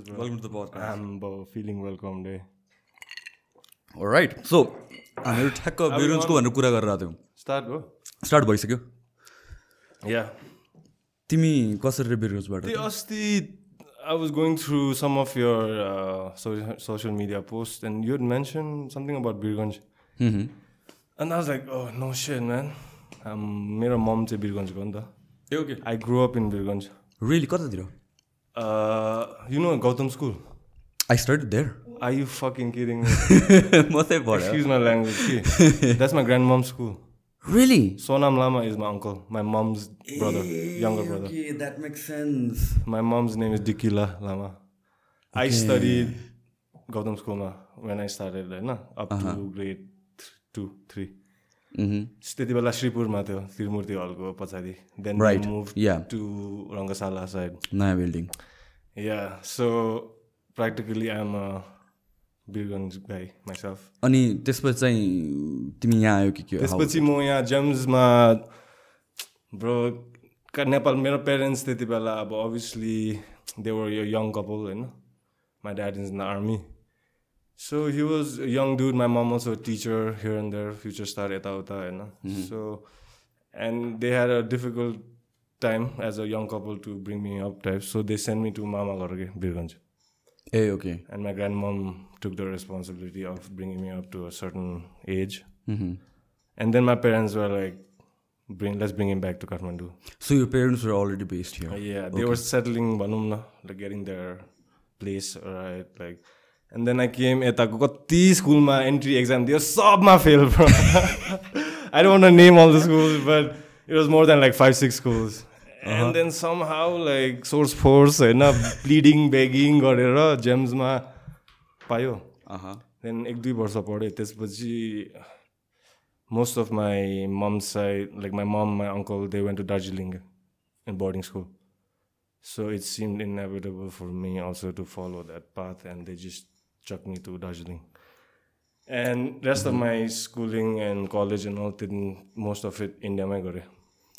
Cheers, bro. Welcome to the podcast. I'm bro, feeling welcome day. Right so हामीहरू ठ्याक्क बिरुन्सको भनेर कुरा गरेर थियौँ Start, bro. स्टार्ट भइसक्यो Yeah. तिमी कसरी बिरुन्सबाट The Asti, I was going through some of your uh, so- social media posts, and you had mentioned something about Birganj. And I was like, oh, no shit, man. Um, मेरो mom चाहिँ बिरगन्जको हो नि त ए okay I grow up in Birgunj really कतातिर you know Gautam school I start there are you fucking kidding म चाहिँ भयो excuse my language कि that's my grand mom school really Sonam Lama is my uncle, my mom's brother, younger brother. Okay, that makes sense. My mom's name is Dikila Lama. I studied Gautam School ma when I started, होइन up to grade two, three. Mhm. त्यति बेला श्रीपुरमा थियो त्रिमूर्ति हलको पछाडि then Right, move yeah. To Rangashala side नयाँ building yeah so practically I'm a Birgunj guy myself अनि त्यसपछि चाहिँ तिमी यहाँ आयो कि के? त्यसपछि म यहाँ जेम्समा ब्रो नेपाल मेरो पेरेन्ट्स त्यति बेला अब अभियसली देवर यो यङ कपल होइन? My dad is in the army so he was young dude my mom also teacher here and their future star यताउता होइन? So and they had a difficult Time as a young couple to bring me up type so they send me to मामा घर के बिरगन्ज ए okay and my grandmom took the responsibility of bringing me up to a certain age. And then my parents were like, "Bring, let's bring him back to Kathmandu." So यो parents were already based Uh, here yeah, they were settling, भनौँ न, like getting their place, right? Like, and then I came यताको कति स्कुलमा entry exam दियो सबमा fail bro. I don't want to name all the schools, but it was more than like five, Six schools. And then somehow like source force होइन प्लिडिङ begging गरेर जेम्समा पायो then एक दुई वर्ष पढेँ त्यसपछि most of my mom side like my mom my uncle they went to Darjeeling in boarding school So it seemed inevitable for me also to follow that path, and they just chucked me to Darjeeling. And rest of my schooling and college and all, did most of it India मै गरेँ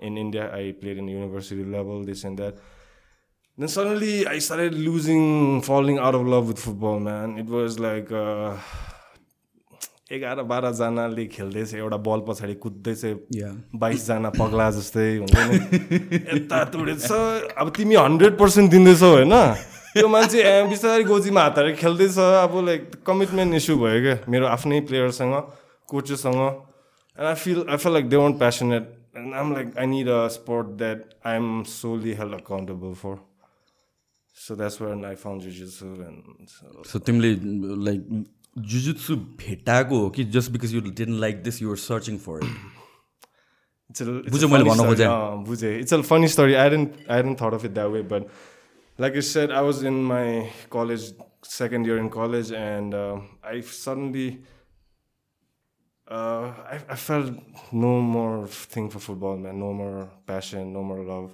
In India, I played in university level, this and that. Then suddenly, I started losing, falling out of love with football, man. It was like. Uh, एघार बाह्रजनाले खेल्दैछ एउटा बल पछाडि कुद्दैछ. बाइसजना पग्ला जस्तै हुन्छ नि यता तुडेछ अब तिमी हन्ड्रेड पर्सेन्ट दिँदैछौ होइन त्यो मान्छे बिस्तारै गोजीमा हात हालेर खेल्दैछ अब लाइक कमिटमेन्ट इस्यु भयो क्या मेरो आफ्नै प्लेयरसँग कोचेससँग and I feel I feel like they want passionate And um like I need a sport that I am solely held accountable for so that's where I found जुजिसु and So तिमीले like jujitsu भेटाएको हो कि just because you didn't like this you were searching for it. It's a, it's बुझ्यो a मैले funny भन्न story. खोजेँ। अँ, बुझेँ it's a funny story I didn't I didn't thought of it that way but like you said I was in my college second year in college and I uh, I, I, felt no more thing for football, man. No more passion, no more love.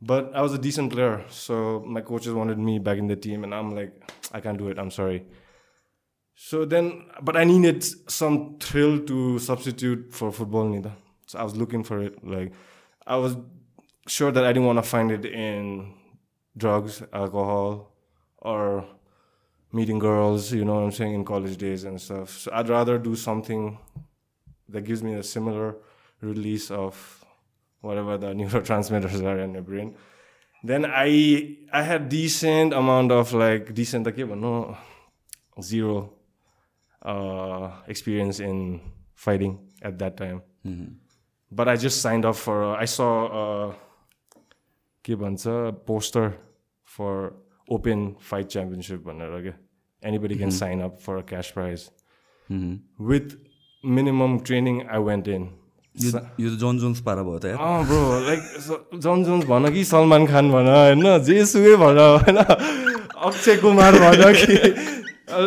But I was a decent player, so my coaches wanted me back in the team, and I'm like, I can't do it. I'm sorry. So then, but I needed some thrill to substitute for football, neither. So I was looking for it. Like, I was sure that I didn't want to find it in drugs, alcohol, or meeting girls, you know what I'm saying, in college days and stuff. So I'd rather do something that gives me a similar release of whatever the neurotransmitters are in your brain. Then I I had decent amount of like decent like but no zero uh, experience in fighting at that time. Mm-hmm. But I just signed up for. Uh, I saw uh, poster for open fight championship. Anybody mm-hmm. can sign up for a cash prize. Mm-hmm. With minimum training I went in यो यो John Johns पारा भयो त अँ bro like जन Johns भन कि सलमान खान भन होइन जेसुकै भन होइन अक्षय कुमार भन कि Uh,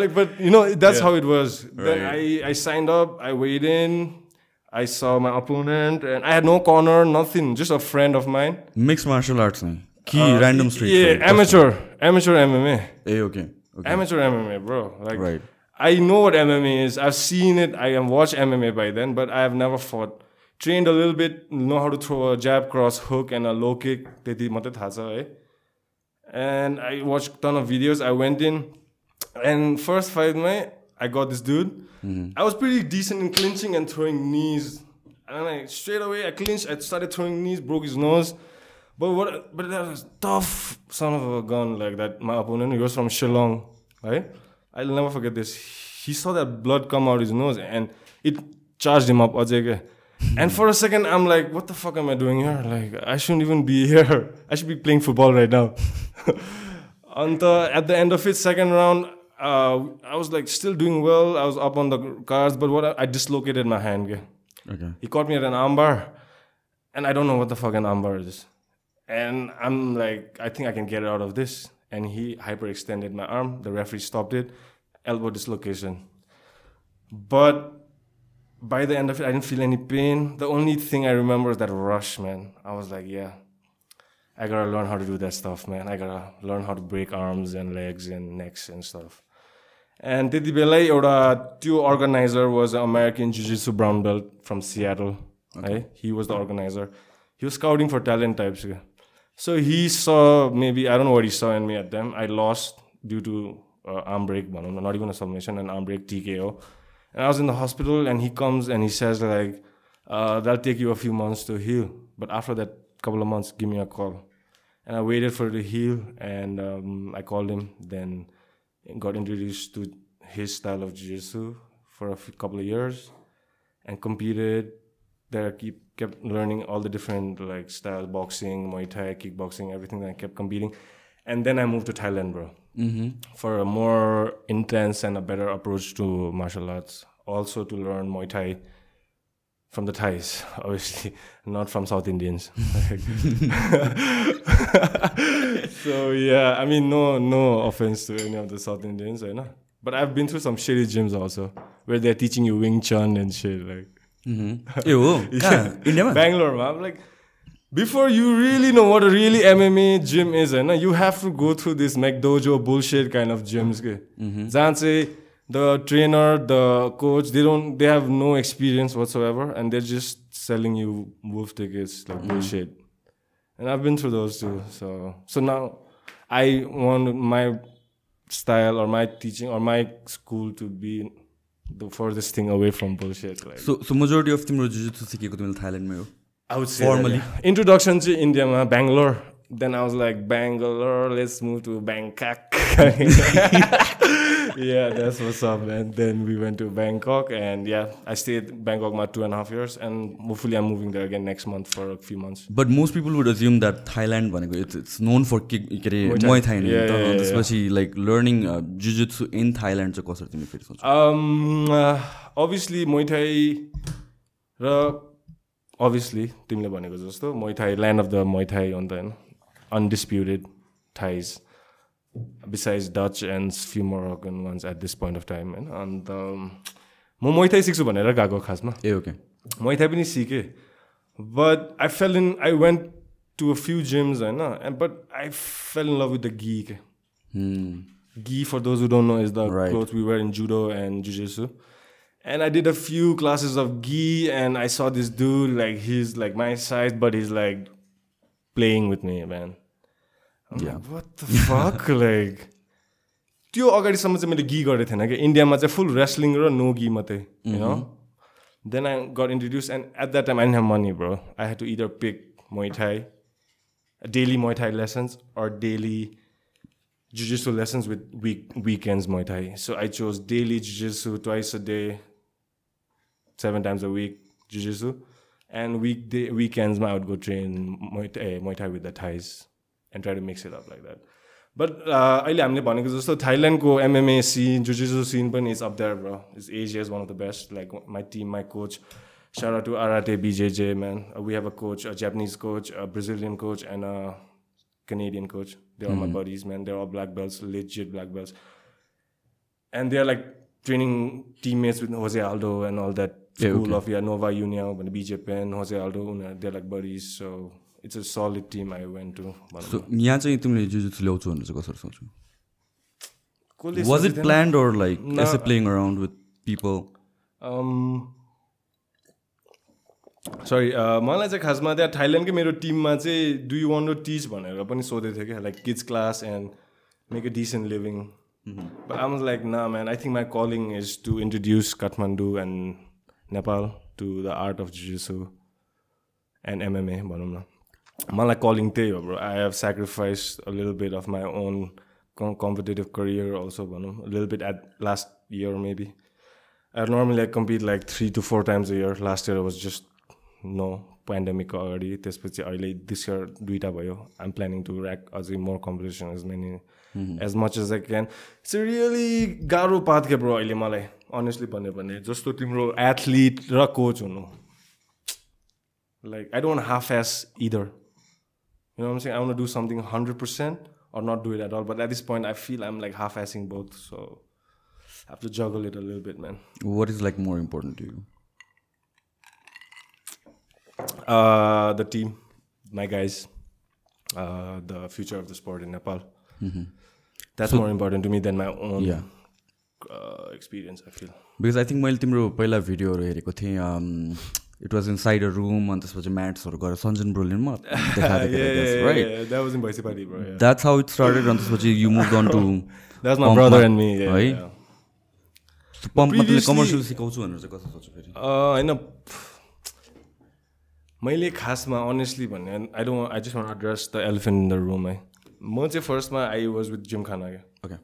know, that's Yeah. how it was. Then Right. I, I signed up, I weighed in, I saw my opponent, and I had no corner, nothing, just a friend of mine. Mix martial arts नै कि Uh, random street Yeah, amateur, amateur MMA. A okay Amateur MMA, bro. Like, Right. I know what MMA is. I've seen it. I have watched MMA by then, but I have never fought. Trained a little bit, know how to throw a jab, cross, hook, and a low kick. त्यति मात्रै थाहा छ है And I watched ton of videos. I went in, and first fight, my I got this dude. I was pretty decent in clinching and throwing knees. And I straight away I clinched. I started throwing knees, broke his nose. But what? But that was tough son of a gun like that. My opponent, he was from Shillong, right? I'll never forget this. He saw that blood come out his nose, and it charged him up. And for a second, I'm like, what the fuck am I doing here? Like, I shouldn't even be here. I should be playing football right now. and at the end of it, second round, uh, I was like still doing well. I was up on the cards, but what I, I dislocated my hand. okay? He caught me at an armbar, and I don't know what the fuck an armbar is. And I'm like, I think I can get out of this And he hyperextended my arm. The referee stopped it. Elbow dislocation. But by the end of it, I didn't feel any pain. The only thing I remember is that rush, man. I was like, yeah, I gotta learn how to do that stuff, man. I gotta learn how to break arms and legs and necks and stuff. And त्यति बेलै एउटा त्यो organiser was American जुजिसु brown belt from Seattle है he was the organiser he was scouting for talent types So he saw maybe I don't know what he saw in me at them. I lost due to uh, arm break, not even a submission, an arm break TKO. And I was in the hospital, and he comes and he says like, uh, "That'll take you a few months to heal, but after that couple of months, give me a call." And I waited for it to heal, and um, I called him. Then got introduced to his style of jiu-jitsu for a few, couple of years, and competed there, I keep kept learning all the different like styles, boxing, Muay Thai, kickboxing, everything. that I kept competing, and then I moved to Thailand, bro, mm-hmm. for a more intense and a better approach to martial arts. Also to learn Muay Thai from the Thais, obviously, not from South Indians. so yeah, I mean, no, no offense to any of the South Indians, I know. But I've been through some shitty gyms also, where they're teaching you Wing Chun and shit. Like ए हो कहाँ इन्डियामा Bangalore, I'm like, before you really know what a really MMA gym is, and you have to go through this McDojo bullshit kind of gyms. के जहाँ चाहिँ the trainer, the coach, they don't, they have no experience whatsoever, and they're just selling you wolf tickets like bullshit. And I've been through those too. So, so now I want my style or my teaching or my school to be the furthest thing away from bullshit. Like. So so majority of तिम्रो jujutsu सिकेको तिमीले थाइल्यान्डमै हो I would say Formally. that, yeah. introduction to India, ma, Bangalore. Then I was like, Yeah, that's what's up, man. Then we went to Bangkok, and yeah, I stayed in Bangkok my two and a half years, and hopefully I'm moving there again next month for a few months. Would assume that Thailand भनेको it's it's known for के के अरे Muay Thai. Yeah, yeah, yeah, त्यसपछि like learning jujutsu in Thailand चाहिँ कसरी तिमी फेरि सोच Um, uh, obviously, Muay Thai, र obviously, तिमीले भनेको जस्तो Muay Thai, land of the Muay Thai अन्त होइन undisputed Thais. Besides Dutch and few Moroccan ones at this point of time होइन अन्त म Muay Thai सिक्छु भनेर गएको खासमा ए ओके Muay Thai पनि सिकेँ but I fell in I went to a few gyms होइन and but I fell in love with the gi के gi for those who don't know is the Right. clothes we wear in judo and jiu-jitsu and i did a few classes of gi and i saw this dude like he's like my size but he's like playing with me man I'm Yeah. like, what the fuck like त्यो अगाडिसम्म चाहिँ मैले गी गरेको थिएन कि इन्डियामा चाहिँ फुल रेस्लिङ र नो गी मात्रै you then I got introduce and at that time I have money bro I had to either pick Muay Thai daily Muay Thai lessons or daily jujitsu lessons with week weekends Muay Thai. So I chose daily jujitsu twice a day, seven times a week jujitsu, and weekday weekends I would go train Muay Thai, eh, Muay Thai with the Thais and try to mix it up like that. But uh, अहिले हामीले भनेको जस्तो थाइल्यान्डको MMA scene जुजिजु scene पनि is up there bro is Asia is one of the best like my team my coach Shout out to Arate BJJ, man. Uh, we have a coach, a Japanese coach, a Brazilian coach, and a Canadian coach. They're all my buddies, man. They're all black belts, legit black belts. and they're like training teammates with Jose Aldo and all that Yeah, school okay. of yeah Nova Union, BJ Penn, Jose Aldo. उनीहरू- They're like buddies, so it's a solid team I went to. भनौँ so यहाँ चाहिँ तिमीले जुजुत्सु ल्याउँछौ भनेर चाहिँ कसरी कसले was it? Planned or like No. Essay playing around with people sorry मलाई चाहिँ खासमा त्यहाँ थाइल्यान्डकै मेरो टिममा चाहिँ do you want to teach भनेर पनि सोधेको थियो क्या like kids class and make a decent living but I was like ना man I think my calling is to introduce Kathmandu and Nepal to the art of जुसु and MMA भनौँ न मलाई calling त्यही हो bro I have sacrifice a little bit of my own competitive career also भनौँ little bit at last year maybe I normally I compete like three to four times a year. Last year was just no pandemic अगाडि त्यसपछि अहिले this year दुइटा भयो I'm planning to rack अझै more competition as many as much as I can it's really गाह्रो path के bro अहिले मलाई. अनेस्टली भन्यो भने जस्तो तिम्रो एथलिट र कोच हुनु like I don't have as either You know what I'm saying? I want to do something 100% or not do it at all. But at this point, I feel I'm like half assing both. So I have to juggle it a little bit, man. What is like more important to you Uh, the team, my guys, uh, the future of the sport in Nepal. That's more important to me than my own Yeah. uh, experience, I feel. Because I think मैले तिम्रो पहिला भिडियोहरू हेरेको थिएँ it was inside a room अनि त्यसपछि म्याट्सहरू गरेर सञ्जन ब्रोलिनमा. द्याट्स हाउ इट स्टार्टेड अनि त्यसपछि यु मुभ अन टु है? कमर्सियल सिकाउँछु भनेर चाहिँ कसो सोच्यो फेरि? होइन मैले खासमा अनेस्टली भन्ने I don't I just want address the elephant in the room है म चाहिँ फर्स्टमा आई वाज विथ जिम खाना क्या okay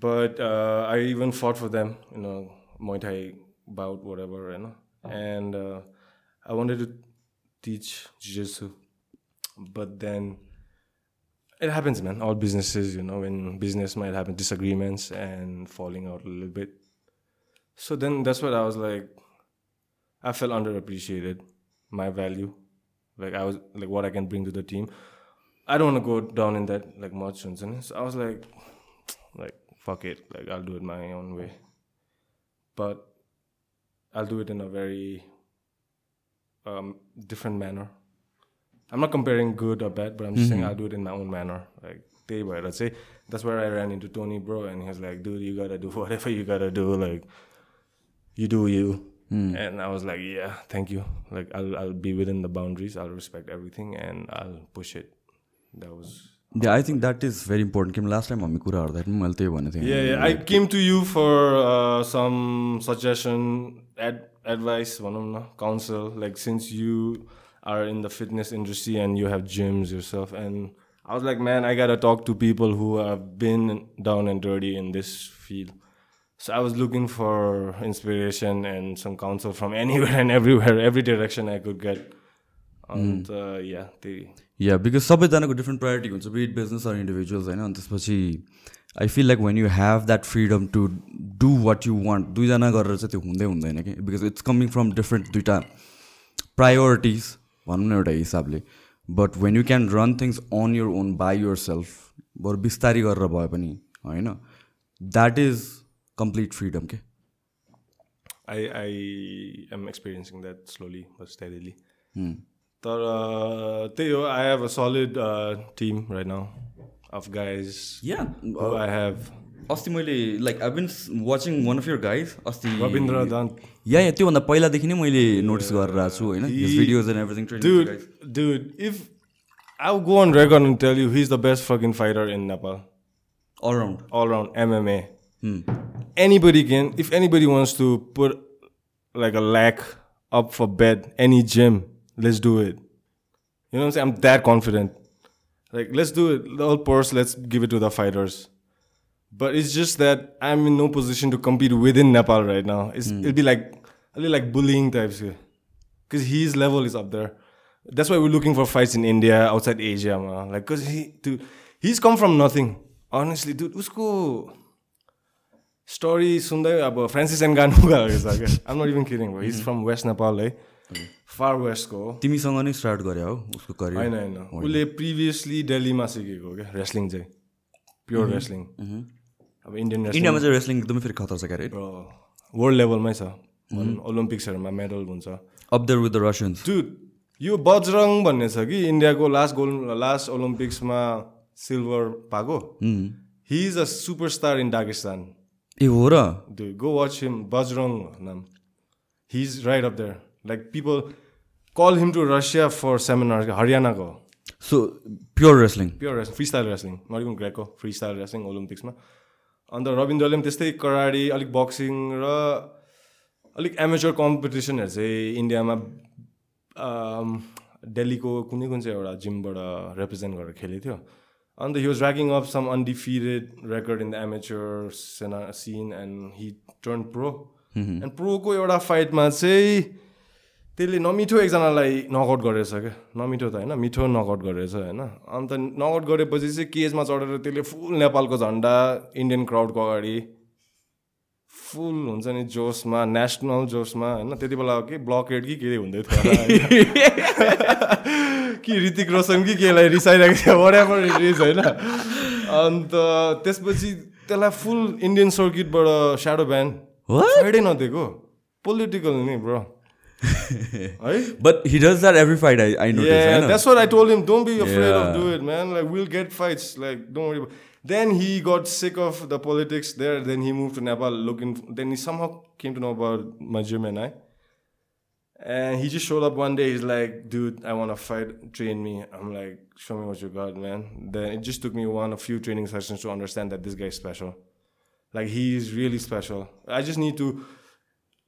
But I even fought for them, you know, Muay Thai bout, whatever, you know. And uh, I wanted to teach Jiu-Jitsu. But then it happens, man. All businesses, you know, in business might happen disagreements and falling out a little bit. So then that's what I was like, I felt underappreciated, my value. Like I was like what I can bring to the team. I don't want to go down in that like much. So I was like, like fuck it like i'll do it my own way but I'll do it in a very um, different manner. I'm not comparing good or bad, but I'm just mm -hmm. saying mm-hmm. I'll do it in my own manner. Like they were, let's say that's where I ran into Tony Bro, and he was like, "Dude, you gotta do whatever you gotta do. Like you do you." Mm. And I was like, "Yeah, thank you. Like I'll I'll be within the boundaries. I'll respect everything, and I'll push it." That was yeah, I think that is very important. Kim, last time Amikura or that Yeah, yeah. I came to you for uh, some suggestion ad- advice, भनौँ न, counsel. Like since you are in the fitness industry and you have gyms yourself, and I was like, man, I gotta talk to people who have been down and dirty in this field. So I was looking for inspiration and some counsel from anywhere and everywhere, every direction I could get. And uh, yeah, they. Yeah because सबैजनाको different priority हुन्छ beet business or individuals होइन अनि त्यसपछि I feel like when you have that freedom to do what you want दुईजना गरेर चाहिँ त्यो हुँदै हुँदैन कि? Because it's coming from different दुइटा प्रायोरिटिज भनौँ न एउटा हिसाबले. But when you can run things on your own by yourself बरु बिस्तारी गरेर भए पनि होइन? द्याट इज कम्प्लिट फ्रिडम के? I, I am experiencing that slowly but steadily. तर uh, त्यही हो I have a solid team right now of guys yeah I have अस्ति मैले like I been watching one of your guys अस्ति रविन्द्र दन्त या या त्योभन्दा पहिलादेखि नै मैले नोटिस गरेर आएको छु होइन videos and everything dude dude if I'll go on record and tell you he's the best fucking fighter in Nepal all round all around MMA anybody can if anybody wants to put like a lack up for bet any gym let's do it you know what i'm saying i'm that confident Like, let's do it. All purse, let's give it to the fighters. But it's just that I'm in no position to compete within Nepal right now. Mm. It'll be like, a little like bullying types. Because his level is up there. That's why we're looking for fights in India, outside Asia, man. Like, because he, he's come from nothing. Honestly, dude, usko story sunday about Francis Ngannou. I'm not even kidding, but He's mm from West Nepal, eh? Okay. Far वेस्टको हो तिमीसँग नै start गरे हो उसको होइन career होइन। उसले previously दिल्लीमा सिकेको क्या रेस्लिङ चाहिँ। Pure wrestling. अब अब इन्डियन इन्डियामा चाहिँ रेस्लिङ एकदमै फेरि खतरा छ क्यारे वर्ल्ड लेभलमै छ। ओलम्पिक्सहरूमा मेडल हुन्छ। Up there with the Russians to यो बजरङ भन्ने छ कि इन्डियाको लास्ट गोल्ड लास्ट ओलम्पिक्समा सिल्भर पाएको? He is a superstar in Dagestan ए हो र? गो वाच हिम बजरङ नाम। He is right up there like people call him to Russia for seminar हरियाणाको so pure wrestling pure wrestling freestyle wrestling not even Greco freestyle wrestling ओलम्पिक्समा अन्त रविन्द्रले पनि त्यस्तै कराडी अलिक boxing र अलिक एमेचर कम्पिटिसनहरू चाहिँ इन्डियामा दिल्लीको कुनै कुन चाहिँ एउटा जिमबाट रिप्रेजेन्ट गरेर खेलेको थियो। अन्त he was racking up some undefeated record in the amateur सेना scene and he turn pro and प्रोको एउटा फाइटमा चाहिँ त्यसले नमिठो एकजनालाई नकआउट गरेछ क्या। नमिठो त होइन मिठो नकआउट गरेछ होइन। अन्त नकआउट गरेपछि चाहिँ केजमा चढेर त्यसले फुल नेपालको झन्डा इन्डियन क्राउडको अगाडि फुल हुन्छ नि जोसमा नेसनल जोसमा होइन। त्यति बेला के ब्लकेड कि के हुँदै थियो कि ऋतिक रोशन कि केलाई रिसाइरहेको थियो वरेभर इट इज होइन। अन्त त्यसपछि त्यसलाई फुल इन्डियन सर्किटबाट स्याडो ब्यान साइडै नदिएको। पोलिटिकल नि bro. But he does that every fight. I, I notice. Yeah, I know. that's what I told him. Don't be afraid Yeah. of do it, man. Like we'll get fights. Like don't worry. About. Then he got sick of the politics there. Then he moved to Nepal looking. Then he somehow came to know about my gym and I. And he just showed up one day. He's like, "Dude, I want to fight. Train me." I'm like, "Show me what you got, man." Then it just took me one a few training sessions to understand that this guy's special. Like he's really special. I just need to.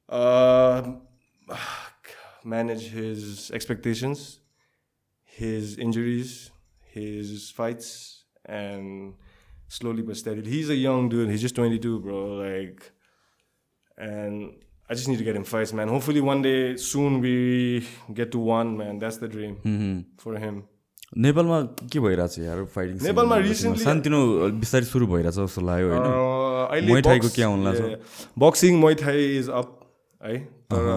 Uh, manage his expectations, his injuries, his fights, and slowly but steadily. He's a young dude. He's just 22, bro. Like, and I just need to get him fights, man. Hopefully, one day soon we get to one, man. That's the dream for him. नेपालमा के भइरहेछ यार fighting नेपालमा recently- सानोतिनो बिस्तारै सुरु भइरहेछ जस्तो लाग्यो होइन Uh, अहिले Muay Thai को box- क्या हुन लाग्छ? yeah, yeah. Boxing Muay Thai is up है तर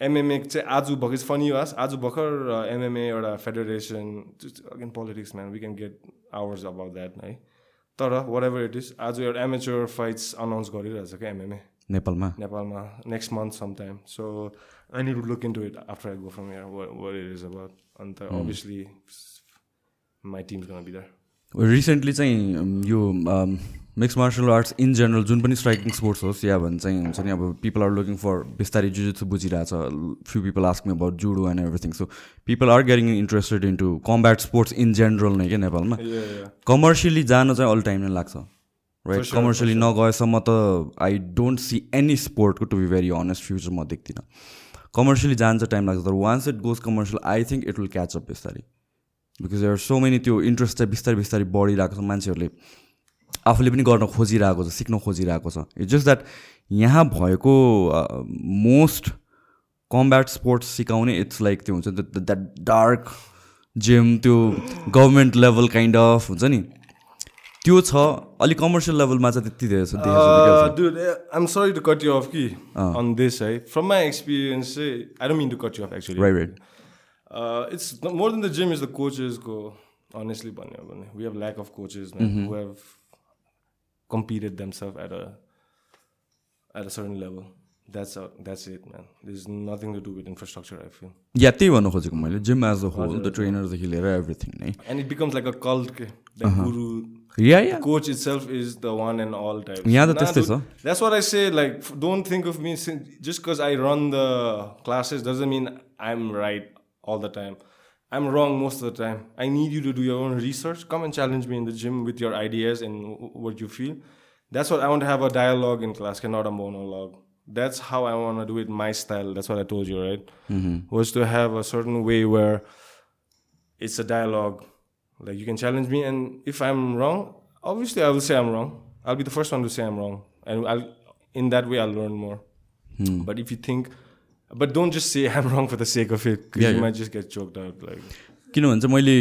एमएमए चाहिँ आज भर्खर फनी वास आज भर्खर एमएमए एउटा federation again politics man we can get hours about that है। तर वाट एभर इट इज आज एउटा एमेचर फाइट्स अनाउन्स गरिरहेछ क्या एमएमए नेपालमा? नेपालमा next month some time so I need to look in to it after I go from your what it is about अन्त obviously my teams gonna be there recently चाहिँ um, यो mix martial arts in general जुन पनि striking sports होस् या भन्छ चाहिँ हुन्छ नि अब पिपल आर लुकिङ फर बिस्तारै jujutsu बुझिरहेछ few people asking about judo and everything so people are getting interested in to combat sports in general नै क्या नेपालमा? कमर्सियली जान चाहिँ अल टाइम नै लाग्छ राइट कमर्सियली नगएसम्म त I don't see any स्पोर्टको to be very honest future म देख्दिनँ। कमर्सियली जान चाहिँ टाइम लाग्छ तर once it goes commercial I think it will catch up बिस्तारै। बिकज देयर सो मेनी त्यो इन्ट्रेस्ट चाहिँ बिस्तारै बिस्तारै बढिरहेको छ मान्छेहरूले। आफूले पनि गर्न खोजिरहेको छ सिक्न खोजिरहेको छ। इट्स जस्ट द्याट यहाँ भएको मोस्ट कम्ब्याट स्पोर्ट्स सिकाउने इट्स लाइक त्यो हुन्छ द्याट डार्क जिम त्यो गभर्मेन्ट लेभल काइन्ड अफ हुन्छ नि। त्यो छ अलिक कमर्सियल लेभलमा चाहिँ त्यति धेरै छ त्यो I'm sorry from my experience चाहिँ it's more than the gym is the कोचेसली भन्यो भने competed themselves at a at a certain level. That's a, that's it, man. There's nothing to do with infrastructure. I feel, या त्यही भन्नु खोजेको मैले gym as a whole the ट्रेनरदेखि लिएर everything नै and it becomes like a cult. ke, The guru, yeah yeah coach itself is the one and all type. Yeah, the Nah, test is, dude? That's what I say. Like, don't think of me sin- just because I run the classes doesn't mean I'm right all the time. I'm wrong most of the time. I need you to do your own research. Come and challenge me in the gym with your ideas and what you feel. That's what I want to have a dialogue in class, not a monologue. That's how I want to do it my style. That's what I told you, right? Mm-hmm. Was to have a certain way where it's a dialogue. Like you can challenge me, and if I'm wrong, obviously I will say I'm wrong. I'll be the first one to say I'm wrong, and I'll in that way I'll learn more. Hmm. But if you think, but don't just say I'm wrong for the sake of it, because Yeah, you yeah. might just get choked out. Like किनभने चाहिँ मैले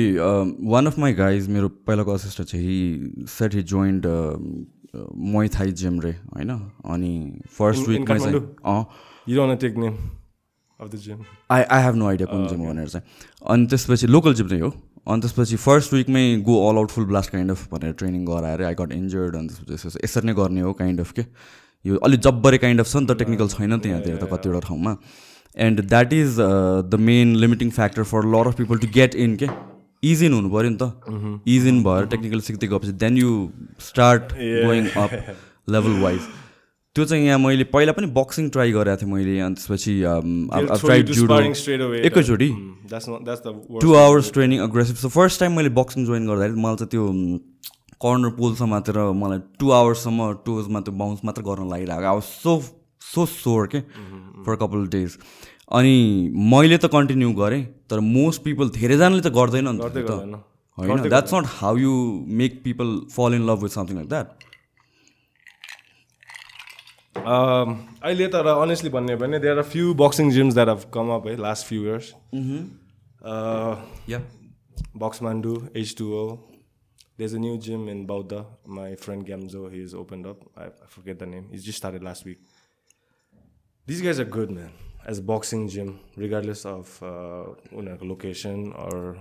one of my guys मेरो पहिलाको assistant चाहिँ he said he joined my gym रे होइन अनि first In- in विकमा चाहिँ Kathmandu? अँ you don't want to take name of the gym. I I have no idea कुन जिम भनेर चाहिँ अनि त्यसपछि लोकल जिम नै हो अनि त्यसपछि first विकमै go all out full blast kind of भनेर ट्रेनिङ गराएर आई गट इन्जर्ड अनि त्यसपछि यसो यसरी नै गर्ने हो काइन्ड अफ के यो अलिक जब्बरे काइन्ड अफ छ नि त टेक्निकल छैन त्यहाँतिर त कतिवटा ठाउँमा। And that is the main limiting factor for lot of people to get in के इज इन हुनु पऱ्यो नि त। इज इन भएर टेक्निकल सिक्दै गएपछि then you start going up level wise त्यो चाहिँ यहाँ मैले पहिला पनि बक्सिङ ट्राई गरेको थिएँ मैले अनि त्यसपछि जुडो एकैचोटि। Two hours training aggressive so first time मैले बक्सिङ जोइन गर्दाखेरि मलाई चाहिँ त्यो कर्नर पोलसम्म मात्र मलाई टु आवर्ससम्म टोजमा त्यो बााउन्स मात्र गर्न लागिरहेको अब सो सो सोर के फर कपाल डेज अनि मैले त कन्टिन्यू गरेँ तर मोस्ट पिपल धेरैजनाले त गर्दैन नि त होइन that's not how you make people fall in love with something like that अहिले तर अनेस्टली भन्ने भने there are few boxing gyms that have come up है last few years Boxmandu H two O there's a new gym in Bauda. My friend Gamzo, he's opened up. I, I, forget the name. He's just started last week. These guys are good, man. As boxing gym, regardless of uh, location or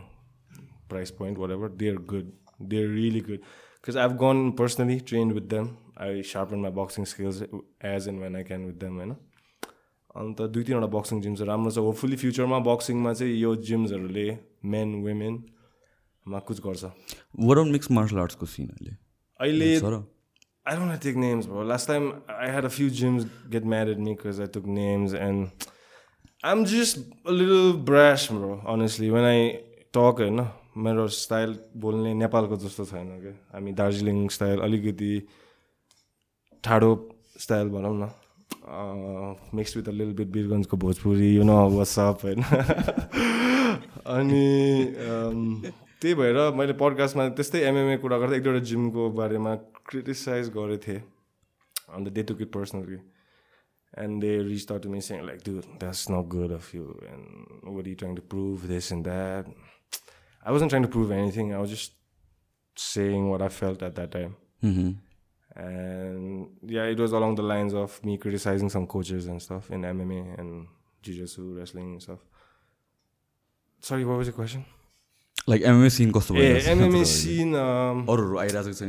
price point, whatever, they're good. They're really good. Because I've gone personally, trained with them. I sharpen my boxing skills as and when I can with them होइन अन्त दुई तिनवटा boxing gyms राम्रो छ hopefully फ्युचरमा बक्सिङमा चाहिँ यो जिम्सहरूले main वुमेनमा कुछ गर्छ? वरन मिक्स मार्सल आर्ट्सको सिन अहिले। अहिले आई डोन्ट टेक नेम्स भयो last time I had a few gyms get married me because I took names and I am just little brash bro honestly when I talk होइन मेरो style बोल्ने नेपालको जस्तो छैन क्या हामी दार्जिलिङ स्टाइल अलिकति ठाडो स्टाइल भनौँ न। Mix with a lil bit बिरगन्जको Bhojpuri you know what's up होइन? अनि त्यही भएर मैले पडकास्टमा त्यस्तै एमएमए कुरा गर्दा एक दुईवटा जिमको बारेमा क्रिटिसाइज गरेको थिएँ। अन्त they took it personally and they reach to me saying like do that's not good of you and were you trying to prove this and that I wasn't trying to prove anything I was just saying what I felt at that time and yeah, it was along the lines of me criticizing some coaches and stuff in MMA and jiu-jitsu, wrestling and stuff. Sorry, what was your Like MMA scene कस्तो भयो? ए MMA scene अरूहरू आइरहेको छ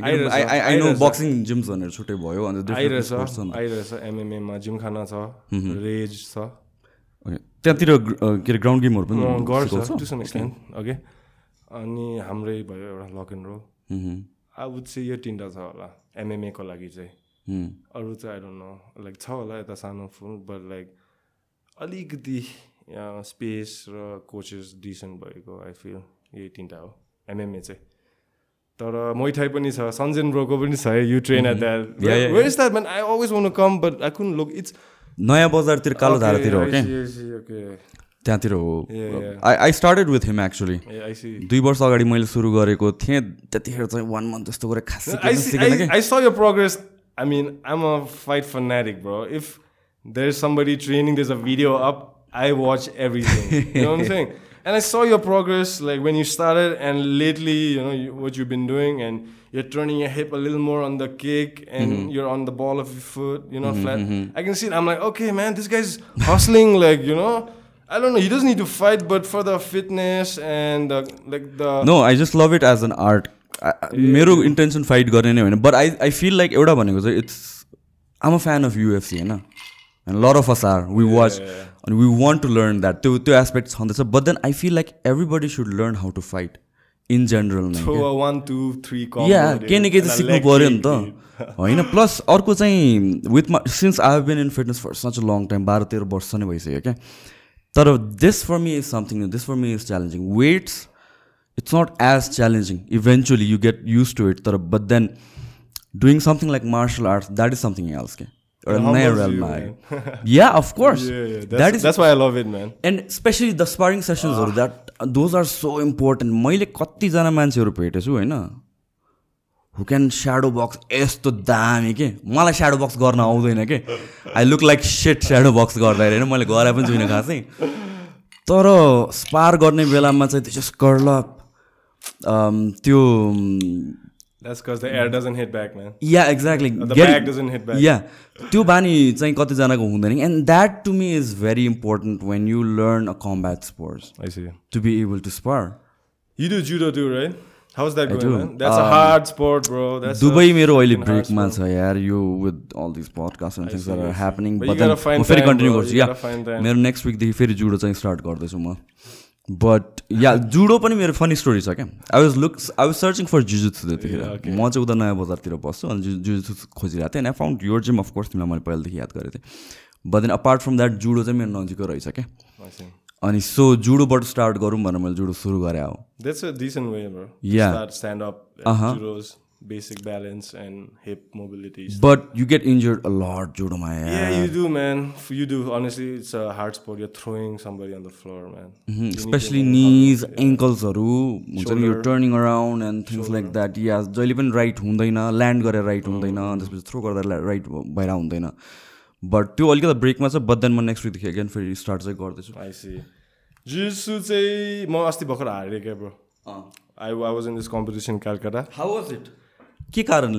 I know boxing gyms भनेर छुट्टै भयो अन्त आइरहेछ आइरहेछ एमएमएमा जिमखाना छ रेज छ। त्यहाँतिर के अरे ग्राउन्ड गेमहरू पनि गर्छ टु सम एक्सटेन्ट ओके अनि हाम्रै भयो एउटा लक एन्ड रोल वुड चाहिँ यो तिनवटा छ होला एमएमएको लागि चाहिँ। अरू चाहिँ आई डोन्ट नो लाइक छ होला यता सानो फुल बट लाइक अलिकति स्पेस र कोचेस डिसेन्ट भएको आई फिल यही तिनवटा हो। एमएमए चाहिँ। तर मोइथाई पनि छ सन्जेन ब्रोको पनि छ you train at that where is that man I always want come but I can look it's नयाँ बजारतिर कालो धारातिर हो क्या? त्यहाँतिर हो। I I started with him actually दुई वर्ष अगाडि मैले सुरु गरेको थिएँ त्यतिखेर चाहिँ वान मन्थ जस्तो गरेर खास आई स यो progress I mean I'm a fight fanatic bro if there is somebody training there a video up I watch everything. you know what I'm saying? And I saw your progress, like when you started, and lately, you know, you, what you've been doing, and you're turning your hip a little more on the kick, and mm-hmm. you're on the ball of your foot, you know, mm-hmm, flat. Mm-hmm. I can see it. I'm like, okay, man, this guy's hustling, like, you know. I don't know. He doesn't need to fight, but for the fitness and the, like the. No, I just love it as an art. मेरो intention fight गर्ने नै होइन but I I feel like एउटा भनेको चाहिँ it's um a fan of UFC होइन and lot of us are we watch and we want to learn that त्यो त्यो एस्पेक्ट छँदैछ. But then I feel like everybody should learn how to fight in general या केही न केही त सिक्नु पऱ्यो नि त। होइन प्लस अर्को चाहिँ विथ मा since I have been in fitness for such a long time बाह्र तेह्र वर्ष नै भइसक्यो क्या तर this for me is something this for me is challenging weights it's not as challenging eventually you get used to it तर but then doing something like martial arts that is something else के एउटा नयाँ रेलमा आयो या of course that is and specially the sparring सेसन्सहरू that those are so important मैले कतिजना मान्छेहरू भेटेको छु होइन? हु क्यान स्याडो बक्स यस्तो दामी के? मलाई स्याडो बक्स गर्न आउँदैन के? I look like set shadow box गर्दाखेरि होइन मैले गरे पनि छुइनँ खासै। तर स्पार गर्ने बेलामा चाहिँ त्यो जस्ट कर्लप त्यो या एक्ज्याक्टली या त्यो बानी चाहिँ कतिजनाको हुँदैन and that to me is very important when you learn a combat sports to be able to spar You do judo too, right? How's that I going, do. man? That's a Um, hard sport, bro. That's a Dubai मेरो अहिले fucking hard ब्रेकमा sport. छ यार यो with all this podcast and I things see, are I see. Happening But you gotta find म फेरि time, continue bro. गर्छु You या gotta find time. मेरो नेक्स्ट विकदेखि फेरि जुडो चाहिँ स्टार्ट गर्दैछु म बट या जुडो पनि मेरो फनी स्टोरी छ क्या. I was look I was searching for jujutsu त्यतिखेर. म चाहिँ उता नयाँ बजारतिर बस्छु अनि जु जुजुत्सु खोजिरहेको थिएँ and I found your gym of course तिमीलाई मैले पहिलादेखि याद गरेको थिएँ। But then apart from that judo चाहिँ मेरो नजिकै रहेछ क्या. अनि सो जुडोबाट स्टार्ट गरौँ भनेर मैले जुडो सुरु गरेँ हो। A. Yeah. Basic balance and hip mobility. But you get injured a lot जुडोमा Yeah, यार you do, man. You do. Honestly, it's a hard sport. You're throwing somebody on the floor, man. You specially know how knees to- yeah. एङ्कल्सहरू हुन्छ नि यो Shoulder. Turning around and things like that या जहिले पनि right हुँदैन land गरेर right हुँदैन त्यसपछि थ्रो गर्दा राइट भएर हुँदैन बट त्यो अलिकति ब्रेकमा छ बट देन म नेक्स्ट विकदेखि अगेन फेरि स्टार्ट चाहिँ गर्दैछु I see. Jiu-jitsu चाहिँ म अस्ति भर्खर हारेँ क्या bro I I was in this competition Calcutta how was it के कारण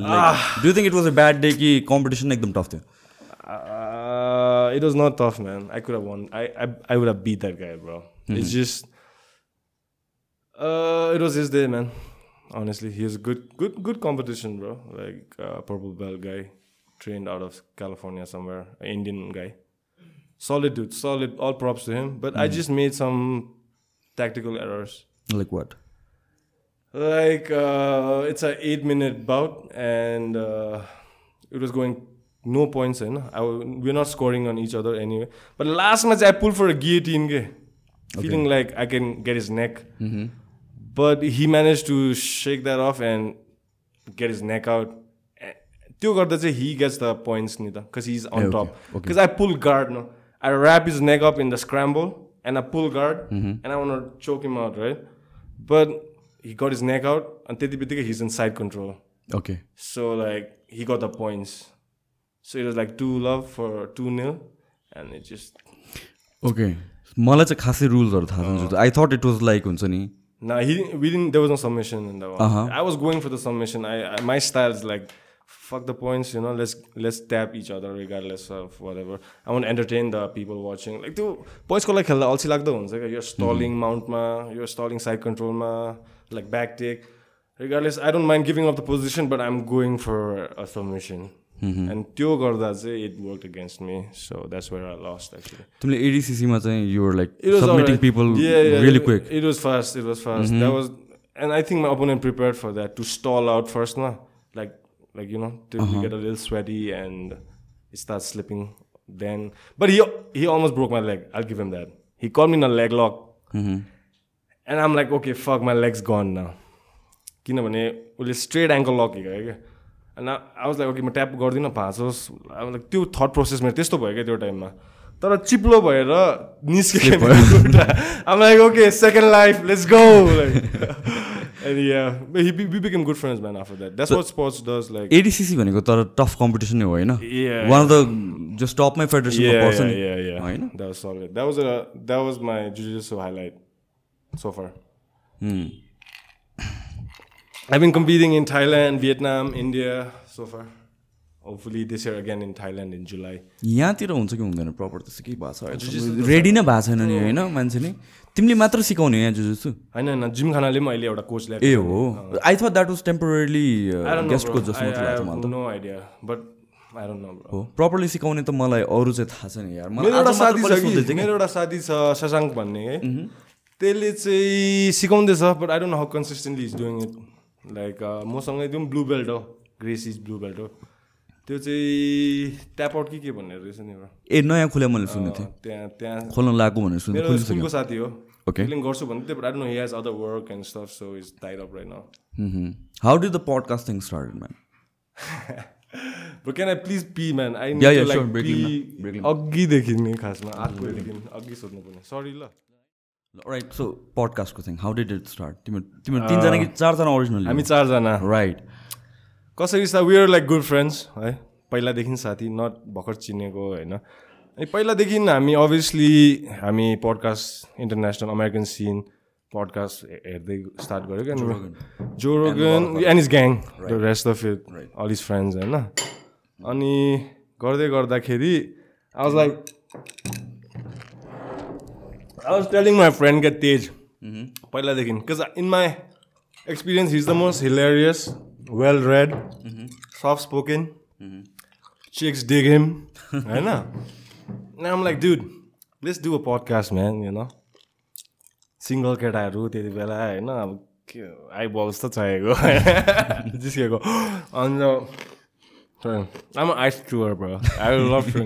do think it was a bad day कि कम्पिटिसन एकदम टफ थियो it was not tough man I could one I I would be that guy, bro it's just it was is day man honestly he's good good good competition bro. Like uh, purple belt guy trained out of california somewhere indian guy. Solid dude solid all props to him. But i just made some tactical errors. Like what? Like uh, it's a eight minute bout, and uh, it was going no points in. I w- we're not scoring on each other anyway. But last match I pulled for a guillotine, ke, feeling like I can get his neck. But he managed to shake that off and get his neck out. Eh, त्यो गर्दा चाहिँ he gets the points नि त because he's on okay, top. okay. Because I pull guard no, I wrap his neck up in the scramble and I pull guard and I want to choke him out, right? But he got his neck out and त्यति बित्तिकै he's in side control. Okay So like he got the points. So it was like two love for two nil, and it just okay मलाई चाहिँ खासै रुल्सहरू थाहा जुन I thought it was like हुन्छ नि no he we didn't there was no submission in that one. Uh-huh. I was going for the submission. I, I my style is like fuck the points, you know. Let's let's tap each other regardless of whatever. I want to entertain the people watching. Like त्यो points को लागि खेल्दा अल्छी लाग्दो हुन्छ क्या you're stalling mountमा you're stalling side controlमा like back take. Regardless, I don't mind giving up the position, but I'm going for a submission. And त्यो गर्दा चाहिँ it worked against me, so that's where I lost actually. तिमीले एडिसिसीमा चाहिँ your like It was submitting alright. People Yeah, yeah, really it- quick It was fast. It was fast. That was, and I think my opponent prepared for that to stall out first, na like like you know to Uh-huh. get a little sweaty and it starts slipping. Then, but he he almost broke my leg. I'll give him that. He caught me and I'm like, okay, fuck, my leg's gone now. किनभने उसले straight ankle lock गयो क्या? अनि I was like okay म tap गर्दिनँ भाँचोस् like त्यो thought process मेरो त्यस्तो भयो क्या त्यो टाइममा तर चिप्लो भएर निस्क्यो आम like okay second life let's go become good friends man after that that's what sports does like ADCC भनेको तर टफ कम्पिटिसन नै हो होइन. वान अफ द जस्ट टपमै नि। yeah. होइन? That was solid. That was a that was my jiu-jitsu highlight so far. I've been competing in Thailand, Vietnam, India so far. Hopefully this year again in Thailand in July. यहाँतिर हुन्छ कि हुँदैन? Proper त्यस्तो केही भएको छ ready नै भएको छैन नि होइन मान्छे नि तिमीले मात्र सिकाउने यहाँ जुजुसु? होइन होइन जिम खानाले पनि अहिले एउटा कोच ल्याएको ए हो। I thought that was temporarily guest. Coach जस्तो don't know, bro. हो। प्रपरली सिकाउने त मलाई अरू चाहिँ थाहा छैन यार। मेरो एउटा आज मात्र साथी छ मेरो एउटा साथी छ शशाङ्क भन्ने है। त्यसले चाहिँ सिकाउँदैछ but I don't know how consistently is doing it like मसँग त्यो ब्लू बेल्ट हो ग्रेस इज ब्लू बेल्ट हो। त्यो चाहिँ ट्याप आउट कि के भन्ने रहेछ नि एउटा? ए नयाँ खुल्या मैले सुनेको थिएँ। त्यहाँ त्यहाँ। खोल्न लागेको भनेर सुनेको मेरो स्कुलको साथी हो। Okay. फिलिङ गर्छु भन्दै थियो but I know he has other work and stuff so is tied up right now how did the podcast thing start man but can I please pee man I like. अघिदेखि नै खासमा आजकोदेखि अघि सोध्नु पर्ने सरी ल। Right so पडकास्टको thing how did it start तिम्रो तिम्रो तिनजना कि चारजना ओरिजिनल हामी चारजना। राइट कसरी सा we are like good friends है? पहिलादेखि साथी नट भर्खर चिनेको होइन? अनि पहिलादेखि हामी अभियसली हामी podcast international American scene podcast हेर्दै स्टार्ट गऱ्यो क्या। Joe Rogan and his gang rest of it all his friends होइन? अनि गर्दै गर्दाखेरि I was like I was telling my friend क्या तेज पहिलादेखि because in my experience he's the most hilarious well read soft spoken chicks dig him होइन आम like dude let's do a podcast man you know single केटाहरू त्यति बेला होइन अब के आइबल्स त चाहिएको जिस्किएको अन्त आम आइस tour bro I love to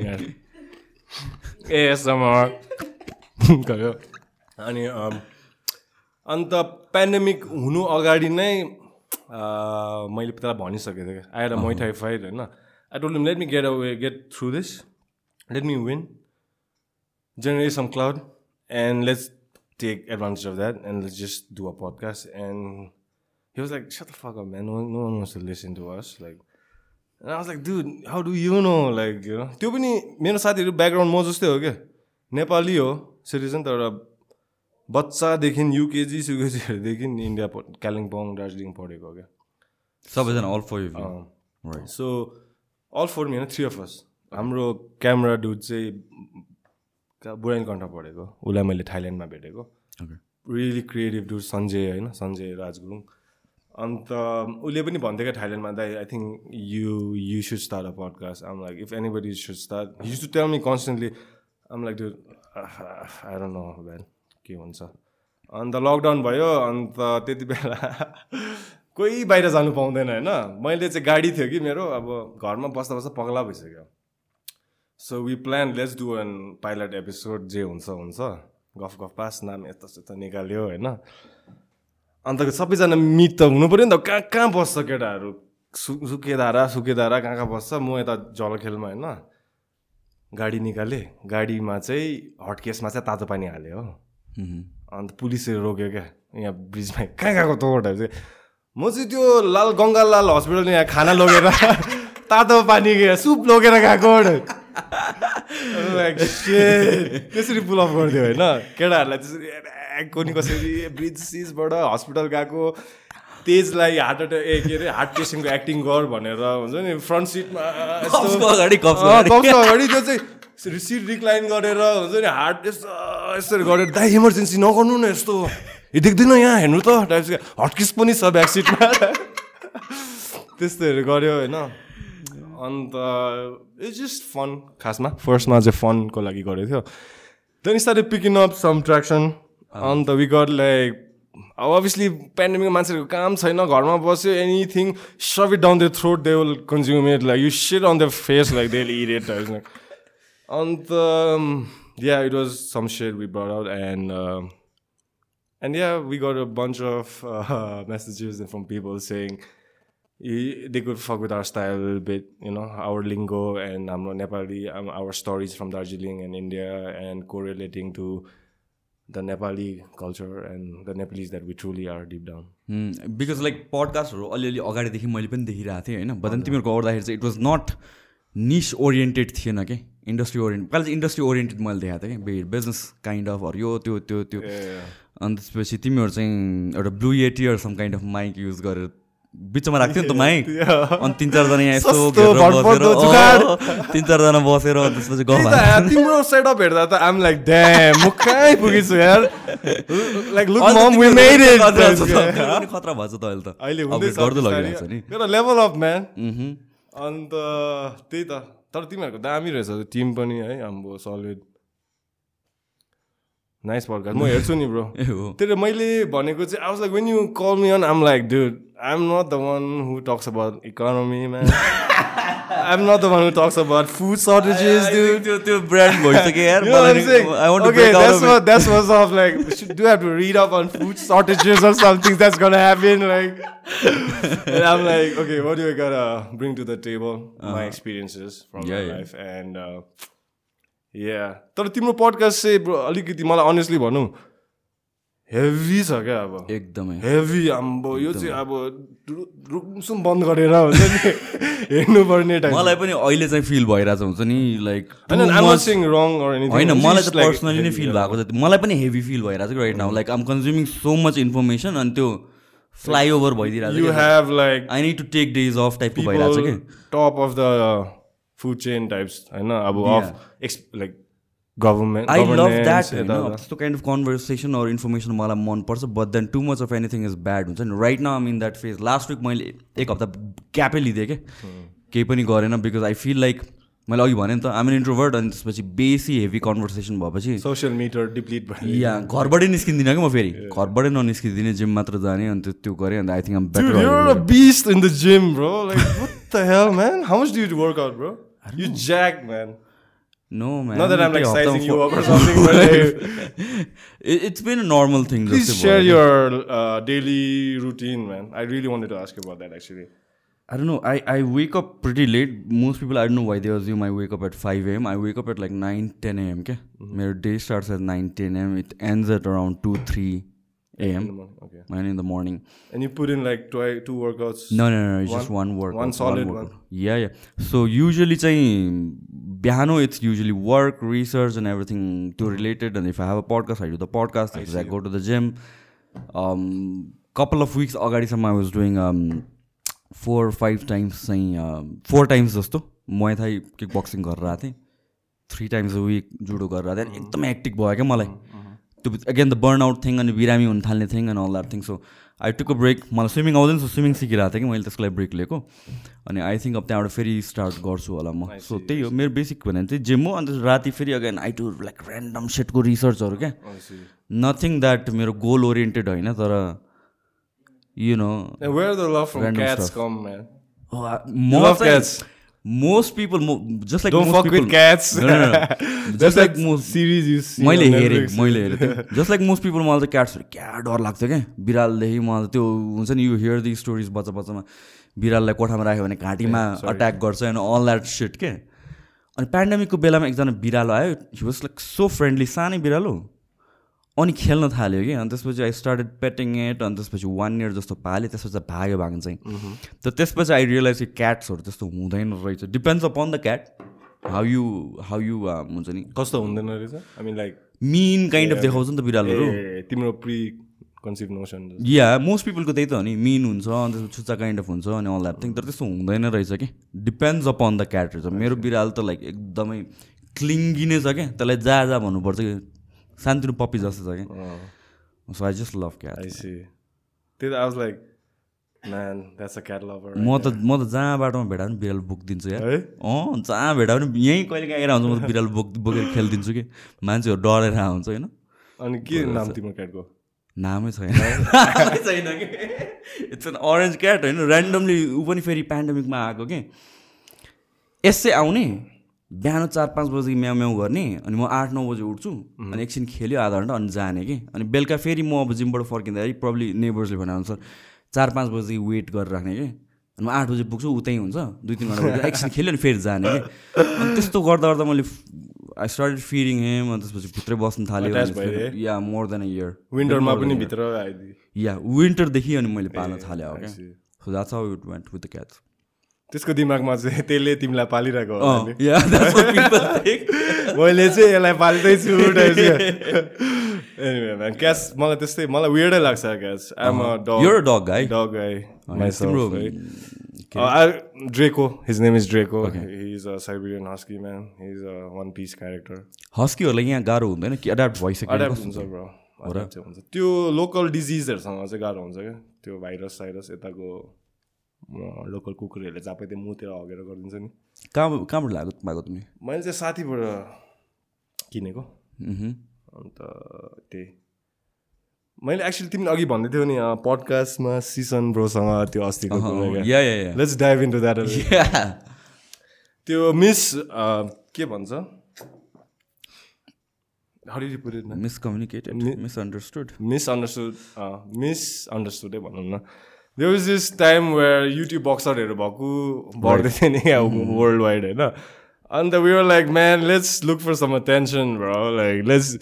ASMR अनि अन्त पेन्डेमिक हुनु अगाडि नै मैले त्यसलाई भनिसकेको थिएँ। क्या आइड मोइटाइफाइड होइन? I don't let me get away get through this let me win generation cloud and let's take advantage of that and let's just do a podcast and he was like fuck man no no no listen to us like like how do you know like त्यो पनि मेरो साथीहरू background म जस्तै हो क्या। नेपाली हो citizen तर बच्चादेखि युकेजी सुकेजीहरूदेखि इन्डिया कालिम्पोङ दार्जिलिङ पढेको क्या। सबैजना all for so all four होइन थ्री अफ अस हाम्रो क्यामरा डुड चाहिँ कहाँ बुढाइन कण्ठ पढेको उसलाई मैले थाइल्यान्डमा भेटेको। रियली क्रिएटिभ डुड सञ्जय होइन सञ्जय राजगुरुङ। अन्त उसले पनि भन्थ्यो क्या थाइल्यान्डमा दाइ I think you you should start a podcast um like if anybody should start you to tell me constantly um like I don't know ब्यान के हुन्छ? अन्त लकडाउन भयो अन्त त्यति बेला कोही बाहिर जानु पाउँदैन होइन? मैले चाहिँ गाडी थियो कि मेरो अब घरमा बस्दा बस्दा पगला भइसक्यो। So we plan let's do an pilot episode जे हुन्छ हुन्छ। गफ गफ पास नाम यता यता निकाल्यो होइन? अन्त सबैजना मिट त हुनु पऱ्यो नि त। कहाँ कहाँ बस्छ केटाहरू? सु सुकेधारा सुकेधारा कहाँ कहाँ बस्छ? म यता जलखेलमा होइन? गाडी निकालेँ गाडीमा चाहिँ हट केसमा चाहिँ तातो पानी हाल्यो हो। अन्त पुलिसले रोक्यो क्या यहाँ ब्रिजमा। कहाँ गएको तँ चाहिँ म चाहिँ त्यो लाल गङ्गालाल हस्पिटल यहाँ खाना लगेर तातो पानी सुप लगेर गएको shit. त्यसरी पुल अफ गरिदियो होइन। केटाहरूलाई त्यसरी कोनी कसरी ब्रिज सिजबाट हस्पिटल गएको। तेजलाई हार्ट एट्याक ए के अरे हार्ट पेसेन्टको एक्टिङ गर भनेर हुन्छ नि फ्रन्ट सिटमा अगाडि, त्यो चाहिँ सिट रिक्लाइन गरेर हुन्छ नि हार्ट यस्तो यसरी गरेर दाइ इमर्जेन्सी नगर्नु न यस्तो। देख्दैन यहाँ हेर्नु त टाइप्सको हटकिस पनि छ ब्याक सिटमा। त्यस्तोहरू गऱ्यो होइन। अन्त इट्स जस्ट फन खासमा। फर्स्टमा चाहिँ फनको लागि गरेको थियो। Then started picking up some traction and we got like अब अभियसली पेन्डेमिकमा मान्छेहरूको काम छैन घरमा बस्यो anything shove it down the throat they will consume it like you set on the face like they it it and yeah it was some said we brought out and And yeah, we got a bunch of uh, messages from people saying eh, they could fuck with our style a little bit, you know, our lingo and um, Nepali, um, our stories from Darjeeling the Nepali culture and the Nepalese that we truly are deep down. Because like पडकास्टहरू अलिअलि अगाडिदेखि मैले पनि देखिरहेको थिएँ होइन? बदन तिमीहरूको गर्दाखेरि चाहिँ it was not niche oriented थिएन कि? इन्डस्ट्री ओरिएन्ट पहिला चाहिँ इन्डस्ट्री ओरिएन्टेड मैले देखाएको थिएँ कि? बिजनेस काइन्ड अफ यो त्यो त्यो त्यो. अनि त्यसपछि तिमीहरू चाहिँ एउटा Blue Yeti some kind of mic use गरेर बिचमा राख्थ्यो नि त माइक अनि तिन चारजना यहाँ यसो सस्तो, घेरेर भरपर्दो बसेर, जुगाड। अँ, तिन चारजना बसेर त्यसपछि तिम्रो सेटअप हेर्दा त आम लाइक ड्याम म कहाँ आइपुगेछु यार? Like look mom we made it खतरा भएछ त अहिले त। अहिले हुँदैछ गर्दै नि। एउटा लेभल अफ म्यान। अन्त त्यही त। तर तिमीहरूको दामी रहेछ टिम पनि है हाम्रो सलिड नाइस पडकास्ट म हेर्छु नि ब्रो त्यही मैले भनेको चाहिँ I was like when you call me on um like dude I am not the one who talks about economy man I am not the one who talks about food shortages dude त्यो त्यो brand भइसक्यो यार You know what I'm saying? I want to okay, break out that's of it. what that's what's off. Like, we should do have to read up on food shortages or something that's gonna happen. Like, and I'm like, okay, what do I gotta bring to the table? My experiences from Yeah, my yeah. life, and uh, yeah. तर तिम्रो podcast चाहिँ bro, अलिकति मलाई honestly भनौँ heavy छ क्या अब। एकदमै। हेभी अब यो चाहिँ अब रुमसुम बन्द गरेर हुन्छ नि। हेर्नुपर्ने टाइम मलाई पनि अहिले चाहिँ फिल भइरहेको हुन्छ नि लाइक होइन मलाई चाहिँ पर्सनली नै फिल. भएको जति मलाई पनि हेभी फिल भइरहेको छ right now like um consuming so much information अनि त्यो फ्लाइओभर भइदिरहेको छ have like I need to take days off टाइपको भइरहेको छ कि? Top of the food chain types होइन? अब of ex like government I love that होइन त्यस्तो kind of conversation or information मलाई मनपर्छ but then too much of anything is bad हुन्छ नि right now in that phase last week मैले एक हप्ता ग्यापै लिँदै क्या केही पनि गरेन बिकज आई फिल लाइक मैले अघि भनेँ नि त आम एन इन्ट्रोभर्ट अनि त्यसपछि बेसी हेभी कन्भर्सेसन भएपछि सोसियल मिडिया डिप्लिट या घरबाटै निस्किँदिनँ क्या म फेरि? घरबाटै ननिस्किदिने जिम मात्र जाने अनि त्यो गरेँ and I think um Dude, you're a beast in the gym, bro. Like, what the hell, man? How much do you work out, bro? You No man. Not that I'm like sizing you up or something. but like, it's been a normal thing. Please share your uh, daily routine, man. I really wanted to ask you about that actually. I don't know. I, I wake up pretty late. Most people, I don't know why they assume I wake up at 5 a.m. I wake up at like 9, 10 a.m. Okay? Mm-hmm. My day starts at 9, 10 a.m. It ends at around 2, 3 a.m. Okay. 9 in the morning. And you put in like two, two workouts? No, no, no. It's one, just one workout. One solid one. one. Yeah, yeah. So usually, chai, बिहानो usually work, research and everything to related. And if I have a podcast, I do the podcast. If I, go to the gym. Um, couple of weeks अगाडिसम्म I was doing um, four five times चाहिँ four times जस्तो Thai kick boxing गरेर आएको थिएँ three times a week judo गरेर आएको थिएँ एकदमै एक्टिभ भयो क्या मलाई त्यो again the burn out thing अनि बिरामी हुन थाल्ने थिङ अनि all that thing so I took a break मलाई स्विमिङ आउँदैन सो स्विमिङ सिकिरहेको थिएँ कि मैले त्यसको लागि ब्रेक लिएको। अनि आई थिङ्क अब त्यहाँबाट फेरि स्टार्ट गर्छु होला म। सो त्यही हो मेरो बेसिक भने चाहिँ जिम हो अन्त राति फेरि again I to like random सेटको रिसर्चहरू क्या. नथिङ द्याट मेरो गोल ओरिएन्टेड होइन तर यु नो मोस्ट पिपल मो जस्ट लाइक मैले हेरेँ मैले हेरेँ जस्ट लाइक मोस्ट पिपल मलाई त क्याट्सहरू क्या डर लाग्थ्यो क्या। बिरालदेखि मलाई त्यो हुन्छ नि यु हियर दि स्टोरिज बच्चा बच्चामा। बिराललाई कोठामा राख्यो भने घाँटीमा अट्याक गर्छ होइन अल द्याट सिट के अनि पेन्डामिकको बेलामा एकजना बिरालो आयो। He was like so friendly सानै बिरालो। अनि खेल्न थाल्यो कि अनि त्यसपछि आई स्टार्टेड पेटिङ एट अनि त्यसपछि वान इयर जस्तो पालेँ त्यसपछि भाग्यो भाग्न चाहिँ। त त्यसपछि आई रियलाइज कि क्याट्सहरू त्यस्तो हुँदैन रहेछ। Depends upon the cat how you how you हुन्छ नि। कस्तो हुँदैन रहेछ? I mean like mean kind of देखाउँछ नि त बिरालोहरू। तिम्रो प्री कन्सिभ नोसन या मोस्ट पिपलको त्यही त हो नि मिन हुन्छ अनि त्यसपछि छुच्चा काइन्ड अफ हुन्छ अनि अल द्याट थिङ तर त्यस्तो हुँदैन रहेछ कि। डिपेन्ड्स अपन द क्याट रहेछ। मेरो बिरालो त लाइक एकदमै क्लिङ्गी नै छ क्या। त्यसलाई जा जा भन्नुपर्छ कि। सानतिनो पप्पी जस्तो छ क्या so I just love cat त्यही त आई वाज लाइक म त म त जहाँ बाटोमा भेटा पनि बिरालो बोकिदिन्छु है? अँ जहाँ भेटा पनि यहीँ कहिले काहीँ आएर हुन्छ म त बिरालो बोक बोकेर खेलिदिन्छु कि। मान्छेहरू डरेर हुन्छ होइन? अनि के नाम तिम्रो क्याटको नामै छैन। नामै छैन कि। इट्स एन अरेन्ज क्याट होइन? ऱ्यान्डमली ऊ पनि फेरि पेन्डेमिकमा आएको कि। यसै आउने। बिहान चार पाँच बजी म्याउ म्याउ गर्ने अनि म आठ नौ बजी उठ्छु अनि एकछिन खेल्यो आधा घन्टा अनि जाने कि। अनि बेलुका फेरि म अब जिमबाट फर्किँदाखेरि प्रब्ली नेबर्सले भनेअनुसार चार पाँच बजी वेट गरेर राख्ने कि। अनि म आठ बजी पुग्छु उतै हुन्छ दुई तिन घन्टा एकछिन खेल्यो अनि फेरि जाने कि। अनि त्यस्तो गर्दा गर्दा मैले आई स्टार्टेड फिडिङ हेम अनि त्यसपछि भित्रै बस्नु अनि yeah more than a year विन्टरमा पनि भित्र या विन्टरदेखि अनि मैले पाल्न थालेँ. So that's how it went with the cats त्यसको दिमागमा चाहिँ त्यसले तिमीलाई पालिरहेको हो मैले चाहिँ यसलाई पाल्दैछु क्यास मलाई त्यस्तै मलाई वियर्डै लाग्छ cause a dog guy. Dog तिम्रो Draco his name is Draco he is a Siberian husky man he is a one piece character हस्कीहरूलाई यहाँ गाह्रो हुँदैन कि एड्याप्ट भइसक्यो। एड्याप्ट हुन्छ ब्रो हुन्छ। त्यो लोकल डिजिजहरूसँग चाहिँ गाह्रो हुन्छ क्या? त्यो भाइरस साइरस यताको लोकल कुकुरहरूले पाइ त्यो मुतेर हगेर गरिदिन्छ नि। कहाँ कहाँबाट लाग्यो पाएको तिमी? मैले चाहिँ साथीबाट किनेको। अन्त त्यही। मैले एक्चुली तिमीले अघि भन्दै थियौ नि पडकास्टमा सिसन ब्रोसँग त्यो अस्तिको लेट्स डाइभ इन्टु द्याट या त्यो मिस के भन्छ? मिसकम्युनिकेटेड मिसअन्डरस्टुड मिसअन्डरस्टुड मिसअन्डरस्टुड भनौँ न। There was this time where YouTube बक्सरहरू भएको बढ्दै थियो नि वर्ल्ड वाइड होइन? And we were like man let's look for some attention bro like let's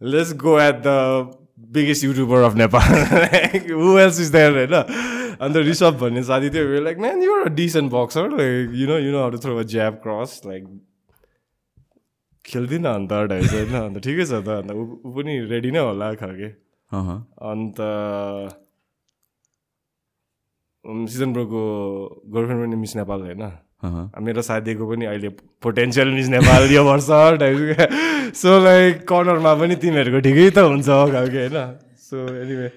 let's go at the biggest YouTuber of Nepal like who else is there होइन अन्त रिसभ भन्ने साथी थियो we like man you're a decent boxer like you know you know throw a jab cross like खेल्दिनँ अन्त ढाइस होइन? अन्त ठिकै छ त अन्त ऊ ऊ पनि रेडी नै होला खालके अन्त सिजन ब्रोको गर्लफ्रेन्ड पनि मिस नेपाल होइन। मेरो साथीको पनि अहिले पोटेन्सियल मिस नेपाल यो वर्ष सो लाइक कर्नरमा पनि तिमीहरूको ठिकै त हुन्छ खालको होइन। सो एनिवे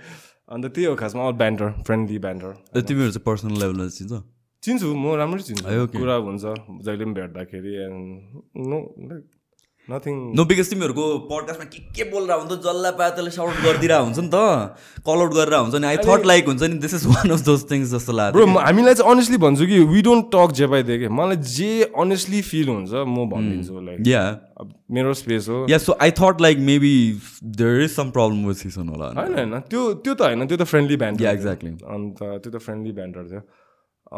अन्त त्यही हो खासमा अल ब्यान्टर फ्रेन्डली ब्यान्टर ए, तिमीहरू चाहिँ पर्सनल लेभलमा चिन्छ? चिन्छु म राम्रै चिन्छु. कुरा हुन्छ जहिले पनि भेट्दाखेरि and no like nothing no because तिमीहरूको पडकास्टमा के के बोलिरहेको हुन्छ जसलाई पाए त्यसले साउट गरिदिरहेको हुन्छ नि त। कल आउट गरेर हुन्छ नि आई थट लाइक हुन्छ नि this is one of those things जस्तो ब्रो लाग्यो हामीलाई चाहिँ अनेस्टली भन्छु कि वी डोन्ट टक जे पाइदियो कि मलाई जे अनेस्टली फिल हुन्छ म भनिदिन्छु लाइक या मेरो स्पेस हो। Yeah so I thought like maybe there is some problem with Sisan होला। होइन होइन। त्यो त्यो त होइन त्यो त फ्रेन्डली ब्यान्ड exactly. अन्त त्यो त फ्रेन्डली ब्यान्डर थियो।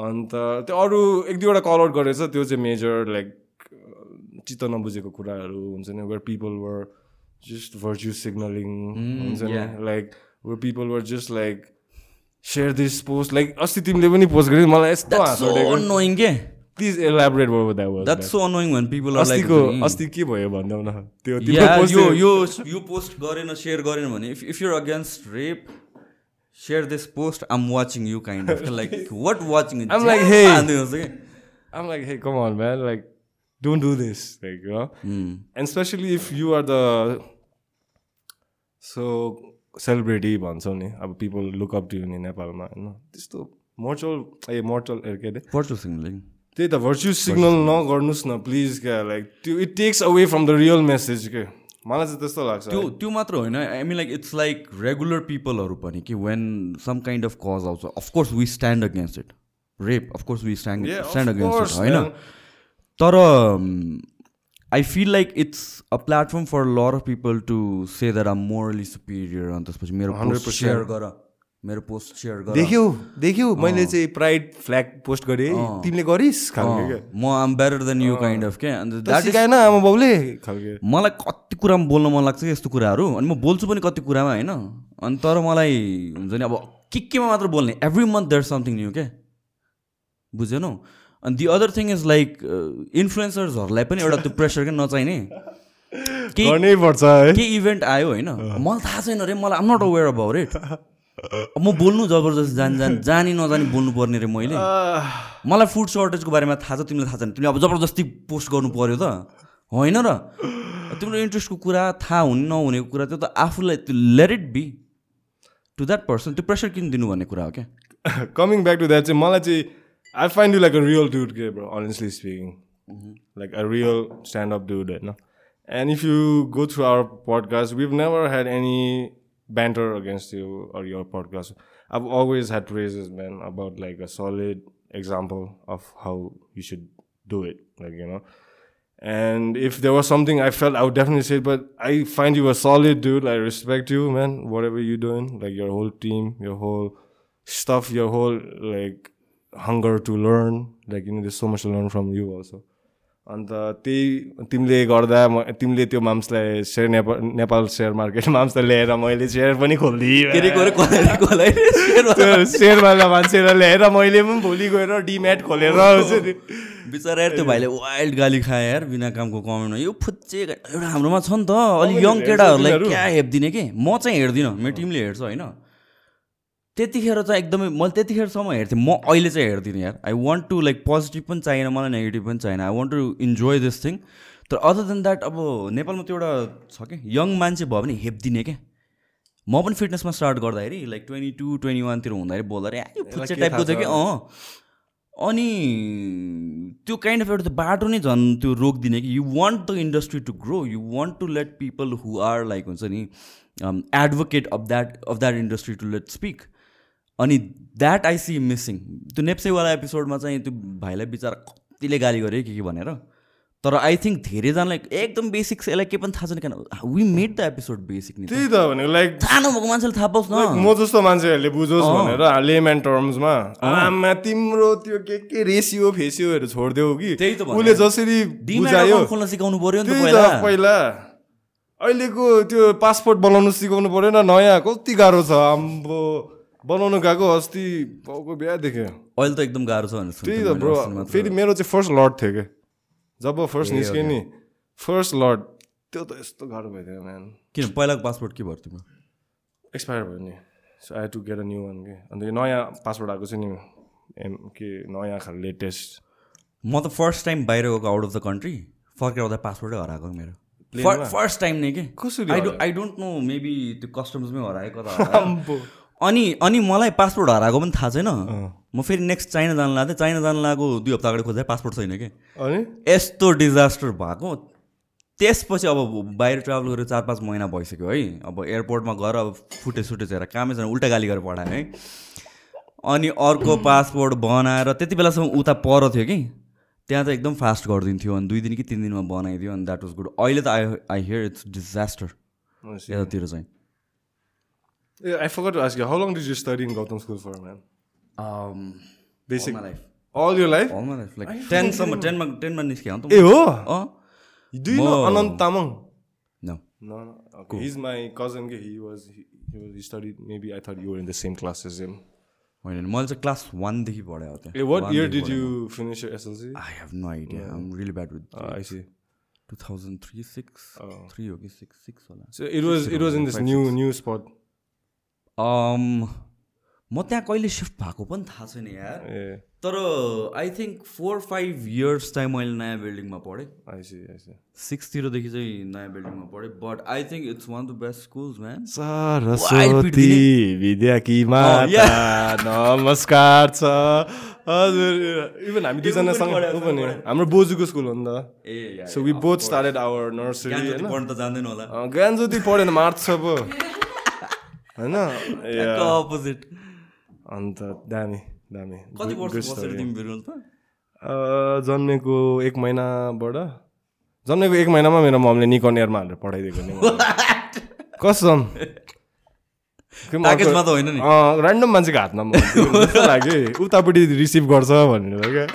अन्त त्यो अरू एक दुईवटा कल आउट गरेछ त्यो चाहिँ मेजर लाइक चित्त नबुझेको कुराहरू हुन्छ नि where people were just virtue signalling हुन्छ नि. Like where people were just like share this post like अस्ति तिमीले पनि पोस्ट गर्यो मलाई यस्तो अनोइङ के please elaborate was that's so annoying are like अस्तिको अस्ति के भयो भनिदेऊ न त्यो यो यो यो पोस्ट गरेन सेयर गरेन भने if if you're against rape share this post um watching you kind of like what watching I'm like, hey. कि I'm like, hey, come on, man. Like, don't do this. Like, you know? And especially if you are the so celebrity भन्छौ नि अब people look up to you नि नेपालमा होइन? त्यस्तो मोर्चल ए मोर्चल के अरे? पर्चु सिङ्लिङ त्यही त भर्च्यु सिग्नल नगर्नुहोस् न प्लिज क्या लाइक त्यो it takes away from the real message के? मलाई चाहिँ त्यस्तो लाग्छ त्यो त्यो मात्र होइन I mean like it's like regular पिपलहरू पनि कि when some kind of cause आउँछ of course we stand against it rape of course we stand stand against it होइन. तर I feel like it's a platform for lot of people to say that um morally superior अनि त्यसपछि मेरो post 100%. Share गर मेरो post share गर देख्यौ देख्यौ मैले चाहिँ प्राइड फ्ल्याग पोस्ट गरेँ। तिमीले गरिस् म आम better than you kind of के? आमा बाउले खालको। मलाई कति कुरामा बोल्न मन लाग्छ कि यस्तो कुराहरू? अनि म बोल्छु पनि कति कुरामा होइन? अनि तर मलाई हुन्छ नि अब के केमा मात्र बोल्ने? Every month there something new के? बुझेनौ अनि the other thing is like इन्फ्लुएन्सर्सहरूलाई पनि एउटा त्यो प्रेसर क्या नचाहिने। केही गर्नै पर्छ है। केही इभेन्ट आयो होइन। मलाई थाहा छैन रे मलाई आम नट अवेर अबाउट इट म बोल्नु जबरजस्ती जान जान जानी नजानी बोल्नु पर्ने रे मैले। मलाई फुड सर्टेजको बारेमा थाहा छ तिमीलाई थाहा छैन। तिमीले अब जबरजस्ती पोस्ट गर्नु पर्यो त। होइन र। तिम्रो इन्ट्रेस्टको कुरा थाहा हुने नहुनेको कुरा त्यो त आफूलाई त्यो let it be to that person त्यो प्रेसर किन दिनु भन्ने कुरा हो क्या? कमिङ ब्याक टु द्याट चाहिँ मलाई चाहिँ I find you like a real dude, gay, bro. Honestly speaking, mm-hmm. like a real stand-up dude, you know. And if you go through our podcast, we've never had any banter against you or your podcast. I've always had praises, man, about like a solid example of how you should do it, like you know. And if there was something I felt, I would definitely say. It, but I find you a solid dude. I respect you, man. Whatever you're doing, like your whole team, your whole stuff, your whole like learn. Like you know, there's so much to learn from you also. अन्त त्यही तिमीले गर्दा म तिमीले त्यो माम्सलाई share Nepal Nepal share market माम्सलाई ल्याएर मैले share पनि खोलिदिएँ। सेयरवाला मान्छेलाई ल्याएर मैले पनि भोलि गएर डिम्याट खोलेर बिचरा यार त्यो भाइले वाइल्ड गाली खायो यार बिना कामको कमेन्टमा यो फुच्चे एउटा हाम्रोमा छ नि त अलिक यङ केटाहरूलाई क्या हेप्दिने कि? म चाहिँ हेर्दिनँ मेरो टिमले हेर्छ होइन? त्यतिखेर चाहिँ एकदमै मैले त्यतिखेरसम्म हेर्थेँ। म अहिले चाहिँ हेर्दिनँ यार। I want to like positive पनि चाहिएन मलाई नेगेटिभ पनि चाहिएन। I want to enjoy this thing तर अदर देन द्याट अब नेपालमा त्यो एउटा छ कि? यङ मान्छे भयो भने हेप्दिने क्या। म पनि फिटनेसमा स्टार्ट गर्दाखेरि लाइक ट्वेन्टी टू ट्वेन्टी वानतिर हुँदाखेरि बोल्दाखेरि "आ, यो फुच्चे टाइपको थियो कि? अँ। अनि त्यो काइन्ड अफ एउटा बाटो नै झन् त्यो रोकिदिने कि। You want the industry to grow you want to let people who are like हुन्छ नि advocate of that of that industry to let speak अनि द्याट आई सी मिसिङ त्यो नेप्सेवाला एपिसोडमा चाहिँ त्यो भाइलाई बिचरा कतिले गाली गर्यो के के भनेर? तर आई थिङ्क धेरैजनालाई एकदम बेसिक यसलाई के पनि थाहा छैन किन we made the episode basic नि त्यही त भनेको लाइक थाहा नभएको मान्छेले थाहा पाओस् न। म जस्तो मान्छेहरूले बुझोस् भनेर लेमेन टर्म्समा आमा तिम्रो त्यो के के रेसियो फेसियोहरू छोडिदेऊ कि? त्यही त। उसले जसरी बुझायो। खोल्न सिकाउनु पर्यो नि पहिला। अहिलेको त्यो पासपोर्ट बनाउनु सिकाउनु पऱ्यो न नयाँ कति गाह्रो छ आम्बो। बनाउनु गएको अस्ति बाउको बिहा देख्यो। अहिले त एकदम गाह्रो छ त्यही त ब्रो। फेरि मेरो चाहिँ फर्स्ट लट थियो क्या जब फर्स्ट निस्क्यो नि फर्स्ट लट त्यो त यस्तो गाह्रो भइदियो म्यान किन पहिलाको पासपोर्ट के भयो तिम्रो? एक्सपायर भयो नि। So I to get a new one के? अन्त यो नयाँ पासवर्ड आएको छ नि एम के नयाँ खाले लेटेस्ट म त फर्स्ट टाइम बाहिर गएको आउट अफ द कन्ट्री फर्केर आउँदा पासपोर्टै हराएको मेरो? फर्स्ट टाइम नै के? कसरी आई डोन्ट नो मेबी त्यो कस्टम्समै हराएको त हरायो। अनि अनि मलाई पासपोर्ट हराएको पनि थाहा छैन। म फेरि नेक्स्ट चाइना जानु लाग्थेँ चाइना जानु लागेको दुई हप्ता अगाडि खोज्दा पासपोर्ट छैन कि? अनि? यस्तो डिजास्टर भएको। त्यसपछि अब बाहिर ट्राभल गरेर चार पाँच महिना भइसक्यो है। अब एयरपोर्टमा गएर अब फुटे सुटे हेर कामै छैन उल्टा गाली गरेर पठाएँ है। अनि अर्को पासपोर्ट बनाएर त्यति बेलासम्म उता पर थियो कि। त्यहाँ त एकदम फास्ट गरिदिन्थ्यो। अनि दुई दिन कि तिन दिनमा बनाइदियो। अनि द्याट वाज गुड अहिले त I I hear it's disaster यतातिर चाहिँ। I forgot to ask you, how long did you study in Gautam School for, man? Basic. Life All your life? All life like टेनसम्म टेनमा टेनमा निस्केँ अन्त ए हो अँ Do you know Anant Tamang? न No, no. Okay. He's my cousin. He was he, he was he studied. Maybe I thought you were in the same class as him. होइन मैले चाहिँ class वानदेखि पढेँ हो Hey, what year did you finish your SLC? I have no idea I'm really bad with Uh, I see. Two thousand three six three हो कि six six होला So it was it was in this new new spot. Um, म त्यहाँ कहिले shift भएको पनि थाहा छैन यार। तर I think four five years चाहिँ मैले नयाँ बिल्डिङमा पढेँ. सिक्सतिरदेखि चाहिँ नयाँ बिल्डिङमा पढेँ। But I think it's one of the best schools man Saraswati विद्याकी Oh, माता। नमस्कार छ हजुर इभन हामी दुईजनासँग छ, पनि। हाम्रो बोजूको स्कुल हो नि त। ए so we both started our nursery ज्ञान होइन? पढ्न त जान्दैन होला। अँ, ज्ञान ज्योति पढेन मार्च पो। होइन. अपोजिट अन्त दामी दामी। कति वर्ष. तिमी जन्मेको एक महिनाबाट जन्मेको एक महिनामा मेरो ममले निकन एयरमा हालेर पठाइदिएको नि। कसम? ऱ्यान्डम मान्छेको हातमा लाग्यो उतापट्टि रिसिभ गर्छ भनेर क्या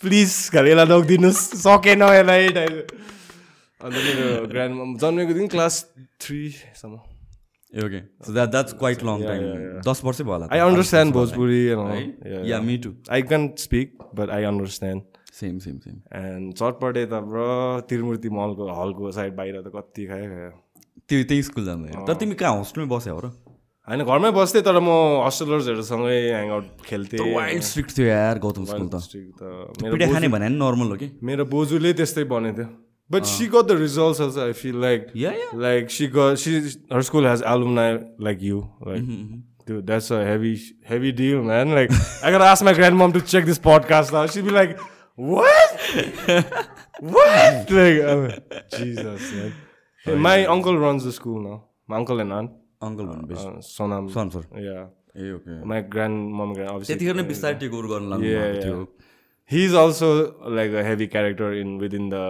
प्लिज खालि यसलाई नदिनुहोस् सकेन यसलाई। अन्त मेरो ग्रान्ड जन्मेको दिन class थ्रीसम्म okay so that that's quite long time दस वर्षै भयो होला I understand Bhojpuri yeah me too I can speak but I understand same same same and चटपटे त ब्र त्रिमूर्ति मलको हलको साइड बाहिर त कति खायो खायो त्यो त्यही स्कुल जाँदैन तर तिमी कहाँ होस्टेलमै बस्यौ हो र? होइन घरमै बस्थेँ तर म हस्टेलर्सहरूसँगै ह्याङआउट खेल्थेँ। वाइल्ड स्ट्रिक्ट थियो यार गौतम स्कुल त। मेरो खाने भने नर्मल हो कि? मेरो बोजूले त्यस्तै बनेको थियो but she got the results also I feel like yeah yeah like she got she her school has alumni like you like dude that's a heavy heavy deal man like i gotta ask my grandmom to check this podcast now she'd be like what what like like, jesus man Hey, my uncle runs the school now my uncle and aunt uncle भनेपछि uh, sonam sir yeah ए okay grandmom grand obviously त्यतिखेर नै बिस्तारै take over गर्न लाग्नु Yeah, भएको थियो he's also like a heavy character in within the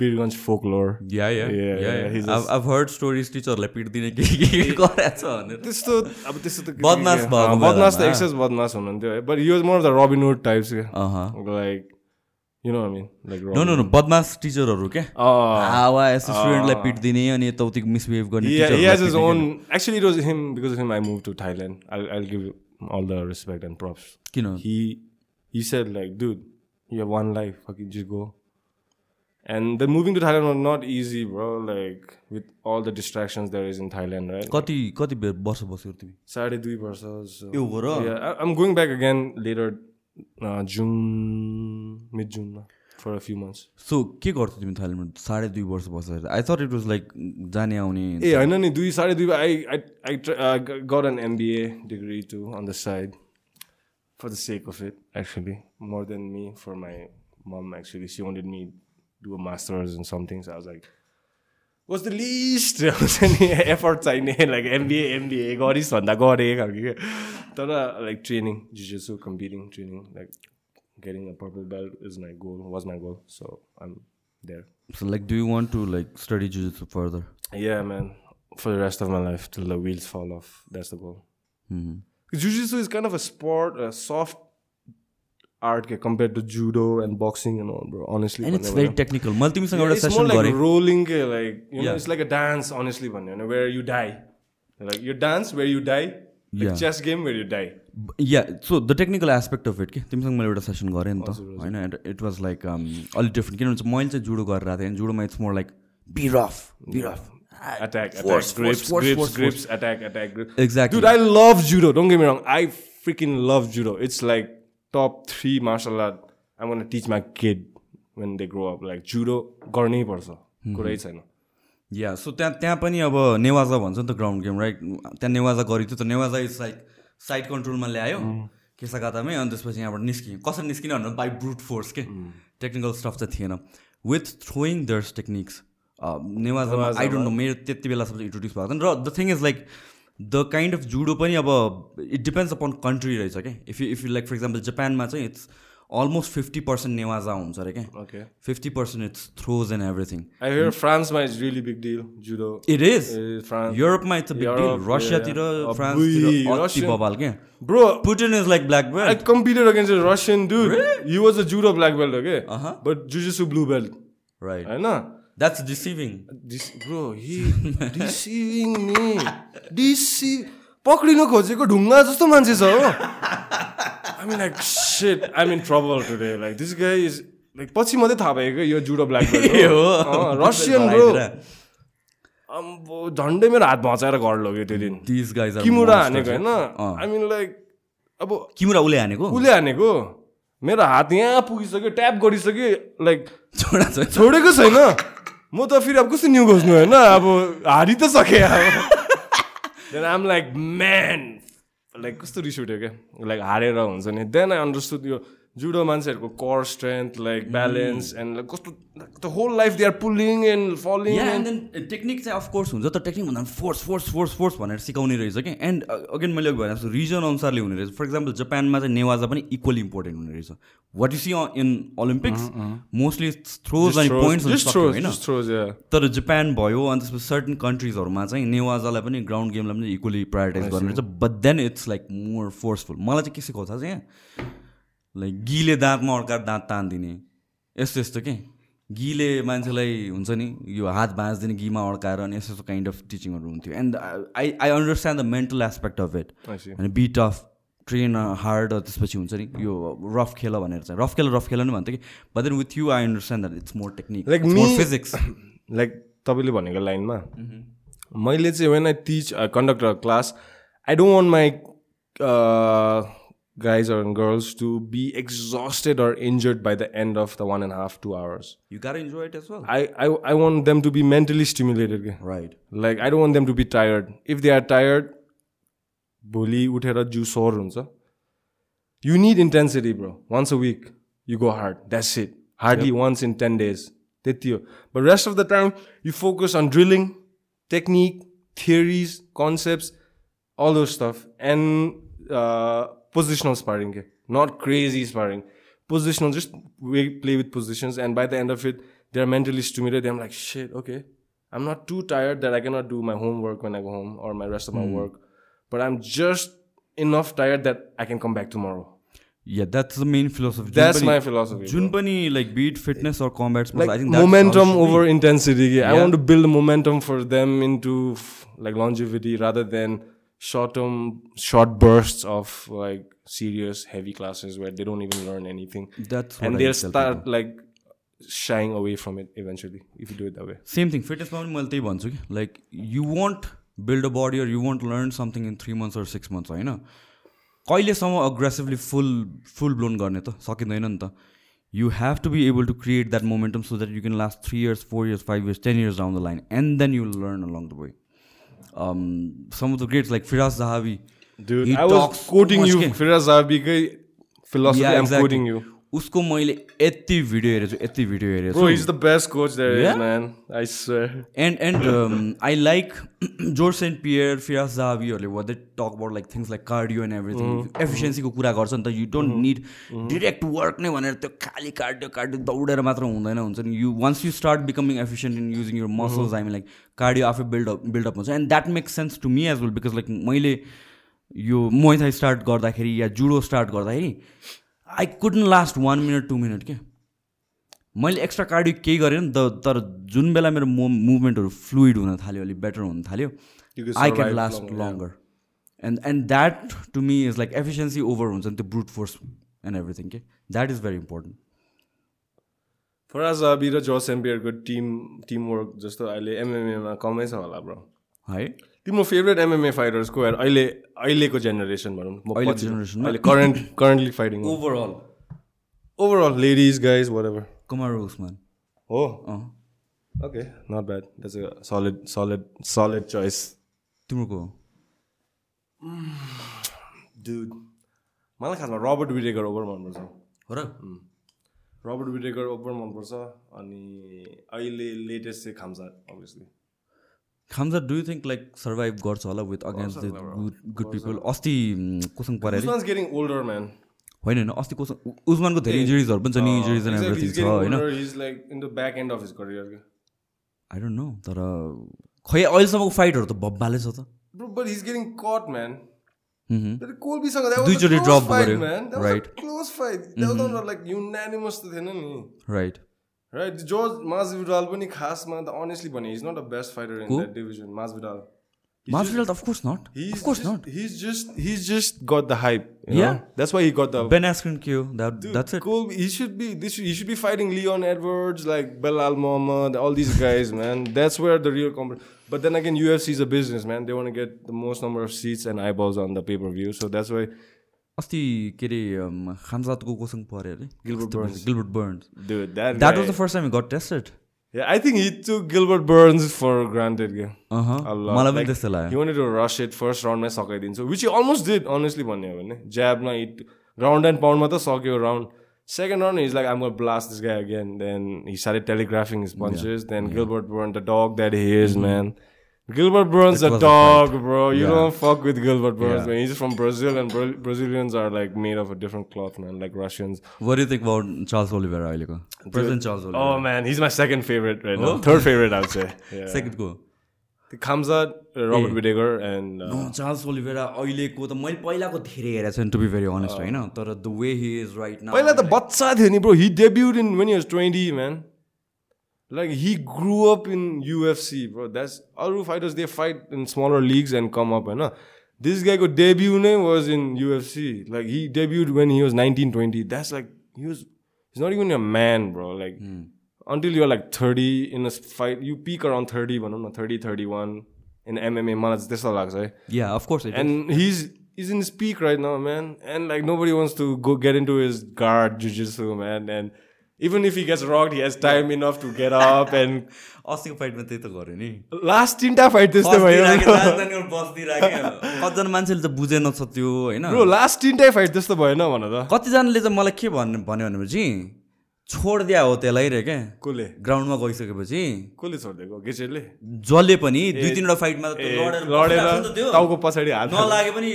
birganj folklore yeah yeah Yeah, yeah yeah, he's I've heard stories टिचरलाई पिट्दिने के के के गरेछ भनेर त्यस्तो अब त्यस्तो त बदमास भएको बदमास त। एक्सेस बदमास हुनुहुन्थ्यो है बट यो more the Robin Hood types uh like you know mean like no no no बदमास टिचरहरू क्या हावा यस्तो स्टुडेन्टलाई पिट्दिने अनि यताउति मिसबिहेभ गर्ने he, he has his टिचरहरूलाई own actually it was him because of him I moved to Thailand I'll, I'll give all the respect and props किन he he said like dude you have one life fucking just go and then moving to Thailand was not easy bro like with all the distractions there is in Thailand right कति कति बे- वर्ष बस्यौ तिमी साढे दुई वर्ष so ए हो र Yeah, I, I'm going back again later, uh, June, mid June, for a few months. So के गर्थ्यौ तिमी थाइल्यान्डमा साढे दुई वर्ष बस्दाखेरि I thought it was like जाने आउने ए होइन नि दुई साढे दुई I I I tr- uh, g- got an MBA degree too on the side, for the sake of it actually more than me for my mom actually she wanted me to do a masters in something so I was like. What's the least हुन्छ नि effort चाहिने like MBA MBA गरिस् भन्दा गरेँ खालको क्या तर like training जिजेसु competing training like getting a purple belt is my goal was my goal so I'm there so like do you want to like study jujitsu further Yeah, man. For the rest of my life, till the wheels fall off. That's the goal. Jiu-Jitsu is kind of a sport, a soft art ke- compared to judo and boxing and all, bro. Honestly, and it's भन्यो very भने. Technical मैले तिमीसँग Yeah, एउटा it's more session like गरेँ rolling, ke, like you know, Yeah. it's like a dance. Honestly, भन्यो भने, where you die, like you dance where you die, like Yeah. chess game where you die. Yeah so the technical aspect of it के तिमीसँग मैले एउटा session गरेँ नि त होइन इट वाज लाइक अलिक डिफ्रेन्ट किनभने मैले चाहिँ जुडो गरेर आएको थिएँ अनि जुडोमा it's more like be rough be rough Attack, attack, Force, grips, force, force, grips, force, grips, attack, attack, grips. Exactly. Dude, I love judo. Don't get me wrong. I freaking love judo. It's like top three martial art I want teach my kid when they grow up like judo गर्नै पर्छ कुरै छैन। या so त्यहाँ त्यहाँ पनि अब नेवाजा भन्छ नि त ग्राउन्ड गेम राइट त्यहाँ नेवाजा गरेको थियो त नेवाजा इज लाइक साइड कन्ट्रोलमा ल्यायो केसाकातामै अनि त्यसपछि यहाँबाट निस्कियो। कसरी निस्किने भन्नु बाई ब्रुट फोर्स के? टेक्निकल स्टफ चाहिँ थिएन। विथ थ्रोइङ दर्स टेक्निक्स नेवाजामा आई डोन्ट नो मेरो त्यति बेलासम्म इन्ट्रोड्युस भएको थियो र the thing is like the kind of judo पनि अब इट डिपेन्ड्स अपन कन्ट्री रहेछ क्या if you if you like for example जापानमा चाहिँ it's almost fifty percent newaza हुन्छ अरे क्या fifty percent it's throws and everything I hear फ्रान्समा is really big deal judo it is France युरोपमा it's a big deal रसियातिर. फ्रान्सतिर अति बबाल क्या bro Putin is like black I belt competed against a Russian dude. He was a judo black belt, okay? Uh-huh. But jujitsu blue belt. Right I that's deceiving This bro, he deceiving me. Deceive. पक्रिनु खोजेको ढुङ्गा जस्तो मान्छे छ हो। I mean like set I mean trouble today like this guy is like पछि मात्रै थाहा भयो क्या यो judo black belt Russian bro अम्बो झन्डै मेरो हात भचाएर घर लग्यो त्यो दिन। दिस गाइज किमुरा हानेको होइन? आई मिन लाइक अब किमुरा उसले हानेको? उसले हानेको। मेरो हात यहाँ पुगिसक्यो ट्याप गरिसक्यो लाइक छोडा छ। छोडेको छैन। म त फेरि अब कस्तो न्यु खोज्नु होइन? अब हारि त सकेँ अब। देन आम लाइक म्यान लाइक कस्तो रिस उठ्यो क्या? लाइक हारेर हुन्छ नि। देन आई अन्डरस्टुड यो जुडो मान्छेहरूको core strength like balance and like कस्तो the whole life they are pulling and falling and then technique चाहिँ अफकोर्स हुन्छ तर टेक्निक भन्दा फोर्स फोर्स फोर्स फोर्स भनेर सिकाउने रहेछ कि? एन्ड अगेन मैले अघि भने जस्तो रिजन अनुसारले हुने रहेछ। फर इक्जाम्पल जापानमा चाहिँ नेवाजा पनि इक्वली इम्पोर्टेन्ट हुने रहेछ। What you see in Olympics mostly throws अनि पोइन्ट्स होइन. तर जापान भयो अनि त्यसपछि सर्टन कन्ट्रिजहरूमा चाहिँ नेवाजालाई पनि ग्राउन्ड गेमलाई पनि इक्वली प्रायोरिटाइज गर्ने रहेछ। But then it's like more forceful मलाई चाहिँ के सिकाउँछ चाहिँ यहाँ लाइक गिले दाँतमा अड्काएर दाँत तानिदिने। यस्तो यस्तो के? गिले मान्छेलाई हुन्छ नि यो हात भाँच्दिने घीमा अड्काएर अनि यस्तो यस्तो काइन्ड अफ टिचिङहरू हुन्थ्यो। And I I understand the mental aspect of it. अनि बिट अफ ट्रेन हार्ड त्यसपछि हुन्छ नि यो रफ खेल भनेर चाहिँ। रफ खेल रफ खेल नै भन्थ्यो कि? But then with you I understand that it's more technique Like more physics like तपाईँले भनेको लाइनमा मैले चाहिँ when I teach conduct class I don't want my guys or girls to be exhausted or injured by the end of the one and a half two hours you gotta enjoy it as well I, I i want them to be mentally stimulated के। Right like i don't want them to be tired if they are tired भोलि उठेर जिउ सोर हुन्छ you need intensity bro once a week you go hard that's it hardly once in 10 days त्यति हो but rest of the time you focus on drilling technique theories concepts all those stuff and uh, positional sparring not crazy sparring positional just we play with positions and by the end of it they're mentally stimulated I'm like shit okay I'm not too tired that I cannot do my homework when I go home or my rest of my mm. work but I'm just enough tired that I can come back tomorrow yeah, that's the main philosophy. That's Junpani, my philosophy. Junpani, like beat fitness or combat sports. Like I think momentum over be. intensity. Yeah. I want to build momentum for them into like longevity rather than short term short bursts of like serious heavy classes where they don't even learn anything. That's and they'll start like shying away from it eventually if you do it that way. Same thing फिटनेसमा पनि मैले त्यही भन्छु कि like you want build a body or you want learn something in three months or six months होइन कहिलेसम्म aggressively फुल फुल blown गर्ने त? सकिँदैन नि त। You have to be able to create that momentum so that you can last three years four years five years ten years down the line and then you learn along the way um, some of the greats like Firas Zahavi. Dude, he I was quoting you. Firas Zahavi philosophy. Yeah, exactly. I'm quoting you. उसको मैले यति video हेरेछु यति video is, Yeah? man. I swear. And and I like George St Pierre Firas जाबीहरूले what they talk about like things like cardio and everything एफिसियन्सीको कुरा गर्छ नि त you don't need direct work नै भनेर त्यो खाली कार्डियो कार्डियो दौडेर मात्र हुँदैन हुन्छ नि? You once you start becoming efficient in using your muscles I mean like cardio आफै बिल्डअप बिल्डअप हुन्छ। And that makes sense to me as well because like मैले यो मोइथाई स्टार्ट गर्दाखेरि या जुडो स्टार्ट गर्दाखेरि I couldn't last one minute two minute के मैले extra cardio केही गरेँ नि त तर जुन बेला मेरो मो मुभमेन्टहरू फ्लुइड हुन थाल्यो अलिक बेटर हुन थाल्यो I can last. Longer and and that to me is like efficiency over हुन्छ नि त्यो ब्रुट फोर्स एन्ड एभ्रिथिङ के that is very important Firas अबी र जोस एम्पियरको टिम टिम वर्क जस्तो अहिले एमएमएमा कमै छ होला ब्रो है? तिम्रो फेभरेट एमएमए फाइटर्सको अहिले अहिलेको जेनेरेसन भनौँ अहिलेको? अहिले current currently fighting overall Overall, ladies, guys, whatever. Kamaru Usman Oh, अँ okay, not bad. That's a solid, solid, solid choice. तिम्रो को मलाई खासमा रबर्ट विटेकर ओभर मनपर्छ। हो र रबर्ट विटेकर ओभर मनपर्छ अनि अहिले लेटेस्ट चाहिँ Khamzat obviously Khamzat do you think like survive गर्छ होला with against the good good people अस्ति कोसँग man. होइन होइन अस्ति कोसँग उस्मानको धेरै इन्जुरिजहरू पनि छ नि इन्जुरिज एन्ड एभ्रिथिङ छ होइन older. He's like in the back end of his career. I don't know तर खै अहिलेसम्मको फाइटहरू त भब्बाले छ त but he's getting caught, man. मह्म। That Colby-सँग, that was a दुईचोटि close drop fight, गर्यो, man. That was right. a close fight. That was not like unanimous त थिएन नि राइट Right, George Masvidal पनि खासमा त honestly भने he's not the best fighter in Who? that division. Masvidal. Martial त of course not He's of course just, not he's just he's just got the hype. you Yeah. know? That's why he got the Ben Askren के हो that Dude, that's it Colby, he should be this. He should be fighting Leon Edwards, like Belal Muhammad, all these guys, man. That's where the real competition. But then again, UFC is a business, man. They want to get the most number of seats and eyeballs on the pay per view. So that's why, अस्ति के अरे खामजातको कोसँग पऱ्यो अरे. Gilbert Burns that was the first time got tested took Gilbert Burns for granted. Yeah. अह A lot. मलाई पनि त्यस्तै लाग्यो wanted to rush it first round मै सकाइदिन्छ which he almost did honestly भन्ने हो भने ज्याबमा हिट ग्राउन्ड एन्ड पाउन्डमा त सक्यो round second round is like um got blast this guy again then he his punches then Gilbert Burns the dog that he is man Gilbert Burns a Mm-hmm. was a dog bro you Yeah. don't fuck with Gilbert Burns Yeah. man he's from Brazil and Bra- Brazilians are like made of a different cloth man like Russians were you think about Charles Oliveira अहिलेको president Charles Oliveira oh man he's my second favorite right Oh. now third favorite I would say yeah. Khamzat uh, Robert Whittaker and uh, Charles Oliveira अहिलेको त मैले पहिलाको धेरै हेरेको छु to be very honest होइन तर the way he is right now पहिला त बच्चा थियो नि bro he debuted in when he was 20 man Like he grew up in UFC, bro. That's other fighters they fight in smaller leagues and come up, and right? this guy got debut name was in UFC. Like he debuted when he was 19, 20. That's like he was he's not even a man, bro. Like mm. until you're like 30 in a fight, you peak around 30, but I'm 30, 31 in MMA manats this like Yeah, of course And he's he's in his peak right now, man. And like nobody wants to go get into his guard jujitsu, man. And even if he gets rocked, he has time enough to get up and अस्तिको फाइटमा त्यही त गऱ्यो नि last tinta fight त्यस्तै भयो कतिजना मान्छेले त बुझेन छ त्यो होइन लास्ट तिनटै फाइट त्यस्तो भएन भन त। कतिजनाले चाहिँ मलाई के भन्नु भन्यो भनेपछि छोडिदिया हो त्यसलाई रे क्या? कसले? ग्राउन्डमा गइसकेपछि। कसले छोडिदिएको? गेचेटले जसले पनि दुई तिनवटा फाइटमा। टाउको पछाडि हात। नलागे पनि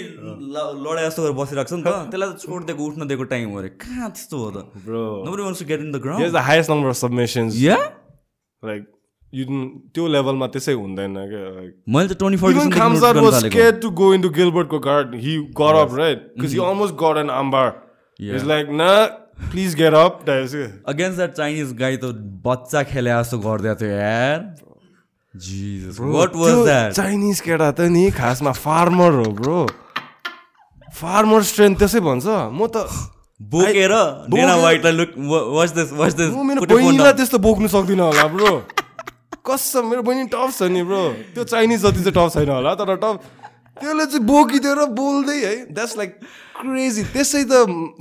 ल- लडाइ जस्तो गरेर बसिरहेको छ नि त। त्यसलाई त छोडिदिएको उठ्न दिएको टाइम हो अरे कहाँ त्यस्तो हो त? Bro. Nobody wants to get in the ground the highest number of submissions या you didn't- त्यो लेभलमा त्यसै हुँदैन क्या मैले त twenty Even Khamzat was scared to go into Gilbert को guard. He got up, right? Because he almost got an armbar. Yeah. He's like, up. That's it. Against that Chinese guy त बच्चा खेले जस्तो गरिदिएको थियो यार। Jesus what was that Chinese केटा त नि खासमा फार्मर हो ब्रो फार्मर स्ट्रेन्थ त्यसै भन्छ। म त बोकेर मेरो बहिनीलाई त्यस्तो बोक्नु सक्दिनँ होला ब्रो कसम मेरो बहिनी टफ छ नि ब्रो त्यो चाइनिज जति चाहिँ टफ छैन होला तर टफ त्यसले चाहिँ बोकिदिएर बोल्दै है। द्याट्स लाइक क्रेजी त्यसै त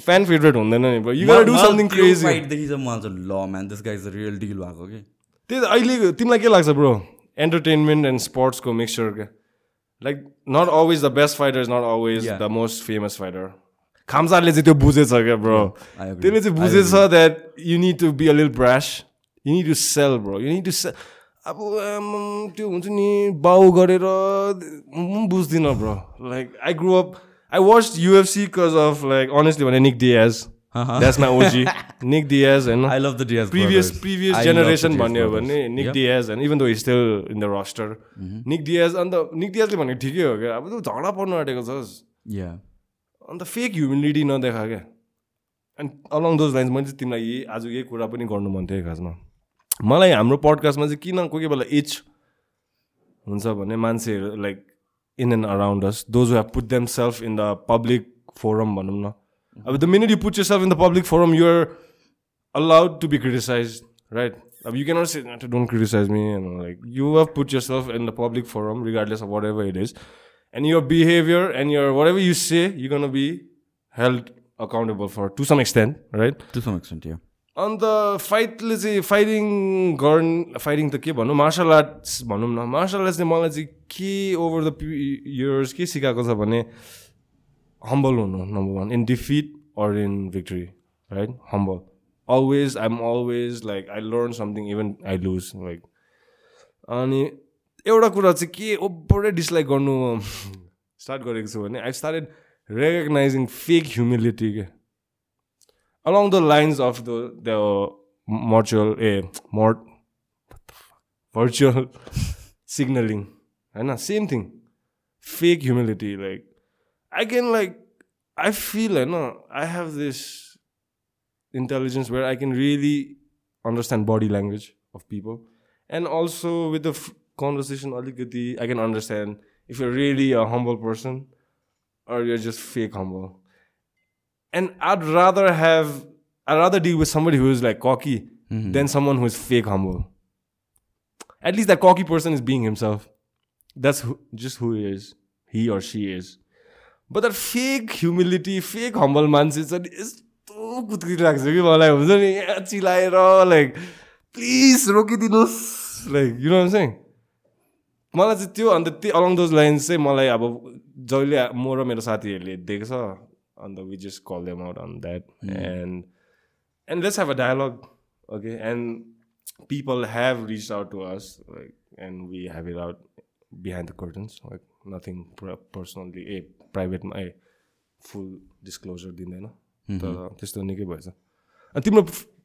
फ्यान फेभरेट हुँदैन नि डु समथिङ क्रेजी फाइटदेखि चाहिँ मलाई चाहिँ ल man this guy real deal भएको कि। त्यही त अहिले तिमीलाई के लाग्छ ब्रो एन्टरटेनमेन्ट एन्ड स्पोर्ट्सको मिक्सचर क्या like not always the best fighter is not always. The most famous fighter खामसारले चाहिँ त्यो बुझेछ क्या ब्रो. त्यसले चाहिँ बुझेछ that you need to be a lil brash you need to sell bro you need to sell अब त्यो हुन्छ नि बाउ गरेर म बुझ्दिनँ bro. Like I grow up I watch UFC because of like honestly भने Nick Diaz that's my OG Nick Diaz होइन। I love the Diaz previous previous generation भन्यो भने निक डिएज होइन even though still in the roster Nick Diaz अन्त Nick डिएजले भनेको ठिकै हो क्या। अब त झगडा पर्नु आँटेको या अन्त फेक ह्युमिलिटी नदेखा क्या। एन्ड अलङ दोज लाइन्स मैले चाहिँ तिमीलाई यही आज यही कुरा पनि गर्नु मन थियो खासमा। मलाई हाम्रो पडकास्टमा चाहिँ किन कोही कोही बेला इच हुन्छ भने मान्छेहरू like in and us those who have put them self in the public forum भनौँ न। अब the many you put you self in the public forum you're allowed to be criticise right अब you can see to don't criticise me like you have put yourself in the public forum regardless of whatever it is and your behaviour and your whatever you say you can be held accountable for to some extent right to some extent you अन्त फाइटले चाहिँ fighting गर्न fighting त के भनौँ martial arts भनौँ न martial आर्ट्सले मलाई चाहिँ के ओभर द इयर्स के सिकाएको छ भने हम्बल हुनु number one in defeat or in victory right humble always I am always like I learn something even I lose like अनि एउटा कुरा चाहिँ के ओभरै डिसलाइक गर्नु स्टार्ट गरेको छु भने I started recognising fake humility के? Along the lines of the the eh, virtual a more virtual signaling. And same thing. Fake humility like i can like i feel I know i have this intelligence where i can really understand body language of people. And also with the conversation i can understand if you're really a humble person or you're just fake humble and I'd rather have I'd rather deal with somebody who is like cocky than someone who is fake humble. At least that cocky person is being himself. That's who, just who he is. He or she is. But that fake humility, fake humble मान्छे चाहिँ यस्तो कुद्की लाग्छ कि मलाई हुन्छ नि यहाँ चिलाएर लाइक प्लिज रोकिदिनुहोस् लाइक यु नो चाहिँ मलाई चाहिँ त्यो अन्त त्यो अलङ दोज लाइन्स चाहिँ मलाई अब जहिले म र मेरो साथीहरूले देख्छ अन्त we just call them out on that and and let's have a dialogue okay and people have reached out to us like and we have it out behind the curtains like nothing personally a प्राइभेटमा a full disclosure दिँदैन तर त्यस्तो निकै भएछ अनि तिम्रो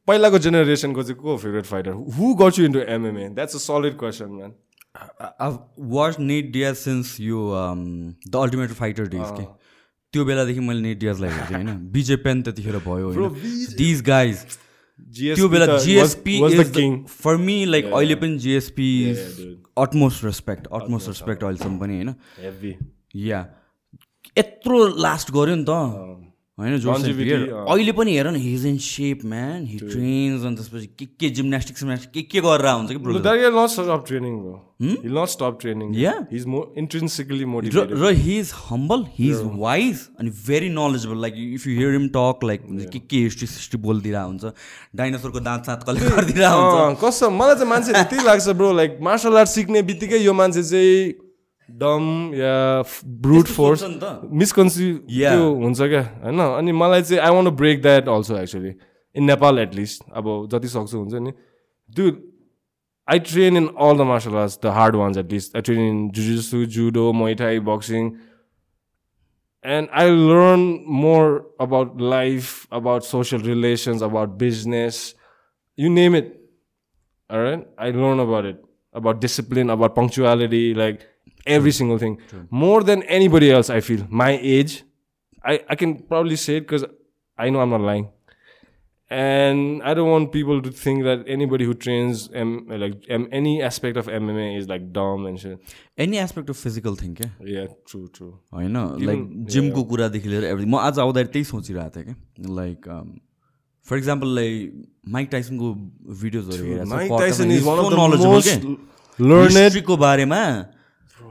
पहिलाको जेनेरेसनको चाहिँ को favourite fighter who got you into MMA that's a solid question man I've watched Nate Diaz since you um, the Ultimate Fighter days के त्यो बेलादेखि मैले नेट डियाजलाई हेर्थेँ होइन। बिजे पेन त्यतिखेर भयो दिज गाइज त्यो बेला जिएसपी फर मी लाइक अहिले पनि GSP utmost respect utmost respect अहिलेसम्म पनि होइन। या यत्रो लास्ट गऱ्यो नि त। होइन जो अहिले पनि हेर न he's in shape man he trains अनि त्यसपछि के के जिम्नास्टिक सिम्नास्टिक के के गरेर हुन्छ कि र he is humble he is wise अनि very knowledgeable like if you hear him talk like के के हिस्ट्री सिस्ट्री बोलिदिरहेको हुन्छ डाइनोसरको दाँत साँत कलेक्ट गरिदिरहेको हुन्छ। कस्तो मलाई चाहिँ मान्छे त्यही लाग्छ ब्रो लाइक मार्सल आर्ट सिक्ने बित्तिकै यो मान्छे चाहिँ डम या ब्रुट फोर्स मिसकन्सिभ त्यो हुन्छ क्या? होइन अनि मलाई चाहिँ I want break that also actually in Nepal at least अब जति सक्छु हुन्छ नि। त्यो I train in all the martial arts the hard ones at least I train in जुजुसु judo muay thai boxing and I learn more about life, about social relations, about business, you name it. All right, I learn about it, about discipline, about punctuality, like every single thing True. more than anybody else i feel my age i, I can probably say it because i know i'm not lying and i don't want people to think that anybody who trains M, like M, any aspect of mma is like dumb and shit any aspect of physical thing yeah yeah true true होइन like जिमको कुरादेखि लिएर everything म आज आउँदाखेरि त्यही सोचिरहेको थिएँ क्या like for example like Mike टाइसनको भिडियोजहरू हेरेर को बारेमा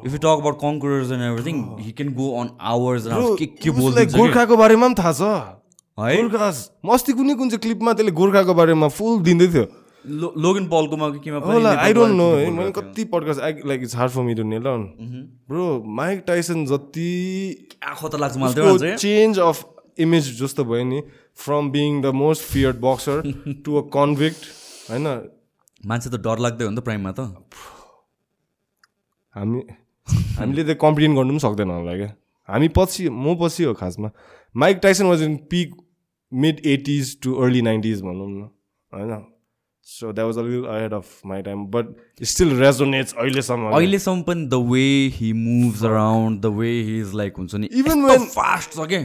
if you talk about conquerors and everything he can go on hours के के बोल्छ गोर्खाको बारेमा पनि थाहा छ है गोर्खा म अस्ति कुनै कुन चाहिँ क्लिपमा त्यसले गोर्खाको बारेमा फुल दिँदै थियो लोगन पलकोमा केमा आई डोन्ट नो है मैले कति podcast I like it's hard for me to nail down bro Mike Tyson जति आँखो त लाग्छ मलाई चेन्ज अफ इमेज जस्तो भयो नि from being the most feared boxer to a convict होइन मान्छे त डर लाग्दै हो नि त प्राइममा त हामी हामीले त कम्प्लेन गर्नु पनि सक्दैन होला क्या। हामी पछि म पछि हो खासमा। Mike Tyson was in peak mid eighties to early nineties भनौँ न होइन? So that was अलिल ahead of my time but still resonates अहिलेसम्म। अहिलेसम्म पनि the way he moves around the way he is like हुन्छ नि इभन वेन फास्ट छ क्या।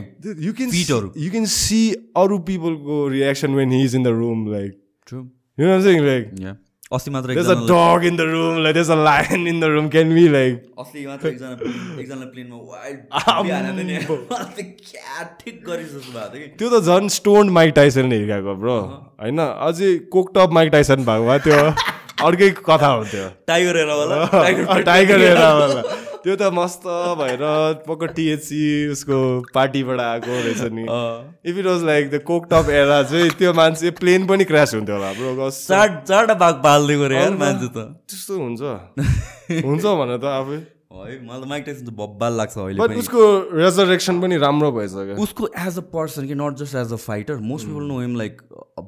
You can you can see अरू पिपलको reaction when he is in the room like you know like अस्ति मात्र a dog in the room like there's a lion in the room. Can we like अस्ति मात्र एकजना एकजना प्लेनमा ठिक गरिस जस्तो भएको थियो त्यो त झन् स्टोन माइक टाइसन हिर्काएको ब्रो होइन अझै कोकटप माइक टाइसन भएको भए त्यो अर्कै कथा हुन्थ्यो टाइगर हेर होला टाइगर हेर होला त्यो त मस्त भएर पक्क टिएचसी उसको पार्टीबाट आएको रहेछ नि। If it was like the coke top era चाहिँ त्यो मान्छे प्लेन पनि क्रास हुन्थ्यो होला ब्रो चार चारवटा बाघ पालिदिएको रे यार मान्छे त। त्यस्तो हुन्छ। हुन्छ भने त आफै। है मलाई माइक टाइसन त बब्बाल लाग्छ अहिले उसको रेजरेक्सन पनि राम्रो भएछ क्या उसको एज अ पर्सन कि not just as a fighter most people know him like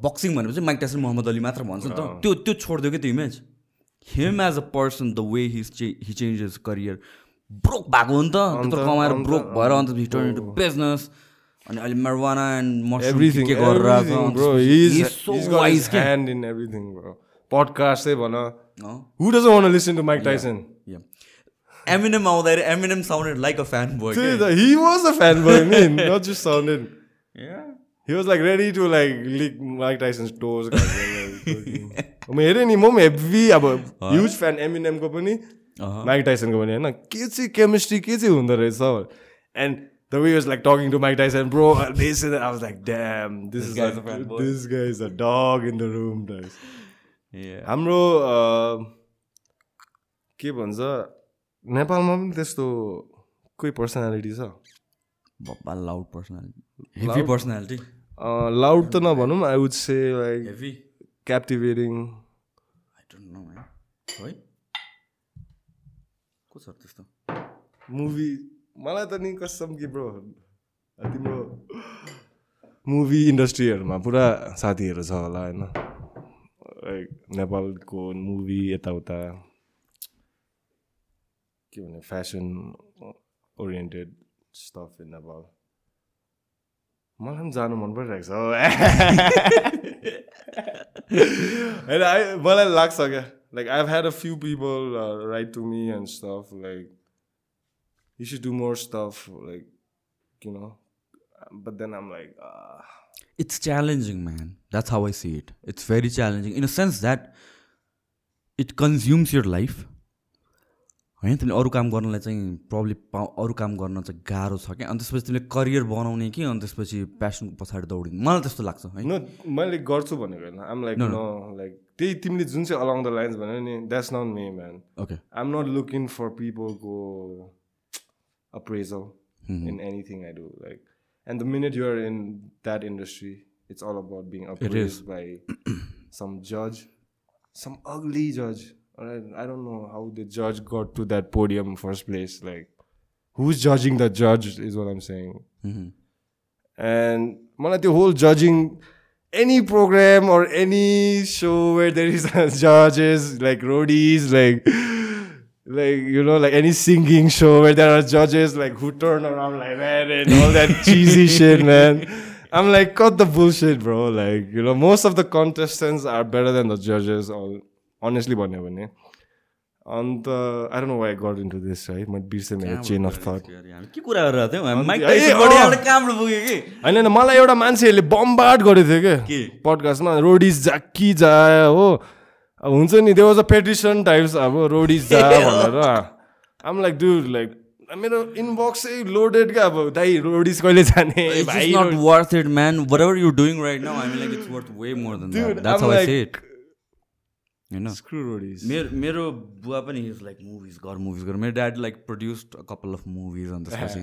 boxing भनेपछि माइक टाइसन मोहम्मद अली मात्र भन्छ नि त। त्यो त्यो छोडिदियो कि त्यो image him as a person the way he he change his career broke भएको हो नि त त्यत्रो कमाएर ब्रोक भएर अन्त रिटर्न टु बिजनेस अनि अहिले मरवाना एन्ड everything के गरेर everything bro podcast चाहिँ भन अँ, who doesn't want to listen to Mike Tyson yeah. Eminem आउँदाखेरि Eminem sounded like a fanboy Dude, के he was a fanboy I mean not just sounded Yeah. he was like ready to like lick Mike Tyson's toes म हेरेँ नि म पनि heavy अब huge fan एमिनेमको पनि। Mic टाइसनको पनि होइन के चाहिँ केमिस्ट्री के चाहिँ हुँदो रहेछ and the way was like talking to Mike Tyson bro this I was like damn this is. This guy is a dog in the room. हाम्रो के भन्छ नेपालमा पनि त्यस्तो कोही पर्सनालिटी छ बब्बा loud personality heavy personality loud त नभनौँ I would say like heavy captivating I don't know है है को छ त्यस्तो मुभी मलाई त नि कसम कि ब्रो तिम्रो मुभी इन्डस्ट्रीहरूमा पुरा साथीहरू छ होला होइन लाइक नेपालको मुभी यताउता के भने fashion oriented stuff in Nepal मलाई पनि जानु मन परिरहेको छ होइन आई मलाई लाग्छ क्या like I have had a few people write to me and stuff like you should do more stuff like you know? But then i'm like ah. It's challenging, man. That's how I see it. It's very challenging. In a sense that it consumes your life. होइन? तिमीले अरू काम गर्नलाई चाहिँ problem पा अरू काम गर्न चाहिँ गाह्रो छ क्या? अनि त्यसपछि तिमीले करियर बनाउने कि? अनि त्यसपछि प्यासनको पछाडि दौडिने? मलाई त्यस्तो लाग्छ है? No मैले गर्छु भनेको होइन। आम लाइक नो लाइक त्यही तिमीले जुन चाहिँ अलङ द लाइन्स भन्यो नि that's not me man okay I'm not looking for पिपलको appraisal in anything I do. Like, and the minute you're in that industry, it's all about being appraised by some judge, some ugly judge. Alright, I don't know how the judge got to that podium first place. Like, who's judging the judge is what I'm saying. And मलाई त्यो whole judging any program or any show where there is judges like roadies like like you know like any singing show where there are judges like who turn around like that and all that cheesy shit man i'm like cut the bullshit bro like you know most of the contestants are better than the judges all honestly भन्यो भने अन्त I don't know why got into this है म बिर्सेँ मेरो chain of thought के कुरा गरेर थियौँ होइन होइन मलाई एउटा मान्छेहरूले बम्बार्ड गरेको थियो? क्या पडकास्टमा रोडिज जा कि जा हो अब हुन्छ नि त्यो वाज अ पेटिसन टाइप्स अब रोडिज जा भनेर आम लाइक डु लाइक मेरो इनबक्सै लोडेड क्या अब दाइ रोडिज कहिले जाने भाइ not worth it, man. Whatever you're doing right now, I mean, like, it's worth way more than Dude, that. That's I'm how Roadies मेरो मेरो बुवा पनि इज लाइक मुभिज गर मुभिज गर. मेरो dad like produced a couple of movies अनि त्यसपछि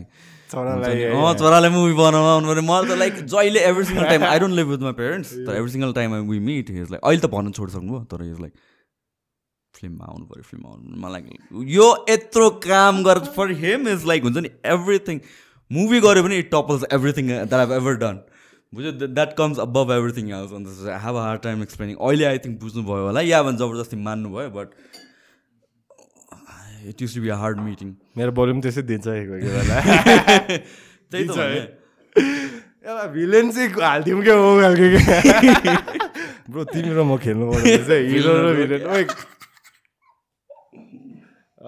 छोरालाई मुभी बनाउनु आउनु पऱ्यो। मलाई त लाइक जहिले every single time I don't live with my parents तर every single time we meet is like अहिले त भन्नु छोडिसक्नु भयो तर इज लाइक फिल्ममा आउनु पऱ्यो फिल्ममा आउनु मलाई यो यत्रो काम गर फर हिम इज लाइक हुन्छ नि एभ्रिथिङ मुभी गऱ्यो भने it topples everything that have ever done बुझ्यो that comes above everything else अन्त have a hard time explaining अहिले आई थिङ्क बुझ्नुभयो होला। या भने जबरजस्ती मान्नुभयो but it used to be a hard meeting मेरो बरु पनि त्यसै दिन्छ बेला त्यही त एउटा भिलेन चाहिँ हालिदिउँ क्या हो खालको ब्रो तिमी र म खेल्नु चाहिँ हिरो र भिलेन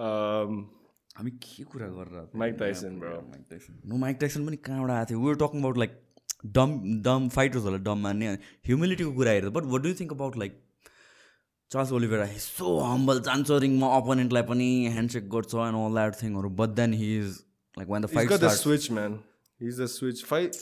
um, हामी के कुरा गरेर Mike Tyson, bro. Mike Tyson no Mike Tyson पनि कहाँबाट आएको थियो? वर टकिङ अबाउट लाइक डम डम फाइटर्सहरूलाई डम मान्ने ह्युमिलिटीको कुरा हेर्दा but what do think about like Charles Oliveira he so humble जान्छ रिङमा अपोनेन्टलाई पनि ह्यान्डसेक गर्छ and all that थिङहरू but then he is like one the He's fight got the switch, man. He's the switch. Fight,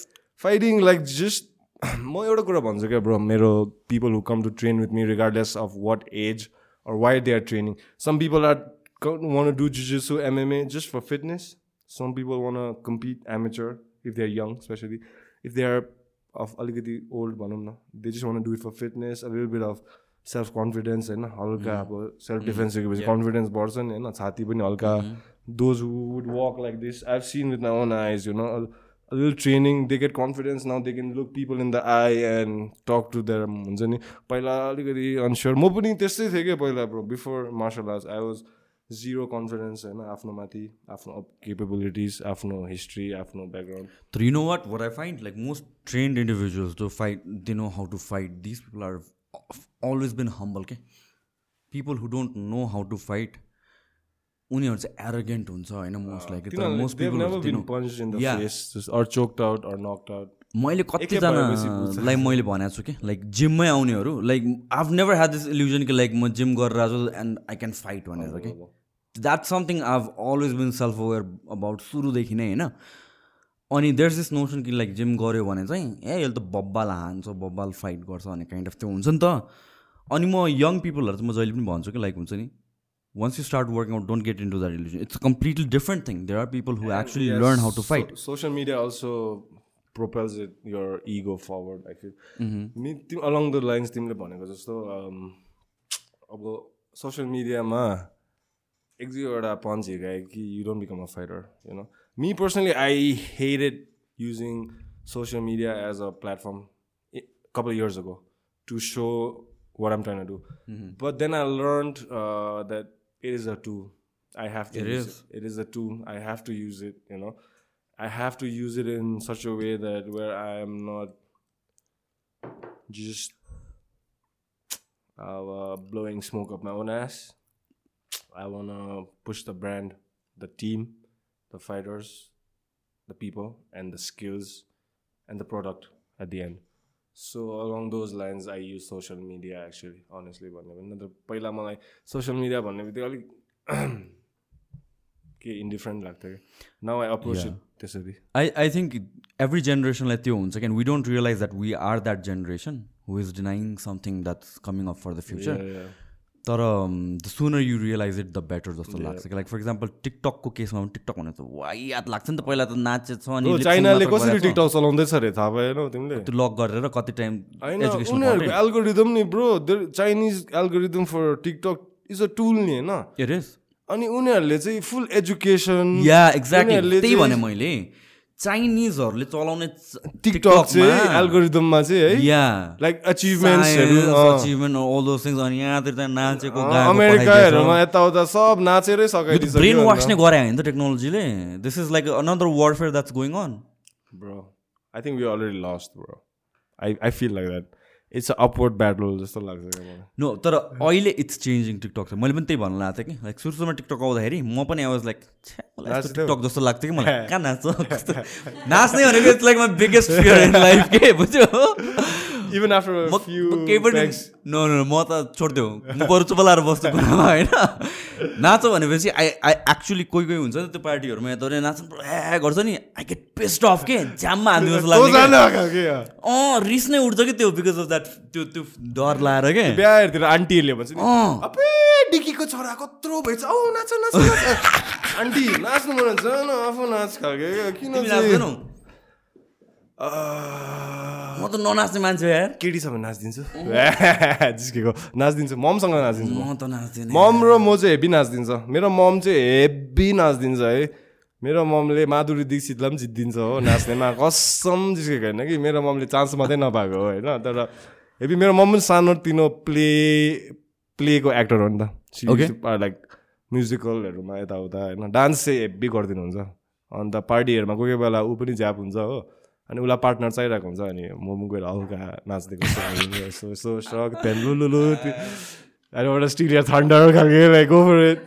fighting like just. म एउटा कुरा भन्छु क्या ब्रो मेरो people who come to train with me regardless of what age or why they are training. Some people are want to do jiu-jitsu MMA just for fitness. Some people want to compete amateur if they're young, if they are of aligati old bhanau न they just want to do it for fitness a little bit of self confidence होइन हल्का अब self defence सकेपछि confidence बढ्छ नि होइन छाती पनि हल्का those who would walk like this i've seen with my own eyes you know a, a little training they get confidence now they can look people in the eye and talk to them हुन्छ नि पहिला अलिकति अनस्योर म पनि त्यस्तै थिएँ क्या पहिला bro before martial arts I was zero confidence होइन आफ्नो माथि आफ्नो केपेबिलिटिज आफ्नो हिस्ट्री आफ्नो ब्याकग्राउन्ड तर you know what what I find like most trained individuals to fight they know how to fight this people are always been humble के people who don't know how to fight उनीहरू चाहिँ arrogant हुन्छ होइन most like तर most people. मैले कतिजनालाई मैले भनेको छु कि लाइक जिममै आउनेहरू like I've never had this illusion कि लाइक म जिम गरेर आएको छु एन्ड आई क्यान फाइट भनेर कि that something I've always been self aware about सुरुदेखि नै होइन? अनि देयर्स दिस नोसन कि लाइक जिम गऱ्यो भने चाहिँ ए यसले त बब्बाल हान्छ बब्बाल फाइट गर्छ भन्ने काइन्ड अफ त्यो हुन्छ नि त। अनि म यङ पिपलहरू चाहिँ म जहिले पनि भन्छु कि लाइक हुन्छ नि once you start working out don't get into that illusion it's completely different thing there are people who actually learn how to fight social media also propels it, your ego forward, I feel. Mm-hmm. Mi- तिम along the lines तिमीले भनेको जस्तो um, अब social मिडियामा एक दुईवटा punch हिर्कायो कि you don't become a fighter you know me personally I hated using social media as a platform couple of years ago to show what I'm trying to do. Mm-hmm. But then I learned uh, that it is a tool. I have to It use is. it. It is a tool. I have to use it, you know. I have to use it in such a way that where I am not just uh, blowing smoke up my own ass. I want to push the brand, the team, the fighters, the people, and the skills and the product at the end. So along those lines, I use social media actually, honestly भन्यो भने नत्र पहिला मलाई social media भन्ने बित्तिकै अलिक के indifferent लाग्थ्यो कि नाउ आई अप्रोच इट त्यसरी आई आई थिङ्क एभ्री जेनेरेसनलाई त्यो हुन्छ can we don't realize that we are that generation who is denying something that's coming up for the future तर the sooner you realize it the better जस्तो लाग्छ। कि like for example टिकटकको केसमा पनि TikTok भने त वाइ याद लाग्छ नि त पहिला त नाचेछ अनि चाइनाले कसरी। टिकटक चलाउँदैछ अरे? थाहा भएन तिमीले। त्यो लक गरेर कति टाइम उनीहरूको एल्गोरिदम नि bro Chinese algorithm for TikTok is a tool नि होइन। अनि उनीहरूले चाहिँ फुल एजुकेसन या एक्ज्याक्टली त्यही भने मैले। चाइनिजहरूले चलाउने टिकटक चाहिँ एल्गोरिदममा चाहिँ है? या लाइक अचिभमेन्ट्सहरू अचिभमेन्ट all those things अनि यहाँतिर त्यहाँ नाचेको अमेरिकाहरूमा यताउता सब नाचेरै ब्रेन सकाइदिन्छ वास नै गरे होइन त टेक्नोलोजीले this is like another warfare that's going on bro I think we already lost bro I I feel like that it's upward battle जस्तो लाग्छ नो तर अहिले इट्स चेन्जिङ टिकटक चाहिँ मैले पनि त्यही भन्नु लागेको थिएँ कि। लाइक सुरु सुरुमा टिकटक आउँदाखेरि म पनि आवाज लाइक? टिकटक जस्तो लाग्थ्यो कि मलाई? कहाँ नाच्छ? नाच्ने भनेको it's like my biggest fear in life के बुझ्यो? इभन आफ्टर केही पनि नो नो म त छोडिदेऊ म बरु चुप लाएर बस्छु कुरामा होइन? नाच भनेपछि आई आई एक्चुली कोही कोही हुन्छ नि त्यो पार्टीहरूमा यता नाच्नु ए गर्छ नि। आई गेट पेस्ट अफ के? ज्याममा हान्दिनु जस्तो क्या। अँ रिस नै उठ्छ कि त्यो बिकज अफ द्याट त्यो त्यो डर लाएर के? बिहाहरूतिर आन्टीहरूले भन्छ डिकीको छोरा कत्रो भएछ। औ नाच नाच नाच आन्टी नाच्नु मन हुन्छ। आफू नाच खालके क्या, किन तिमी चाहिँ नाच्दैनौ आह, म त ननाच्ने मान्छे हो यार। केटी छ भने नाचिदिन्छु जिस्केको नाचिदिन्छु ममसँग नाचिदिन्छु म। त नाच्दिनँ। मम र म चाहिँ हेभी नाचिदिन्छ। मेरो मम चाहिँ हेभी नाचिदिन्छ है। मेरो ममले माधुरी दीक्षितलाई पनि जितिदिन्छ हो नाच्नेमा। कसम जिस्केको होइन कि मेरो ममले चान्स मात्रै नपाएको हो होइन। तर हेभी मेरो मम पनि सानो तिनो प्ले प्लेको एक्टर हो नि त. लाइक म्युजिकलहरूमा यताउता होइन। डान्स चाहिँ हेभी गरिदिनुहुन्छ। अन्त पार्टीहरूमा कोही कोही बेला ऊ पनि ज्याप हुन्छ हो। अनि उसलाई पार्टनर चाहिरहेको हुन्छ अनि म पनि गएर हल्का नाचिदिएको यसो यसो सक त्यहाँदेखि लु लु लु एउटा स्टिलियर थन्डर खालके like go for it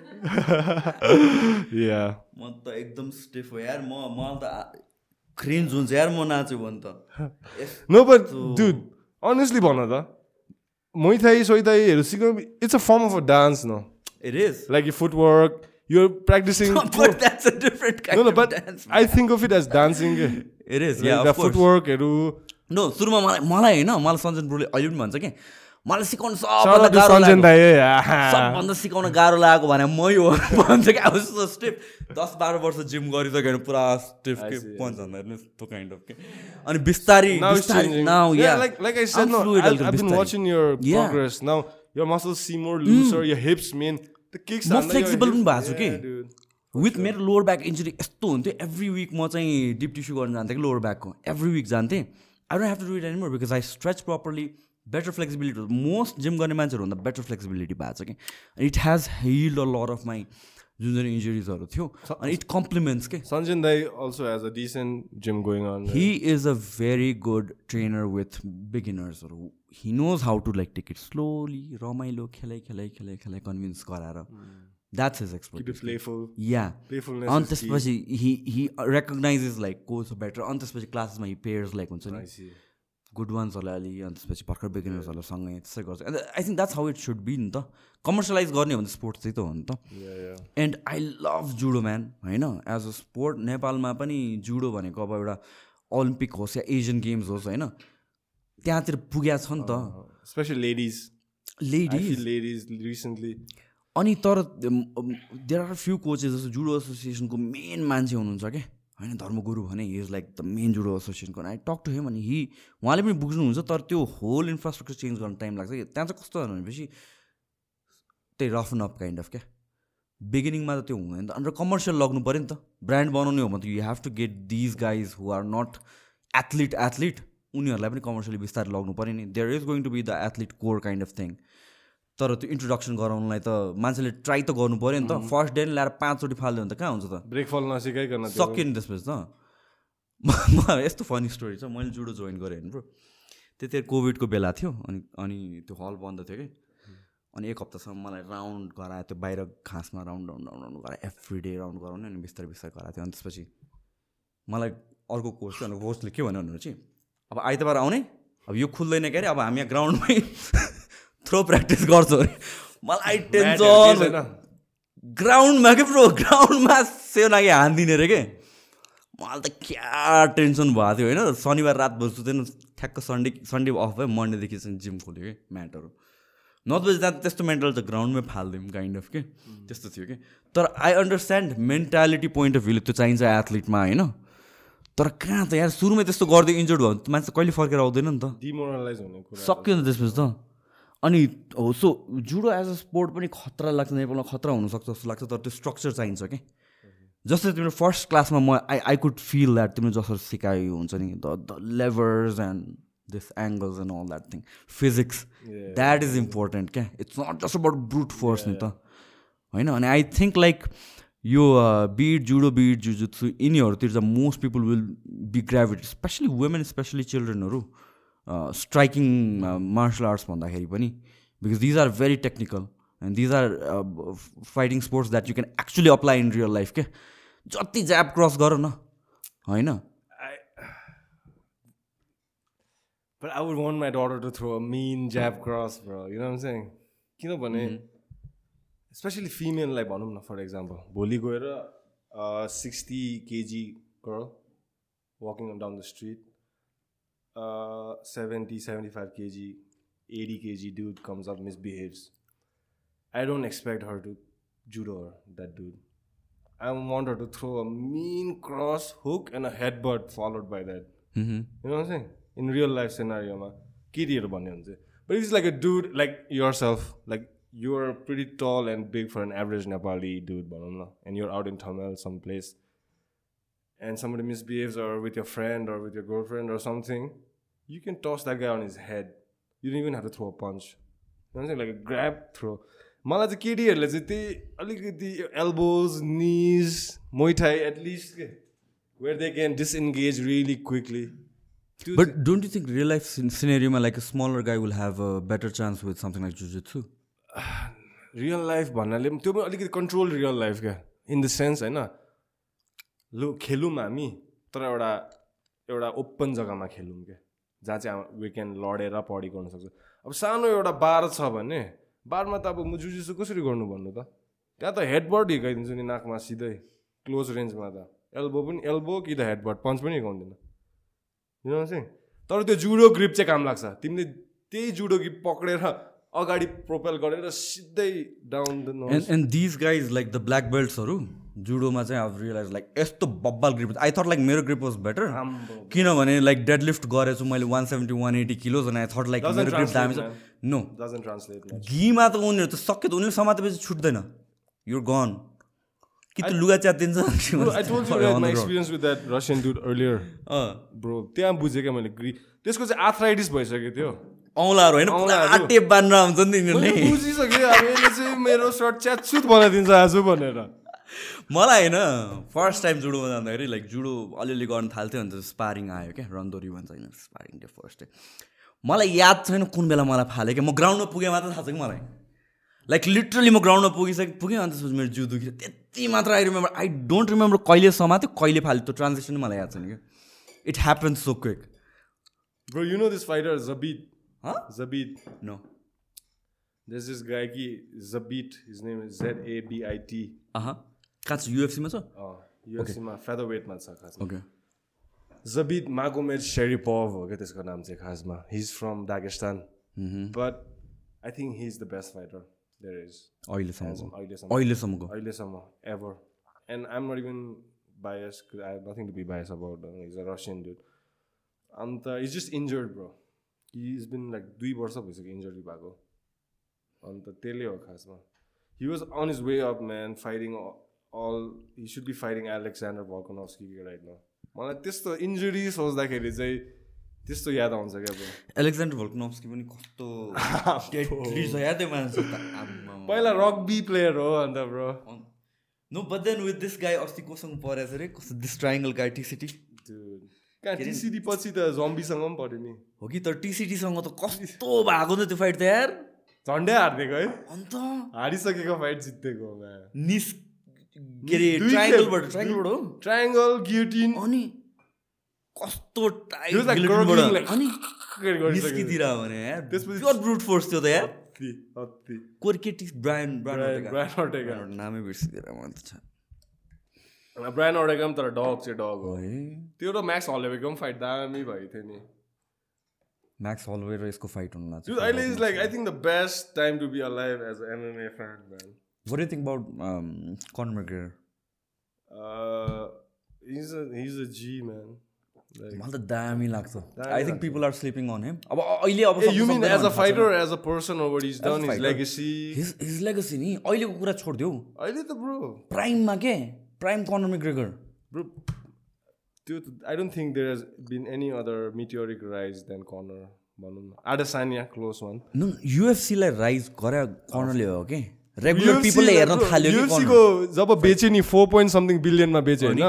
yeah म त एकदम स्टिफ हो यार म मलाई त क्रिन्ज हुन्छ यार म नाच्यो भने त। नो बट दुड अनेस्टली भन त मैथाई सोइथाईहरू सिक्नु it's a form of a dance no it is like you footwork you're practicing. I think of it as dancing yeah, of course. फुटवर्कहरू नो सुरुमा मलाई मलाई होइन मलाई सञ्जन ब्रोले अहिले पनि भन्छ कि मलाई सिकाउनु सबभन्दा eh? सिकाउन गाह्रो लागेको भने मै हो भन्छ कि अब स्टिफ दस बाह्र वर्ष जिम गरिसक्यो भने पुरा स्टिफ के भन्दा त्यो काइन्ड अफ के अनि बिस्तारै या seem more looser. Your hips, man, the kicks. म hips- पनि भएको छु कि। विथ मेरो लोवर ब्याक इन्जुरी यस्तो हुन्थ्यो एभ्री विक म चाहिँ डिप टिस्यु गर्न जान्थेँ कि लोवर ब्याकको एभ्री विक जान्थेँ। I don't have to do it anymore because I stretch properly better flexibility most gym गर्ने मान्छेहरूभन्दा बेटर फ्लेक्सिबिलिटी भएको छ कि। It has healed a lot of my जुन जुन इन्जुरिजहरू थियो। अनि इट कम्प्लिमेन्ट्स के। Sanjan Dai also has a decent gym going on. He is a very good trainer with बिगिनर्सहरू he knows how to like take it slowly रमाइलो खेलाइ खेलाइ खेलाइ खेलाइ कन्भिन्स गराएर। That's Keep expert. Yeah Playfulness. अनि. त्यसपछि he he रेकग्नाइजेस like को छ बेटर अनि त्यसपछि क्लासेसमा हि पेयर्स लाइक हुन्छ नि see. गुड वान्सहरूलाई अलि अनि त्यसपछि भर्खर बिगिनर्सहरूलाई सँगै त्यसै गर्छ अन्त I think that's how it should be नि त कमर्सियलाइज गर्ने हो भने स्पोर्ट्स चाहिँ त हो नि त. And I love judo man होइन एज अ स्पोर्ट नेपालमा पनि जुडो भनेको अब एउटा ओलम्पिक होस् या एसियन गेम्स होस् होइन त्यहाँतिर पुगेको छ नि त especially ladies. I ladies feel ladies recently. अनि तर देयर आर फ्यु कोचेस जस्तो जुडो एसोसिएसनको मेन मान्छे हुनुहुन्छ क्या होइन धर्मगुरु भने he is like the main judo एसोसिएसनको I talk to him अनि हि उहाँले पनि बुझ्नुहुन्छ तर त्यो होल इन्फ्रास्ट्रक्चर चेन्ज गर्न टाइम लाग्छ कि? त्यहाँ चाहिँ कस्तो भनेपछि त्यही rough and up kind of क्या? बिगिनिङमा त त्यो हुँदैन त। अन्त कमर्सियल लग्नु पऱ्यो नि त। ब्रान्ड बनाउने हो भने त you have to get these guys who are not athlete athlete उनीहरूलाई पनि कमर्सियली बिस्तारै लग्नु पऱ्यो नि। There is going to be the athlete core kind of thing तर त्यो इन्ट्रोडक्सन गराउनलाई त मान्छेले ट्राई त गर्नु पऱ्यो नि त। फर्स्ट डे ल्याएर पाँचचोटि फाल्यो भने त कहाँ हुन्छ त? Fall नसिकाइकन सक्यो नि त्यसपछि त। यस्तो फनी स्टोरी छ। मैले जुडो जोइन गरेँ होइन ब्रो त्यतिखेर कोभिडको बेला थियो अनि अनि त्यो हल बन्द थियो कि। अनि एक हप्तासम्म मलाई राउन्ड गरायो। त्यो बाहिर घाँसमा राउन्ड राउन्ड राउन्ड राउन्ड गरायो। एभ्री डे राउन्ड गराउने अनि बिस्तारै बिस्तारै गराएको थियो। अनि त्यसपछि मलाई अर्को कोच थियो। अनि कोचले के भन्यो भने चाहिँ अब आइतबार आउने। अब यो खुल्दैन के अरे अब हामी यहाँ ग्राउन्डमै थ्रो प्र्याक्टिस गर्छौँ अरे मलाई टेन्सन? ग्राउन्डमा के ब्रो ग्राउन्डमा सेनागी हानिदिने रे के? मलाई त क्या टेन्सन भएको थियो होइन? शनिबार रात बस्छु थिएन। ठ्याक्क सन्डे सन्डे अफ भयो। मन्डेदेखि चाहिँ जिम खोल्यो कि? म्याटहरू नत्र त्यहाँ त्यस्तो मेन्टल त ग्राउन्डमै फालिदिउँ काइन्ड अफ के? त्यस्तो थियो कि? तर I understand mentality point of भ्यूले त्यो चाहिन्छ एथलिटमा होइन? तर कहाँ त यार सुरुमै त्यस्तो गर्दै इन्जर्ड भयो भने त मान्छे कहिले फर्केर आउँदैन नि त। Demoralize हुने सक्यो नि त त्यसपछि त। अनि हो so judo as a sport पनि खतरा लाग्छ नेपालमा खतरा हुनसक्छ जस्तो लाग्छ तर त्यो स्ट्रक्चर चाहिन्छ कि? जस्तै तिम्रो फर्स्ट क्लासमा म I I could feel that तिमीले जसरी सिकायो हुन्छ नि the the levers and this angles and all that thing physics. That is important क्या it's not just about brute force नि त होइन? अनि आई थिङ्क लाइक यो be it judo be it jujitsu यिनीहरूतिर चाहिँ most people will be gravity specially women specially चिल्ड्रेनहरू striking martial arts भन्दाखेरि पनि because these are very technical and these are fighting sports that you can actually apply in real life के जति ज्याप cross गर न होइन But I would want my daughter to throw a mean jab cross, bro. You know what I'm saying? किनभने specially फिमेललाई भनौँ न for example भोलि गएर sixty KG girl walking down the street uh, 70, 75 kg, 80 kg dude comes up, misbehaves. I don't expect her to judo that dude. I want her to throw a mean cross hook and a headbutt followed by that. Mm-hmm. You know what I'm saying? In real life scenario, ma, but it's like a dude like yourself, like you're pretty tall and big for an average Nepali dude, and you're out in Tamil someplace and somebody misbehaves or with your friend or with your girlfriend or something, you can toss that guy on his head. You don't even have to throw a punch. You know what I'm saying? Like a grab throw. मलाई चाहिँ केटीहरूले चाहिँ त्यही अलिकति elbows निज Muay Thai at least के where they can disengage really quickly But don't you think real life scen- scenario, like a smaller guy will have a better chance with something like jujitsu? Real life भन्नाले पनि त्यो पनि अलिकति control real life क्या in the sense होइन लु खेलौँ हामी तर एउटा एउटा ओपन जग्गामा खेलौँ क्या जहाँ चाहिँ वी क्यान लडेर पढी गर्न सक्छ। अब सानो एउटा बार छ भने बारमा त अब म जुजुसु कसरी गर्नु भन्नु त? त्यहाँ त हेडबर्ड हिर्काइदिन्छु नि नाकमा सिधै क्लोज रेन्जमा त। एल्बो पनि एल्बो कि त हेडबर्ड पन्च पनि हिर्काउँदैन। यु नो चाहिँ तर त्यो जुडो ग्रिप चाहिँ काम लाग्छ। तिमीले त्यही जुडो कि पक्रेर अगाडि प्रोपेल गरेर सिधै down and these guys like the black बेल्ट्सहरू जुडोमा चाहिँ अब रियलाइज लाइक यस्तो बब्बाल ग्रिप आई थट लाइक मेरो ग्रिप वाज बेटर किनभने लाइक डेड लिफ्ट गरेछु मैले one seventy one eighty kilos अनि आई थट लाइक मेरो ग्रिप दामी छ नो घीमा त उनीहरू त सक्यो त उनीहरू समातेपछि छुट्दैन। युर गन कि त लुगा च्यातिन्छ। त्यहाँ बुझेँ क्या मैले ग्री त्यसको चाहिँ आर्थराइटिस भइसक्यो थियो औँलाहरू होइन। टेप बाँधेर आउँछ नि त मैले यिनीहरूले बुझिसकेँ अब यसले चाहिँ मेरो सर्ट च्यातसुत बनाइदिन्छ आज भनेर। मलाई होइन फर्स्ट टाइम जुडोमा जाँदाखेरि लाइक जुडो अलिअलि गर्न थाल्थ्यो अन्त स्पारिङ आयो क्या रन्दोरी भन्छ होइन स्पारिङ डे फर्स्ट डे मलाई याद छैन कुन बेला मलाई फाल्यो क्या म ग्राउन्डमा पुगेँ मात्र थाहा छ कि मलाई लाइक लिटरली म ग्राउन्डमा पुगिसकेँ पुगेँ अन्त मेरो जिउ दुखी त्यति मात्र I remember I don't remember कहिले समात्यो कहिले फाल्यो त्यो ट्रान्जेक्सन मलाई याद छैन क्या it happens so quick you know this fighter, Zabit. Huh? Zabit. No There's this guy, ki, Zabit. His name is Z A B I T. अह कहाँ छ युएफसीमा छ Oh, UFC मा featherweight मा छ खासमा ओके Zabit Magomed Sharipov हो क्या त्यसको नाम चाहिँ खासमा He's from Dagestan. But I think he's the best fighter there is. अहिलेसम्मको अहिलेसम्म अहिलेसम्मको अहिलेसम्म ever. And I'm not even biased because I have nothing to be biased about. Uh, he's a Russian dude. And is just injured bro he is been like दुई वर्ष भइसक्यो injury भएको अन्त त्यसले हो खासमा he was on his way up man fighting all he should be fighting Alexander Volkanovski राइटमा मलाई त्यस्तो इन्जुरी सोच्दाखेरि चाहिँ त्यस्तो याद आउँछ क्या एलेक्जेन्डर भल्कनोभ्सकी पनि कस्तो छ। त्यो मान्छे। पहिला रग्बी प्लेयर हो अन्त bro. No but then with this guy अस्ति कोसँग परेछ अरे कस्तो दिस ट्राइङ्गल गाई टिसिटी कहाँ टिसिडी पछि त जम्बीसँग पनि पऱ्यो नि। हो कि? तर टिसिटीसँग त कस्तो भएको नि त त्यो फाइट त यार। झन्डै हारिदिएको है। अन्त? हारिसकेको फाइट जितेको म्यान ट्रायङ्गल गियोटिन अनि कस्तो भने ब्रुट फोर्स थियो त यार। Brian Brian Brian Ortega. नामै बिर्सिदिएर मन त छ ब्रायन अर्टेगा पनि तर डग चाहिँ डग हो। है। त्यो र म्याक्स हलेबेको पनि फाइट दामी भएको थियो नि। म्याक्स हलवे र यसको फाइट हुनु अहिले is like I think the best time to be alive as a MMA fan What do you think about um, Conor McGregor? मलाई त दामी लाग्छ I think people are sleeping on him अब अहिले अब you mean as a fighter as a person over is done his. Legacy his his legacy नि अहिलेको कुरा छोडिदेऊ अहिले त ब्रो प्राइममा के प्राइम कनर मेग्रेगर ब्रो त्यो I don't think there has been any other meteoric rise than Conor भनौँ न आडसानिया क्लोज वान युएफसीलाई राइज गरे कर्नरले हो कि रेगुलर पिपलले हेर्न थाल्यो युएफसीको जब बेच्यो नि फोर पोइन्ट समथिङ बिलियनमा बेच्यो होइन?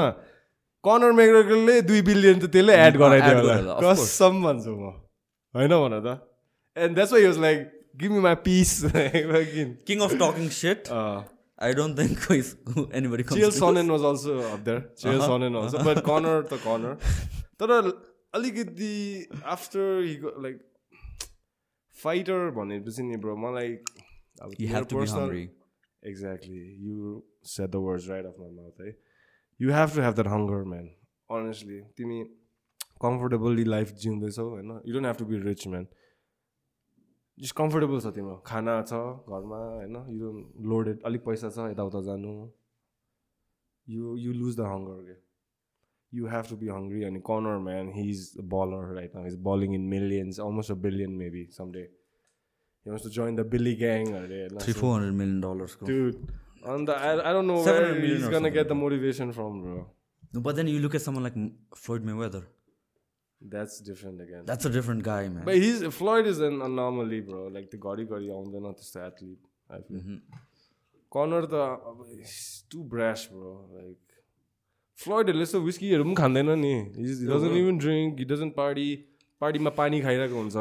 कर्नर मेग्रेगरले दुई बिलियन त त्यसले एड गराइदियो होला. कसम भन्छु म। होइन भन त। And that's why was like give me my piece king of talking set I don't think anybody Chael Sonnen was also up there Chael Sonnen also but Conor त कर्नर तर अलिकति आफ्टर हि लाइक फाइटर भनेपछि नि bro मलाई You have to be hungry. Exactly. You said the words right off my mouth, eh? You have to have that hunger, man. Honestly. तिमी कम्फोर्टेबली life जिउँदैछौ होइन you don't have to be rich man just comfortable छ तिम्रो खाना छ घरमा होइन you don't loaded अलिक पैसा छ यताउता जानु you you lose the hunger के you have to be hungry अनि Conor man he is baller right now is balling in millions almost a billion maybe someday He wants to join the Billy gang अरे होइन three four hundred million डलर्सको Dude, and I, I don't know 700 where million he's or gonna something. get the motivation from, bro. But then you look at someone like Floyd Mayweather That's different again. That's a different guy man but he's Floyd is an anomaly, bro. Like the घरि घरि आउँदैन त्यस्तो athlete. I feel. Connor त अब he's too brash, bro. Like फ्लोइडहरूले यस्तो विस्कीहरू पनि खाँदैन नि he doesn't even drink he doesn't party पार्टीमा पानी खाइरहेको हुन्छ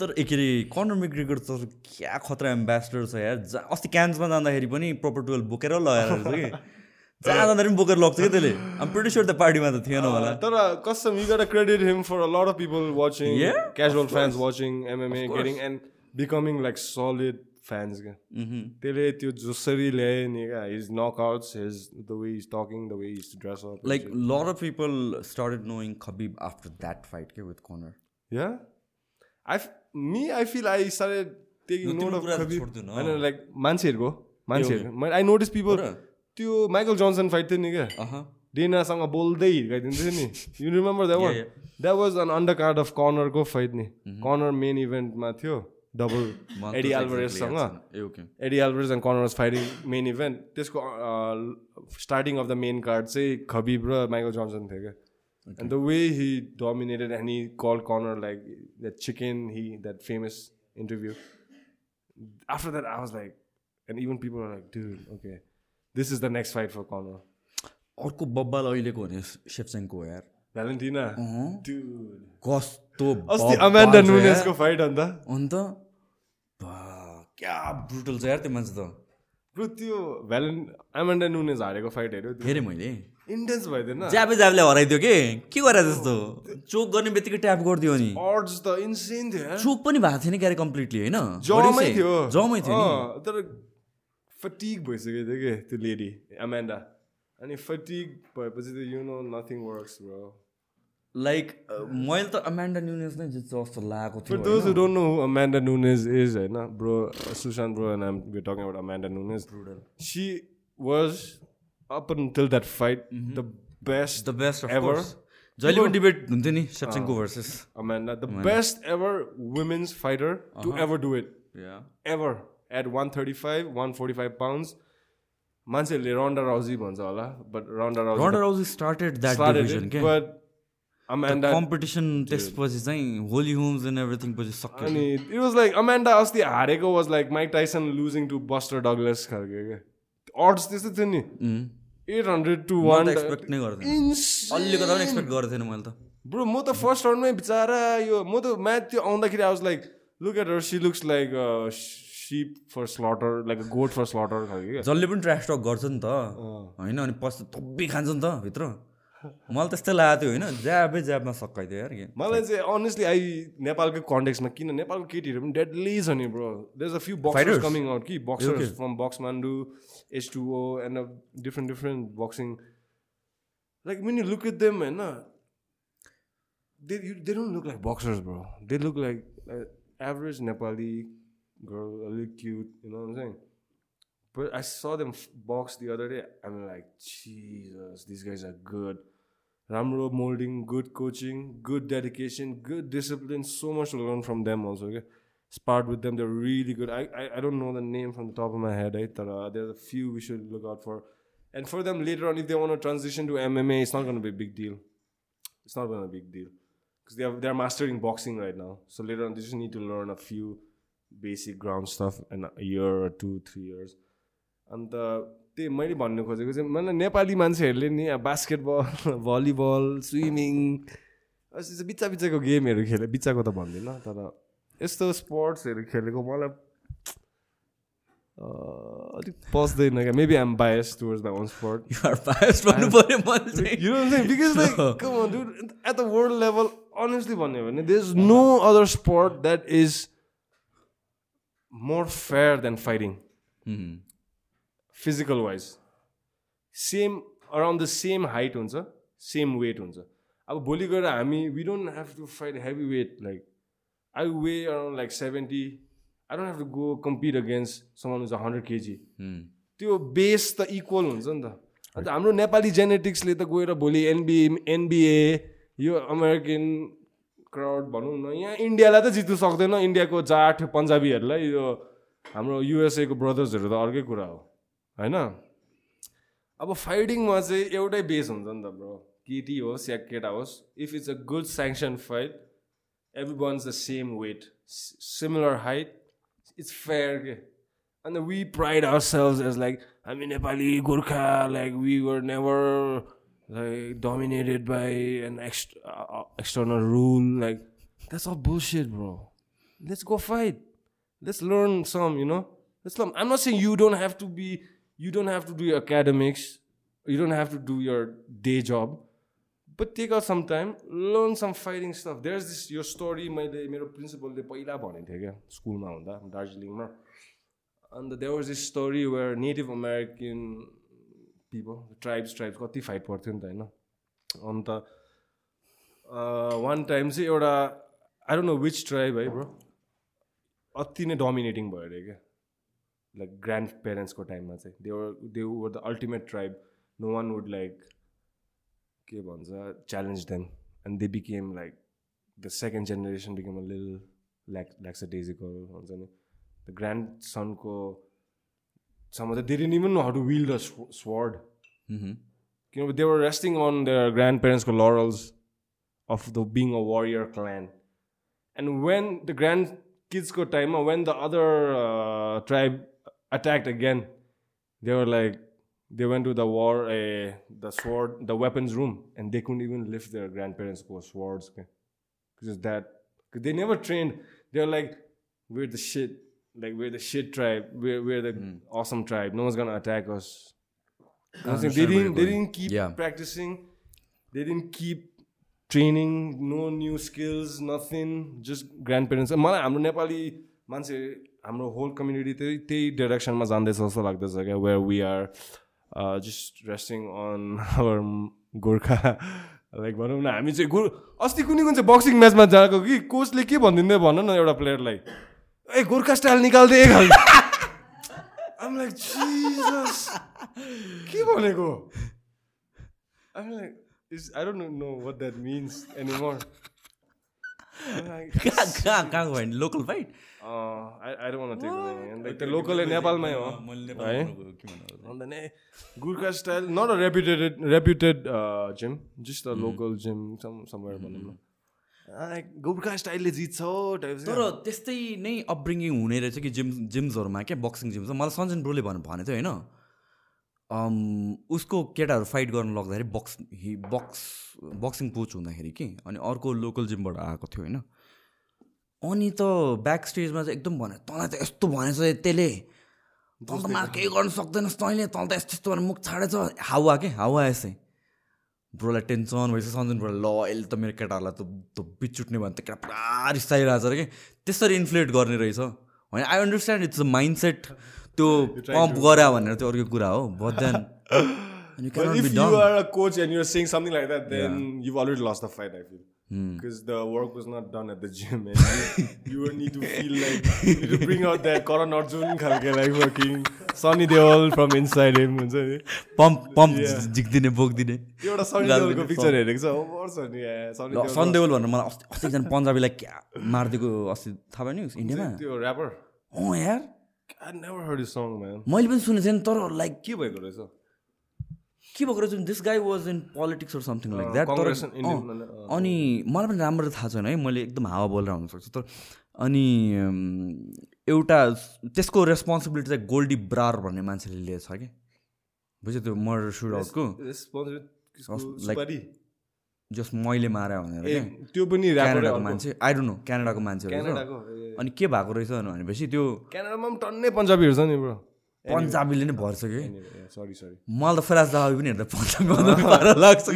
तर के अरे कर्नर मेग्रेगर त क्या खतरा एम्बेसडर छ यार। जा अस्ति क्यान्समा जाँदाखेरि पनि प्रपर टुवेल्भ बोकेर लगाएर कि। जहाँ जाँदाखेरि पनि बोकेर लग्छ कि त्यसले। प्रिटी स्योर त्यो पार्टीमा त थिएन होला। तर कसम gotta credit him for a lot of people watching Yeah, casual fans watching MMA getting and becoming like solid fans क्या त्यसले त्यो जसरी ल्यायो नि क्या his knockouts his the way is talking the way is dress up like lot of people started knowing Khabib after that fight के with Conor yeah I me I feel I started taking No, note of Khabib. छोड्दिनु, होइन like मान्छेहरूको मान्छेहरूको I notice people? त्यो Michael Johnson fight थियो नि क्या डेनासँग बोल्दै हिर्काइदिन्थ्यो नि you remember that one Yeah, that was on undercard of कर्नरको fight नि Mm-hmm. कर्नर मेन इभेन्टमा थियो डबल एडी एल्भरेजसँग ए okay Eddie Alvarez and Conor was fighting main event त्यसको starting of the main card चाहिँ खबिब र Michael Johnson थियो क्या? And the way he dominated and he call Conor like that chicken he that famous interview after that I was like and even people are like do okay this is the next fight for Conor अर्को बब्बाल अहिलेको भने सेप्सेङको हो यार। Valentina अँ। अस्ति अमेन्डा। नुनेसको fight अन्त? अन्त? क्या ब्रुटल छ यार त्यो मान्छे त। ब्रो त्यो भ्यालेन् अमेन्डा नुनेस हारेको फाइट हेऱ्यो हेरेँ मैले। इन्टेन्स भइदिएन। ज्याबे ज्याबले हराइदियो के? के गरे जस्तो चोक गर्ने बित्तिकै ट्याप गरिदियो नि अर्ड्स त इन्सेन थियो। चोक पनि भएको थिएन क्यारे कम्प्लिटली होइन? जमै थियो। जमै थियो नि। तर फटिक भइसकेको थियो कि? त्यो लेडी अमेन्डा अनि फटिक भएपछि त you know nothing works bro like मैले त अमेन्डा न्युनेस नै जित्छ जस्तो लागेको For थियो those who don't know who Amanda Nunes is, right now, bro, Sushant bro, and I'm we're talking about Amanda Nunes. She was up until that fight the best the best of ever. Course जहिले पनि debate हुन्थ्यो नि सेप्सेङको versus Amanda, the best ever women's fighter to ever do it, ever at 135, 145 pounds. मान्छेहरूले रन्डा राउजी भन्छ होला but Ronda Rousey Ronda Rousey started that started Amanda competition त्यसपछि चाहिँ Holi homes and everything पछि सक्यो अनि इट वाज लाइक अमेन्डा अस्ति हारेको was like Mike Tyson losing to Buster Douglas खालको क्या अर्ड्स त्यस्तै थियो नि eight hundred to one expect नै गर्थेन अलिकति पनि एक्सपेक्ट गरेको थिएन मैले त ब्रो म त फर्स्ट राउन्डमै बिचरा यो म त म्याच त्यो आउँदाखेरि I was like look at her she looks like sheep for slaughter like goat for slaughter खालको जसले पनि ट्रास टक गर्छ नि त। होइन अनि पछि थुप्पी खान्छ नि त भित्र। मलाई त्यस्तै लागेको थियो होइन ज्याबै ज्याबमा सकाइदियो यार के मलाई चाहिँ अनेस्टली आई नेपालको कन्टेक्समा किन नेपालको केटीहरू पनि डेडली छ नि bro there a few boxers? Coming out कि? Boxers from Boxmandu H two O and a different different boxing like mean you look at them होइन they they don't look like boxers bro they look like average Nepali girl अलिक cute you know But I saw them box the other day. I'm like, Jesus, these guys are good. Ramro molding, good coaching, good dedication, good discipline. So much to learn from them also. Okay? Sparred with them, they're really good. I, I, I don't know the name from the top of my head, uh, there's a few we should look out for. And for them later on, if they want to transition to MMA, it's not going to be a big deal. It's not going to be a big deal. Because they are, they're mastering boxing right now. So later on, they just need to learn a few basic ground stuff in a year or two, three years. अन्त त्यही मैले भन्नु खोजेको चाहिँ मलाई नेपाली मान्छेहरूले नि अब बास्केटबल भलिबल स्विमिङ बिच्चा बिच्चाको गेमहरू खेले। बिच्चाको त भन्दिनँ तर यस्तो स्पोर्ट्सहरू खेलेको मलाई अलिक पस्दैन क्या। Maybe I'm bias towards my own sport. At the world level, honestly, भन्यो भने there's no other sport that is more fair than fighting, Mhm. Physical wise same around the same height हुन्छ सेम वेट हुन्छ. अब भोलि गएर हामी we don't have to fight heavy weight like I weigh around like seventy I don't have to go compete against अगेन्सम्म हुन्छ hundred KG त्यो base त equal हुन्छ नि त. अन्त हाम्रो नेपाली जेनेटिक्सले त गएर भोलि एनबिए एनबिए यो अमेरिकन क्राउड भनौँ न यहाँ इन्डियालाई त जित्नु सक्दैन. इन्डियाको जाट पन्जाबीहरूलाई यो हाम्रो युएसएको ब्रदर्सहरू त अर्कै कुरा हो। होइन अब फाइटिङमा चाहिँ एउटै बेस हुन्छ नि त ब्रो केटी होस् या केटा होस् if it's a good sanction fight every ones the same weight similar height it's fair के And we pride ourselves as like, I mean, Nepali, Gurkha, like we were never like dominated by an ext- uh, external rule. Like, that's all bullshit, bro. Let's go fight. Let's learn some, you know? Let's learn. I'm not saying you don't have to be, you don't have to do your academics, you don't have to do your day job. But take some time, learn some fighting stuff. There's this your story मैले मेरो प्रिन्सिपलले पहिला भनेको थियो क्या स्कुलमा हुँदा दार्जिलिङमा। And there was this story where native American people tribes tribes कति फाइट पर्थ्यो नि त होइन। अन्त वान टाइम चाहिँ एउटा I don't know which tribe है ब्रो अति नै डोमिनेटिङ भयो अरे क्या। लाइक ग्रान्ड पेरेन्ट्सको टाइममा चाहिँ they were they were the ultimate tribe no one would like के भन्छ challenge them and they became like the second generation became a lil lack lackadaisical हुन्छ नि द ग्रान्ड सनको सम्म चाहिँ धेरै even know how to wield the sword किनभने they were resting on their grand पेरेन्ट्सको laurels of the being a warrior clan and when the grand किड्सको टाइममा when the other tribe Attacked again they were like they went to the war, uh, the sword, the weapons room, and they couldn't even lift their grandparents' swords. Okay? Because that, cause they never trained. They're like, we're the shit, like we're the shit tribe. We're we're the Hmm. awesome tribe. No one's gonna attack us. I was saying, they didn't they didn't keep Yeah. practicing. They didn't keep training. No new skills. Nothing. Just grandparents. मलाई हाम्रो नेपाली मान्छे हाम्रो whole community त्यही त्यही डिरेक्सनमा जाँदैछ जस्तो लाग्दैछ क्या where we are just resting on our Gorkha like भनौँ न हामी चाहिँ गोर अस्ति कुनै कुन चाहिँ बक्सिङ म्याचमा जाएको कि कोचले के भनिदिँदै भन न एउटा प्लेयरलाई ए गोर्खा स्टाइल निकाल्दै लाइक के भनेको? लोकल फाइट त्यो लोकलै नेपालमै हो है अन्त नै Gurkha style not a reputed reputed gym just a local gym somewhere भनौँ न गोर्खा स्टाइलले जित्छ हो टाइप तर त्यस्तै नै अपब्रिङिङ हुने रहेछ कि जिम जिम्सहरूमा क्या बक्सिङ जिम्स मलाई सञ्जन ब्रोले भने भनेको थियो होइन उसको केटाहरू फाइट गर्न लग्दाखेरि box he box boxing coach हुँदाखेरि कि अनि अर्को लोकल जिमबाट आएको थियो होइन। अनि त ब्याक स्टेजमा चाहिँ एकदम भने तँलाई त यस्तो भनेछ त्यसले तँ त मा केही गर्न सक्दैनस् तैँले तँ त यस्तो यस्तो भनेर मुख छाडेछ। हावा के? हावा यसै। ब्रोलाई टेन्सन भइसक्यो। सञ्जन ब्रो ल यसले त मेरो केटाहरूलाई त त बिचुट्ने भने त केटा पुरा रिसाइरहेको छ अरे कि? त्यसरी इन्फ्लेट गर्ने रहेछ। होइन I understand it's a mindset त्यो पम्प गरे भनेर त्यो अर्को कुरा हो but then you But can't if be you done are a coach and you're saying something because the work was not done at the gym, and you, you would need to feel like you need to bring out that Karan Arjun khalke like working Sonny Deol from inside him. हुन्छ नि pump pump झिक्दिने बोकिदिने एउटा Sunny देओलको picture हेरेको छ पर्छ नि सनी देओल भनेर मलाई अस्ति अस्ति एकजना पन्जाबीलाई क्या मारिदिएको अस्ति थाहा भयो नि इन्डियामा त्यो ऱ्यापर अँ यार I never heard his song, man. मैले पनि सुनेको थिएँ तर लाइक के भएको रहेछ के भएको रहेछ this guy was in politics or something like that तर। अनि मलाई पनि राम्रो थाहा छैन है मैले एकदम हावा बोलेर हुनसक्छ तर अनि एउटा त्यसको रेस्पोन्सिबिलिटी चाहिँ गोल्डी ब्रार भन्ने मान्छेले लिएछ कि? बुझ्यो त्यो मर्डर सुट आउटको सुपारी? जस मैले मारे भनेर त्यो पनि क्यानाडाको मान्छे? आई डोन्ट नो क्यानाडाको मान्छे अनि के भएको रहेछ भनेपछि त्यो क्यानाडामा पनि टन्नै पन्जाबीहरू छ नि ब्रो। पन्जाबीले नै भर्छ कि? सरी सरी मलाई त फिराज दाहाबी पनि हेर्दा पन्जाबी लाग्छ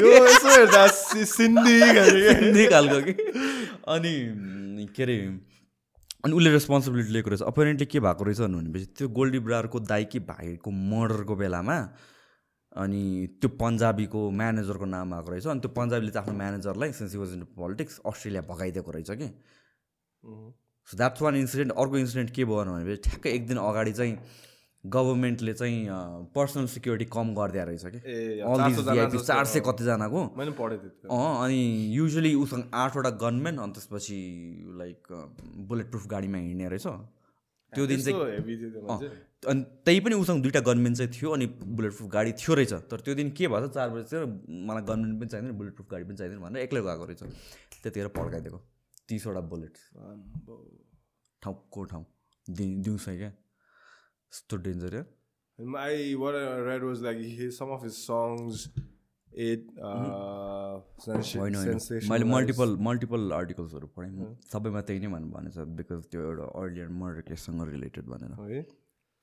सिन्धी खालको कि? अनि के अरे अनि उसले रेस्पोन्सिबिलिटी लिएको रहेछ। अपेरेन्टली के भएको रहेछ भनेपछि त्यो गोल्डी ब्रारको दाइकी भाइको मर्डरको बेलामा अनि त्यो पन्जाबीको म्यानेजरको नाम आएको रहेछ। अनि त्यो पन्जाबीले चाहिँ आफ्नो म्यानेजरलाई since was in politics Australia भगाइदिएको रहेछ कि? सो द्याट्स वान इन्सिडेन्ट अर्को इन्सिडेन्ट के भयो भनेपछि ठ्याक्कै एक दिन अगाडि चाहिँ गभर्मेन्टले चाहिँ पर्सनल सिक्युरिटी कम गरिदिएको रहेछ कि? ए अल 400 दिस जना भिआइपी जस्तो, चार सय। कतिजनाको। अँ अनि युजली उसँग आठवटा गनमेन अनि त्यसपछि लाइक बुलेट प्रुफ गाडीमा हिँड्ने रहेछ। त्यो दिन चाहिँ। अनि त्यही पनि उसँग दुइटा गनमेन चाहिँ थियो अनि बुलेट प्रुफ गाडी थियो रहेछ। तर त्यो दिन के भएछ चार बजीतिर मलाई गनमेन पनि चाहिँदैन बुलेट प्रुफ गाडी पनि चाहिँदैन भनेर एक्लै गएको रहेछ। त्यतिखेर पड्काइदिएको। तिसवटा बुलेट ठाउँको ठाउँ दिउँसै क्या यस्तो danger his, some of his songs it uh sensa- होइन होइन मैले मल्टिपल मल्टिपल आर्टिकल्सहरू पढेँ सबैमा त्यही नै भन्नु भनेछ बिकज त्यो एउटा अर्लियर मर्डर केससँग रिलेटेड भनेर। है?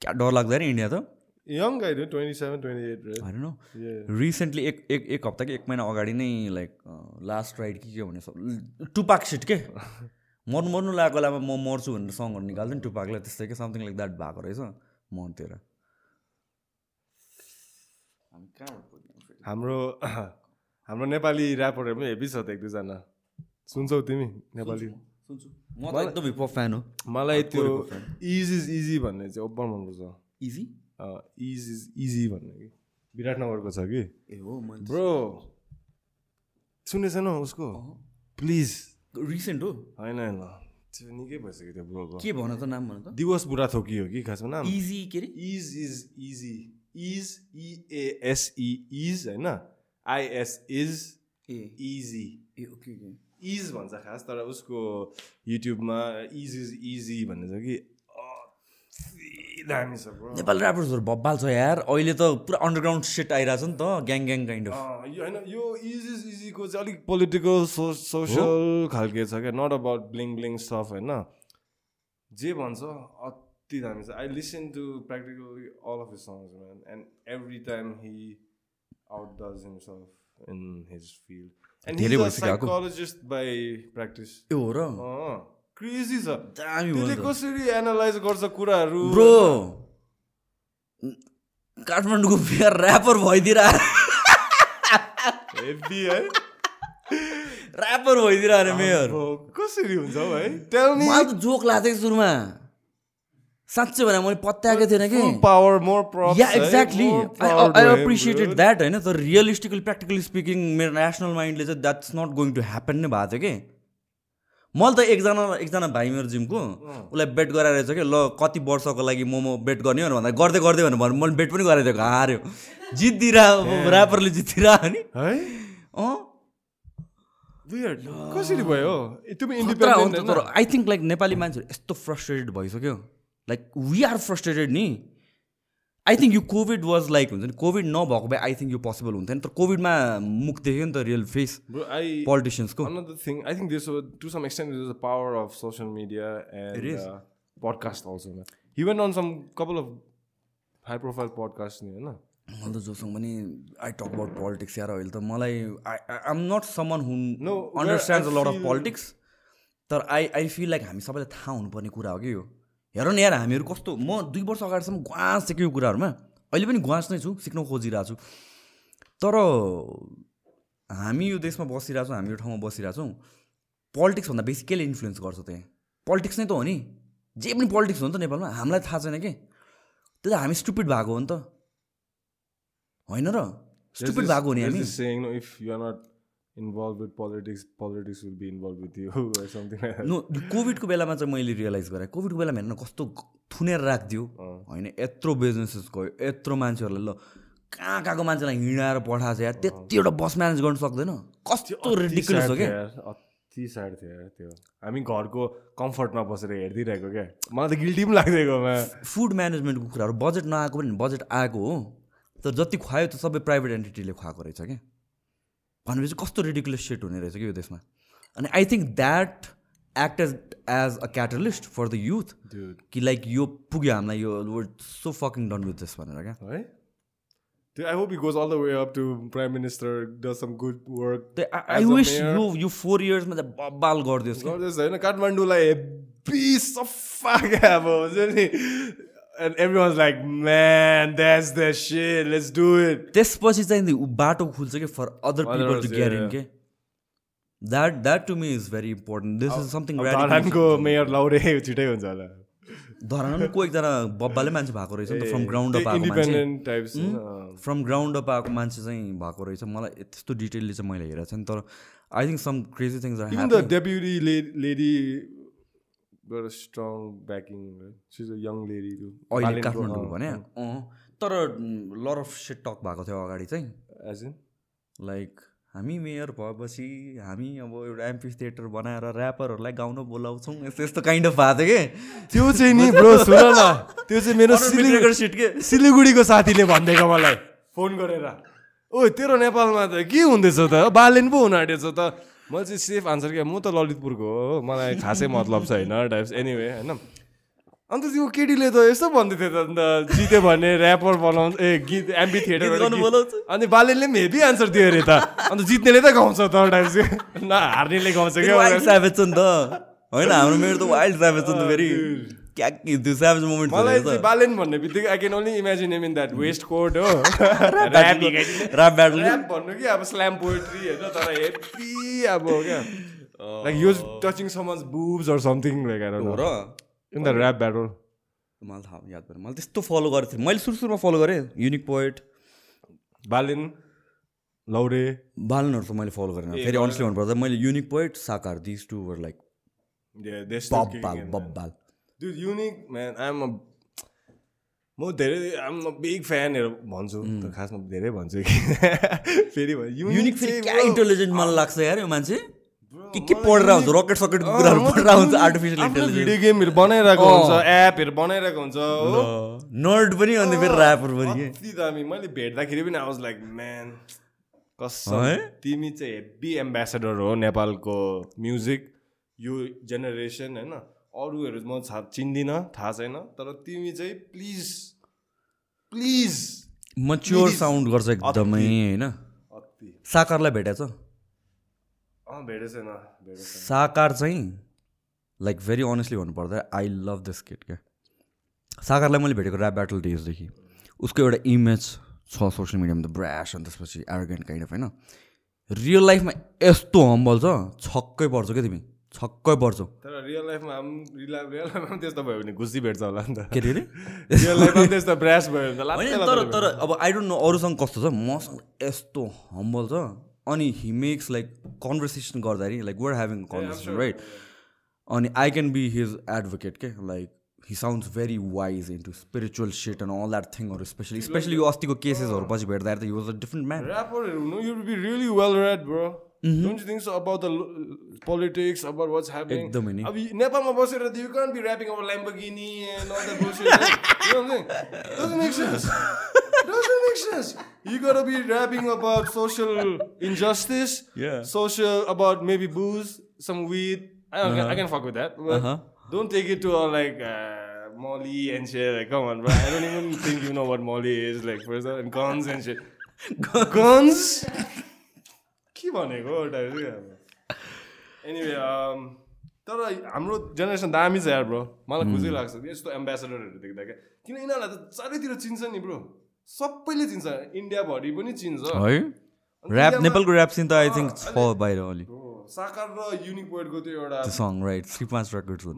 क्या डर लाग्दैन इन्डिया त? यङ गाई 27 28 right? होइन नो yeah. रिसेन्टली एक एक एक हप्ता कि एक महिना अगाडि नै लाइक लास्ट राइड कि के भने सब टुपाक सिट के? मर्नु मर्नु लागेको बेलामा म मर्छु भनेर सङहरू निकाल्थ्यो नि टुपाकले त्यस्तै के समथिङ लाइक द्याट भएको रहेछ। मर्तिर हाम्रो हाम्रो नेपाली ऱ्यापरहरू पनि हेभी छ त एक दुईजना। सुन्छौ तिमी नेपाली? सुन्छु म त एकदम हिपहप फ्यान हो। मलाई त्यो इज इज इजी भन्ने चाहिँ ओभर मनपर्छ। इजी इज इज इजी भन्ने कि। विराटनगरको छ कि। ए हो ब्रो सुनेछ न उसको? प्लिज। रिसेन्ट हो। होइन होइन। त्यो निकै भइसक्यो त्यो ब्रोको के भन त नाम भन त? दिवस बुढा थोकी हो कि खासमा नाम? इजी के अरे? Is is easy is EASE is होइन? IS is A. Easy A okay okay is भन्छ खास तर उसको युट्युबमा इज इज इजी भन्ने छ कि दामी छ नेपाली ऱ्यापर्सहरू बब्बाल छ यार। अहिले त पुरा अन्डरग्राउन्ड सेट आइरहेको छ नि त ग्याङ ग्याङ काइन्ड अफ होइन यो इज इज इजीको चाहिँ अलिक पोलिटिकल सो सोसियल खालके छ क्या not about bling bling stuff होइन। जे भन्छ अति दामी छ। I listen to practically all of his songs man and every time he outdoes himself in his field and धेरै भइसक्यो। साइकोलोजिस्ट बाई प्र्याक्टिस ए हो र? क्रेजी छ। त्यसले। कसरी एनालाइज गर्छ कुराहरू? ब्रो काठमाडौँको बिहार ऱ्यापर भइदिएर हेभी है? ऱ्यापर भइदिएर अरे मेयर। कसरी हुन्छ हौ है? टेल मी मलाई त जोक लाग्थ्यो कि सुरुमा। साँच्चै भने मैले पत्याएको थिएन कि। Power more yeah exactly I appreciated that होइन? तर रियलिस्टिकली प्र्याक्टिकली स्पिकिङ मेरो नेसनल माइन्डले चाहिँ that's not going to happen नै भएको थियो कि। मैले त एकजना एकजना भाइ मेरो जिमको उसलाई बेट गराएर छ कि ल कति वर्षको लागि मोमो बेट गर्ने हो भन्दा गर्दै गर्दै भनेर भन्यो। मैले बेट पनि थिएँ हार्यो। जित्दिरह ऱ्यापरले जित्दिरह नि है? अँ। कसरी भयो? तर आई थिङ्क लाइक नेपाली मान्छेहरू यस्तो फ्रस्ट्रेटेड भइसक्यो। लाइक वी आर फ्रस्ट्रेटेड नि। आई थिङ्क यो कोभिड वाज लाइक हुन्छ नि कोभिड नभएको भए आई थिङ्क यो पोसिबल हुन्थेन तर कोभिडमा मुख देख्यो नि त रियल फेस I पोलिटिसियन्सको to some extent it is the power of social media and It is. Uh, podcast also. Man. He went on some couple of high profile podcasts, ni, होइन मैले त जोसँग पनि आई टक अबाउट पोलिटिक्स यार अहिले त मलाई I am not someone हुन अन्डरस्ट्यान्ड लट अफ पोलिटिक्स तर आई आई फिल लाइक हामी सबैलाई थाहा हुनुपर्ने कुरा हो कि यो हेर न यार हामीहरू कस्तो? म दुई वर्ष अगाडिसम्म गुवास सिक्यो यो कुराहरूमा अहिले पनि गुवास नै छु सिक्न खोजिरहेको छु। तर हामी यो देशमा बसिरहेको छौँ हामी यो ठाउँमा बसिरहेको छौँ पोलिटिक्सभन्दा बेसी केले इन्फ्लुएन्स गर्छ त्यहाँ? पोलिटिक्स नै त हो नि। जे पनि पोलिटिक्स हो नि त नेपालमा हामीलाई थाहा छैन कि? त्यो त हामी स्टुपिड भएको हो नि त। होइन र? स्टुपिड भएको हो नि हामी। Politics will be involved with you or something like that. No यो कोभिडको बेलामा चाहिँ मैले रियलाइज गरेँ कोभिडको बेलामा हेर्न कस्तो थुनेर राखिदियो। होइन यत्रो बिजनेसेस गयो यत्रो मान्छेहरूलाई ल कहाँ कहाँको मान्छेलाई हिँडाएर पठाएको छ यार त्यति एउटा बस म्यानेज गर्न सक्दैन? कस्तो रिडिकुलस हो क्या? यार, अति स्याड थियो त्यो। हामी घरको कम्फर्टमा बसेर हेरिदिइरहेको क्या। मलाई त गिल्टी पनि लाग्दिएको मा। फुड म्यानेजमेन्टको कुराहरू बजेट नआएको पनि बजेट आएको हो। तर जति खुवायो त्यो सबै प्राइभेट एन्टिटीले खुवाएको रहेछ क्या। भनेपछि कस्तो रिडिकुलस सेट हुने रहेछ कि यो देशमा? अनि I think that act as as a catalyst for the youth. कि लाइक यो पुग्यो हामीलाई यो so fucking done with this भनेर क्या? है? त्यो I hope goes all the way up to prime minister does some good work I wish यो यो फोर इयर्समा चाहिँ बब्बाल गरिदियोस् गर्दैछ होइन? काठमाडौँलाई हेब्बी सफा क्या अब हुन्छ नि। Every was like man that's the set let's do it त्यसपछि चाहिँ नि बाटो खुल्छ कि for other people to get in के that that to me is very important this is something धरानको mayor Laure छिटै हुन्छ होला। धरानको एकदजना बब्बाले मान्छे भएको रहेछ नि त फ्रम ग्राउन्ड अप आएको मान्छे। फ्रम ग्राउन्ड अप आएको मान्छे चाहिँ भएको रहेछ। मलाई त्यस्तो डिटेलले चाहिँ मैले हेरेको छैन तर I think some crazy things are Even the deputy backing. Right? She's a young lady too. अहिले काठमाडौँ भने। अँ तर लर अफ सेट टक भएको थियो अगाडि चाहिँ। As in? लाइक हामी मेयर भएपछि हामी अब एउटा एम्पी थिएटर बनाएर ऱ्यापरहरूलाई गाउन बोलाउँछौँ। यस्तो यस्तो काइन्ड अफ भएको थियो कि? त्यो चाहिँ नि ब्रो सुन न। त्यो चाहिँ मेरो सिलिगुडी सिट के? सिलिगुडीको साथीले भनिदिएको मलाई। फोन गरेर। ओ तेरो नेपालमा त के हुँदैछ त? बालेन पो हुन आँटेछ त। मैले चाहिँ सेफ आन्सर क्या म त ललितपुरको हो मलाई खासै मतलब छैन टाइप्स एनिवे होइन। अन्त त्यो केटीले त यस्तो भन्दै थियो त अन्त जित्यो भने ऱ्यापर बनाउँछ ए गीत एम्बी थिएटर। अनि बालेनले पनि हेभी आन्सर दियो अरे त। अन्त जित्नेले त गाउँछ त टाइप्स न हार्नेले गाउँछ क्या त। होइन हाम्रो मेरो त वाइल्ड नि त फेरि। क्या त्यो स्याभेज मोमेन्ट मलाई बालेन भन्ने बित्तिकै I can only imagine in that vest coat हो। ऱ्याप ऱ्याप ब्याटल ऱ्याप भन्नु कि अब स्ल्याम पोएट्री होइन? तर हेप्पी अब क्या? Was touching someone's boobs or something like I don't हो. र? In the rap battle. मलाई थाहा याद पऱ्यो मैले त्यस्तो फलो गरेको थिएँ मैले सुरु सुरुमा फलो गरेँ। Unique poet Balin, Laude. बालनहरू त मैले फलो गरेन। फेरि अनेस्टली भन्नुपर्दा मैले unique poet Sacar. This two were like बब्बाल. बब्बाल। Dude, unique man. I'm a म धेरै आम बिग फ्यानहरू भन्छु त खासमा धेरै भन्छु कि। फेरि युनिक फेरि क्या इन्टेलिजेन्ट मलाई लाग्छ यार यो मान्छे? के के पढेर हुन्छ रकेट सकेटको अँ, कुराहरू पढेर हुन्छ आर्टिफिसियल इन्टेलिजेन्स भिडियो गेमहरू बनाइरहेको अँ। हुन्छ एपहरू बनाइरहेको हुन्छ हो। नर्ड पनि अनि फेरि ऱ्यापर पनि के? दामी मैले भेट्दाखेरि पनि आई वाज लाइक म्यान कसम? तिमी चाहिँ हेभी एम्बेसेडर हो नेपालको म्युजिक यो जेनेरेसन होइन? अरूहरू म छा चिन्दिनँ थाहा छैन तर तिमी चाहिँ प्लिज प्लिज मच्योर. साउन्ड गर्छ एकदमै होइन? साकारलाई भेटेछ? छैन साकार चाहिँ लाइक भेरी अनेस्टली भन्नुपर्दा आई लभ दिस किट क्या? साकारलाई मैले भेटेको ऱ्याप ब्याटल डेजदेखि उसको एउटा इमेज छ सोसियल मिडियामा त ब्रास अनि त्यसपछि एरोगेन्ट काइन्ड अफ होइन? रियल लाइफमा यस्तो हम्बल छ छक्कै पर्छ क्या तिमी? छक्कै पर्छौ। तर रियल लाइफमा रियल रियल लाइफमा त्यस्तो भयो भने घुसी भेट्छ होला नि त। के अरे रियल लाइफमा त्यस्तो ब्रास भयो भने त तर तर अब आई डोन्ट नो अरूसँग कस्तो छ। मसँग यस्तो हम्बल छ। अनि हि मेक्स लाइक कन्भर्सेसन गर्दाखेरि like we're having conversation right अनि I can be his advocate के like he sounds very wise into spiritual shit and all that थिङहरू specially specially यो अस्तिको केसेसहरू पछि भेट्दाखेरि त use a different man Rapper, no, you'd be really well read, bro. Don't you think so about the lo- politics, about what's happening? एकदमै नि। अब यी- नेपालमा बसेर त you can't be rapping about Lamborghini and all that bullshit. right? you know what I'm saying? Doesn't make sense. Doesn't make sense. You gotta be rapping about social injustice. Yeah. Social about maybe booze, some weed. I don't. I can fuck with that. But Uh-huh. Don't take it to all like uh, Molly and shit. Like, come on, bro. I don't even think you know what Molly is. Like, first of all, and guns and shit. guns? के भनेको anyway तर हाम्रो generation दामी छ यार bro मलाई खुसी लाग्छ यस्तो एम्बेसेडरहरू देख्दा क्या। किन यिनीहरूलाई त चारैतिर चिन्छ नि ब्रो सबैले चिन्छ। इन्डियाभरि पनि चिन्छ। है? ऱ्याप नेपालको ऱ्याप सिन त आई थिङ्क छ बाहिर अलि। Bro, साकार र युनिक पोइन्टको त्यो एउटा सङ राइट श्री पाँच रेकर्ड्स हो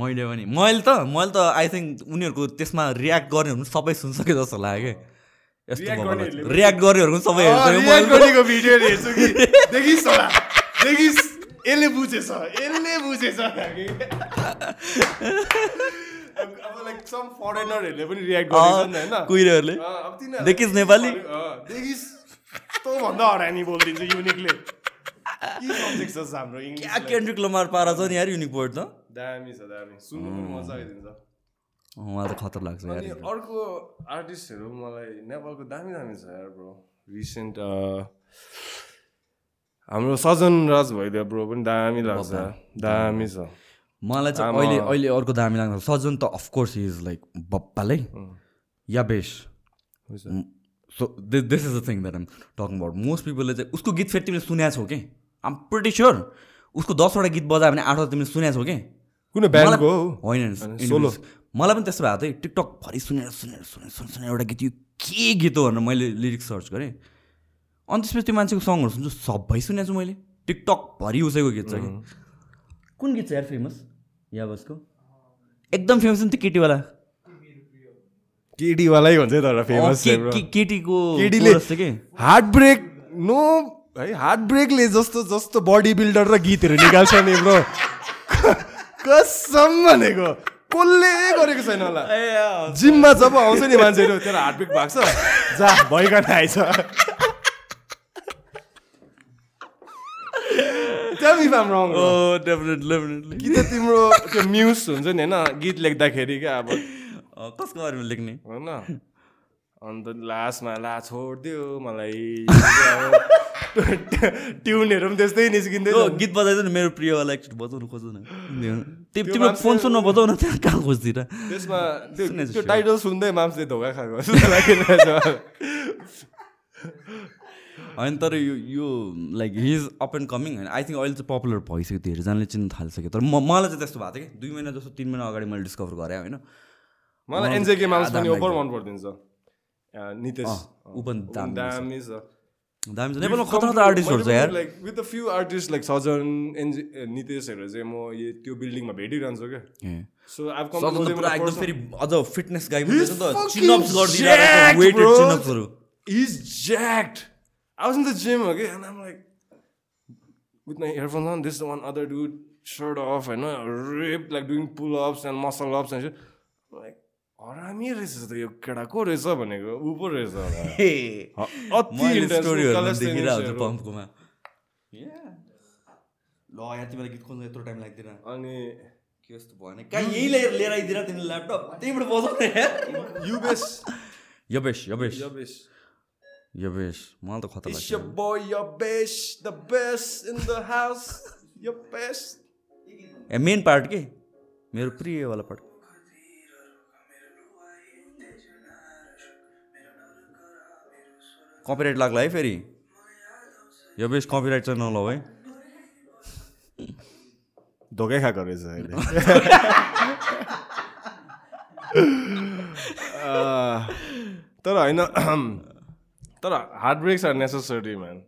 मैले पनि। मैले त मैले त आई थिङ्क उनीहरूको त्यसमा रियाक्ट गर्ने पनि सबै सुनिसके जस्तो लाग्यो। क्या रियाक्ट गर्नेहरू पनि सबै हेर्छ यसले बुझेछ यसले बुझेछ अब लाइक सम फरेनरहरूले पनि रियाक्ट गरेको नि होइन कुहिरेहरूले देखिस् नेपाली? देखिस् तँभन्दा हरानी बोलिदिन्छ युनिकले हाम्रो केन्ड्रिक लमार पारा छ नि यार युनिक पोइन्ट त दामी छ दामी सुन्नु पनि मजा आइदिन्छ मलाई त खतर लाग्छ अर्को आर्टिस्टहरू मलाई नेपालको दामी दामी छ यार ब्रो। रिसेन्ट हाम्रो सजन राज भइदियो ब्रो पनि दामी लाग्छ। दामी छ। मलाई चाहिँ। अहिले अहिले अर्को दामी लाग्छ। सजन त अफकोर्स इज लाइक बप्पालै। Yeah base so this is the thing that am talking about most पिपलले चाहिँ उसको गीत फेरि तिमीले सुनेको छौ कि? आम प्रिटी स्योर उसको दसवटा गीत बजायो भने आठवटा तिमीले सुनेको छौ कि? कुनै ब्यान्डको होइन। मलाई पनि त्यस्तो भएको थियो टिकटक भरि सुनेर सुनेर सुनेर सुनेर सुनेर एउटा गीत यो के गीत हो भनेर मैले लिरिक्स सर्च गरेँ। अनि त्यसपछि त्यो मान्छेको सङहरू सुन्छु सबै सुनेको छु मैले। टिकटक भरि उसैको गीत छ कि। कुन गीत छ यार फेमस या बसको एकदम फेमस नि त्यो केटीवाला केडीवालै भन्छ तर फेमस केटीको केटीले हार्ट ब्रेक नो है हार्ट ब्रेकले जस्तो जस्तो बडी बिल्डर र गीतहरू निकाल्छ नि ब्रो कसम भनेको? कसले गरेको छैन होला? जिममा जब आउँछ नि मान्छेहरू तेरो हार्ट ब्रेक भएको छ जा भइकन आएछ। डेफिनेटली कि त तिम्रो त्यो म्युज हुन्छ नि होइन गीत लेख्दाखेरि क्या अब। कसको बारेमा लेख्ने? होइन। अन्त लास्टमा ला छोडिदियो मलाई। ट्युनहरू पनि त्यस्तै निस्किँदै गीत बजाइदियो न मेरो प्रियवाला एकचोटि बजाउनु खोज्नु न। तिमी तिम्रो फोन सुन्न बजाउ न त्यहाँ कहाँ खोज्दिर त्यसमा त्यो। टाइटल सुन्दै मान्छे धोका खाएको। होइन तर यो यो like he is up and coming होइन। आई थिङ्क अहिले चाहिँ पपुलर भइसक्यो धेरैजनाले चिन्न थालिसक्यो। तर म मलाई चाहिँ त्यस्तो भएको थियो कि दुई महिना जस्तो तिन महिना अगाडि मैले डिस्कभर गरेँ होइन। मलाई एनजेके माम्स पनि ओभर मन परिदिन्छ नितेश। दामी छ नेपालमा कता कता आर्टिस्टहरू छ यार like with a few artist like Sajjan NJ नितेशहरू चाहिँ म यो त्यो बिल्डिङमा भेटिरहन्छु क्या। सो आई पुरा एकदम फेरि अझ फिटनेस गाई त चिनअप्स गरिदिरहेको वेटेड. चिनअप्सहरू my earphones on, this one other dude, shirt off, and ripped, like doing pull ups and muscle ups and shit. I'm like, हरामी रहेछ त यो केटा को रहेछ भनेको ऊ पो रहेछ। पम्पकोमा ल यहाँ तिमीलाई गीत खोज्नु यत्रो टाइम लाग्दैन। अनि के जस्तो भयो भने? कहाँ यही लिएर लिएर आइदिएर तिमीले ल्यापटप त्यहीँबाट बजाउने युबेस यबेश। यबेश युबेश। यबेश। मलाई त खतरा लाग्छ your boy, your best, the best in the house, your best. A main part के? मेरो प्रियवाला पार्ट कपिराइट लाग्ला है फेरि? यो बेस कपिराइट चाहिँ नलौ है। धोकै खाएको रहेछ अहिले। अह, तर होइन तर heart breaks are necessary man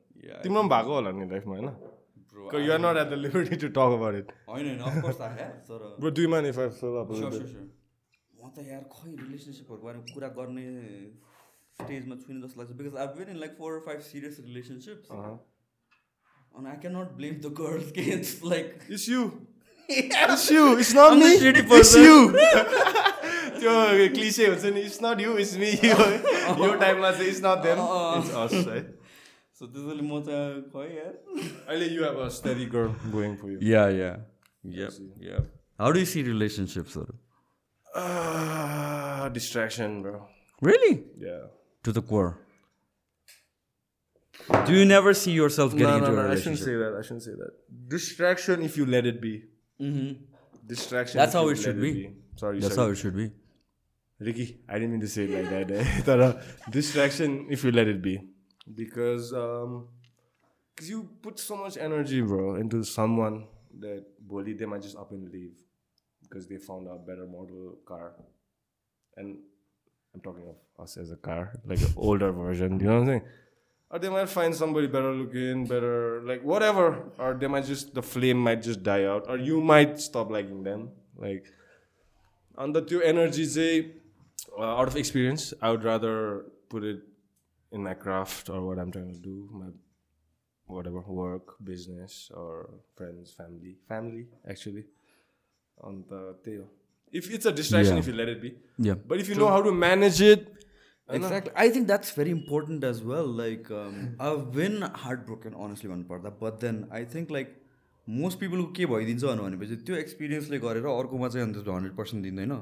तिम्रो पनि भएको होला नि लाइफमा होइन? You are not at the liberty to talk about it. म त यार खै रिलेसनसिपहरूको बारेमा कुरा गर्ने स्टेजमा छुइनँ जस्तो लाग्छ because I been in like four five serious relationships and I cannot blame the girls. It's like it's you it's you it's not I'm the me shitty it's person. You त्यो क्लिसे हुन्छ नि it's not you it's me यो टाइममा चाहिँ it's not them it's us है so त्यसैले म चाहिँ खै यार अहिले you have a steady girl going for you Yeah, yeah, yeah, yeah. How do you see relationships, sir? Uh, distraction, bro. Really? Yeah. To the core. Do you never see yourself getting No, into no, no. a I shouldn't say that. I shouldn't say that. Distraction if you let it be. Mm-hmm. Distraction. That's how it should let be. Sorry, That's sorry. how it should be. Ricky, I didn't mean to say it like that. Tara, distraction if you let it be. Because um, cause you put so much energy, bro, into someone that bully they might just up and leave because they found a better model car. And I'm talking of us as a car, like an older version. You know what I'm saying? Or they might find somebody better looking, better like whatever. Or they might just the flame might just die out. Or you might stop liking them. Like on the two energies, they uh, out of experience, I would rather put it in my craft or what I'm trying to do, my whatever work, business, or friends, family, family actually. On the tail. If it's a distraction Yeah. If you let it be Yeah. But if you know how to manage it Exactly. I think that's very important as well. Like, um, I've been heartbroken, honestly, one part. But then I think, like, most people के भइदिन्छ भनेपछि त्यो एक्सपिरियन्सले गरेर अर्कोमा चाहिँ अन्त hundred percent दिँदैन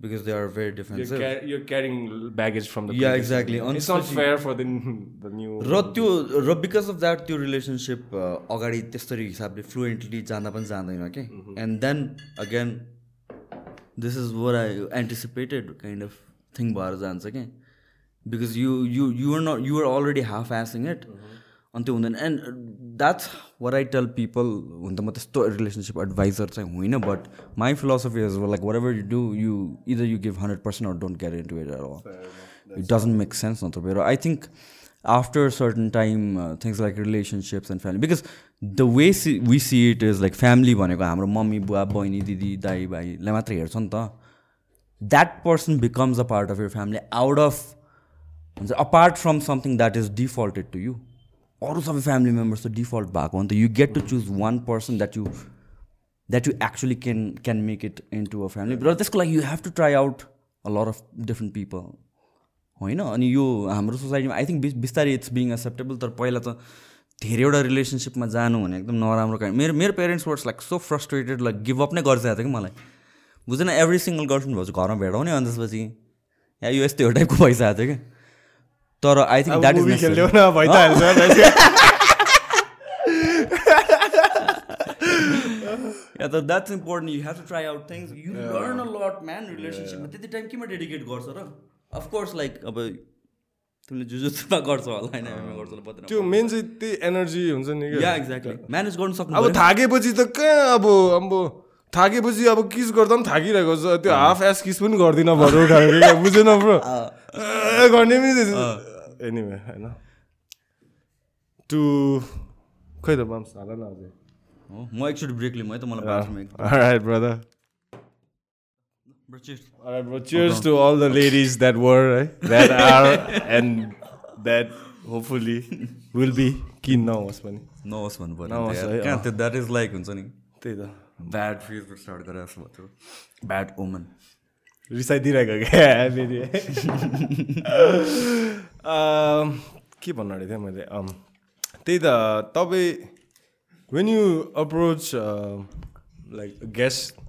because they are very defensive you're carrying baggage from the Yeah, exactly. one. It's not Honestly- fair for the the new र त्यो र बिकज अफ द्याट त्यो रिलेसनसिप अगाडि त्यस्तरी हिसाबले फ्लुएन्टली जाँदा पनि जाँदैन कि and then again this is where I anticipated kind of thing भएर जान्छ कि because you you you're not you're already half assing it अनि त्यो हुँदैन and that's where I tell people हुन त म त्यस्तो रिलेसनसिप एडभाइजर चाहिँ होइन but my philosophy is like whatever you do you either you give hundred percent or don't carry into it all it doesn't make sense not but i think after a certain time uh, things like relationships and family. Because the way see, we see it is like family भनेको हाम्रो mummy बुवा बहिनी दिदी दाई भाइलाई मात्रै हेर्छ नि त। That person becomes a part of your family out of हुन्छ apart from something that is defaulted to you अरू सबै फ्यामिली मेम्बर्स त डिफल्ट भएको हो नि त। You get to choose one person that you that you actually can can make it into a family र त्यसको लागि you have to try out a lot of different people होइन? अनि यो हाम्रो सोसाइटीमा आई थिङ्क बिस्तारै इट्स बिङ एक्सेप्टेबल तर पहिला त धेरैवटा रिलेसनसिपमा जानु भने एकदम नराम्रो kind- मेरो मेरो parents were like so frustrated like give up नै गरिसकेको थियो कि मलाई। बुझेन एभ्री सिङ्गल गर्लफ्रेन्ड भएपछि घरमा भेटाउने अनि त्यसपछि। या यो यस्तो एउटा टाइपको भइसकेको थियो कि? तर I think that is yeah त that's important you have to try out things you learn a lot man रिलेसनसिपमा त्यति टाइम केमा डेडिकेट गर्छ र? अफकोर्स लाइक अब तिमीले जुजुत्सुमा गर्छ होला होइन? गर्छ होला त्यो मेन चाहिँ त्यही एनर्जी हुन्छ नि या एक्ज्याक्टली म्यानेज गर्न सक्नु अब थाकेपछि त कहाँ अब अब थाकेपछि अब किस गर्दा पनि थाकिरहेको छ। त्यो हाफ एस किस पनि गर्दिनँ भरौ क्या बुझेन ब्रो? गर्ने पनि एनिवे होइन। टु खै त माम्स हाल न अझै म एकचोटि ब्रेक लिउँ है त मलाई एकदम Alright. Bro, cheers. To all the ladies that were, right? That are, and that hopefully will be. किन नहोस् पनि नहोस् भन्नु यार। कहाँ त्यो द्याट इज लाइक हुन्छ नि त्यही त ब्याड फेसबुक स्टार्ट गरेर जस्तो त्यो ब्याड ओमन रिसाइदिरहेको क्या फेरि Um, के भन्नु अरे थिएँ मैले um, त्यही त तपाईँ when you approach like guest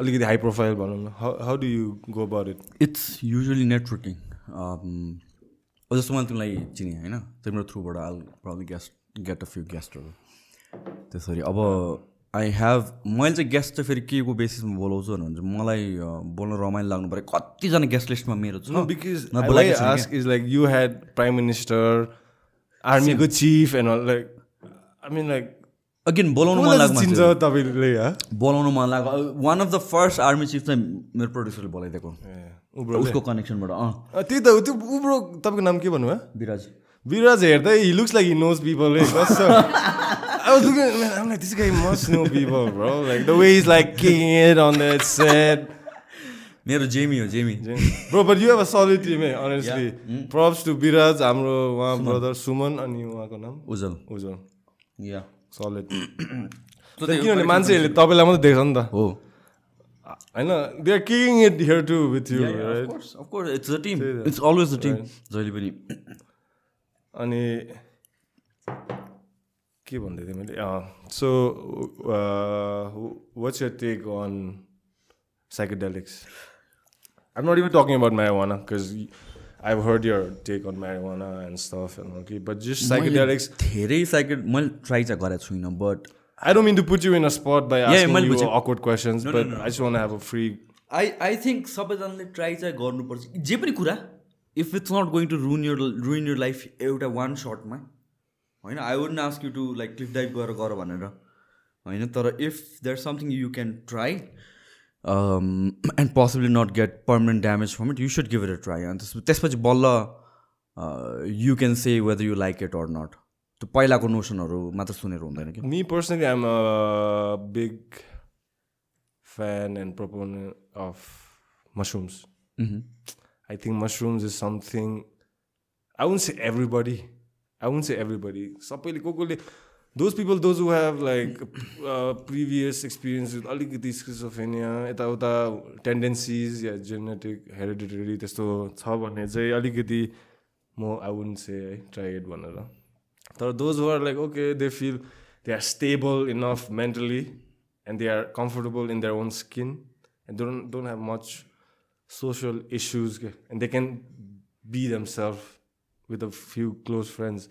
अलिकति हाई प्रोफाइल भनौँ न। How do you go about it it's usually networking जस्तो मैले तिमीलाई चिने होइन? तिम्रो थ्रुबाट all problem guest get a few गेस्टहरू त्यसरी। अब आई हेभ मैले चाहिँ गेस्ट चाहिँ फेरि के को बेसिसमा बोलाउँछु भने चाहिँ मलाई बोल्न रमाइलो लाग्नु पऱ्यो। कतिजना गेस्ट लिस्टमा मेरो छ। No, because मैं I बोलेको like छु ask is like you had prime again बोलाउनु मन लाग्यो। तपाईँले हा? बोलाउनु मन लाग्यो one of the first army chief चाहिँ मेरो प्रड्युसरले बोलाइदिएको। उसको कनेक्सनबाट अँ। अँ, त्यही त त्यो उब्रो तपाईँको नाम के भन्नुभयो विराज विराज हेर्दै he looks like he knows people I was looking, man, I'm like, this guy must know people, bro. Like the way he's like kicking it on that set. मेरो जेमी हो Jamie Bro, but you have a solid team, eh, honestly. Props to Biraj, हाम्रो उहाँ brother Suman अनि उहाँको नाम उजल उज्जवल या solid किनभने मान्छेहरूले तपाईँलाई मात्रै देख्छ नि त। हो होइन they are king it here to with you of right course of course it's a team it's always a team जहिले पनि अनि के भन्दै थिएँ मैले? So what's your take on psychedelics I'm not even talking about marijuana because I heard your take on marijuana and stuff and कि but just psychedelics धेरै साइकेट मैले ट्राई चाहिँ गरेको छुइनँ but I don't mean to put you in a spot by asking you awkward questions, but I just want to have a free. I I think सबैजनाले try चाहिँ गर्नुपर्छ। जे पनि कुरा if it's not going to ruin your ruin your life एउटा one सर्टमा होइन? I would ask you to like cliff dive गरेर गर भनेर होइन? तर if there something you can try and possibly not get permanent damage from it you should give it a try अनि त्यस त्यसपछि बल्ल you can say whether you like it or not त्यो पहिलाको नोसनहरू मात्र सुनेर हुँदैन कि Me personally, I'm a big fan and proponent of mushrooms. I think mushrooms is something. I wouldn't say everybody. I wouldn't say everybody. सबैले को कोले those people those who have like uh, previous experience with अलिकति schizophrenia यताउता tendencies या genetic hereditary त्यस्तो छ भने चाहिँ अलिकति म आई वुन्ट से है ट्राई इट भनेर तर those who are like okay they feel they are stable enough mentally and they are comfortable in their own skin and they don't don't have much social issues ke, and they can be themselves with a few close friends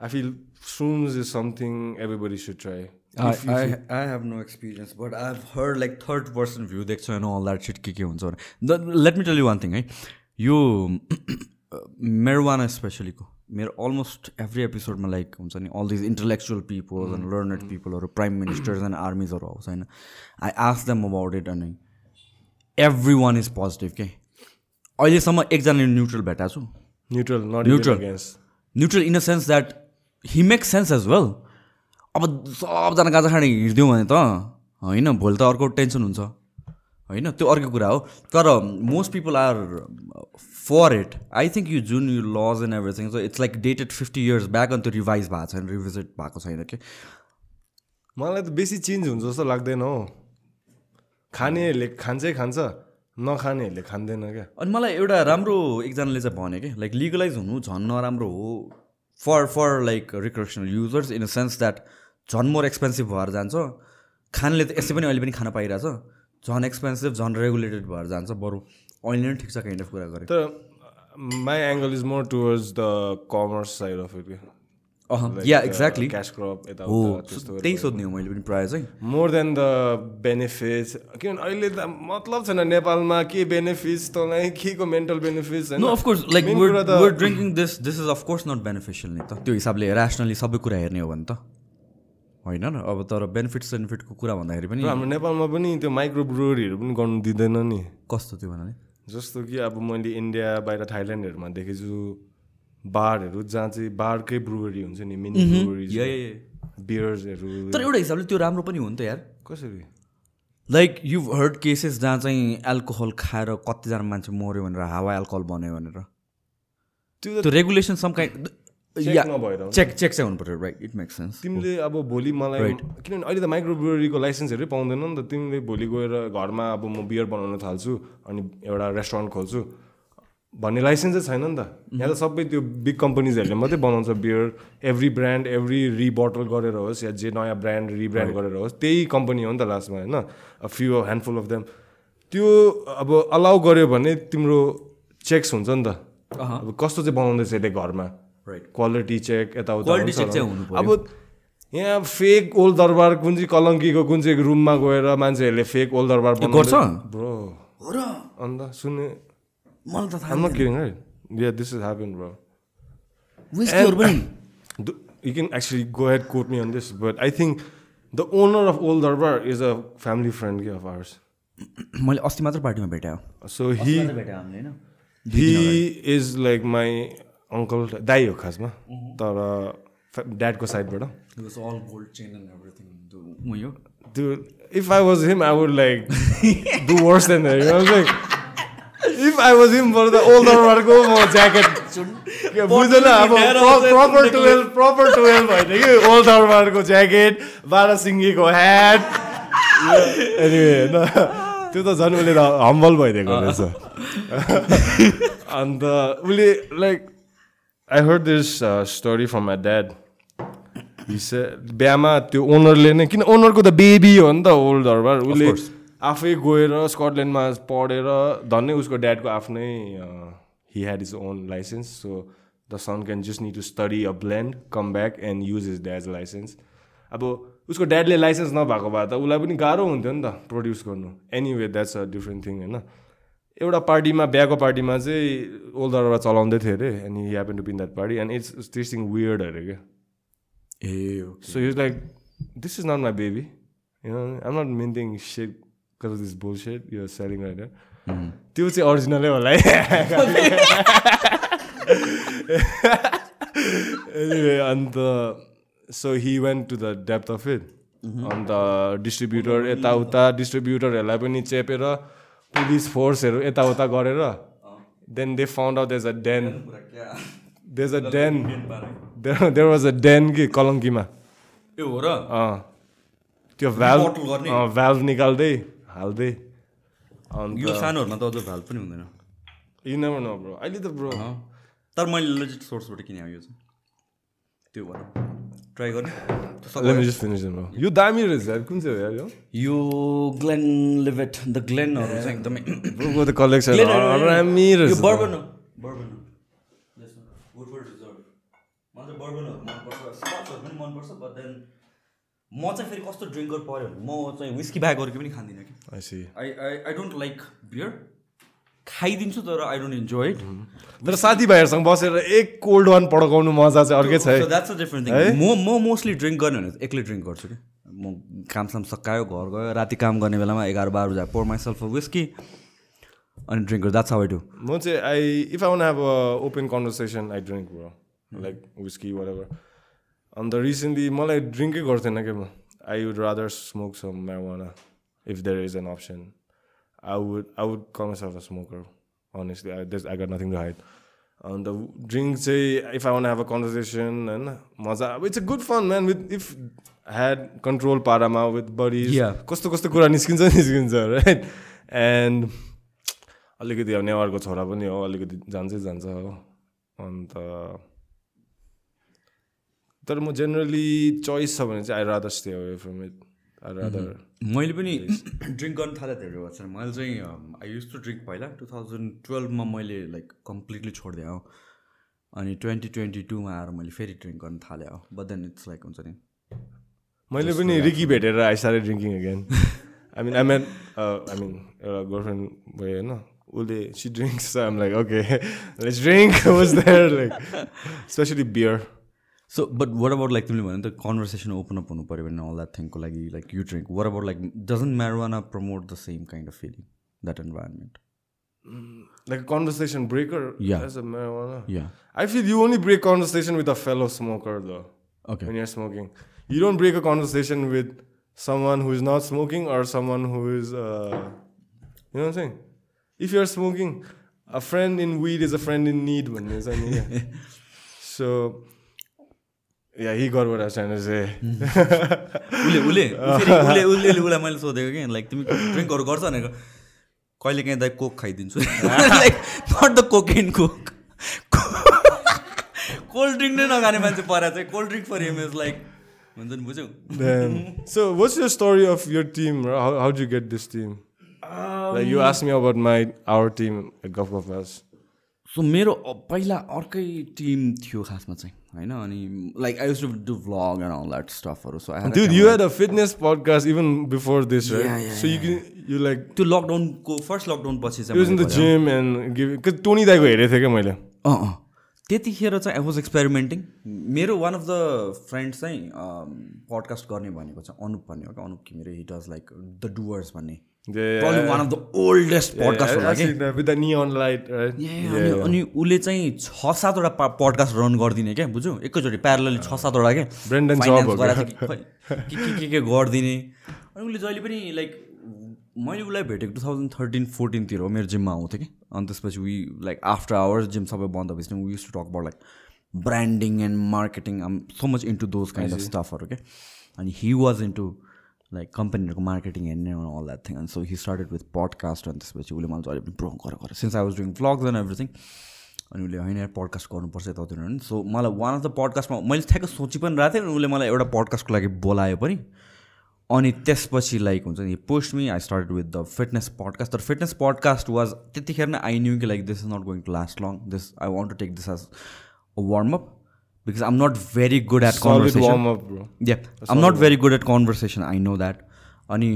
i feel shrooms is something everybody should try. I, If you I, feel- I have no experience, but I've heard like third person view देख्छ होइन all that shit के के हुन्छ भने let me tell you one thing है यो marijuana स्पेसलीको मेरो almost every एपिसोडमा लाइक हुन्छ नि all these intellectual people and learned पिपलहरू prime ministers and आर्मिजहरू आउँछ होइन I ask them about it अनि एभ्री वान इज पोजिटिभ के अहिलेसम्म एकजना न्युट्रल भेटाएको छु। Neutral not Neutral. even against neutral in the sense that he make sense as well अब सबजना गाजा खाने हिँड्दिउँ भने त होइन भोलि त अर्को टेन्सन हुन्छ। होइन त्यो अर्को कुरा हो। तर most people are for it I think you जुन you laws and everything so it's like dated fifty years back अनि त्यो रिभाइज भएको छैन रिभिजिट भएको छैन कि? मलाई त बेसी चेन्ज हुन्छ जस्तो लाग्दैन हो। खानेहरूले खान्छै खान्छ नखानेहरूले खाँदैन क्या। अनि मलाई एउटा राम्रो एकजनाले चाहिँ भन्यो कि लाइक लिगलाइज हुनु झन् नराम्रो हो। For for like recreational users in the sense that झन् मोर एक्सपेन्सिभ भएर जान्छ। खानले त यसै पनि अहिले पनि खान पाइरहेछ। झन् एक्सपेन्सिभ झन् रेगुलेटेड भएर जान्छ। बरु अहिले नै ठिक छ काइन्ड अफ कुरा गरेँ। तर my angle is more towards the commerce side of it yeah exactly cash crop हो यताउता त्यस्तो त्यही सोध्ने हो मैले पनि प्रायः चाहिँ। मोर देन द बेनिफिट्स किनभने अहिले त मतलब छैन नेपालमा के बेनिफिट्स तँलाई के को mental benefits no of course like drinking this this is of course not beneficial नि त त्यो हिसाबले ऱ्यासनली सबै कुरा हेर्ने हो भने त। होइन र? अब तर बेनिफिट्स बेनिफिटको कुरा भन्दाखेरि पनि हाम्रो नेपालमा पनि त्यो माइक्रो ब्रुवरीहरू पनि गर्नु दिँदैन नि। कस्तो त्यो भन्नाले? जस्तो कि अब मैले इन्डिया बाहिर थाइल्यान्डहरूमा देखेछु। बारहरू जहाँ चाहिँ बारकै ब्रुवरी हुन्छ नि मिनी ब्रुवरी बियर्सहरू। तर एउटा हिसाबले त्यो राम्रो पनि हो नि त यार। कसरी? लाइक यु हर्ड केसेस जहाँ चाहिँ एल्कोहल खाएर कतिजना मान्छे मऱ्यो भनेर हावा एल्कोहल बन्यो भनेर। त्यो त त्यो रेगुलेसन सम काइन्ड check नभएर हुन्छ। चेक चेक चाहिँ हुनु पऱ्यो राइट इट मेक्स सेन्स तिमीले अब भोलि मलाई किनभने अहिले त माइक्रो ब्रुवरीको लाइसेन्सहरू पाउँदैन नि त। तिमीले भोलि गएर घरमा अब म बियर बनाउन थाल्छु अनि एउटा रेस्टुरेन्ट खोल्छु। भन्ने लाइसेन्सै छैन नि त। यहाँ त सबै त्यो बिग कम्पनीजहरूले मात्रै बनाउँछ beer every brand every rebottle गरेर होस् या जे नयाँ ब्रान्ड रिब्रान्ड गरेर होस् त्यही कम्पनी हो नि त लास्टमा होइन? फ्यु ह्यान्डफुल अफ देम त्यो अब अलाउ गर्यो भने तिम्रो चेक्स हुन्छ नि त। अब कस्तो चाहिँ बनाउँदैछ यसले घरमा? राइट क्वालिटी चेक यताउता अब यहाँ फेक ओल्ड दरबार कुन चाहिँ कलङ्कीको कुन चाहिँ रुममा गएर मान्छेहरूले फेक ओल्ड दरबार गर्छ? ब्रो। हो र। अन्त सुन्ने मलाई त थाहा छ मिङ है yeah this is happen bro विस क्योर पनि you can actually go head quote me on this but I think the owner of old Durbar is a family friend कि अफ आवर्स मैले अस्ति मात्र पार्टीमा भेटायो so he he is like my uncle दाई हो खासमा। तर ड्याडको साइडबाट। त्यो if I was him I would like do worse than like If I was him for the older वर्गको म ज्याकेट बुझ्दैन अब प्रपर टुवेल्भ प्रपर टुवेल्भ होइन कि ओल्डर वारको ज्याकेट बाह्र सिङ्गीको ह्याट होइन त्यो त झन् उसले त हम्बल भइदिएको रहेछ। अन्त उसले like I heard this story from my dad बिहामा त्यो ओनरले नै किन ओनरको त बेबी हो नि त ओल्ड दरबार उसले आफै गएर स्कटल्यान्डमा पढेर धन्नै उसको ड्याडको आफ्नै he had his own license so the son can just need to study a bland come back and use his dad license अब उसको ड्याडले लाइसेन्स नभएको भए त उसलाई पनि गाह्रो हुन्थ्यो नि त प्रड्युस गर्नु। Anyway that's a different thing होइन? एउटा पार्टीमा बिहाको पार्टीमा चाहिँ ओल्ड दरबार चलाउँदै थियो अरे and he happen to pin that party and it's tasting weird अरे क्या। ए So he was like, "This is not my baby. You know, I'm not minting shit. Because of this bullshit you're selling right now." त्यो चाहिँ ओरिजिनलै होला है अन्त so he went to the depth of it अन्त distributor यताउता डिस्ट्रिब्युटरहरूलाई पनि चेपेर पुलिस फोर्सहरू यताउता गरेर then they found out there's a den there's a den there was a den कि कलङ्कीमा ए हो र त्यो? अँ भ्याल्भ निकाल्दै हाल्दै अन्त यो सानोहरूमा त अझ भ्याल पनि हुँदैन। यु नेभर नो ब्रो अहिले त ब्रो तर मैले लेजिट सोर्सबाट किने यो चाहिँ। त्यो भएर। ट्राई गर्ने. यो दामी रहेछ कुन चाहिँ हो यार यो? ग्लेन लिभेट द ग्लेनहरू चाहिँ एकदमै ब्रोको त कलेक्सन यो रहेछ बर्बन हो। बर्बन वुडफोर्ड रिजर्भ मलाई बर्बनहरू मनपर्छ। स्कचहरू पनि मनपर्छ बट देन म चाहिँ फेरि कस्तो ड्रिङ्कर पऱ्यो भने म चाहिँ विस्की ब्याग गरेको पनि खाँदिनँ कि. I I I don't like beer खाइदिन्छु तर आई डोन्ट इन्जोय इट तर साथीभाइहरूसँग बसेर एक कोल्ड वान पड्काउनु मजा चाहिँ अर्कै छ द्याट्स अ डिफरेन्ट थिङ म म मोस्टली ड्रिङ्क गर्ने भने एक्लै ड्रिङ्क गर्छु कि। म कामसाम सकायो घर गयो राति काम गर्ने बेलामा एघार बाह्र बजा पोर माइसेल्फ विस्की अनि ड्रिङ्क गर्छु द्याट्स हाउ आई डु म चाहिँ I if I want have a open conversation I drink bro like whiskey whatever. अन्त रिसेन्टली मलाई ड्रिङ्कै गर्थेन क्या म? I would rather smoke some marijuana if there is an option I would I would come myself a smoker honestly. I, there's, I got nothing to hide. अन्त drink चाहिँ if I want have a conversation होइन मजा अब it's a good fun man with if had control पारामा with Yeah. कस्तो कस्तो कुरा निस्किन्छ निस्किन्छ राइट एन्ड अलिकति अब नेवारको छोरा पनि हो अलिकति जान्छै जान्छ हो। अन्त तर म जेनरली चोइस छ भने चाहिँ I rather stay away from it I rather मैले पनि ड्रिङ्क गर्न थालेँ धेरै मैले चाहिँ आई युज टु ड्रिङ्क पहिला। टु थाउजन्ड टुवेल्भमा मैले लाइक कम्प्लिटली छोडिदिएँ हो। अनि ट्वेन्टी ट्वेन्टी टूमा आएर मैले फेरि ड्रिङ्क गर्न थालेँ हो। बट देन इट्स लाइक हुन्छ नि। मैले पनि रिकी भेटेर आई सारे drinking again I mean I mean I mean एउटा गर्लफ्रेन्ड भयो होइन। उसले she drinks I'm like okay let's drink was there like specially beer So, but what about like the conversation open up on and all that thing? Like, like you drink. What about like doesn't marijuana promote the same kind of feeling, that environment? Mm, like a conversation breaker yeah as a marijuana yeah i feel you only break conversation with a fellow smoker though okay when you're smoking you don't break a conversation with someone who is not smoking or someone who is uh, you know what i'm saying if you're smoking a friend in weed is a friend in need when is yeah. so yeah, he got what I was trying to say. उसले उसले उसले उसले उसलाई मैले सोधेको कि like तिमी ड्रिङ्कहरू गर्छ भनेको कहिले काहीँ दाइ Coke खाइदिन्छु like not the coke in coke cold drink नै नखाने मान्छे परा चाहिँ cold drink for him is like हुन्छ नि बुझ्यौ Then, so what's your story of your team? bro? How how'd you get this team? like you asked me about my our team at Gulf of Us. So मेरो पहिला अर्कै team थियो खासमा चाहिँ होइन? अनि like I use to do vlog and all that स्टफहरू so Dude, you had a fitness podcast even before this, right? Yeah, yeah, so you can you like त्यो लकडाउनको फर्स्ट लकडाउन पछि he was in चाहिँ the gym and give because Tony दाइको हेरेको थिएँ क्या मैले। अँ अँ। त्यतिखेर चाहिँ आई वाज एक्सपेरिमेन्टिङ मेरो वान अफ द फ्रेन्ड्स चाहिँ पडकास्ट गर्ने भनेको छ अनुप भन्ने हो क्या? अनुप कि मेरो hit was like the doers भन्ने। One of the oldest podcast? अनि उसले चाहिँ छ सातवटा पडकास्ट रन गरिदिने क्या बुझ्यौ? एकैचोटि प्यारल छ सातवटा क्या? कि के गरिदिने? अनि उसले जहिले पनि लाइक मैले उसलाई भेटेको टु थाउजन्ड थर्टिन फोर्टिनतिर हो मेरो जिममा आउँथेँ कि। अनि त्यसपछि we like after hours gym सबै बन्द भएपछि we use to talk about like branding and marketing um so much into those kind of स्टफहरू क्या। अनि हि वाज इन्टु लाइक कम्पनीहरूको मार्केटिङ हेर्ने अल द्याट थिङ अनि so he started with podcast अनि त्यसपछि उसले मलाई जहिले पनि प्रो गर गर since I was doing vlogs and everything अनि उसले होइन यार पडकास्ट गर्नुपर्छ यतातिर नि सो मलाई वान अफ द पडकास्टमा मैले ठ्याक्क सोची पनि रहेको थिएँ अनि उसले मलाई एउटा पडकास्टको लागि बोलायो पनि अनि त्यसपछि लाइक हुन्छ नि post me I started with the fitness podcast तर फिटनेस पडकास्ट वाज त्यतिखेर नै आई न्यू कि like this is not going to last long this I want to take this as a warm up because am not very good at Solid conversation warm up, bro. Yeah um not very good at conversation I know that अनि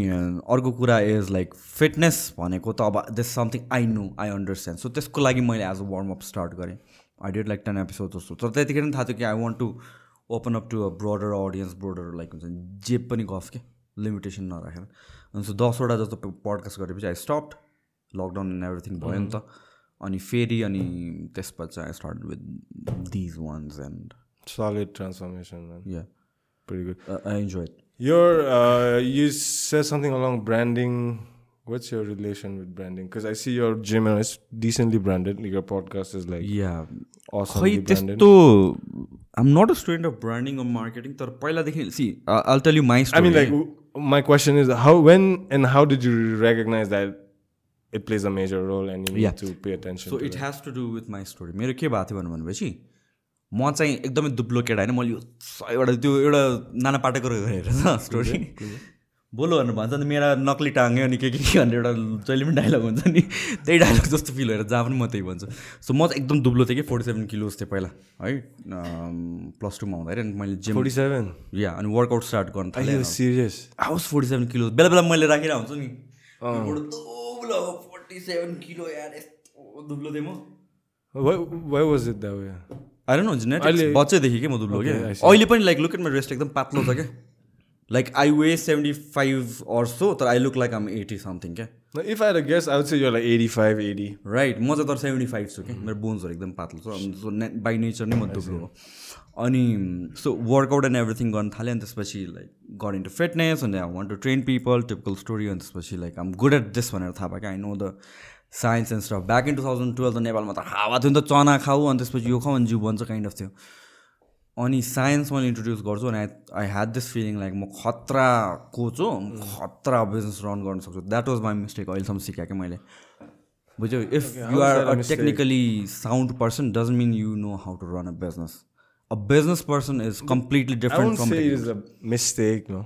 अर्को कुरा is like fitness भनेको त अब this something I know I understand so त्यसको लागि मैले as a warm up start गरेँ। I did like ten episode जस्तो तर त्यतिखेर थाहा थियो कि I want to open up to a broader audience broader like हुन्छ जे पनि गफ के लिमिटेसन नराखेर। अनि सो दसवटा जस्तो पडकास्ट गरेपछि I stopped lockdown and everything भयो नि त। अनि फेरि अनि त्यसपछि I start with these ones and Solid transformation, man. Yeah Pretty good. I enjoy Your uh, you said something along branding. What's your relation with branding? Because I see your gym and it's decently branded. Like your podcast is like yeah awesomely खै branded. त्यस्तो um not a student of branding of marketing तर पहिलादेखि see I'll tell you my I mean, like, w- my question is, how, when, and how did you recognize that it plays a major role and you need Yeah. to pay attention? So to it? Has to do with my story मेरो के भएको थियो भने भनेपछि म चाहिँ एकदमै दुब्लो केटा होइन मैले एउटा त्यो एउटा नाना पाटेको हेरेर स्टोरी बोलो भनेर भन्छ नि मेरा नक्ली टाङ्गे अनि के के के भनेर एउटा जहिले पनि डायलग हुन्छ नि त्यही डायलग जस्तो फिल भएर जहाँ पनि म त्यही भन्छु सो म चाहिँ एकदम दुब्लो थिएँ कि फोर्टी सेभेन किलोज थिएँ पहिला है प्लस टूमा हुँदाखेरि अनि मैले जिम 47? या अनि वर्कआउट स्टार्ट गर्नु थालेँ serious? हाउस फोर्टी सेभेन किलो बेला बेला मैले राखेर हुन्छु नि दुब्लो फोर्टी सेभेन किलो यार यस्तो दुब्लो थिएँ म Why, why was it that way? आएर न नेट बच्चैदेखि के म दुब्लो क्या see. अहिले पनि like look at my wrist एकदम पातलो छ क्या like I weigh seventy five or so तर I look like um eighty something क्या I had to guess, I would say you're like 85, 80. Right म चाहिँ तर सेभेन्टी फाइभ छु कि मेरो बोन्सहरू एकदम पातलो छ सो बाई नेचर नै म दुब्लो हो अनि सो वर्कआउट एन्ड एभ्रिथिङ गर्न थालेँ अनि त्यसपछि लाइक गट इन्टु फिटनेस अनि I want to train people typical story अनि त्यसपछि like um good at this भनेर थाहा क्या I know the science and stuff back in two thousand twelve त नेपालमा त हावा थियो नि त चना खाऊ अनि त्यसपछि यो खाऊ अनि जिउ बन्छ काइन्ड अफ थियो। अनि साइन्स मैले इन्ट्रोड्युस गर्छु अनि I I had this feeling like म खतरा कोच हो म खतरा बिजनेस रन गर्न सक्छु। द्याट वाज माई मिस्टेक अहिलेसम्म सिकाएँ क्या मैले। बुझ्यौ if you are a? Technically sound person doesn't mean you know how to run a business a business person is completely I different won't from say it is a mistake, no.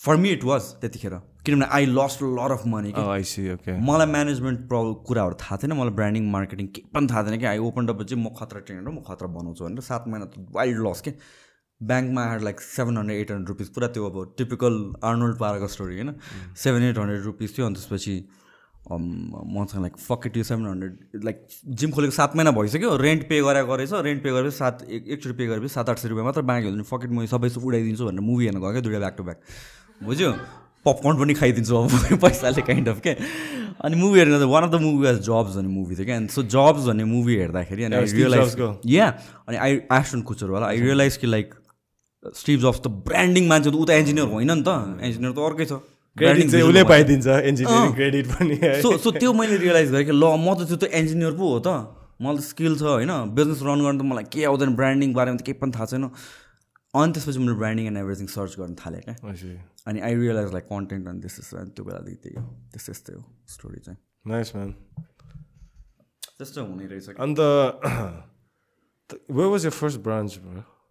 For me it was त्यतिखेर किनभने I lost lot of money Oh, I see. Okay. मलाई management problem कुराहरू थाहा थिएन मलाई branding marketing केही पनि थाहा थिएन कि आई ओपन अप चाहिँ म खतरा ट्रेनर म खतरा बनाउँछु भनेर सात महिना त वाइल्ड लस के ब्याङ्कमा आएर like seven hundred eight hundred rupees पुरा त्यो अब टिपिकल आर्नोल्ड पाराको स्टोरी होइन सेभेन एट हन्ड्रेड रुपिस थियो अनि त्यसपछि मसँग लाइक फकेट यो सेभेन हन्ड्रेड लाइक जिम खोलेको सात महिना भइसक्यो रेन्ट पे गरेर गरेछ रेन्ट पे गरेपछि सात एक एकचोटि पे गरेपछि सात आठ सय रुपियाँ मात्र बाँकी हुन्छ नि फकेट म सबै उडाइदिन्छु भनेर मुभी हेर्न गयो क्या दुइटा ब्याक टु ब्याक बुझ्यो? पपकर्न पनि खाइदिन्छु अब पैसाले काइन्ड अफ के? अनि मुभी हेर्नु one of the movie was Jobs भन्ने मुभी थियो क्या अनि सो जब्स भन्ने मुभी हेर्दाखेरि अनि आई रियलाइज। या अनि आई एस्टन कुचरवाला आई रियलाइज कि लाइक स्टिभ जब्स त ब्रान्डिङ मान्छे त ऊ त इन्जिनियर होइन नि त। इन्जिनियर त अर्कै छ। क्रेडिट चाहिँ उसले। पाइदिन्छ इन्जिनियरिङ। क्रेडिट पनि। है सो सो त्यो मैले रियलाइज गरेँ कि ल म त त्यो त इन्जिनियर पो हो त। मलाई त स्किल छ होइन। बिजनेस रन गर्नु त मलाई के आउँदैन ब्रान्डिङ बारेमा त केही पनि थाहा छैन। अनि त्यसपछि मैले ब्रान्डिङ एन्ड एभ्रिथिङ सर्च गर्न थालेँ क्या। अनि आई रियलाइज लाइक कन्टेन्ट अनि त्यस त्यस्तो अनि त्यो बेलादेखि त्यही हो। त्यस्तै त्यस्तै हो स्टोरी चाहिँ। नाइस म्यान त्यस्तो हुने रहेछ क्या अन्त way was your first branch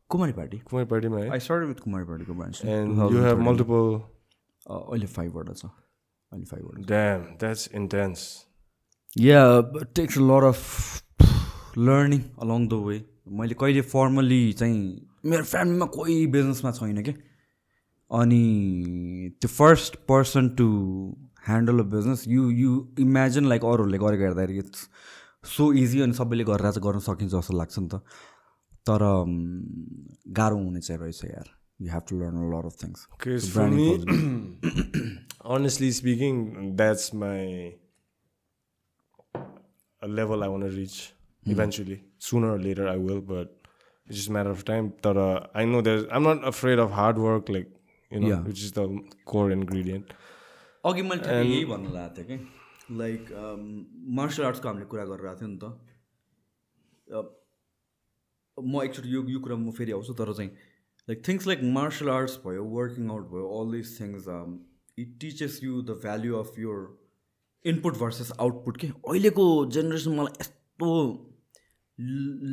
Kumaripati. Kumar पार्टीमा है? आई स्टार्ट विथ कुमारी पार्टीको branch and you have multiple अहिले फाइभवटा छ। अहिले फाइभवटा damn that's intense yeah takes lot of learning along the way मैले कहिले फर्मली चाहिँ मेरो फ्यामिलीमा कोही बिजनेसमा छैन कि? अनि त्यो first person to handle a business you you imagine like अरूहरूले गरेको हेर्दाखेरि इट्स सो इजी अनि सबैले गरेर चाहिँ गर्न सकिन्छ जस्तो लाग्छ नि त। तर गाह्रो हुने चाहिँ रहेछ यार। You have to learn a lot of things Because for me, honestly speaking, that's my a level I want to reach eventually. Sooner or later, I will, but it's just a matter of time. But uh, I know there's. I'm not afraid of hard work, like you know, Yeah. which is the core ingredient. अघि मैले ठ्याक्कै यही भन्नु लागेको थिएँ कि like martial आर्ट्सको हामीले कुरा गरिरहेको थियो नि त म एकचोटि यो यो कुरा म फेरि आउँछु तर चाहिँ like things like martial arts भयो वर्किङ आउट भयो all this things it teaches you the value of your input versus output के अहिलेको जेनेरेसन मलाई यस्तो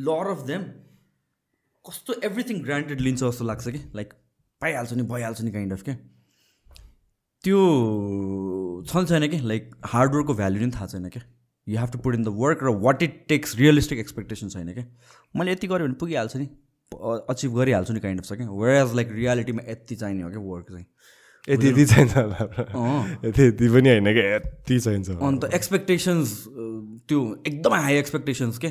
लर अफ देम कस्तो एभ्रिथिङ ग्रान्टेड लिन्छ जस्तो लाग्छ कि? लाइक पाइहाल्छ नि भइहाल्छ नि काइन्ड अफ के? त्यो छ छैन कि? लाइक हार्डवर्कको भ्याल्यु नै थाहा छैन क्या you have to put in the work र what it takes realistic expectation छैन क्या मैले यति गऱ्यो भने पुगिहाल्छु नि। अचिभ गरिहाल्छु नि काइन्ड अफ छ क्या वेयर एज लाइक रियालिटीमा यति चाहिने हो क्या वर्क चाहिँ? यति यति चाहिन्छ होला यति यति पनि होइन क्या यति चाहिन्छ। अन्त एक्सपेक्टेसन्स त्यो एकदमै हाई एक्सपेक्टेसन्स के?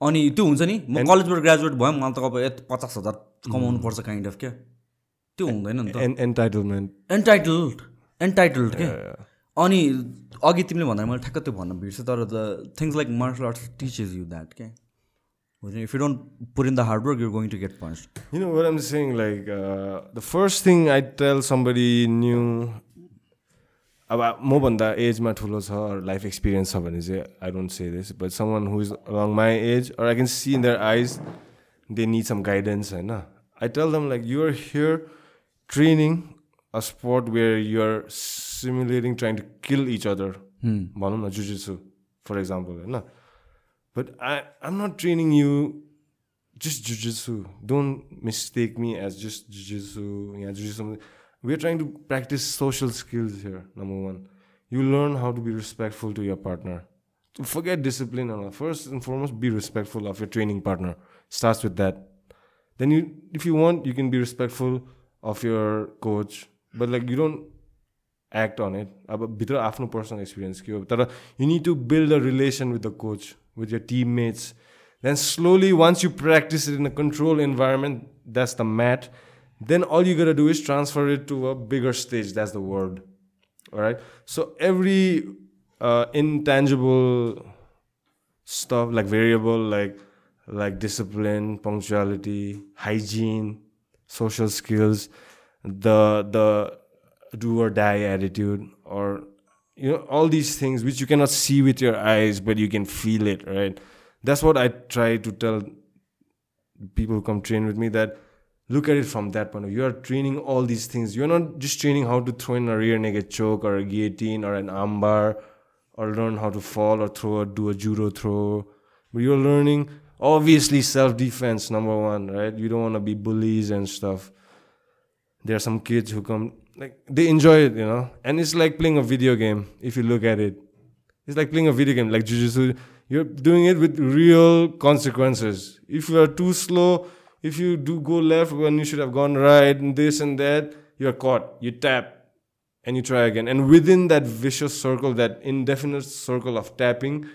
अनि त्यो हुन्छ नि म कलेजबाट ग्रेजुएट भएँ मलाई त अब यति पचास हजार कमाउनु पर्छ काइन्ड अफ क्या त्यो हुँदैन नि त। entitlement. एन्टाइटल्ड एन्टाइटल्ड के? अनि अघि तिमीले भन्दा मैले ठ्याक्क त्यो भन्न बिर्सेँ तर the things like martial arts teaches you that के? If you don't put in the hard work you're going to get punch You know what I'm saying? Like uh, the first thing I tell somebody new अब मभन्दा एजमा ठुलो छ life experience छ भने चाहिँ I don't say this but someone who is along my age or I can see in their eyes they need some guidance होइन I tell them like you're here training a sport where you're simulating trying to kill each other भनौँ न जुजिसु for example होइन But I, I'm not training you just jujitsu. Don't mistake me as just jujitsu. Yeah, jujitsu. We're trying to practice social skills here, number one. You learn how to be respectful to your partner. Forget discipline. First and foremost, be respectful of your training partner. Starts with that. Then you if you want, you can be respectful of your coach. But like you don't act on it. अब भित्र आफ्नो personal experience के हो तर you need to build a relation with the coach with your teammates then slowly once you practice it in a controlled environment that's the mat then all you gotta do is transfer it to a bigger stage that's the word all right so every uh, intangible stuff like variable like like discipline punctuality hygiene social skills the the do or die attitude or you know all these things which you cannot see with your eyes but you can feel it right that's what I try to tell people who come train with me that look at it from that point of view. You are training all these things. You're not just training how to throw in a rear naked choke or a guillotine or an armbar or learn how to fall or throw or do a judo throw. But you're learning obviously self defense, number one, right? You don't want to be bullies and stuff. There are some kids who come like they enjoy it, you know, and it's like playing a video game if you look at it. It's like playing a video game, like jujitsu. You're doing it with real consequences. If you are too slow, if you do go left when you should have gone right, and this and that, you're caught. You tap and you try again. And within that vicious circle, that indefinite circle of tapping,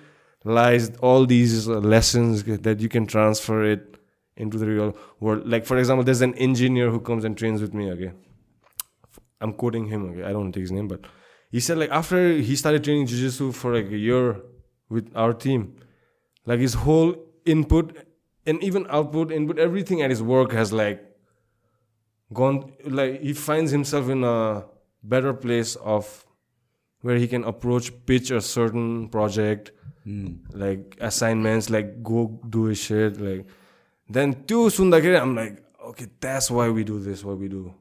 lies all these lessons that you can transfer it into the real world. Like, for example, there's an engineer who comes and trains with me, okay? I'm quoting him. Okay, I don't want to take his name, but he said like after he started training jujitsu for like a year with our team, like his whole input and even output, input, everything at his work has like gone. Like he finds himself in a better place of where he can approach pitch a certain project, mm. like assignments, like go do his shit, like. Then too soon I'm like, okay, that's why we do this, what we do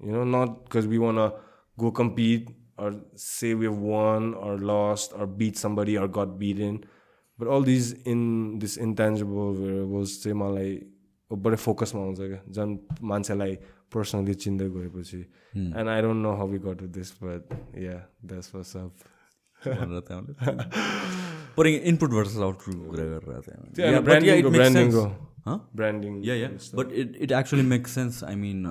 You know, not because we want to go compete or say we've won or lost or beat somebody or got beaten. But all these in this intangible variables चाहिँ मलाई बडै फोकसमा आउँछ क्या झन् मान्छेलाई personally चिन्दै गएपछि and I don't know how we got to this but yeah that's what's up भनेर त्यहाँबाट पर इनपुट भर्सेस आउटपुटको कुरा गरेर त्यो त्यहाँ हामी ब्रान्डिङको ब्रान्डिङको Huh? Branding yeah yeah but it it actually make sense I mean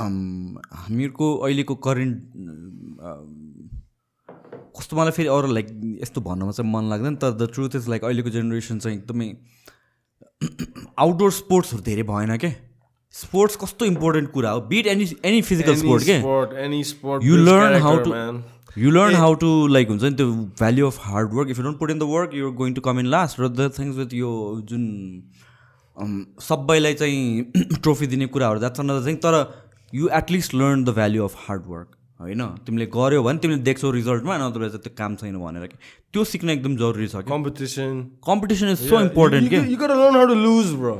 हामीहरूको अहिलेको करेन्ट कस्तो मलाई फेरि अरू लाइक यस्तो भन्नमा चाहिँ मन लाग्दैन तर द ट्रुथ इज लाइक अहिलेको जेनेरेसन चाहिँ एकदमै आउटडोर स्पोर्ट्सहरू धेरै भएन क्या स्पोर्ट्स कस्तो इम्पोर्टेन्ट कुरा हो? Bit any any physical sport के? how character, to- man. You learn how to like हुन्छ नि त्यो value of hard work if you don't put in the work you're going to come in last र the things with यो जुन um, सबैलाई चाहिँ trophy दिने कुराहरू जात नदा चाहिँ तर you at least learn the value of hard work होइन? तिमीले गर्यो भने तिमीले देख्छौ रिजल्टमा नत्र त्यो काम छैन भनेर कि। त्यो सिक्न एकदम जरुरी छ कम्पिटिसन कम्पिटिसन इज सो छु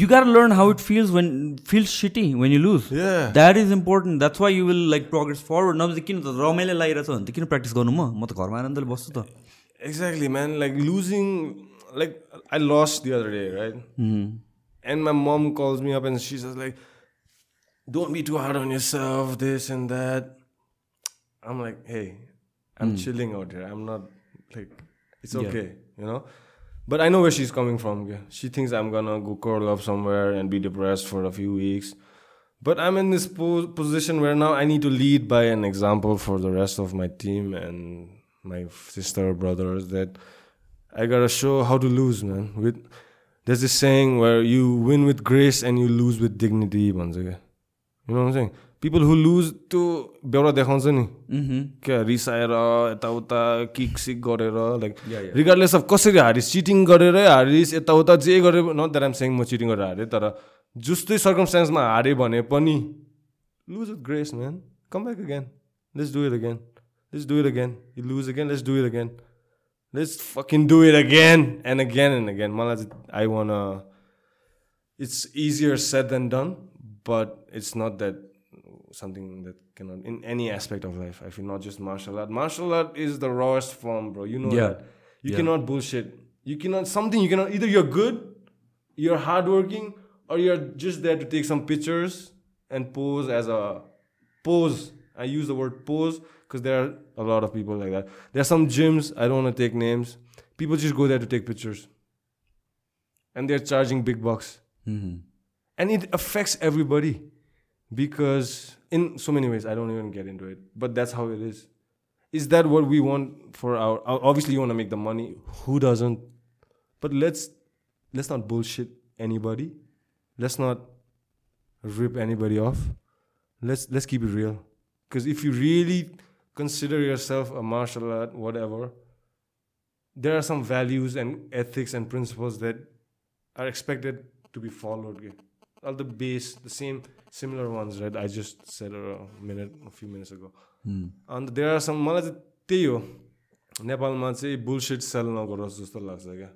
you learn how it feels shitty when you lose that is important you will like progress forward नभए किन त रमाइलो लागिरहेछ भने त किन प्र्याक्टिस गर्नु म? त घरमा आएन त। बस्छु losing like I lost the other day, right? Mm-hmm. And my mom calls me up and she says like, "Don't be too hard on yourself, this and that." I'm like, "Hey, I'm mm. chilling out here. I'm not like, it's Yeah. okay, you know." But I know where she's coming from. She thinks I'm gonna go curl up somewhere and be depressed for a few weeks. But I'm in this po- position where now I need to lead by an example for the rest of my team and my sister brothers that I gotta show how to lose, man. With there's this saying where you win with grace and you lose with dignity. भन्छ क्या You know what I'm saying? People who lose त्यो बेहोरा देखाउँछ नि क्या रिसाएर यताउता kick सिक गरेर like regardless of कसरी हारिस चिटिङ गरेरै हारिस यताउता जे गरे नट द्याट आम सेङ म चिटिङ गरेर हारेँ तर जस्तै सर्कमस्टान्समा हारेँ भने पनि lose with grace man come back again let's do it again let's do it again you lose again let's do it again let's fucking do it again and again and again मलाई चाहिँ I want it's easier said than done, but it's not that something that cannot in any aspect of life. I feel not just martial art. Martial art is the rawest form, bro. You know Yeah. that. You Yeah. cannot bullshit. You cannot something you cannot either you're good, you're hardworking, or you're just there to take some pictures and pose as a pose. I use the word pose because there are a lot of people like that. There are some gyms, I don't want to take names. People just go there to take pictures. And they're charging big bucks. Mm-hmm. And it affects everybody because in so many ways i don't even get into it but that's how it is. Is that what we want for our obviously you want to make the money who doesn't? But let's let's not bullshit anybody. Let's not rip anybody off. Let's let's keep it real. Because if you really consider yourself a martial art whatever there are some values and ethics and principles that are expected to be followed. okay? All the base, the same, similar ones, right? I just said a minute, a few minutes ago. And there are some मलाई चाहिँ त्यही हो नेपालमा चाहिँ bullshit sale नगरोस् जस्तो लाग्छ क्या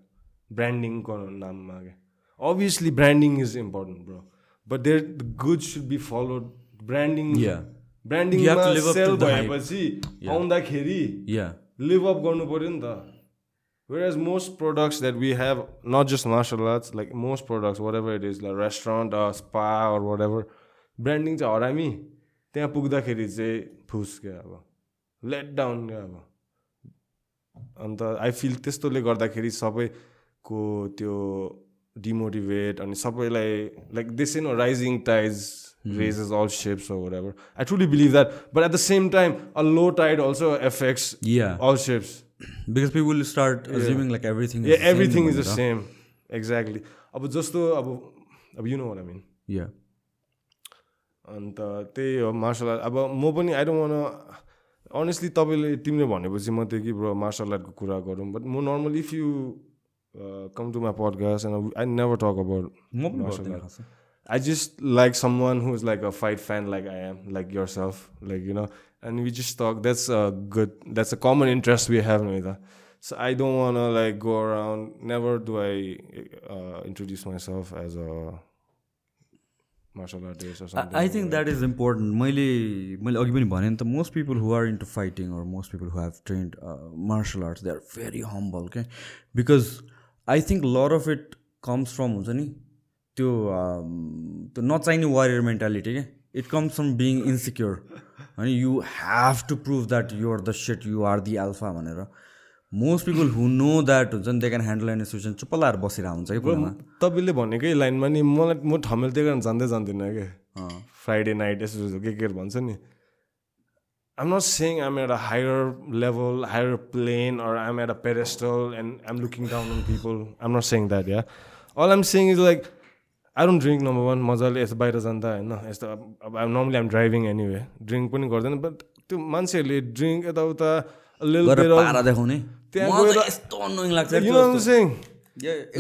ब्रान्डिङको नाममा क्या obviously branding is important bro but there the good should be followed branding branding sell भएपछि आउँदाखेरि यहाँ लिभ अप गर्नु पऱ्यो नि त। Whereas most products that we have not just martial arts like most products whatever it is like restaurant spa or whatever branding चाहिँ हरामी। त्यहाँ पुग्दाखेरि चाहिँ फुस क्या अब। लेट डाउन क्या अब। अन्त आई फिल त्यस्तोले गर्दाखेरि सबैको त्यो डिमोटिभेट अनि सबैलाई like this in rising tides raises all ships or whatever. I truly believe that. But at the same time a low tide also affects yeah all ships. Because people will start assuming like everything yeah everything is the same. Exactly. अब जस्तो अब अब you know what I mean. या अन्त त्यही हो martial art अब म पनि आई डोन्ट वान अनेस्टली तपाईँले तिमीले भनेपछि म त्यो कि ब्रो मार्सल आर्टको कुरा गरौँ बट म normally if you come to my podcast and I never talk about म पनि Martial गर्दिनँ art. खासै। I just like someone who's like a fight fan, like I am, like yourself, like you know, and we just talk. That's a good. That's a common interest we have, Noita. So I don't wanna like go around. Never do I uh, introduce myself as a martial artist or something. I think that is important मैले मैले अघि पनि भने नि त most people who are into fighting or most people who have trained martial arts they are very humble के because I think lot of it comes from हुन्छ नि त्यो त्यो नचाहिने वारियर मेन्टालिटी क्या it comes from being insecure होइन you have to prove that you are the set you are the alpha भनेर most people who know that हुन्छ नि they can handle any situation चुप्प लाएर बसिरहेको हुन्छ कि तपाईँले भनेकै लाइनमा नि मलाई म ठमेल त्यही कारण जान्दै जान्दिनँ अँ। फ्राइडे नाइट यसो के के भन्छ नि I'm not saying I'm at a higher level, higher plane, or I'm at a pedestal and I'm looking down on people. I'm not saying that, yeah. All I'm saying is like, I don't drink number one. मजाले यस्तो बाहिर जाँदा होइन यस्तो अब अब normally um driving anyway drink पनि गर्दैन बट त्यो मान्छेहरूले ड्रिङ्क यताउता देखाउने।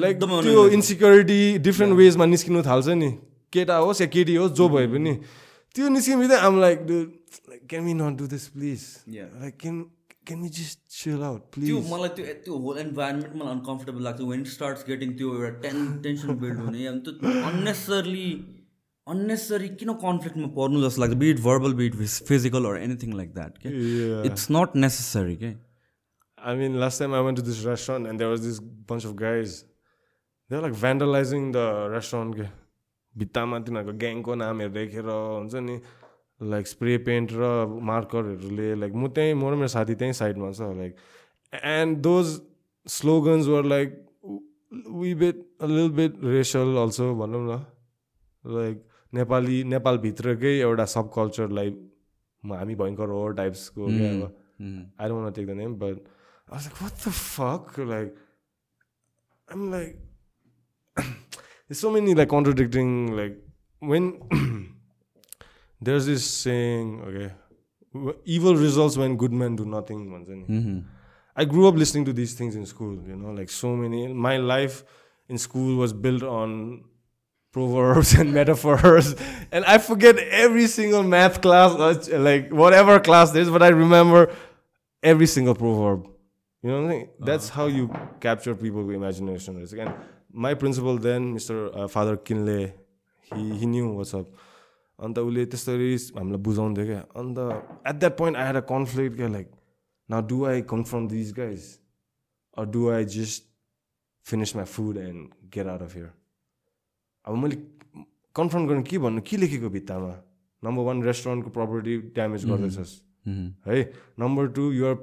लाइक त्यो इन्सिक्योरिटी डिफ्रेन्ट वेजमा निस्किनु थाल्छ नि। केटा होस् या केटी होस् जो भए पनि। त्यो निस्किनु आम like can we not do this please. Like can can we just chill out त्यो प्लिज मलाई त्यो त्यो होल इन्भाइरोमेन्ट मलाई अनकम्फर्टेबल लाग्छ वेन स्टार्ट्स गेटिङ त्यो एउटा टेन टेन्सन बिल्ड हुने अनि त्यो अननेसरली अननेसरी किन कन्फ्लिक्टमा पर्नु जस्तो लाग्छ bit verbal bit physical or anything like that के. इट्स नट नेसेसरी के I mean, last time I went to this restaurant and there was this bunch of guys. They're like vandalizing the restaurant. के भित्तामा तिनीहरूको ग्याङको नामहरू लेखेर हुन्छ नि like spray pant र मार्करहरूले लाइक म त्यहीँ म र मेरो साथी त्यहीँ साइडमा छ like and those slogans were like we bit lil bit wrestle also भनौँ न। लाइक नेपाली नेपालभित्रकै एउटा सब कल्चरलाई हामी भयङ्कर हो टाइप्सको क्या अब। I don't want to take the name, but I was like, what the fuck? Like, I'm like, there's so many like contradicting, like, when there's this saying, okay, w- evil results when good men do nothing. भन्छ नि. I grew up listening to these things in school, you know, like so many. My life in school was built on proverbs and metaphors, and I forget every single math class, or like whatever class there is, but I remember every single proverb. You know what I mean? That's how you capture people's imagination. It's Again, my principal then, Mr. Uh, Father Kinley, he, he knew what's up. अन्त उसले त्यसरी हामीलाई बुझाउँथ्यो क्या and at that point I had a conflict क्या like now do I confirm these guys or do I just finish my food and get out of here अब मैले confirm गर्नु के भन्नु के लेखेको भित्तामा नम्बर वान रेस्टुरेन्टको प्रपर्टी ड्यामेज गर्दैछस् है number two you're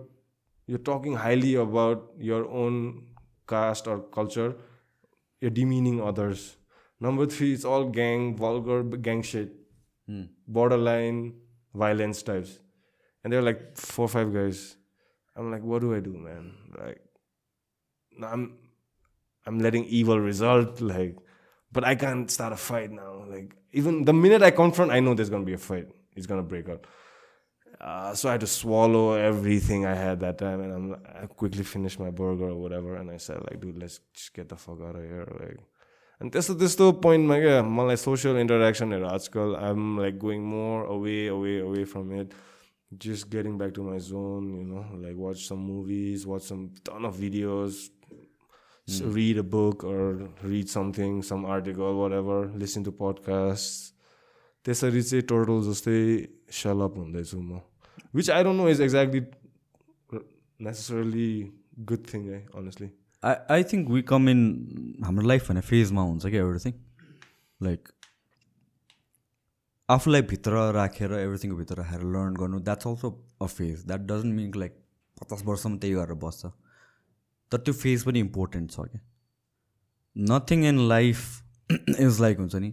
you're talking highly about your own caste or culture, you're demeaning others. Number three, it's all gang, vulgar gang shit, borderline violence types. And they're like four or five guys. I'm like, what do I do, man? Like, I'm, I'm letting evil result. Like, but I can't start a fight now. Like, even the minute I confront, I know there's gonna be a fight. It's gonna break out. Uh, so I had to swallow everything I had that time, and I'm I quickly finished my burger or whatever, and I said like, dude, let's just get the fuck out of here, like. And त्यस्तो त्यस्तो पोइन्टमा क्या मलाई social इन्टरेक्सनहरू आजकल I'm like going more away away away from it just getting back to my zone, you know, like watch some movies, watch some ton of videos, s- read a book or read something, some article, whatever, listen to podcasts. त्यसरी चाहिँ total जस्तै सलअप हुँदैछु म which I don't know is exactly necessarily good thing है honestly I I think we come in हाम्रो life भने फेजमा हुन्छ क्या एभ्रिथिङ लाइक आफूलाई भित्र राखेर एभ्रिथिङको भित्र राखेर लर्न गर्नु that's also a phase that doesn't mean like पचास वर्षसम्म त्यही गरेर बस्छ। तर त्यो फेज पनि इम्पोर्टेन्ट छ क्या। Nothing in life is like हुन्छ नि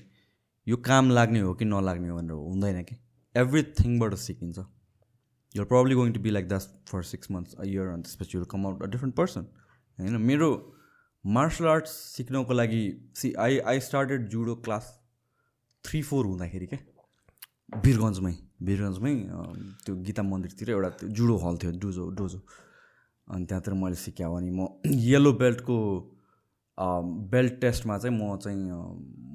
यो काम लाग्ने हो कि नलाग्ने हो भनेर हुँदैन कि। एभ्रिथिङबाट सिकिन्छ। You're probably going to be like that for six months a year अनि त्यसपछि you'll come out a different person होइन मेरो मार्सल आर्ट्स सिक्नको लागि see I I started judo class three four हुँदाखेरि क्या वीरगन्जमै वीरगन्जमै त्यो गीता मन्दिरतिर एउटा त्यो जुडो हल थियो डुजो डोजो। अनि त्यहाँतिर मैले सिकेँ अनि म येलो बेल्टको बेल्ट टेस्टमा चाहिँ म चाहिँ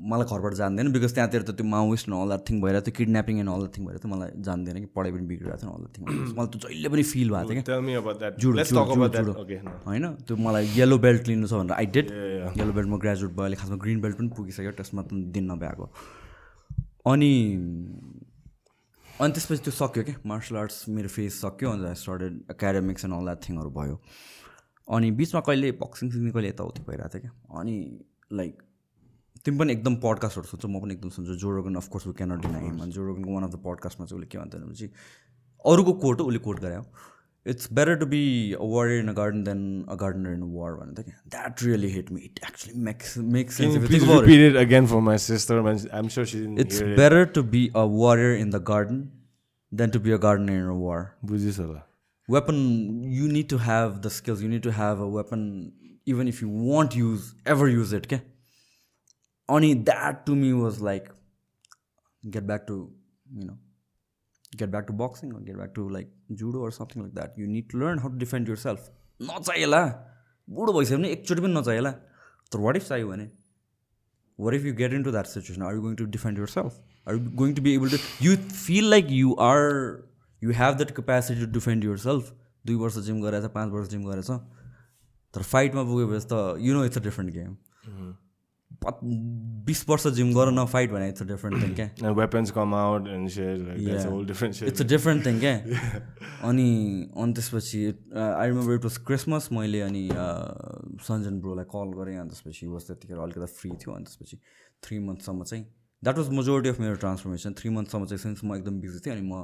मलाई घरबाट जान्दैन बिकज त्यहाँतिर त त्यो माओइस्ट अल द्याट थिङ भइरहेको थियो kidnapping and all that thing भइरहेको थियो मलाई जान्दैन कि पढाइ पनि बिग्रिरहेको थियो अल द्याट थिङ मलाई त जहिले पनि फिल भएको थियो. क्या होइन? त्यो मलाई येलो बेल्ट लिनु छ भनेर आई डेड yeah. येलो बेल्टमा ग्रेजुएट भयो अहिले खासमा ग्रिन बेल्ट पनि पुगिसक्यो त्यसमा त दिन नभ्याएको। अनि अनि त्यसपछि त्यो सक्यो क्या मार्सल आर्ट्स मेरो फेज सक्यो and I started academics and all that थिङहरू भयो। अनि बिचमा कहिले बक्सिङ सिक्ने कहिले यताउति भइरहेको थियो क्या। अनि लाइक तिमी पनि एकदम पडकास्टहरू सुन्छौ म पनि एकदम सुन्छु Joe Rogan of course we cannot deny him अनि जोरोगनको वान अफ द पडकास्टमा चाहिँ उसले के भन्छ भनेपछि अरूको कोट हो उसले कोट गरे it's better to be a warrior in a garden than a gardener in a war भनेको थियो क्या। That really hit me it actually makes makes it. better to be a warrior in the garden than to be a gardener in a war. बुझिस् होला Weapon, you need to have the skills. You need to have a weapon, even if you won't use, ever use it. Okay? Only that to me was like, get back to, you know, get back to boxing or get back to like judo or something like that. You need to learn how to defend yourself. नचाहिएला बुढो भइसक्यो भने एकचोटि पनि नचाहिएला तर what if चाहियो भने what if you get into that situation are you going to defend yourself are you going to be able to you feel like you Are you have that capacity to defend yourself दुई वर्ष gym गरेछ पाँच वर्ष gym गरेछ तर फाइटमा पुगेपछि त you know it's a different game बिस वर्ष जिम गर न फाइट भने इट्स अ डिफ्रेन्ट थिङ क्या And weapons come out and shit. Like, that's a Yeah. whole different shit. It's a different thing क्या अनि अनि त्यसपछि I remember it was Christmas मैले अनि सञ्जन ब्रोलाई कल गरेँ अनि त्यसपछि वाज त्यतिखेर अलिकति फ्री थियो अनि त्यसपछि थ्री मन्थसम्म चाहिँ द्याट वाज मेजोरिटी अफ मेरो ट्रान्सफर्मेसन थ्री मन्थसम्म चाहिँ सिन्स म एकदम बिजी थिएँ अनि म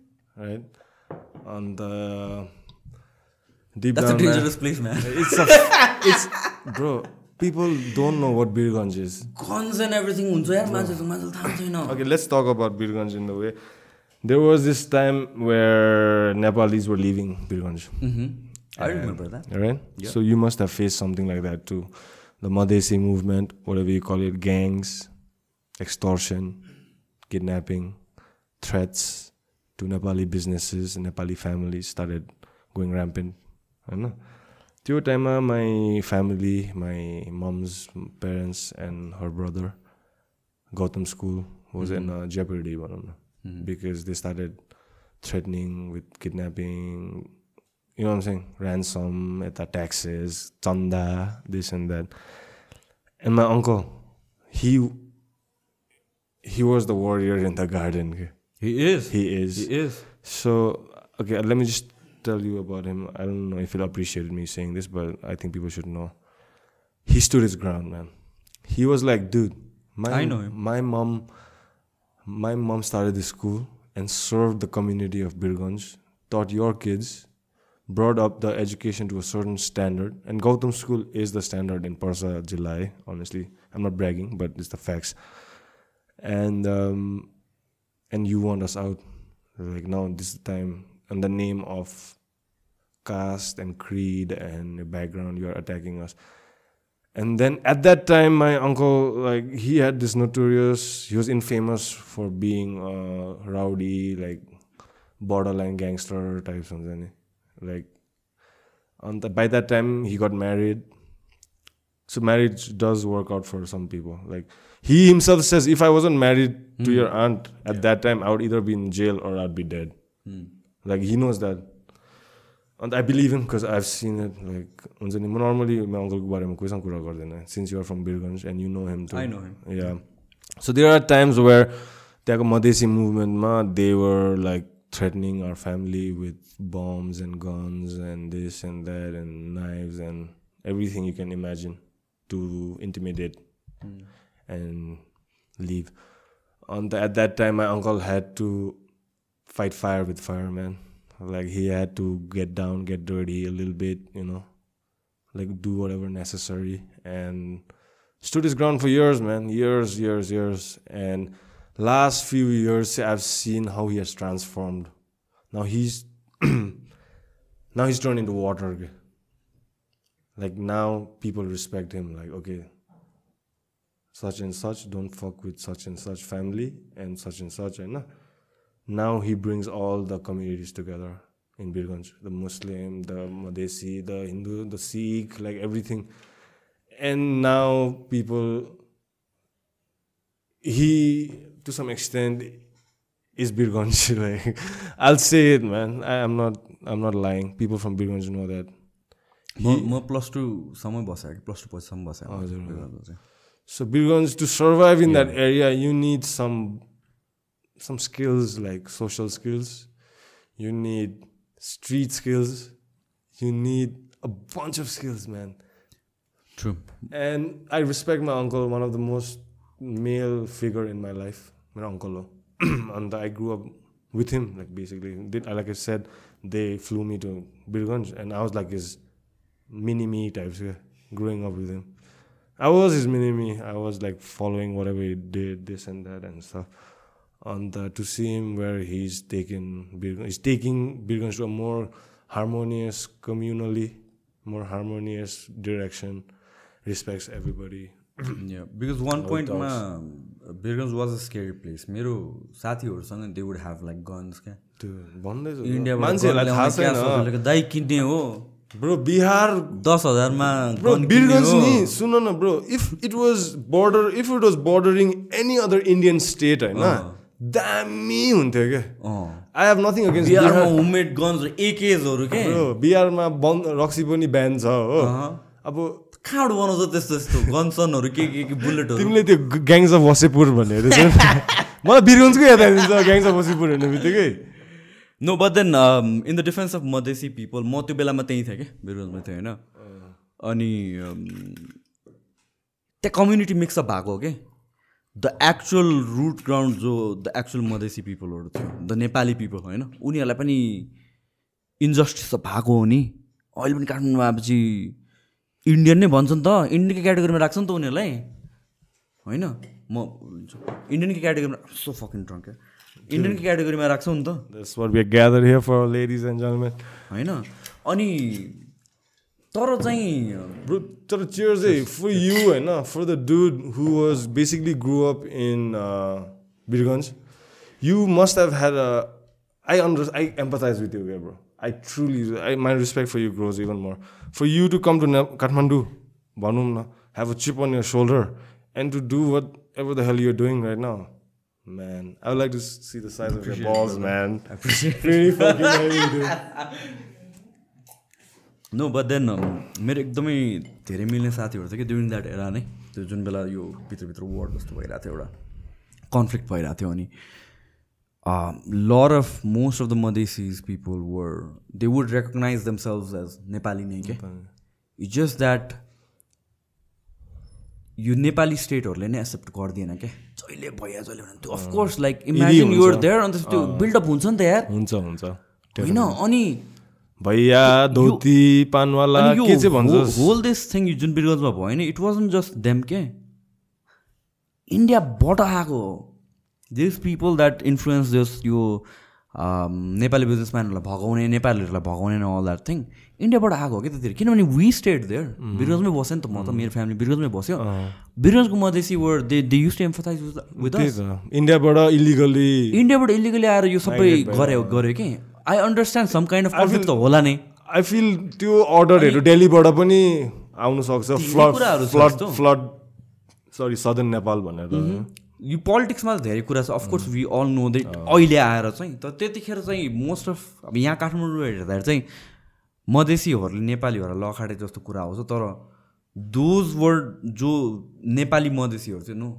right? And uh, deep That's down, a dangerous man, place, man. It's a, it's bro. People don't know what Birganj is. Guns and everything. Okay, let's talk about Birganj in the way. There was this time where Nepalese were leaving Birganj. Mm -hmm. I remember that. Right? Yeah. So you must have faced something like that too. The Madhesi movement, whatever you call it, gangs, extortion, kidnapping, threats, to Nepali businesses, Nepali families started going rampant. होइन त्यो टाइममा my family my mom's parents and her brother Gautam school was in jeopardy भनौँ न because they started threatening with kidnapping you know what I'm saying? Ransom, eta taxes, chanda, this and that. And my uncle, he he was the warrior in the He is. He is. He is. So okay, let me just tell you about him. I don't know if he'll appreciate me saying this, but I think people should know. He stood his ground, man. He was like, dude, my I know him. my mom my mom started the school and served the community of Birganj, taught your kids, brought up the education to a certain standard. And Gautam school is the standard in Parsa July, honestly. I'm not bragging, but it's the facts. And um, and you want us out. Like now this is the time in the name of caste and creed and background you are attacking us. And then at that time, my uncle, like, he had this notorious, he was infamous for being uh, rowdy, like, borderline gangster type something. Like, on and by that time, he got married. So marriage does work out for some people. Like, he himself says, if I wasn't married to your aunt at that time, I would either be in jail or I'd be dead. Like, he knows that. And I believe him because I've seen it like हुन्छ नि म normally मेरो अङ्कलको बारेमा कोहीसँग कुरा गर्दैन since you're from Birganj and you know him to I know him. Yeah so there are times where त्यहाँको Madhesi मुभमेन्टमा they were like threatening our family with bombs and guns and this and that and knives and everything you can imagine to and leave. On the, at that time, my uncle had to fight fire with fireman. Like he had to get down, get dirty a little bit, you know, like do whatever necessary, and stood his ground for years, man, years, years, years. And last few years, I've seen how he has transformed. Now he's now he's turned into water. Like now, people respect him. Like okay, such and such don't fuck with such and such family and such and such and now he brings all the communities together in Birganj the Muslim the Madesi the Hindu the Sikh like everything and now people he to some extent is Birganj like I'll say it man I, I'm not I'm not lying people from Birganj know that म plus टूसम्म बसेँ कि plus two पछिसम्म बसेँ हजुर। So Birganj to survive in that area, you need some some skills like social skills. You need street skills. You need a bunch of skills, man. True And I respect my uncle, one of the most male figure in my life. My uncle, and I grew up with him. Like basically, did like I said, they flew me to Birganj, and I was like his mini me types. Yeah, growing up with him. I was his mini. I was like following whatever he did, this and that and stuff. And uh, to see him where he's taking Birganj, he's taking Birganj to a more harmonious, communally, more harmonious direction, respects everybody. Because one पोइन्टमा Birganj was a scary place मेरो साथीहरूसँग they would have like guns क्या त्यो भन्दैछु इन्डियाबाट सोचेको, दाइ किन्ने हो ब्रो बिहार दस हजारमा ब्रो बिरगन्ज। नि सुन न bro if it was border if it was bordering any other Indian state होइन दामी हुन्थ्यो क्या। आई हेभ नथिङ अगेन्स्ट बिहारमा बिहार होममेड गन्स एकेजहरू के। ब्रो बिहारमा बन्द रक्सी पनि ब्यान छ हो। अब कहाँबाट बनाउँछ त्यस्तो त्यस्तो गनसनहरू के के के बुलेटहरू। तिमीले त्यो ग्याङ्स अफ वसेपुर भनेर चाहिँ मलाई बिरगन्जको याद आइदिन्छ ग्याङ्स अफ वसेपुर हेर्ने बित्तिकै। No but then in the defence of Madhesi people म त्यो बेलामा त्यहीँ थिएँ क्या बिरगन्जमा थिएँ होइन अनि त्यहाँ कम्युनिटी मिक्सअप भएको हो कि द एक्चुअल रुट ग्राउन्ड जो द एक्चुअल मधेसी पिपलहरू थियो द नेपाली पिपल होइन उनीहरूलाई पनि इन्जस्टिस त भएको हो नि अहिले पनि काठमाडौँमा आएपछि इन्डियन नै भन्छ नि त इन्डियनकै क्याटेगोरीमा राख्छ नि त उनीहरूलाई होइन म इन्डियनकै क्याटेगोरीमा सो फकिङ ड्रङ्क इन्डियनकै क्याटेगोरीमा राख्छौ नि त gathered here for, ladies and gentlemen. होइन अनि तर चाहिँ तर cheers hey, for you होइन who was basically grew up in uh, Birganj, you must have had a. I under I empathize with you, okay, bro. I truly, I, my respect for you grows even more. For you to come to Ne- Kathmandu, भनौँ न, have a chip on your shoulder, and to do whatever the hell you're doing right now, man. I would like to s- see the size of your balls, man. Pretty fucking heavy, dude. No but then मेरो एकदमै धेरै मिल्ने साथीहरू थियो कि during that era नै त्यो जुन बेला यो भित्रभित्र वार्ड जस्तो भइरहेको थियो एउटा कन्फ्लिक्ट भइरहेको थियो अनि lot of most of the Madhesis people were they would recognise themselves as Nepali नै के इट्स जस्ट द्याट यो नेपाली स्टेटहरूले नै एक्सेप्ट गर्दिएन क्या। जहिले भइहाल्छ जहिले भन्यो त्यो of course like imagine you're there and त्यो बिल्डअप हुन्छ नि त यार। हुन्छ हुन्छ। होइन अनि भैया धोती पानवाला के चाहिँ भन्छ होल दिस थिङ जुन बिरगन्जमा भयो नि इट वाजन जस्ट देम के। इन्डियाबाट आएको this people that influence this यो नेपाली बिजनेसम्यानहरूलाई भगाउने नेपालीहरूलाई भगाउने न अल द्याट थिङ इन्डियाबाट आएको हो कि त्यतिर किनभने वी स्टेट देयर बिरगन्जमै बसेँ नि त म त मेरो फ्यामिली बिरगन्जमै बस्यो। बिरगन्जको Madhesi were they they use to emphasize with इन्डियाबाट illegally इन्डियाबाट इलिगली आएर यो सबै गऱ्यो गऱ्यो कि? I understand some kind of conflict त होला नै। आई फिल त्यो अर्डरहरू दिल्लीबाट पनि आउनु सक्छ। Flood flood. Flood sorry southern Nepal भनेर। यो पोलिटिक्समा त धेरै कुरा छ। Of course we all know that अहिले आएर चाहिँ तर त्यतिखेर चाहिँ मोस्ट अफ अब यहाँ काठमाडौँ हेर्दाखेरि चाहिँ मधेसीहरूले नेपालीहरूलाई लखाडे जस्तो कुरा आउँछ तर दोज वर्ड जो नेपाली मधेसीहरू चाहिँ नो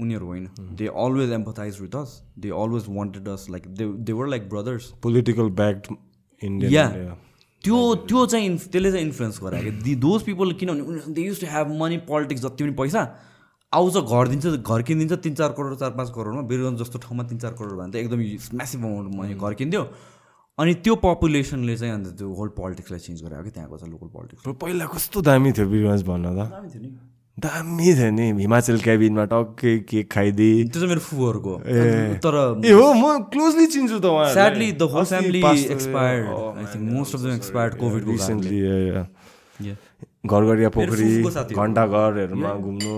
उनीहरू होइन। They always empathise with us they always wanted us like they they were like brothers political backed yeah Indian त्यो त्यो चाहिँ त्यसले चाहिँ इन्फ्लुएन्स गरायो कि दि दोज पिपल किनभने they used to have money politics जति पनि पैसा। आउँछ घर दिन्छ घर किनिदिन्छ तिन चार करोड चार पाँच करोडमा। बिरगन्ज जस्तो ठाउँमा तिन चार करोड भने त एकदम म्यासिभ अमाउन्टमा घर किनिदियो अनि त्यो पपुलेसनले चाहिँ अन्त त्यो होल पोलिटिक्सलाई चेन्ज गरायो कि त्यहाँको चाहिँ लोकल पोलिटिक्स पहिला कस्तो दामी थियो बिरगन्ज भन्न त? दामी थियो नि। दामी थियो नि। हिमाचल क्याबिनमा टक्कै केक खाइदिए। त्यो चाहिँ मेरो फुहरूको। तर ए हो म क्लोजली चिन्छु त उहाँ Sadly, the whole family expired. I think most of them expired COVID को रिसेन्टली Yeah. घरघरिया पोखरी। घन्टाघरहरूमा घुम्नु।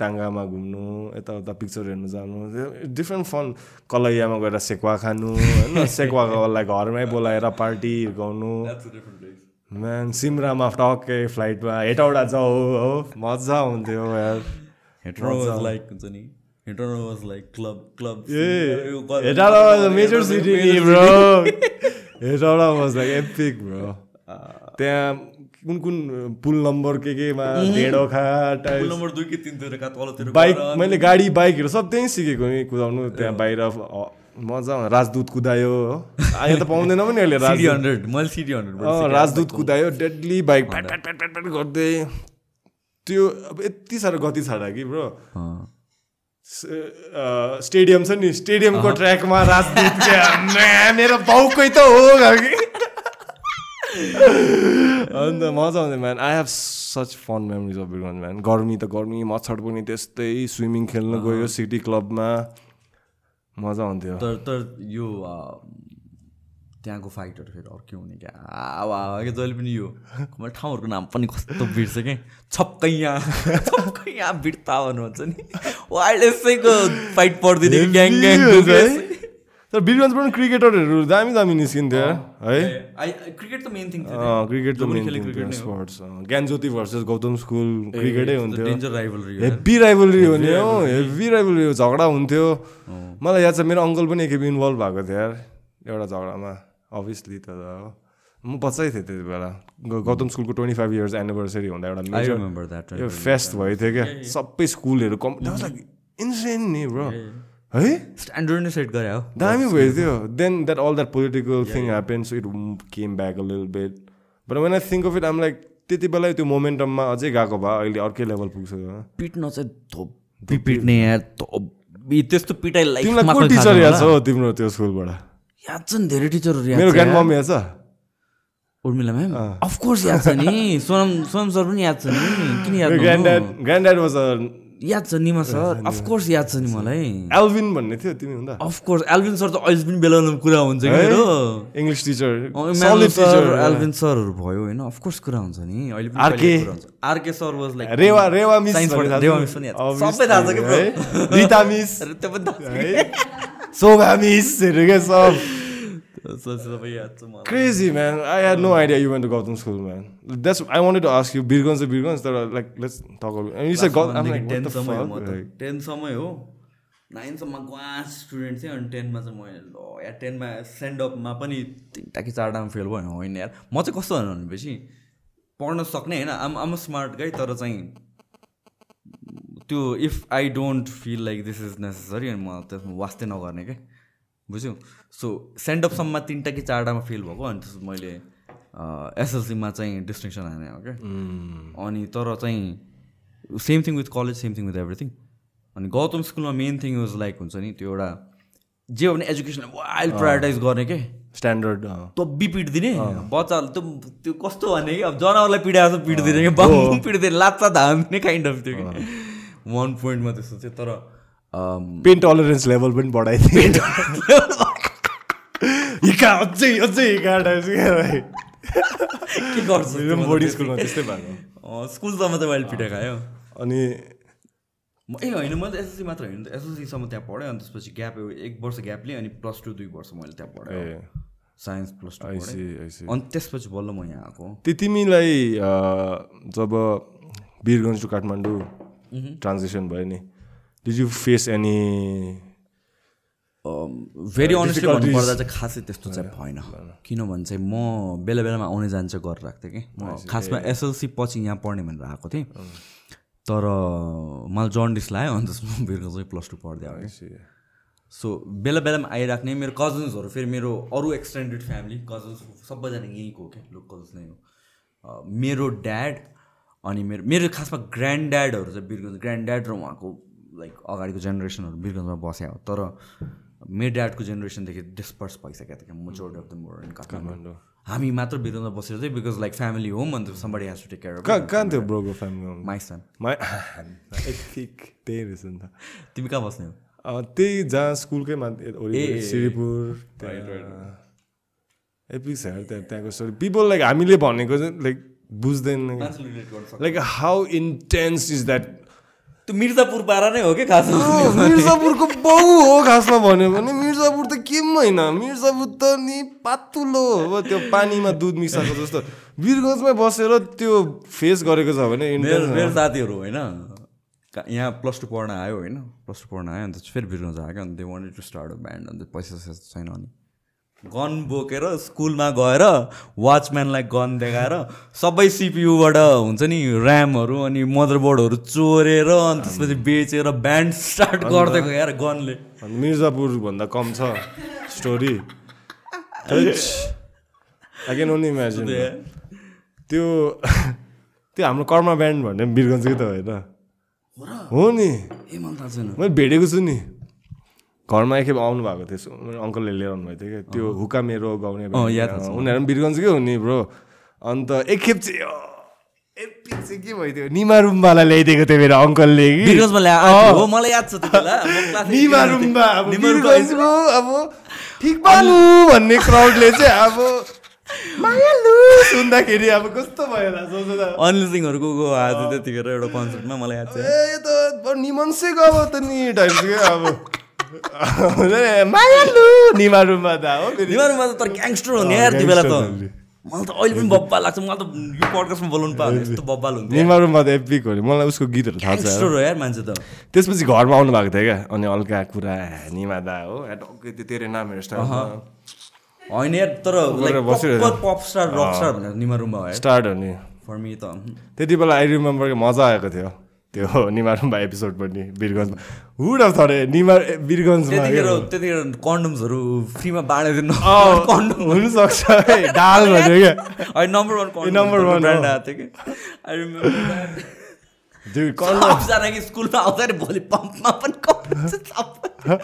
टाङ्गामा घुम्नु यताउता पिक्चर हेर्नु जानु। डिफ्रेन्ट फन कलैयामा गएर सेकुवा खानु होइन? सेकुवाकोलाई घरमै बोलाएर पार्टी हिर्काउनु। म्यान सिमरामा टक्कै फ्लाइटमा हेटौडा जाऊ हो? मजा यार। was like हुन्छ नि? Major city bro Hetauda was like epic bro त्यहाँ कुन कुन पुल नम्बर के केमा ढेँडो खा टाइल्स। नम्बर दुई कि तलतिर बाइक मैले गाडी बाइकहरू सब त्यहीँ सिकेको नि कुदाउनु। त्यहाँ बाहिर मजा राजदूत कुदायो हो। यहाँ त पाउँदैन पनि अहिले हन्ड्रेड मैले सिडी हन्ड्रेड अँ, राजदूत कुदायो डेडली बाइक गर्दै। त्यो अब यति साह्रो गति छाडा कि ब्रो। स्टेडियम छ नि स्टेडियमको ट्र्याकमा राजदूत मेरो बाउकै त हो कि। अन्त मजा आउँथ्यो man I have such fun memories of Birganj man गर्मी त गर्मी मच्छर पनि त्यस्तै स्विमिङ खेल्न गयो सिटी क्लबमा मजा आउँथ्यो। तर तर यो त्यहाँको फाइटहरू फेरि अर्कै हुने क्या। आवा क्या जहिले पनि यो। मैले ठाउँहरूको नाम पनि कस्तो बिर्छ क्या छप्कैया छप्कैया बिर्ता भन्नुहुन्छ नि। वाइल्ड यसैको फाइट पर्दैन कि ग्याङ ग्याङ तर बिरगन्जबाट पनि क्रिकेटरहरू दामी दामी निस्किन्थ्यो है? क्रिकेट त मेन थिङ क्रिकेट त main thing. Sports Gyanjyoti versus Gautam school क्रिकेटै हुन्थ्यो। हेभी राइभलरी हुने हो हेभी राइभलरी झगडा हुन्थ्यो। मलाई याद छ मेरो अङ्कल पनि एकखेप इन्भल्भ भएको थियो यार एउटा झगडामा अभियसली त हो। म बच्चै थिएँ त्यति बेला। गौतम स्कुलको ट्वेन्टी फाइभ इयर्स एनिभर्सरी हुँदा एउटा फेस्ट भएको थियो क्या। सबै स्कुलहरू कम् लाइक इन्सेन नि ब्रो है स्ट्यान्डर्ड नै सेट गरे हो दामी भएको थियो then that all that political thing happen so it came back a lil bit but when I think of it um like त्यति बेला त्यो मोमेन्टममा अझै गएको भए अहिले अर्कै लेभल पुग्छ पिट्न चाहिँ धोबी पिट्ने यार धोबी। त्यस्तो पिटाइ तिमीलाई को लाइफ टिचर याद छ हौ तिम्रो त्यो स्कुलबाट? याद छ नि धेरै टिचरहरू याद मेरो ग्रान्ड यार। मम याद छ? उर्मिला म्याम अफकोर्स याद छ नि। सोनम सोनम सर पनि याद छ नि। किन याद granddad? Granddad was a याद छ निमा सर? अफकोर्स याद छ नि मलाई एल्भिन भन्ने थियो तिमी हुँदा। अफकोर्स एल्भिन सर त अहिले पनि बेला बेलामा कुरा हुन्छ कि? मेरो? इङ्ग्लिस टिचर सर एल्भिन सरहरू भयो होइन? अफकोर्स कुरा हुन्छ नि। अहिले पनि RK? RK sir was like Rewa Rewa miss Rewa? Miss पनि सबै थाहा छ कि? रिता मिस। त्यो पनि शोभा मिसहरू क्या सब। सो सबै याद छ मलाई Crazy, man. I had no idea you went to Gautam school, man. That's I wanted to ask you. Birgans are Birgans. That are like let's talk about. And you said Gautam. I'm like, what the टेनसम्मै हो? म नाइनसम्म class student थिएँ अनि टेनमा चाहिँ मैले ल या टेनमा send अपमा पनि तिनवटा कि चारवटामा फेल भयो होइन यार म चाहिँ कस्तो भन्नु भनेपछि पढ्न सक्ने होइन आम आम स्मार्ट गाई तर चाहिँ त्यो if I don't feel like this is necessary अनि म त्यसमा वास्तै नगर्ने क्या बुझ्यौ? सो सेन्ड अपसम्ममा तिनवटा कि चारवटामा फेल भएको अनि त्यस मैले एसएलसीमा चाहिँ डिस्टिङसन हाने हो क्या अनि तर चाहिँ same thing with college same thing with everything अनि गौतम स्कुलमा मेन थिङ वाज लाइक हुन्छ नि त्यो एउटा जे हो भने एजुकेसनलाई वाइल्ड प्रायोरिटाइज गर्ने के? Standard. Uh, तब्बी पिटिदिने बच्चाहरूले त्यो त्यो कस्तो भने कि? अब जनावरलाई पिडाएको जस्तो पिटिदिने कि? बाबु पिटिदिने लात्ता धान्ने काइन्ड अफ थियो कि? वान पोइन्टमा त्यस्तो थियो तर pain tolerance level पनि बढाइदिए हिका अझै अझै हिका के गर्छ पनि बोर्डिङ स्कुलमा त्यस्तै भएको। स्कुलसम्म चाहिँ मैले पिटा खायो। अनि म ए होइन म त एसएससी मात्र होइन त एसएससीसम्म त्यहाँ पढेँ अनि त्यसपछि ग्याप एक वर्ष ग्याप लिएँ अनि प्लस टू दुई वर्ष मैले त्यहाँ पढेँ। ए। साइन्स प्लस टू अनि त्यसपछि बल्ल म यहाँ आएको। त्यो तिमीलाई जब वीरगन्ज टु काठमाडौँ ट्रान्जेक्सन भयो नि did you face any very honestly. भन्नुपर्दा चाहिँ खासै त्यस्तो चाहिँ भएन। किनभने चाहिँ म बेला बेलामा आउने जान्छ गरेर आएको थिएँ कि म खासमा एसएलसी पछि यहाँ पढ्ने भनेर आएको थिएँ। तर मलाई जन्डिस लाग्यो अनि त्यसमा बेलुका चाहिँ प्लस टू पढ्दै आयो सो बेला बेलामा आइराख्ने मेरो कजन्सहरू फेरि मेरो अरू एक्सटेन्डेड फ्यामिली कजन्स सबैजना यहीँको हो क्या लोकल्स नै हो। मेरो ड्याड अनि मेरो मेरो खासमा ग्रान्ड ड्याडहरू चाहिँ बिरगन्ज ग्रान्ड ड्याड र उहाँको लाइक अगाडिको जेनेरेसनहरू बिरगन्जमा बस्या हो। तर मेरो ड्याडको जेनेरेसनदेखि डिस्पर्स भइसकेको थियो क्या majority of the more in Kathmandu. हामी मात्र बिरगन्जमा बसेर चाहिँ because like family home and somebody has to take care कहाँ थियो ब्रोको फ्यामिली माइसन मा एपिक त्यही रहेछ नि त तिमी कहाँ बस्ने हो? त्यही जहाँ स्कुलकै माथि सिरिपुर एपिक छ यार त्यहाँ त्यहाँको स्टोरी पिपल लाइक हामीले भनेको चाहिँ लाइक बुझ्दैन। Like how intense is that त्यो मिर्जापुर पारा नै हो कि खास मिर्जापुरको बाउ हो खासमा भन्यो भने। मिर्जापुर त के पनि होइन मिर्जापुर त नि पातुलो हो। त्यो पानीमा दुध मिसाएको जस्तो। वीरगन्जमै बसेर त्यो फेस गरेको छ भने मेरो साथीहरू होइन यहाँ प्लस टू पढ्न आयो होइन। प्लस टू पढ्न आयो अन्त फेरि बिर्गन्ज आयो क्या। And they wanted to start a band and पैसा छैन अनि। गन बोकेर स्कुलमा गएर वाचम्यानलाई गन देखाएर सबै सिपियुबाट हुन्छ नि ऱ्यामहरू अनि मदरबोर्डहरू चोरेर अनि त्यसपछि बेचेर ब्यान्ड स्टार्ट गरिदिएको यार गनले। अनि मिर्जापुर भन्दा कम छ story. I can only imagine त्यो त्यो हाम्रो कर्मा ब्यान्ड भन्ने पनि वीरगन्जकै त होइन। हो नि। मैले भेटेको छु नि। घरमा एकखेप आउनु भएको थियो मेरो अङ्कलले लिएर आउनुभएको थियो क्या। त्यो हुका मेरो गाउने। उनीहरू पनि वीरगन्जकै हो नि ब्रो। अन्त एकखेप चाहिँ एपिक चाहिँ के भइदियो निमा रुम्बालाई ल्याइदिएको थियो मेरो अङ्कलले मलाई याद छ त्यो निमा। रुम्बा अब ठिक बालु भन्ने क्राउडले चाहिँ अब सुन्दाखेरि अब कस्तो भयो होला अनिल सिंहहरूको गो आएको थियो त्यतिखेर एउटा कन्सर्टमा मलाई याद छ। ए त निमन्सेको अब त नि टाइपको अब। मायालु निमा रुम्बा त हो फेरि। निमारुमा त तर ग्याङ्स्टर हो नि यार त्यो बेला त मलाई त अहिले पनि बब्बा लाग्छ मलाई त यो पडकास्टमा बोलाउनु पायो यस्तो बब्बाल हुन्थ्यो निमा रुम्बा त एपिक हो मलाई उसको गीतहरू थाहा छ हो यार मान्छे त त्यसपछि घरमा आउनु भएको थियो क्या अनि हल्का कुरा निमा दा हो टक्कै त्यो तेरो नाम हेर होइन यार तर। पप स्टार रक स्टार भनेर निमारुमा हो स्टार्ट हो नि फर मी त त्यति बेला आई रिमेम्बर मजा आएको थियो त्यो निमा रुम्बा एपिसोड पनि वीरगन्जमा हुड अफ थरे निमा ए, वीरगन्जमा त्यतिखेर कन्डोम्सहरू फ्रीमा बाँडिदिनु अँ, हुनसक्छ है डाल भन्यो क्या। अहिले number one condom number one brand हो। आएको थियो कि। आई रिमेम्बर Dude, कन्डोम कि स्कुलमा आउँदाखेरि भोलि पम्पमा पनि कन्डोम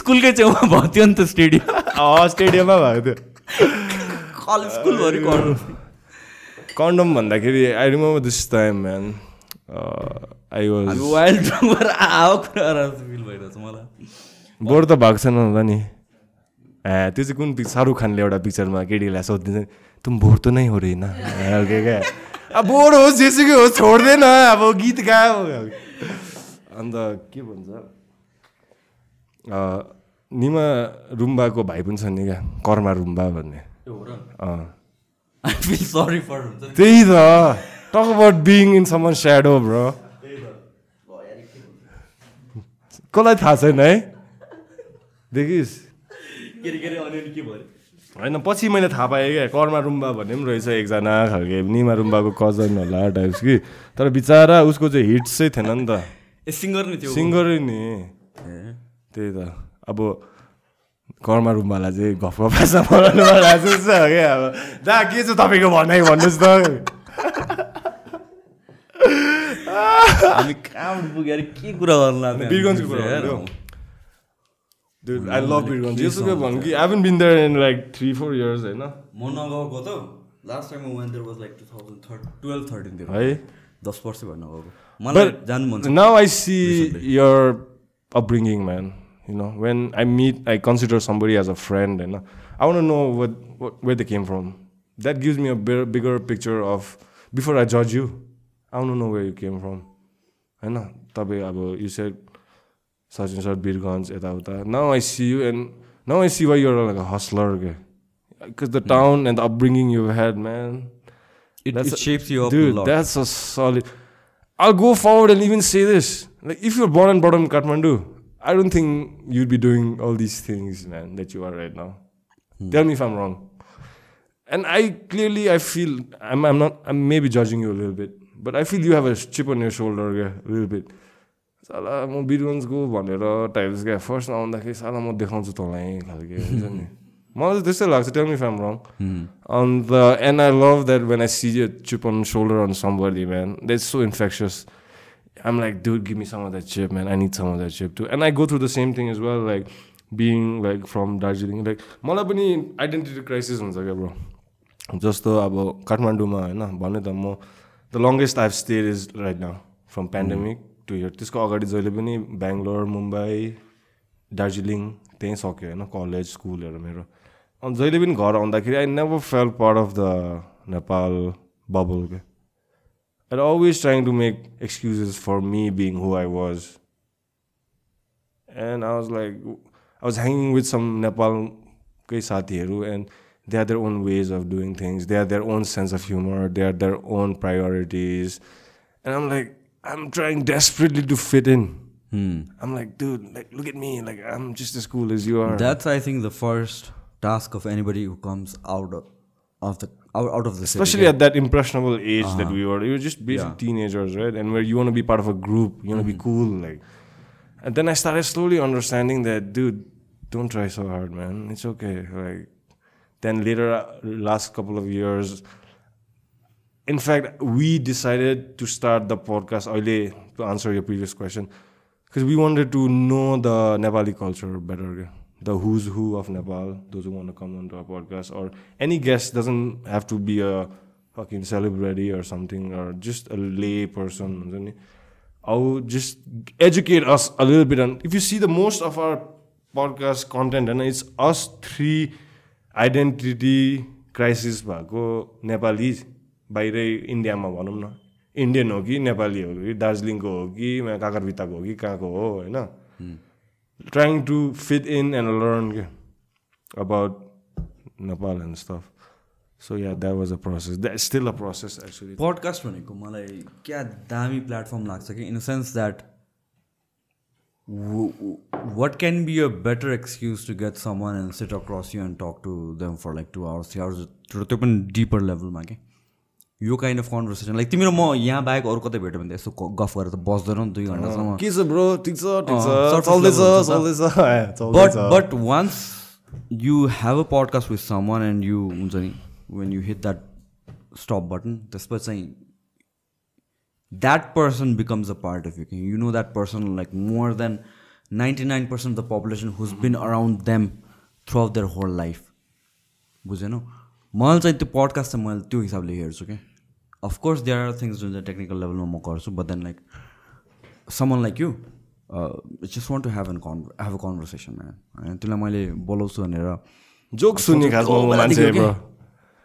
स्कुलकै छेउमा भयो थियो नि त स्टेडियम अँ, स्टेडियममा भएको थियो कलेज स्कुलभरि कन्डोम कन्डोम भन्दाखेरि I remember this time man I was wild ड्रमबाट आएको कुरा फिल भइरहेछ मलाई बोर्ड त भएको छैन होला नि ए त्यो चाहिँ कुन पिक्चर शाहरुख खानले एउटा पिक्चरमा केटीलाई सोधिदिन्छ तुम बोर त नै हो रे होइन खालके क्या अब बोर होस् जेसुकै होस् छोड्दैन अब गीत गायो अन्त के भन्छ अँ, निमा रुम्बाको भाइ पनि छ नि क्या कर्मा रुम्बा भन्ने अँ आई फिल सरी फर हुन्छ नि त्यही त talk about being in someone shadow bro कसलाई थाहा छैन है? देखिस्। होइन पछि मैले थाहा पाएँ क्या कर्मा रुम्बा भन्ने पनि रहेछ एकजना खालके निमा रुम्बाको कजन होला टाइप्स कि। तर बिचरा उसको चाहिँ हिट चाहिँ थिएन नि त। ए सिङ्गर नि थियो सिङ्गरै नि त्यही त। अब कर्मा रुम्बालाई चाहिँ गफ गफासा बनाउनु छ क्या। अब दा के छ तपाईँको भनाइ भन्नुहोस् त। हामी पुगेर के कुरा गर्नु लाग्यो वीरगन्जको कुरा Dude, I love यसो भनौँ कि I been there in like three four years होइन म नगएको त last time when there was like two thousand thirty twelve थर्टिनतिर है दस वर्ष नगएको मलाई जानु मन छ now I see your upbringing, man. You know, when I meet, I consider somebody as a friend, and I want to know what, what where they came from. That gives me a bigger, bigger picture of before I judge you. I want to know where you came from. होइन तपाईँ अब you said such and such Birgans, यताउता. Now I see you, and now I see why you're like a hustler. Because the town and the upbringing you've had, man. It, That's it a- shapes you up Dude, a lot. that's a solid. I'll go forward and even say this. Like, if you're born and brought up in Kathmandu, I don't think you'd be doing all these things, man, that you are right now. Tell me if I'm wrong. And I clearly, I feel, I'm, I feel you have a chip on your shoulder, yeah, a little bit. साला म बिरगन्जको भनेर types क्या first आउँदाखेरि साला म देखाउँछु तँलाई खालके हुन्छ नि मलाई चाहिँ त्यस्तै लाग्छ टेल मी फ्याम रङ अन्त and I love that when I see a chip on shoulder on somebody man that so infectious I'm like, dude, give me some of that chip, man. I need some of that chip too. And I go through the same thing as well, like being like from Darjeeling. Like मलाई पनि identity crisis हुन्छ क्या bro जस्तो अब काठमाडौँमा होइन भने त म the longest I've stayed is right now from pandemic two year त्यसको अगाडि जहिले पनि बेङ्गलोर मुम्बई दार्जिलिङ त्यहीँ सक्यो होइन कलेज स्कुलहरू मेरो अनि जहिले पनि घर आउँदाखेरि I never fail part of the Nepal bubble क्या and always trying to make excuses for me being who I was. And I was like, I was hanging with some Nepal sathiharu and they have their own ways of doing things. They have their own sense of humor. They have their own priorities. And I'm like, I'm trying desperately to fit in. Hmm. I'm like, dude, like, look at me. Like, I'm just as cool as you are. That's, I think, the first task of anybody who comes out of, of the out, out of the city, especially yeah. at that impressionable age that uh-huh. we were. We were just basic Yeah. teenagers, right? And where you want to be part of a group, you want to be mm-hmm. cool, like. And then I started slowly understanding that, dude, don't try so hard, man. It's okay. Like, then later, uh, last couple of years, in fact, we decided to start the podcast. early to answer your previous question, because we wanted to know the Nepali culture better, the who's who of Nepal. Those who want to come onto our podcast or any guest doesn't have to be a fucking celebrity or something or just a lay person. I'll just educate us a little bit on. If you see the most of our podcast content, and it's us three identity crisis भएको नेपाली बाहिरै इन्डियामा भनौँ न। Indian हो कि नेपाली हो कि दार्जिलिङको हो कि काकरभित्ताको हो कि कहाँको हो होइन? Trying to fit in and learn के about Nepal and stuff so yeah that was a process that still a process actually podcast भनेको मलाई क्या दामी प्लेटफर्म लाग्छ कि? In the sense that what can be a better excuse to get someone and sit across you and talk to them for like two hours three hours तर त्यो पनि deeper लेभलमा के यो काइन्ड अफ कन्भर्सेसन लाइक तिम्रो म यहाँ बाहेक अरू कतै भेट्यो भने त यसो गफ गरेर त बस्दैन नि दुई घन्टासम्म के छ ब्रो? ठिक छ ठिक छ। surface चल्दैछ level हुन्छ चल्दैछ। ए, but चल्दैछ but once you have a podcast with someone and you हुन्छ नि when you hit that stop button त्यसपछि चाहिँ that person becomes a part of you. You know that person like more than 99% of the population who's been around them throughout their whole life? बुझेनौ मैले चाहिँ त्यो podcast चाहिँ मैले त्यो हिसाबले हेर्छु क्या अफकोर्स देयर आर थिङ्स जुन चाहिँ टेक्निकल लेभलमा म गर्छु but then like someone like you just want to have an con have a conversation man होइन त्यसलाई मैले बोलाउँछु भनेर जोक सुन्ने खासमा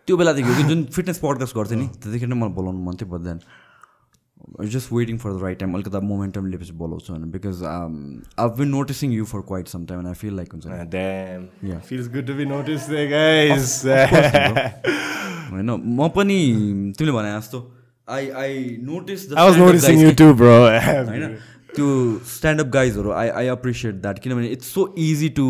त्यो बेलादेखि जुन फिटनेस पडकास्ट गर्थेँ नि त्यतिखेर नै मलाई बोलाउनु मन थियो but then just waiting for the right time अलिकति मोमेन्टम लिएपछि बोलाउँछु भने because I been noticing you for quite some time I feel like हुन्छ नि। Damn. Yeah. Feels good to be noticed there, guys. होइन म पनि तिमीले भने जस्तो I I notice I was noticing you too, bro. होइन त्यो स्ट्यान्डअप गाइजहरू आई आई एप्रिसिएट द्याट किनभने it's so easy to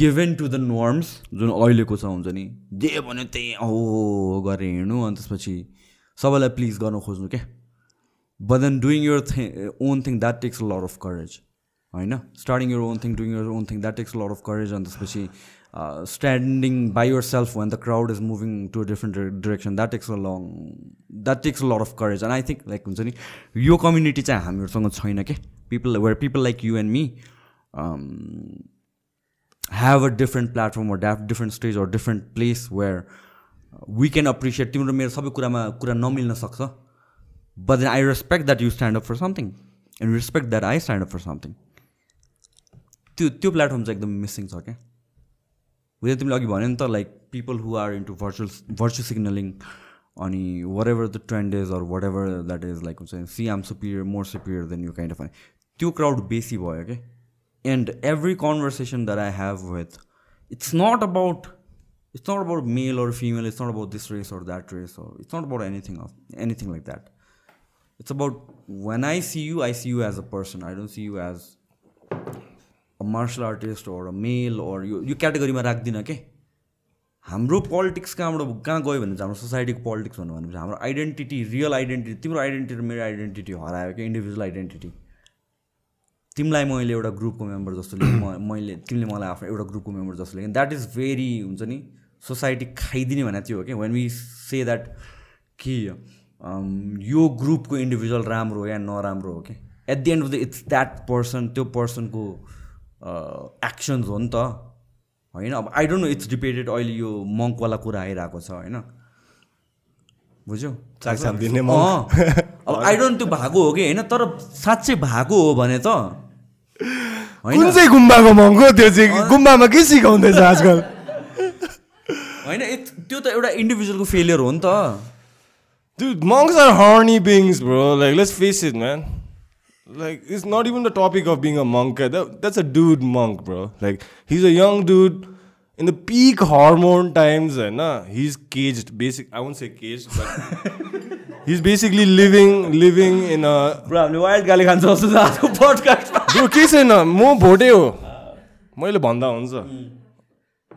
given to the norms जुन अहिलेको छ हुन्छ नि जे भन्यो त्यही हो गरेर हिँड्नु अनि त्यसपछि सबैलाई प्लिज गर्न खोज्नु क्या but then doing your thing own thing that takes a lot of courage होइन? Starting your own thing doing your own thing that takes a lot of courage अनि त्यसपछि standing by yourself when the crowd is moving to a different direction that takes a long that takes a lot of courage and I think like हुन्छ नि यो community चाहिँ हामीहरूसँग छैन क्या people where people like you and me have a different platform or have different stage or different place where we can appreciate तिम्रो मेरो सबै कुरामा कुरा नमिल्न सक्छ but then I respect that you stand up for something and respect that I stand up for something त्यो त्यो platform चाहिँ एकदम मिसिङ छ क्या बुझ्यो तिमीले अघि भन्यो नि त like people who are into virtual virtual signalling अनि whatever the trend is or whatever that is like हुन्छ see I'm superior more superior than you kind of त्यो क्राउड बेसी भयो क्या and every conversation that I have with, it's not about, it's not about male or female. It's not about this race or that race, or it's not about anything of anything like that. It's about when I see you, I see you as a person. I don't see you as a martial artist or a male or यो यो क्याटेगोरीमा राख्दिनँ के हाम्रो politics कहाँबाट कहाँ गयो भने चाहिँ हाम्रो सोसाइटीको पोलिटिक्स भन्नु भनेपछि हाम्रो आइडेन्टिटी रियल आइडेन्टिटी तिम्रो आइडेन्टिटी मेरो आइडेन्टिटी हरायो क्या इन्डिभिजुअल आइडेन्टिटी तिमीलाई मैले एउटा ग्रुपको मेम्बर जस्तो लिएँ मैले तिमीले मलाई आफ्नो एउटा ग्रुपको मेम्बर जस्तो लिएँ द्याट इज भेरी हुन्छ नि सोसाइटी खाइदिने भने त्यो हो कि वेन वी से द्याट कि यो ग्रुपको इन्डिभिजुअल राम्रो हो या नराम्रो हो कि at the end of the it's that person त्यो पर्सनको एक्सन्स हो नि त होइन? अब I don't know it's debated अहिले यो मङ्कवाला कुरा आइरहेको छ होइन? बुझ्यौ। अब आई डोन्ट त्यो भएको हो कि होइन? तर साँच्चै भएको हो भने त होइन? गुम्बाको मङ्गो त्यो चाहिँ? गुम्बामा के सिकाउँदैछ आजकल? होइन त्यो त एउटा इन्डिभिजुअलको फेलियर हो नि त। त्यो monks are horny beings bro like let's face it man like it's not even the topic of being a monk that's a dude monk bro like he's a young dude in the peak hormone times होइन he's case basic I won't say case he's छ केही छैन? म भोटे हो। मैले भन्दा हुन्छ।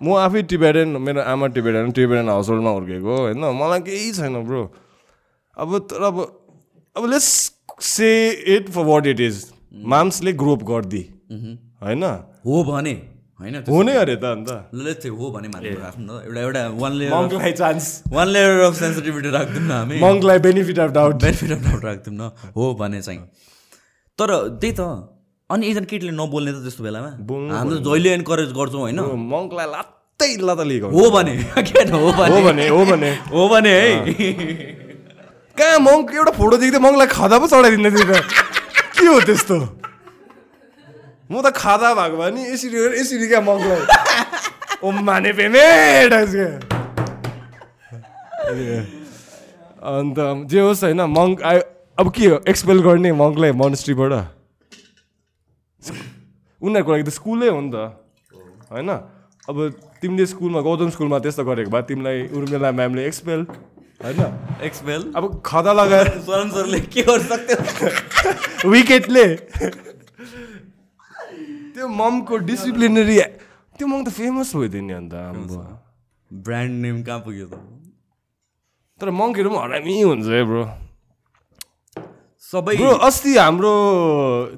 म आफै टिबेटन मेरो आमा टिबेटन टिबेटन हाउस होल्डमा हुर्केको होइन? मलाई केही छैन ब्रो अब तर अब अब let's say it for what it is माम्सले grope गरिदिए होइन? हो भने होइन हो नै अरे त अन्त। ल चाहिँ हो भने मान्नु राख्नु न एउटा एउटा one layer मङ्कलाई chance one layer of sensitivity राखिदिउँ न हामी। मङ्कलाई benefit of doubt benefit of doubt राखिदिउँ न। हो भने चाहिँ। तर त्यही त अनि एकजना केटीले नबोल्ने त त्यस्तो बेलामा? बोल्नु हामी त जहिले एन्करेज गर्छौँ होइन? मङ्कलाई लात्तै लिएको हो भने हो भने? हो भने हो भने। है कहाँ मङ्क एउटा फोटो देख्दै मङ्कलाई खादा पो चढाइदिँदै थियो त। के हो त्यस्तो? म त खादा भएको भए नि यसरी यसरी क्या मङ्कलाई। ओ माने पेमेट अन्त जे होस् होइन मङ्क आयो अब के हो? एक्सपेल गर्ने मङ्कलाई मोनेस्ट्रीबाट उनीहरूको लागि त स्कुलै हो नि त। होइन? अब तिमीले स्कुलमा गौतम स्कुलमा त्यस्तो गरेको भए तिमीलाई उर्मिला म्यामले एक्सपेल होइन? एक्सपेल अब खदा लगाएर सरले के गर्नु सक्थ्यो? विकेटले त्यो ममको डिसिप्लिनरी त्यो मम त फेमस भइदियो नि अन्त ब्रान्ड नेम कहाँ पुग्यो त? तर मङ्कहरू पनि हरामी हुन्छ है ब्रो सबै ब्रो अस्ति हाम्रो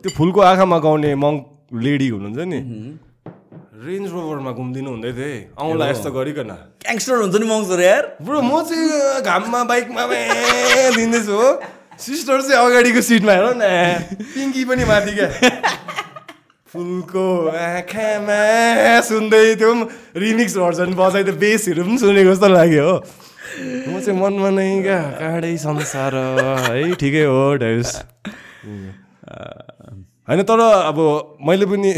त्यो फुलको आँखामा गाउने मङ्क लेडी हुनुहुन्छ नि। रेन्ज रोभरमा घुम्दिनु हुँदै थिएँ। औँला यस्तो गरिकन। ग्याङ्स्टर हुन्छ नि मङ्सर यार। ब्रो म चाहिँ घाममा बाइकमा दिँदैछु हो। सिस्टर चाहिँ अगाडिको सिटमा हेर न। पिङ्की पनि माथि क्या फुलको आँखामा सुन्दै त्यो रिमिक्स भर्जन बजाइदियो बेसहरू पनि सुनेको जस्तो लाग्यो हो। म चाहिँ मनमा नै क्या काँडै संसार है ठिकै हो ढाइस होइन तर अब मैले पनि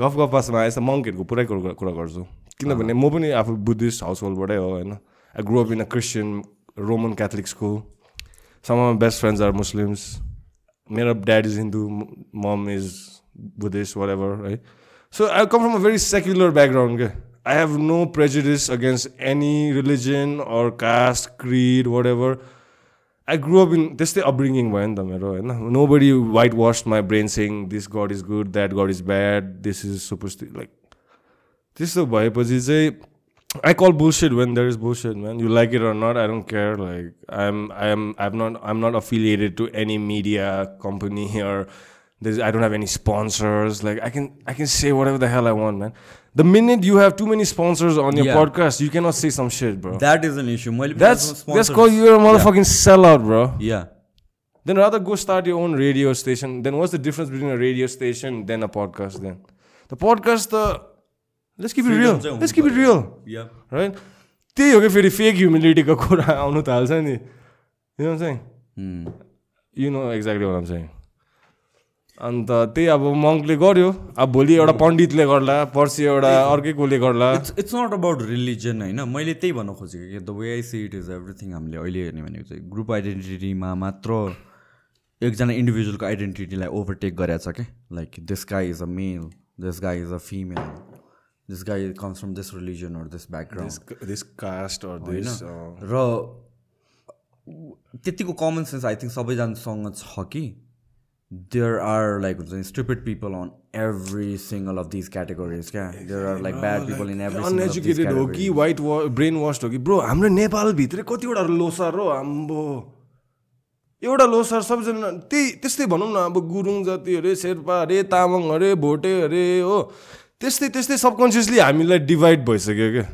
गफ गफासमा यस्तो मङ्कहरूको पुरै कुरा कुरा गर्छु। किनभने म पनि आफू बुद्धिस्ट हाउस होल्डबाटै हो होइन। I grow up in a Christian Roman Catholic school some of best friends are Muslims मेरो dad is Hindu mom is Buddhist whatever है so I come from a very secular background के I have no prejudice against any religion or caste creed whatever I grow up in त्यस्तै upbringing भयो नि त मेरो होइन nobody whitewash my brain saying this god is good that god is bad this is suppose like त्यस्तो भएपछि चाहिँ I call bullshit when there is bullshit man you like it or not I don't care like I am I am I am not I am not affiliated to any media company or there is, I don't have any sponsors. Like I can I can say whatever the hell I want, man. The minute you have too many sponsors on your Yeah. podcast, you cannot say some shit, bro. That is an issue मैले That's that's called you're a motherfucking sellout, bro. Yeah Then rather go start your own radio station. Then what's the difference between a radio station than a podcast? Then the podcast, the let's keep it real. चाहिँ Let's keep it real, yeah right? त्यही हो कि फेरि fake ह्युमिलिटीको कुरा आउनु थाल्छ नि you know चाहिँ यु नो एक्ज्याक्टली वाट चाहिँ अन्त त्यही अब मङ्कले गर्यो। अब भोलि एउटा पण्डितले गर्ला पर्सि एउटा अर्कै कोले गर्ला। It's it's not about religion होइन। मैले त्यही भन्न खोजेको कि the way I see it is everything हामीले अहिले हेर्ने भनेको चाहिँ ग्रुप आइडेन्टिटीमा मात्र एकजना इन्डिभिजुअलको आइडेन्टिटीलाई ओभरटेक गरेछ क्या like this guy is a male this guy is a female this guy comes from this religion or this background this caste or this र त्यतिको कमन सेन्स आई थिङ्क सबैजनासँग छ कि। देयर आर लाइक हुन्छ नि stupid people on every single of these categories क्या there are like bad people in every uneducated हो कि वाइट ब्रेन वास्ट हो कि ब्रो हाम्रो नेपालभित्रै कतिवटा लोसर हो आम्बो एउटा लोसार सबैजना त्यही त्यस्तै भनौँ न अब गुरुङ जाति अरे शेर्पा अरे तामाङ अरे भोटे अरे हो त्यस्तै त्यस्तै सबकन्सियसली हामीलाई डिभाइड भइसक्यो क्या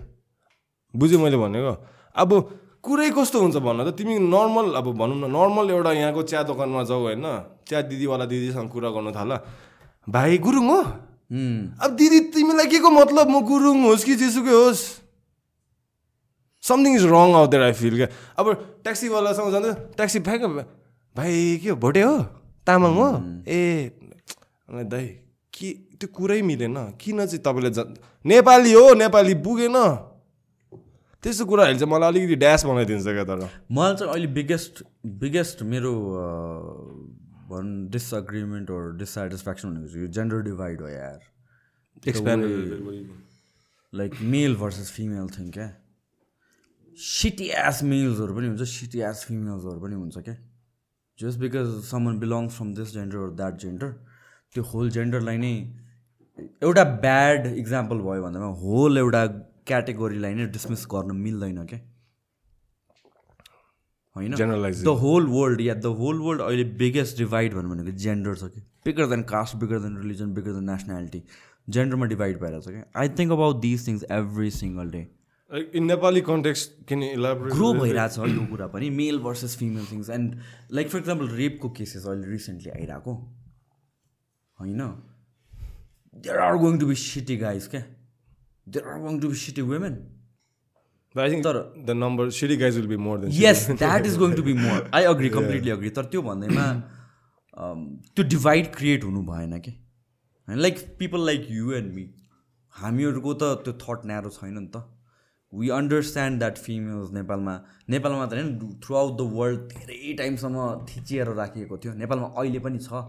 बुझ्यो मैले भनेको अब कुरै कस्तो हुन्छ भन त तिमी नर्मल अब भनौँ न नर्मल एउटा यहाँको चिया दोकानमा जाऊ होइन चिया दिदीवाला दिदीसँग कुरा गर्नु थाल। भाइ गुरुङ हो. अब दिदी तिमीलाई के को मतलब? म गुरुङ होस् कि जेसुकै होस्? Something is wrong out there I feel क्या अब ट्याक्सीवालासँग जाँदा ट्याक्सी फ्याँक भाइ के हो भोटे हो? तामाङ हो? ए दाइ के त्यो कुरै मिलेन। किन चाहिँ तपाईँले जा नेपाली हो नेपाली पुगेन? त्यस्तो कुराहरूले चाहिँ मलाई अलिकति ड्यास बनाइदिन्छ क्या तर। मलाई चाहिँ अहिले बिगेस्ट बिगेस्ट मेरो भन् डिसअग्रिमेन्ट ओर डिससेटिस्फ्याक्सन भनेको चाहिँ यो जेन्डर डिभाइड हो यार। Like male versus female thing क्या। सिटी एस मेल्सहरू पनि हुन्छ सिटी एस फिमेल्सहरू पनि हुन्छ क्या। Just because someone belongs from this gender or that gender त्यो होल जेन्डरलाई नै एउटा ब्याड इक्जाम्पल भयो भन्दामा होल एउटा क्याटेगोरीलाई नै डिसमिस गर्न मिल्दैन क्या होइन Generalizing. द होल वर्ल्ड या द होल वर्ल्ड अहिले बिगेस्ट डिभाइड भन्नु भनेको जेन्डर छ कि bigger than caste bigger than religion bigger than nationality जेन्डरमा divide भइरहेको छ क्या I think about this things every single day in Nepali context किन इलाबोरेट ग्रो भइरहेछ यो कुरा पनि male versus female things and like for example Repco cases अहिले recently आइरहेको होइन there are going to be shitty guys क्या going to be shitty women I think तर the number shitty guys will be more than yes that is going to be more I agree completely agree तर त्यो भन्दैमा त्यो divide create हुनु भएन कि होइन like people like you and me हामीहरूको त त्यो थट न्यारो छैन नि त वी अन्डरस्ट्यान्ड द्याट फिमेल्स नेपालमा नेपालमा त होइन थ्रु आउट द वर्ल्ड धेरै टाइमसम्म थिचिएर राखिएको थियो नेपालमा अहिले पनि छ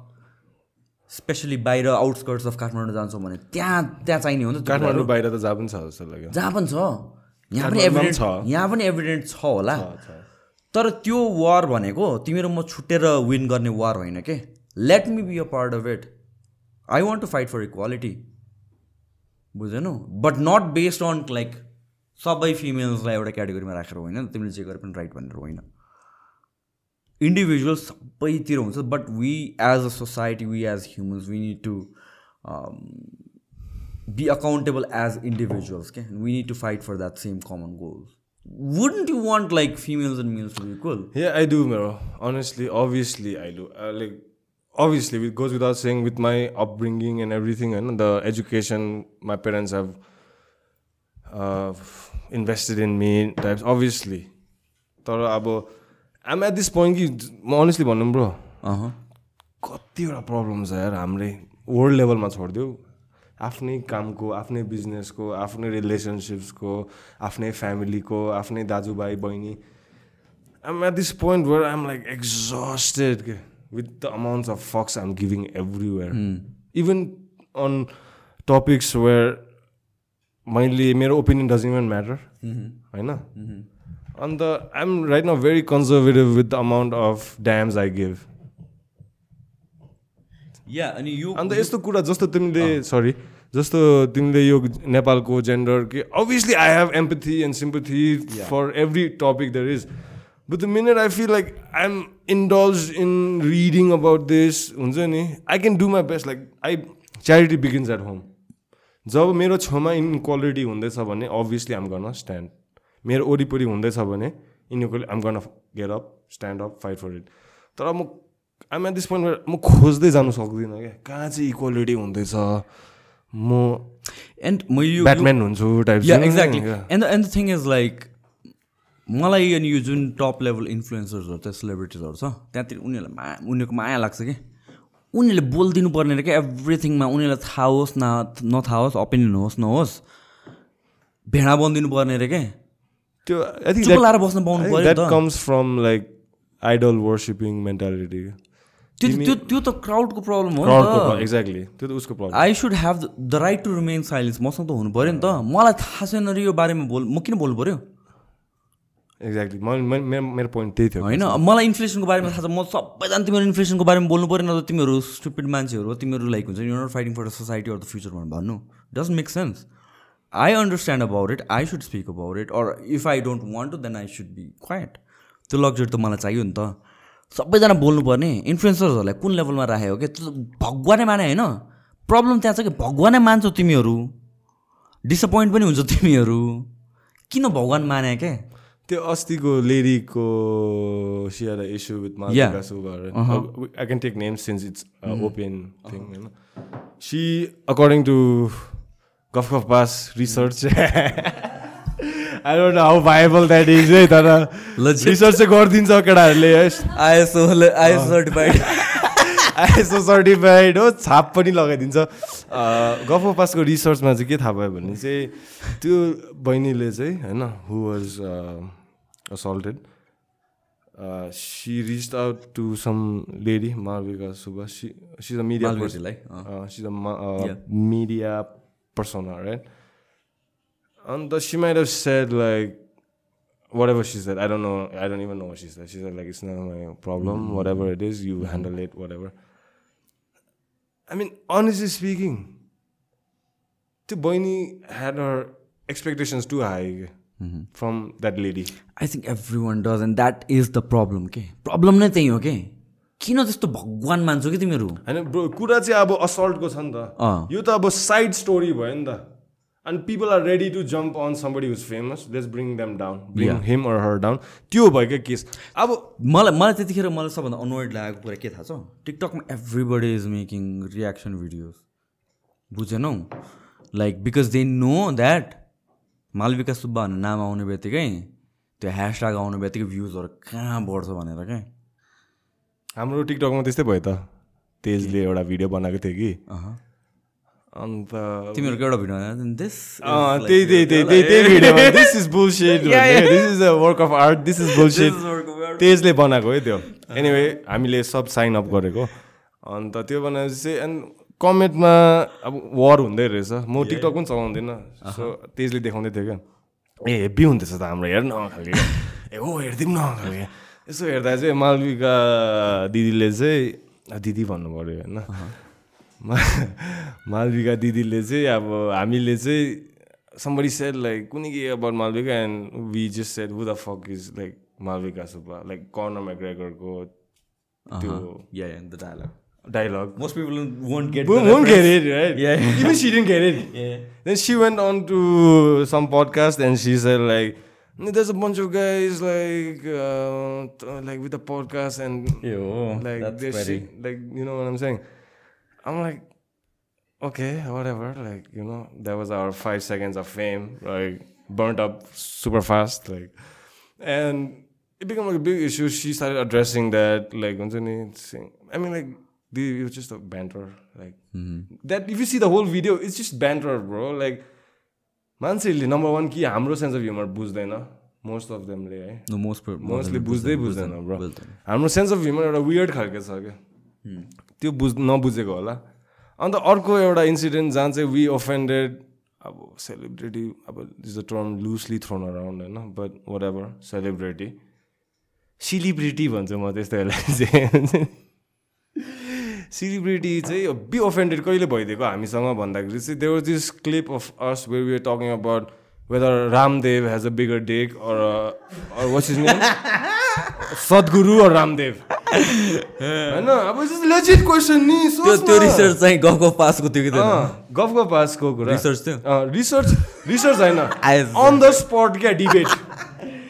स्पेसली बाहिर आउटस्कर्ट्स अफ काठमाडौँ जान्छौँ भने त्यहाँ त्यहाँ चाहिने हो नि त काठमाडौँ बाहिर त जहाँ पनि छ जस्तो लाग्यो। जहाँ पनि छ। यहाँ पनि एभिडेन्ट छ। यहाँ पनि एभिडेन्ट छ होला। तर त्यो वार भनेको तिमीहरू म छुट्टेर विन गर्ने वार होइन के? Let me be a part of it I want to fight for equality बुझेनौ but not based on like सबै फिमेल्सलाई एउटा क्याटेगोरीमा राखेर होइन तिमीले जे गरे पनि राइट भनेर होइन। इन्डिभिजुअल सबैतिर हुन्छ but we as a society we as humans we need to be accountable as individuals okay and we need to fight for that same common goal wouldn't you want like females and males to be equal Yeah, I do, Mero. Honestly, obviously, I do. Uh, like, obviously, it goes without saying with my upbringing and everything, and the education my parents have uh, invested in me, types, obviously. तर अब आम at this point कि म honestly भनौँ bro कतिवटा problem छ यार हाम्रै world लेभलमा छोडिदेऊ आफ्नै कामको आफ्नै बिजनेसको आफ्नै रिलेसनसिप्सको आफ्नै फ्यामिलीको आफ्नै दाजुभाइ बहिनी। I'm at this point where I'm like exhausted के। With the amounts of fucks I'm giving everywhere even on topics where मैले मेरो ओपिनियन डज इभन म्याटर होइन? अन्त आइएम राइट न very conservative with the amount of damns I give yeah अनि यो अन्त यस्तो कुरा जस्तो तिमीले सरी जस्तो तिमीले यो नेपालको जेन्डर कि obviously I have empathy and sympathy for every topic there is but the minute I feel like I am indulge in reading about this हुन्छ नि I can do my best like I charity begins at home जब मेरो छेउमा inequality हुँदैछ भने obviously आम गर्न stand मेरो वरिपरि हुँदैछ भने इनइक्वालिटी आम गर्न get up stand up fight for it तर म आम एट दिस पोइन्ट म खोज्दै जानु सक्दिनँ क्या। कहाँ चाहिँ इक्वालिटी हुँदैछ? म एन्ड मैले यो ब्याटम्यान हुन्छु type exactly and and the thing is like मलाई अनि यो जुन टप लेभल इन्फ्लुएन्सर्सहरू छ सेलिब्रिटिजहरू छ त्यहाँतिर उनीहरूलाई मा उनीहरूको माया लाग्छ कि। उनीहरूले बोलिदिनु पर्ने क्या एभ्रिथिङमा उनीहरूलाई थाहा होस् न नथाहा होस् ओपिनियन होस् नहोस् भेडा बनिदिनु पर्ने रे क्या। त्यो आई थिङ्क लाएर बस्नु पाउनु पऱ्यो that comes from like idol worshipping mentality त्यो त्यो त्यो त क्राउडको प्रब्लम हो नि त। एक्ज्याक्टली त्यो त उसको problem I should have the right to remain silence मसँग त हुनु पऱ्यो नि त। मलाई थाहा छैन र यो बारेमा बोल म किन बोल्नु पऱ्यो? एक्ज्याक्टली मेरो पोइन्ट त्यही थियो। होइन मलाई इन्फ्लेसनको बारेमा थाहा छ। म सबैजना तिमीहरू इन्फ्लेसनको बारेमा बोल्नु पऱ्यो। न त तिमीहरू स्टुपिड मान्छेहरू हो। तिमीहरू लाइक हुन्छ। You not fighting for the society or the future भनेर भन्नु। Doesn't make sense I understand about it I should speak about it or if I don't want to then I should be quiet त्यो luxury त मलाई चाहियो नि त। सबैजना बोल्नुपर्ने। इन्फ्लुएन्सर्सहरूलाई कुन लेभलमा राखेको क्या त्यो भगवानै माने होइन। प्रब्लम त्यहाँ छ कि भगवानै मान्छौ तिमीहरू। डिसपोइन्ट पनि हुन्छ तिमीहरू। किन भगवान् माने क्या त्यो अस्तिको लेडीको she had an issue with Yeah. Malvika Suba, right? Uh, I can take names since it's uh, Gulf Pass research, I don't know how viable that is. है तर. रिसर्च चाहिँ गरिदिन्छ केटाहरूले ISO ISO certified ISO certified हो छाप पनि लगाइदिन्छ। गफ पासको रिसर्चमा चाहिँ के थाहा भयो भने चाहिँ त्यो बहिनीले चाहिँ होइन who was assaulted she reach out to some lady Malvika Subba she's a a media media persona, right? And she might have said like whatever she said. I don't know. I don't even know what she said. She said like it's not my problem. Mm. Whatever it is, you mm. handle it. Whatever. I mean, honestly speaking, to Boyni had her expectations too high. Mm -hmm. From that lady, I think everyone does, and that is the problem. Okay, problem nothing. okay. किन त्यस्तो भगवान् मान्छौ कि तिमीहरू? होइन bro कुरा चाहिँ अब असल्टको छ नि त। यो त अब साइड स्टोरी भयो नि त। अनि people are ready to jump on somebody who's famous let's bring them down bring him or her down त्यो भयो क्या केस अब मलाई मलाई त्यतिखेर मलाई सबभन्दा अनोइड लागेको कुरा के थाहा छ? टिकटकमा everybody is making reaction videos बुझेनौ? Like because they know that Malvika Subba भन्ने नाम आउने बित्तिकै त्यो ह्यासट्याग आउने बित्तिकै भ्युजहरू कहाँ बढ्छ भनेर क्या हाम्रो टिकटकमा त्यस्तै भयो त। तेजले एउटा भिडियो बनाएको थियो कि। अन्त तिमीहरूको एउटा भिडियो दिस अँ, त्यही त्यही त्यही त्यही त्यही भिडियोमा this is bullshit this is a work of art this is bullshit तेजले बनाएको है त्यो। एनिवे हामीले सब साइन अप गरेको। अन्त त्यो बनाएपछि चाहिँ एन्ड कमेन्टमा अब वार हुँदै रहेछ। म टिकटक पनि चलाउँदिनँ। सो तेजले देखाउँदै थियो क्या। ए हेब्बी हुँदैछ त हाम्रो हेर न खालके ए हो हेरिदिउँ न खालके यसो हेर्दा चाहिँ मालविका दिदीले चाहिँ दिदी भन्नु पऱ्यो होइन मा- मालविका दिदीले चाहिँ अब हामीले चाहिँ somebody said like कुनै के about Malvika and we just said who the fuck is like Malvika Suba like Conor McGregor को त्यो या the dialogue dialogue most people won't get won't, won't get it right Yeah. even she didn't get it Yeah. then she went on to some podcast and she said like there's a bunch of guys like uh, like with the podcast and like this shit, like you know what I'm saying. I'm like, okay, whatever. Like you know, that was our five seconds of fame. Like burnt up super fast. Like, and it became like a big issue. She started addressing that. Like, I mean, like it was just a banter. Like mm-hmm. that. If you see the whole video, it's just banter, bro. Like मान्छेहरूले number one कि हाम्रो sense of humour बुझ्दैन most of देमले है। Mostly बुझ्दै बुझ्दैन bro हाम्रो sense of humour एउटा वियर्ड खालको छ क्या। त्यो बुझ नबुझेको होला। अन्त अर्को एउटा इन्सिडेन्ट जहाँ चाहिँ वी ओफेन्डेड अब सेलिब्रिटी अब is the term loosely thrown around होइन but whatever celebrity celebrity भन्छु म त्यस्तोहरूलाई चाहिँ। सेलिब्रिटी चाहिँ बी ओफेन्डेड कहिले भइदिएको हामीसँग भन्दाखेरि चाहिँ there were this clip of us where we talking about whether Ramdev has a bigger dick or what's his name Sadhguru or Ramdev होइन? अब लेजिट क्वेसन नि त्यो रिसर्च चाहिँ गफको पासको थियो कि त्यो गफ गफ पासको कुरा। Research थियो? रिसर्च रिसर्च होइन। अन द स्पट क्या डिबेट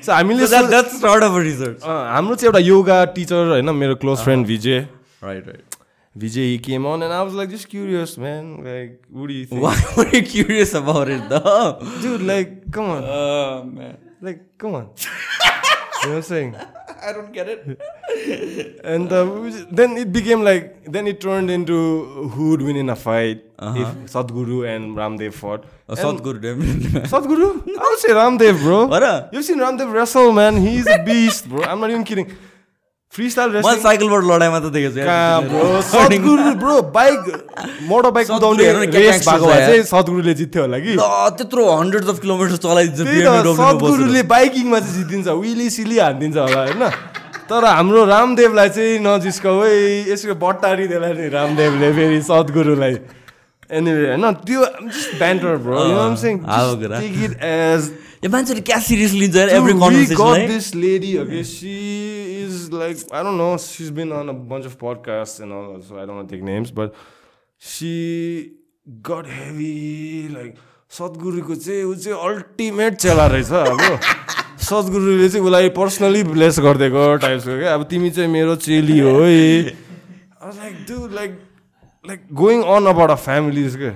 हामीले रिसर्च अँ, हाम्रो चाहिँ एउटा योगा टिचर होइन मेरो close friend Vijay right right Vijay, he came on and I was like just curious, man. Like, what do you think? Why were you curious about it though? Dude, like, come on. Oh man. Like, come on. you know what I'm saying? I don't get it. And uh, then it became like, then it turned into who would win in a fight if Sadhguru and Ramdev fought. Uh, Sadhguru definitely. Sadhguru? I would say Ramdev, bro. What? You've seen Ramdev wrestle, man. He's a beast, bro. I'm not even kidding. Freestyle मैले wrestling. साइकलबाट लडाइ मात्र देखेको छु? Sadhguru bro bike motor bike कुदाउने race भएको भए चाहिँ सद्गुरुले जित्थ्यो होला कि ल त्यत्रो हन्ड्रेड्स अफ किलोमिटर चलाइदिन्छ त। सद्गुरुले बाइकिङमा चाहिँ जितिदिन्छ विली सिली हानिदिन्छ होला होइन तर हाम्रो रामदेवलाई चाहिँ नजिस्काउ है यसको बट्टारी देला नि रामदेवले फेरि सद्गुरुलाई एनिवे होइन त्यो banter bro. Take it as यो मान्छेले क्या सिरियस लिन्छ every conversation this lady okay? She is she's like I don't know. She's been on a bunch of podcasts and all, so I don't want to take names, but she got heavy like सद्गुरुको चाहिँ ऊ चाहिँ ultimate चेला रहेछ अब सद्गुरुले चाहिँ उसलाई personally bless गरिदिएको टाइप्सको क्या अब तिमी चाहिँ मेरो चेली हो है like do like like going on about a families के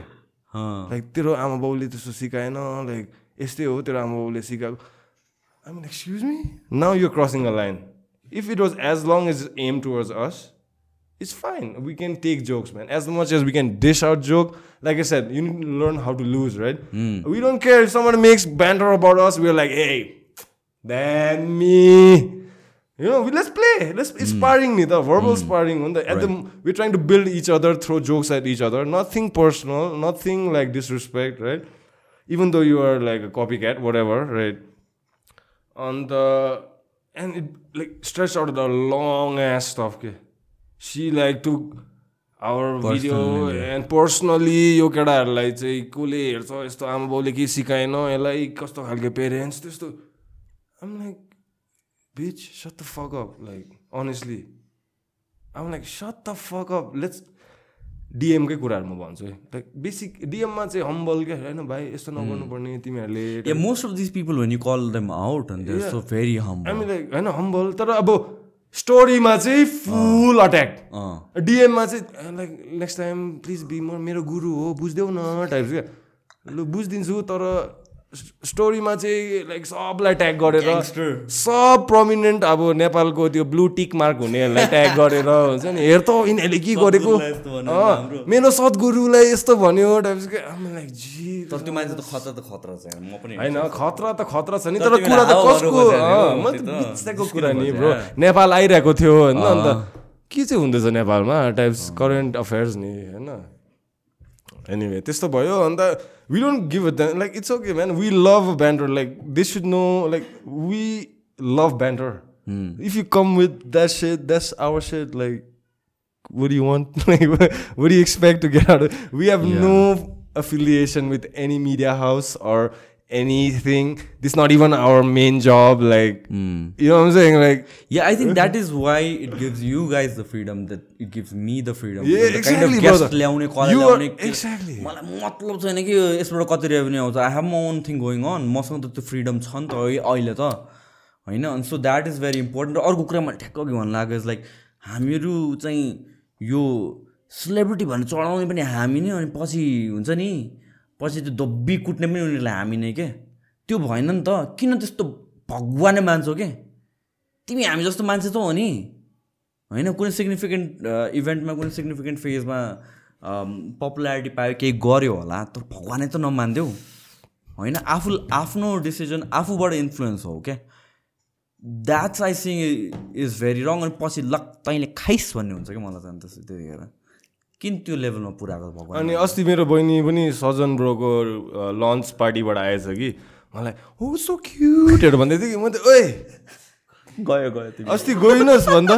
लाइक तेरो आमा बाउले त्यस्तो सिकाएन लाइक यस्तै हो तेरो आमा बाउले सिकाएको I mean, excuse me? Now you're crossing a line. If it was as long as it's aimed towards us, it's fine. We can take jokes, man. As much as we can dish out joke, like I said, you need to learn how to lose, right? We don't care if someone makes banter about us. We're like, hey, then me. You know, we, let's play. Let's it's sparring, ni the verbal sparring. On the, at the we're trying to build each other, throw jokes at each other. Nothing personal, nothing like disrespect, right? Even though you are like a copycat, whatever, right? on the and it like stretched out the long ass stuff ke she like took our video and personally यो केटाहरूलाई चाहिँ कसले हेर्छ यस्तो आमा बाउले केही सिकाएन यसलाई कस्तो खालको पेरेन्ट्स त्यस्तो आम like bitch shut the fuck up like honestly um like shut the fuck up let's डिएमकै कुराहरू म भन्छु है। लाइक बेसिक डिएममा चाहिँ हम्बल क्या होइन भाइ? यस्तो नगर्नुपर्ने तिमीहरूले people, when you call them out, and they're so very humble. हामी लाइक होइन हम्बल तर अब स्टोरीमा चाहिँ फुल अट्याक। डिएममा चाहिँ like next time please be म मेरो गुरु हो बुझिदेऊ न टाइप्स क्या लु बुझिदिन्छु तर स्टोरीमा चाहिँ लाइक सबलाई ट्याग गरेर सब प्रमिनेन्ट अब नेपालको त्यो ब्लु टिक मार्क हुनेहरूलाई ट्याग गरेर हुन्छ नि हेर त यिनीहरूले के गरेको। मेरो सद्गुरुलाई यस्तो भन्यो टाइप्स लाइक जी तर त्यो मान्छे त खतरा त खतरा छ यार, म पनि होइन खतरा त खतरा छ नि तर कुरा त कसको म त कुरा नि ब्रो. नेपाल आइरहेको थियो होइन अन्त के चाहिँ हुँदैछ नेपालमा? टाइप्स करेन्ट अफेयर्स नि होइन। एनिवे त्यस्तो भयो अन्त we don't give a damn. Like it's okay, man. We love banter. Like they should know. Like we love banter. Mm. If you come with that shit, that's our shit. Like, what do you want? like, what do you expect to get out of? We have yeah. no affiliation with any media house or anything. This is not even our main job. Like, you know what I'm saying? Like, Yeah, I think that is why it gives you guys the freedom that it gives me the freedom. Yeah, the kind exactly, of guest brother. ल्याउने call You are- ल्याउने के- exactly. मलाई मतलब छैन कि यसबाट कति revenue आउँछ I have my own thing going on मसँग त त्यो फ्रिडम छ नि त अहिले त होइन अनि so that is very important र अर्को कुरा मैले ठ्याक्क अघि भन्नु लाग्यो इज लाइक हामीहरू चाहिँ यो सेलिब्रिटी भनेर चढाउने पनि हामी नै अनि पछि हुन्छ नि पछि त्यो दब्बी कुट्ने पनि उनीहरूलाई हामी नै के? त्यो भएन नि त। किन त्यस्तो भगवानै मान्छौ के? तिमी हामी जस्तो मान्छे त हो नि होइन कुनै सिग्निफिकेन्ट इभेन्टमा कुनै सिग्निफिकेन्ट फेजमा पपुलारिटी पायो केही गर्यो होला तर भगवानै त नमान्देऊ। होइन आफू आफ्नो डिसिजन आफूबाट इन्फ्लुएन्स हो क्या द्याट्स आई सिङ इज भेरी रङ अनि पछि लक तैँले खाइस् भन्ने हुन्छ कि? मलाई अन्त त्यतिखेर। किन त्यो लेभलमा पुऱ्याएको भगवान्? अनि अस्ति मेरो बहिनी पनि सजन ब्रोको लन्च पार्टीबाट आएछ कि मलाई हो सो क्युटहरू भन्दै थियो कि। म त ओए गयो गयो अस्ति गइनस् भन्दा।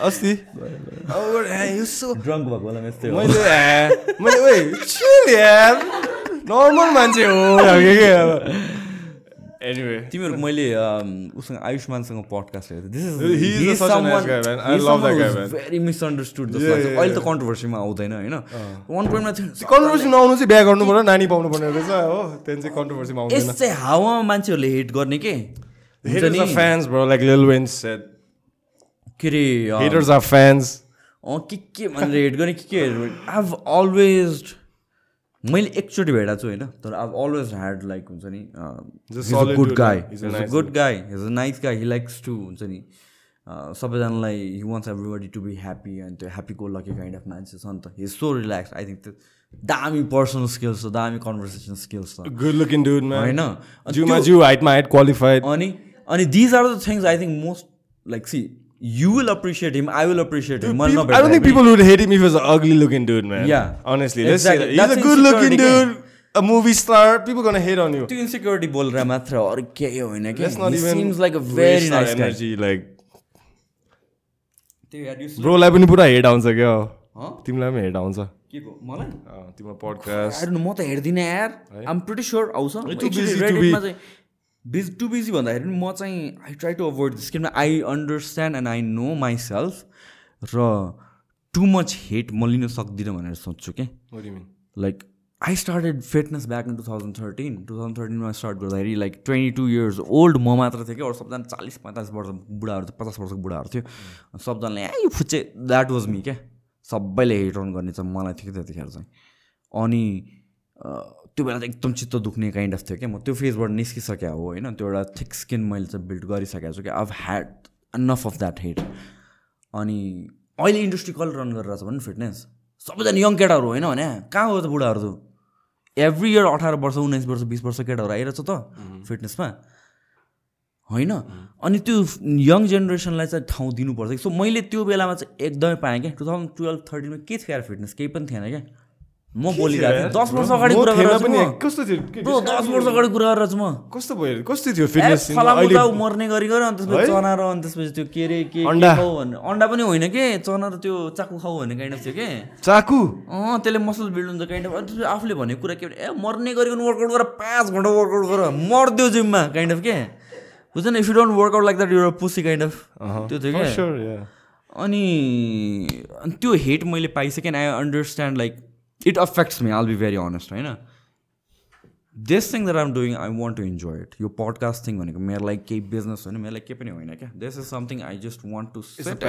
अस्ति। ड्रङ्क भएको बेलामा यस्तै मैले मैले नर्मल मान्छे हो। के अब। तिमीहरू मैले उसँग आयुष्मानसँग पडकास्ट हेरेको. भेरी मिसअन्डरस्टुड जस्तो लाग्छ। अहिले त कन्ट्रोभर्सीमा आउँदैन होइन? वान पोइन्टमा कन्ट्रोभर्सी नआउनु चाहिँ बिहा गर्नु पर्यो नानी पाउनु पर्ने रहेछ हो। त्यहाँदेखि चाहिँ कन्ट्रोभर्सीमा आउँदैन। यस चाहिँ हावामा मान्छेहरूले हेट गर्ने के? bro. Like Lil Wayne said. के अरे are fans. अँ के के भनेर हेट गर्ने के के? आई हेभ अलवेज मैले एकचोटि भेटाएको छु होइन तर आई अलवेज ह्याड लाइक हुन्छ नि good guy a good guy he's a nice guy he likes to हुन्छ नि सबैजनालाई he wants everybody to be happy and त्यो happy go lucky kind of मान्छे छ नि त he so relax I think त्यो दामी पर्सनल स्किल्स छ दामी कन्भर्सेसन स्किल्स छ dude, man. होइन? अनि. अनि अनि these are the things I think most like see You will appreciate him I will appreciate him मैले People- I don't think नभेट्दा people would hate him if he was an ugly looking dude, man. Yeah. Honestly, let's say Exactly. that. He's That's a good looking insecurity, dude, a movie star. People gonna hate on you. त्यो insecurity बोलेर मात्र हो, अरू केही होइन Let's not even seems like a waste very our nice energy. Like, guy ब्रोलाई पनि पुरा hate आउँछ क्या Huh? तिमीलाई पनि हेट आउँछ के को मलाई अँ, तिम्रो पडकास्ट I don't know, म त हेर्दिनँ यार आम प्रिटी स्योर आउँछ बिज टु बिजी भन्दाखेरि पनि म चाहिँ I try to avoid this किनभने I understand and I know myself र टु मच हेट म लिन सक्दिनँ भनेर सोध्छु कि? What do you mean? Like I started fitness back in two thousand thirteen two thousand थर्टिनमा start गर्दाखेरि like twenty two years old म मात्र थियो कि? अरू सबजना चालिस पैँतालिस वर्ष बुढाहरू थियो पचास वर्षको बुढाहरू थियो। सबजनाले ए यो फुच्चे द्याट वाज मी क्या सबैले हेट अन गर्ने चाहिँ मलाई थियो कि त्यतिखेर चाहिँ। अनि त्यो बेला चाहिँ एकदम चित्त दुख्ने काइन्ड अफ थियो क्या। म त्यो फेजबाट निस्किसकेँ हो होइन। त्यो एउटा थिक स्किन मैले चाहिँ बिल्ड गरिसकेको छु कि I've had enough of that hate अनि अहिले इन्डस्ट्री कसले रन गरिरहेको छ भने फिटनेस सबैजना यङ केटाहरू होइन भने कहाँ हो त बुढाहरू? त एभ्री इयर अठार वर्ष उन्नाइस वर्ष बिस वर्ष केटाहरू आइरहेछ त फिटनेसमा होइन? अनि त्यो यङ जेनेरेसनलाई चाहिँ ठाउँ दिनुपर्छ सो मैले त्यो बेलामा चाहिँ एकदमै पाएँ क्या। टु थाउजन्ड टुवेल्भ थर्टिनमा के थियो यार फिटनेस केही पनि थिएन क्या। म बोलिरहेको थिएँ दस वर्ष अगाडि कुरा म। कस्तो थियो? दस वर्ष अगाडि कुरा गरेर म। कस्तो भयो? कस्तो थियो फिटनेस मर्ने गरी गऱ्यो अनि त्यसपछि? चना र अनि त्यसपछि त्यो के अरे के। खाऊ भन्ने। अन्डा पनि होइन के? चना र त्यो चाकु खाऊ भन्ने काइन्ड अफ थियो के? चाकु? अँ त्यसले मसल बिल्ड हुन्छ काइन्ड अफ त्यसपछि आफूले भनेको कुरा के ए मर्ने गरिकन वर्कआउट गर पाँच घन्टा वर्कआउट गर मर्दियो जिममा काइन्ड अफ के? बुझ्छ न if you don't workout like that your pussy kind of त्यो थियो क्या. अनि अनि त्यो हेट मैले पाइसकेँ I understand like it affects me I'll be very honest होइन this thing that um doing I want to enjoy it यो podcast thing भनेको मेरो लागि केही बिजनेस होइन मेरो लागि केही पनि होइन क्या this is something I just want to set.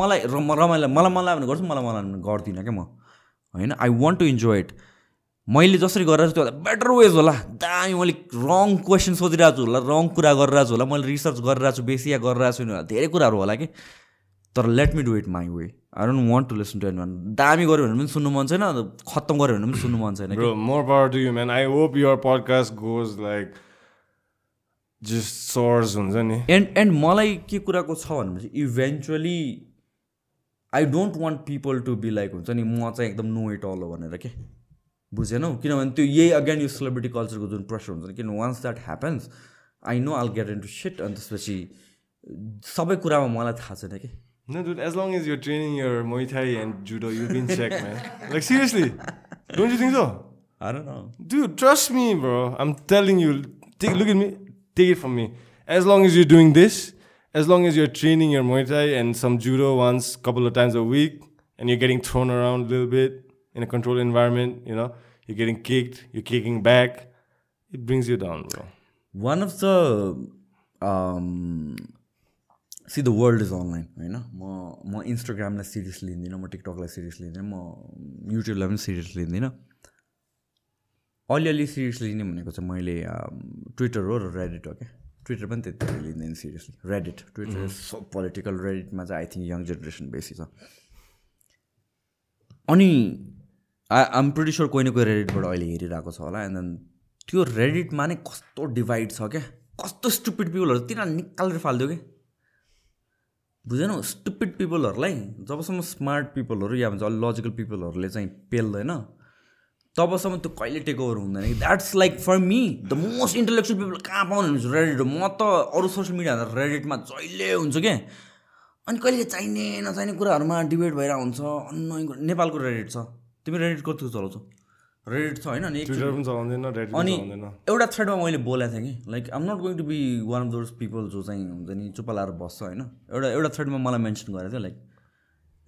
मलाई रम रमाइलो मलाई लाग्यो भने गर्छु मलाई भने गर्दिनँ क्या म होइन I want to enjoy it मैले जसरी गरेर त्यो बेटर वेज होला दामी मैले रङ क्वेसन सोधिरहेको छु होला रङ कुरा गरिरहेको छु होला मैले रिसर्च गरिरहेको छु बेसी या गरिरहेको छु होला धेरै कुराहरू होला कि तर let me do it my way I don't want to listen to an दामी गऱ्यो भने पनि सुन्नु मन छैन खत्तम गऱ्यो भने पनि सुन्नु मन छैन कि Bro, more power to you, man. I hope your podcast goes like just soars हुन्छ नि एन्ड एन्ड मलाई के कुराको छ भनेपछि eventually I don't want people to be like हुन्छ नि म चाहिँ एकदम नो इट अल हो भनेर के बुझेनौ किनभने त्यो यही अगेन यो सेलिब्रिटी कल्चरको जुन प्रेसर हुन्छ किन once that happens I know I'll get into shit अनि त्यसपछि सबै कुरामा मलाई थाहा छैन कि No, dude, as long as you're training your Muay Thai and Judo, you'll be in check, man. like, seriously. Don't you think so? I don't know. Dude, trust me, bro. I'm telling you. Take Look at me. Take it from me. As long as you're doing this, as long as you're training your Muay Thai and some Judo once, couple of times a week, and you're getting thrown around a little bit in a controlled environment, you know, you're getting kicked, you're kicking back, it brings you down, bro. One of the um, see the world is online होइन म म इन्स्टाग्रामलाई serious लिँदिनँ म टिकटकलाई serious लिँदिनँ म युट्युबलाई पनि serious लिँदिनँ। अलिअलि serious लिने भनेको चाहिँ मैले ट्विटर हो र रेडिट हो क्या। ट्विटर पनि त्यति लिँदैन seriously Reddit Twitter is so political रेडिटमा चाहिँ आई थिङ्क यङ जेनेरेसन बेसी छ। अनि आई आम प्रिटी स्योर कोही न कोही रेडिटबाट अहिले हेरिरहेको छ होला। एन्ड देन त्यो रेडिटमा नै कस्तो डिभाइड छ क्या। कस्तो स्टुपिड पिपलहरू तिनीहरू निकालेर फालिदियो कि बुझेनौ स्टुपिड पिपलहरूलाई जबसम्म स्मार्ट पिपलहरू या भन्छ अलिक लजिकल पिपलहरूले चाहिँ पेल्दैन तबसम्म त्यो कहिले टेक ओभर हुँदैन कि? That's like for me the most intellectual people कहाँ पाउनुहुन्छ? रेडिट म त अरू सोसियल मिडिया रेडिटमा जहिले हुन्छु क्या अनि कहिले चाहिने नचाहिने कुराहरूमा डिबेट भइरहेको हुन्छ। अन्य नेपालको रेडिट छ। तिमी रेडिट कतिको चलाउँछौ? रेडिट छ होइन? अनि एउटा थ्रेडमा मैले बोलेको थिएँ कि like um not going to be one of those people जो चाहिँ हुन्छ नि चुप्पा लाएर बस्छ होइन? एउटा एउटा थ्रेडमा मलाई मेन्सन गरेको थियो लाइक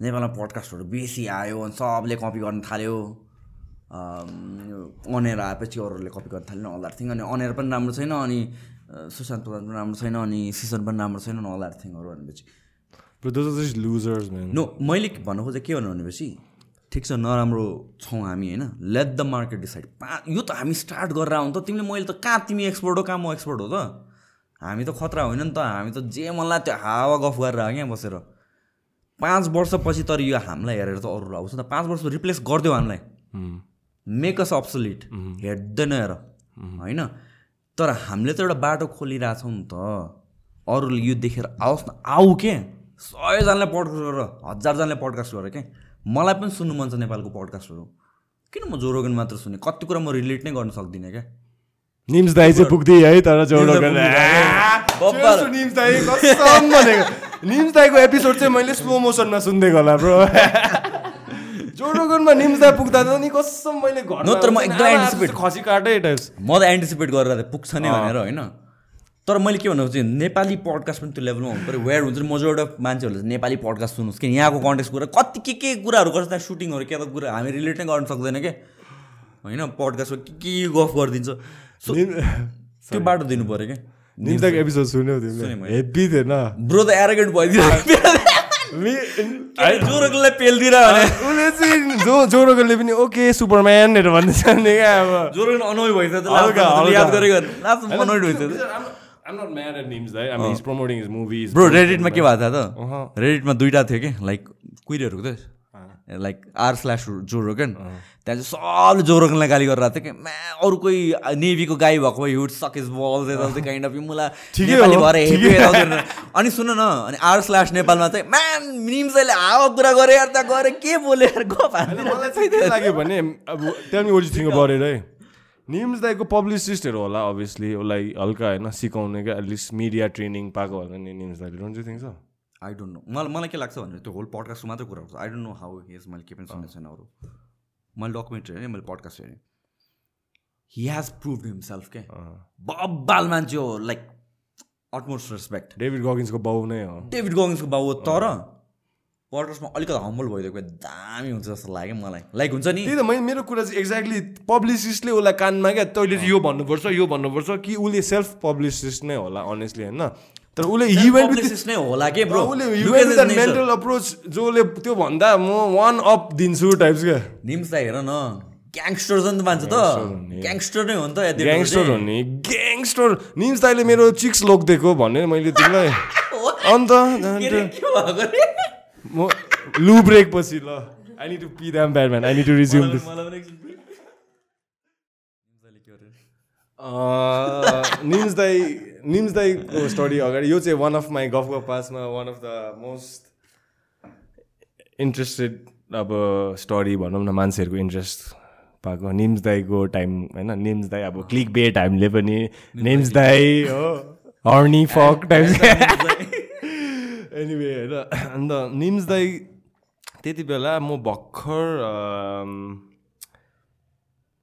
नेपालमा पडकास्टहरू बेसी आयो अनि सबले कपी गर्न थाल्यो। अनेर आएपछि अरूहरूले कपी गर्न थाल्यो अल थिङ अनि अनेर पनि राम्रो छैन अनि सुशान्त प्रधान पनि राम्रो छैन अनि सिजन पनि राम्रो छैन अल थिङहरू भनेपछि. नो मैले भन्नु खोजेँ के भन्नु भनेपछि ठिक छ नराम्रो छौँ हामी होइन? लेट द मार्केट डिसाइड पा यो त हामी स्टार्ट गरेर आउँ त तिमीले मैले त कहाँ तिमी एक्सपर्ट हो कहाँ म एक्सपर्ट हो त? हामी त खतरा होइन नि त हामी त जे लाग्यो त्यो हावा गफ गरेर आयो क्या बसेर। पाँच वर्षपछि तर यो हामीलाई हेरेर त अरूहरू आउँछ नि त। पाँच वर्ष रिप्लेस गरिदियो हामीलाई. मेक अस अब्सोलिट हेर्दैन हेर होइन? तर हामीले त एउटा बाटो खोलिरहेछौँ नि त। अरूले यो देखेर आओस् न। आऊ के? सयजनाले पडकास्ट गरेर हजारजनाले पडकास्ट गरेर के? मलाई पनि सुन्नु मन छ नेपालको पडकास्टहरू किन म जोरोगन मात्र सुने? कति कुरा म रिलेट नै गर्न सक्दिनँ क्या। निम्स दाई चाहिँ पुग्दै है तर जोडो निम्स दाई। निम्स दाई? निम्स दाईको एपिसोड चाहिँ मैले स्लो मोसनमा सुनिदिएको होला ब्रो जोरोगनमा निम्दा पुग्दा त नि कसम मैले घरमा न, तर म एकदम जस्तो खसी काटै टाइप्स म त एन्टिसिपेट गरेर पुग्छ नै भनेर होइन? तर मैले के भन्नु चाहिँ नेपाली पडकास्ट पनि त्यो लेभलमा हुनु पऱ्यो वेयर हुन्छ मेजोरिटी अफ मान्छेहरूले चाहिँ नेपाली पडकास्ट सुन्नुहोस् कि यहाँको कन्टेक्स्ट कुरा कति के के कुराहरू गर्छ त्यहाँ सुटिङहरू के त कुरा हामी रिलेट नै गर्न सक्दैन क्या होइन पडकास्टमा के के गफ गरिदिन्छ। सो त्यो बाटो दिनु पऱ्यो क्या निम्दाको एपिसोड सुन्यौ। हेभी थिएन ब्रो त एरोगेन्ट भइदियो। जो जोरोगनले पनि ओके सुपरम्यानहरू भन्दैछ नि क्या अब। जोरोगन अनोइ भइसक्यो। याद गरेको I'm not mad at Nims? I mean, he's promoting his movies. Bro रेडिटमा के भएको थियो। त रेडिटमा दुइटा थियो कि लाइक कुइरहरूको थियो लाइक आर स्ल्यास जोरोगन त्यहाँ चाहिँ सबले जोरोगनलाई गाली गरेर थियो कि म्या अरू कोही नेभीको गाई भएको भए युड सक इज बल यताउति काइन्ड अफ मुला नेपाली भएर हेपी अनि सुन न अनि आर स्ल्यास नेपालमा चाहिँ म्याम निम्सले हावा कुरा गरे यार त्यहाँ गरे के बोले यार गफ लाग्यो भने अब थिङ्क अबाउट इट है निम्स दाइको पब्लिसिस्टहरू होला अभियसली उसलाई हल्का होइन सिकाउने क्या एटलिस्ट मिडिया ट्रेनिङ पाएको होला नि निम्स दाइले don't you think so I don't know मलाई मलाई के लाग्छ भने त्यो होल पडकास्टको मात्रै कुरा हुन्छ I don't know how his मैले के पनि सुनेको छैन अरू मैले डकुमेन्ट्री हेरेँ मैले पडकास्ट हेरेँ हि हेज प्रुभ हिमसेल्फ के बब्बाल मान्छे हो लाइक अटमोस्ट रेस्पेक्ट डेभिड गगिन्सको बाउ नै हो डेभिड गङ्सको बाउ हो तर पडकास्टमा अलिकति हम्बल भइदिएको दामी हुन्छ जस्तो लाग्यो मलाई। लाइक हुन्छ नि? त्यही त मैले मेरो कुरा चाहिँ एक्ज्याक्टली पब्लिसिस्टले उसलाई कानमा क्या तैँले यो भन्नुपर्छ यो भन्नुपर्छ कि उसले सेल्फ पब्लिसिस्ट नै होला अनेस्टली होइन? तर उसले नै होला के ब्रो उसले मेन्टल अप्रोच जोले त्यो भन्दा म वान अप दिन्छु टाइप्स क्या। निम्स त हेर न ग्याङ्स्टर छ नि त। मान्छे त ग्याङ्स्टर नै हो नि त ग्याङ्स्टर हो नि ग्याङ्स्टर निम्स दाइले मेरो चिक्स लोकिदिएको भने मैले तिमीलाई अन्त? म लु ब्रेक पछि ल। I need to pee damn bad man I need to resume this Neems दाई निम्स दाईको स्टोरी अगाडि। यो चाहिँ वान अफ माई गफ पासमा one of the most interested अब स्टोरी भनौँ न मान्छेहरूको इन्ट्रेस्ट पाएको निम्स दाईको टाइम होइन? निम्स दाई अब क्लिक बेट हामीले पनि। निम्स दाई। हो। हर्नी फक टाइप एनिवे होइन अन्त निम्स दाई त्यति बेला म भर्खर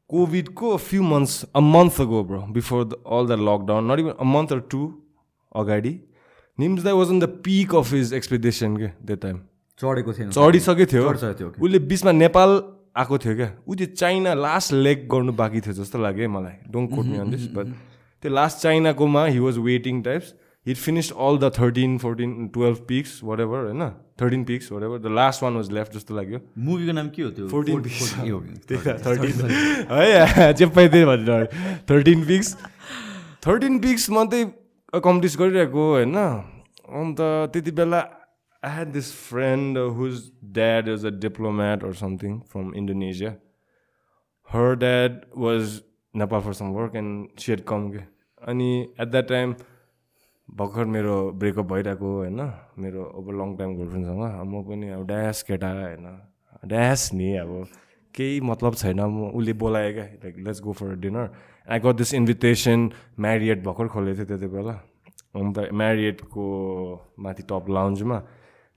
कोभिडको few months a month ago bro before all the lockdown not even a month or two अगाडि निम्स दाई was in the peak of his expectation के त्यो टाइम चढेको थियो। चढिसकेको थियो. उसले बिचमा नेपाल आएको थियो क्या। ऊ त्यो चाइना लास्ट लेग गर्नु बाँकी थियो जस्तो लाग्यो है मलाई। Don't quote me on this but त्यो last चाइनाकोमा he was waiting types hit finished all the thirteen fourteen twelve peaks whatever होइन thirteen peaks whatever the last one was left जस्तो लाग्यो मुभीको नाम के हो त्यो फोर्टिन पिक्स? थर्टिन है चेप्पाइ त्यही भनेर थर्टिन पिक्स थर्टिन पिक्स मात्रै कम्प्लिट गरिरहेको होइन अन्त त्यति बेला I had this friend whose dad is a diplomat or something from Indonesia her dad was Nepal for some work and said come के अनि एट द्याट टाइम भर्खर मेरो ब्रेकअप भइरहेको होइन? मेरो अब लङ टाइम गर्लफ्रेन्डसँग म पनि अब ड्यास केटा होइन? ड्यास नि अब केही मतलब छैन। म उसले बोलायो क्या like let's go for dinner I got this invitation Marriott भर्खर खोलेको थियो त्यति बेला। अन्त म्यारिएटको माथि टप लाउन्जमा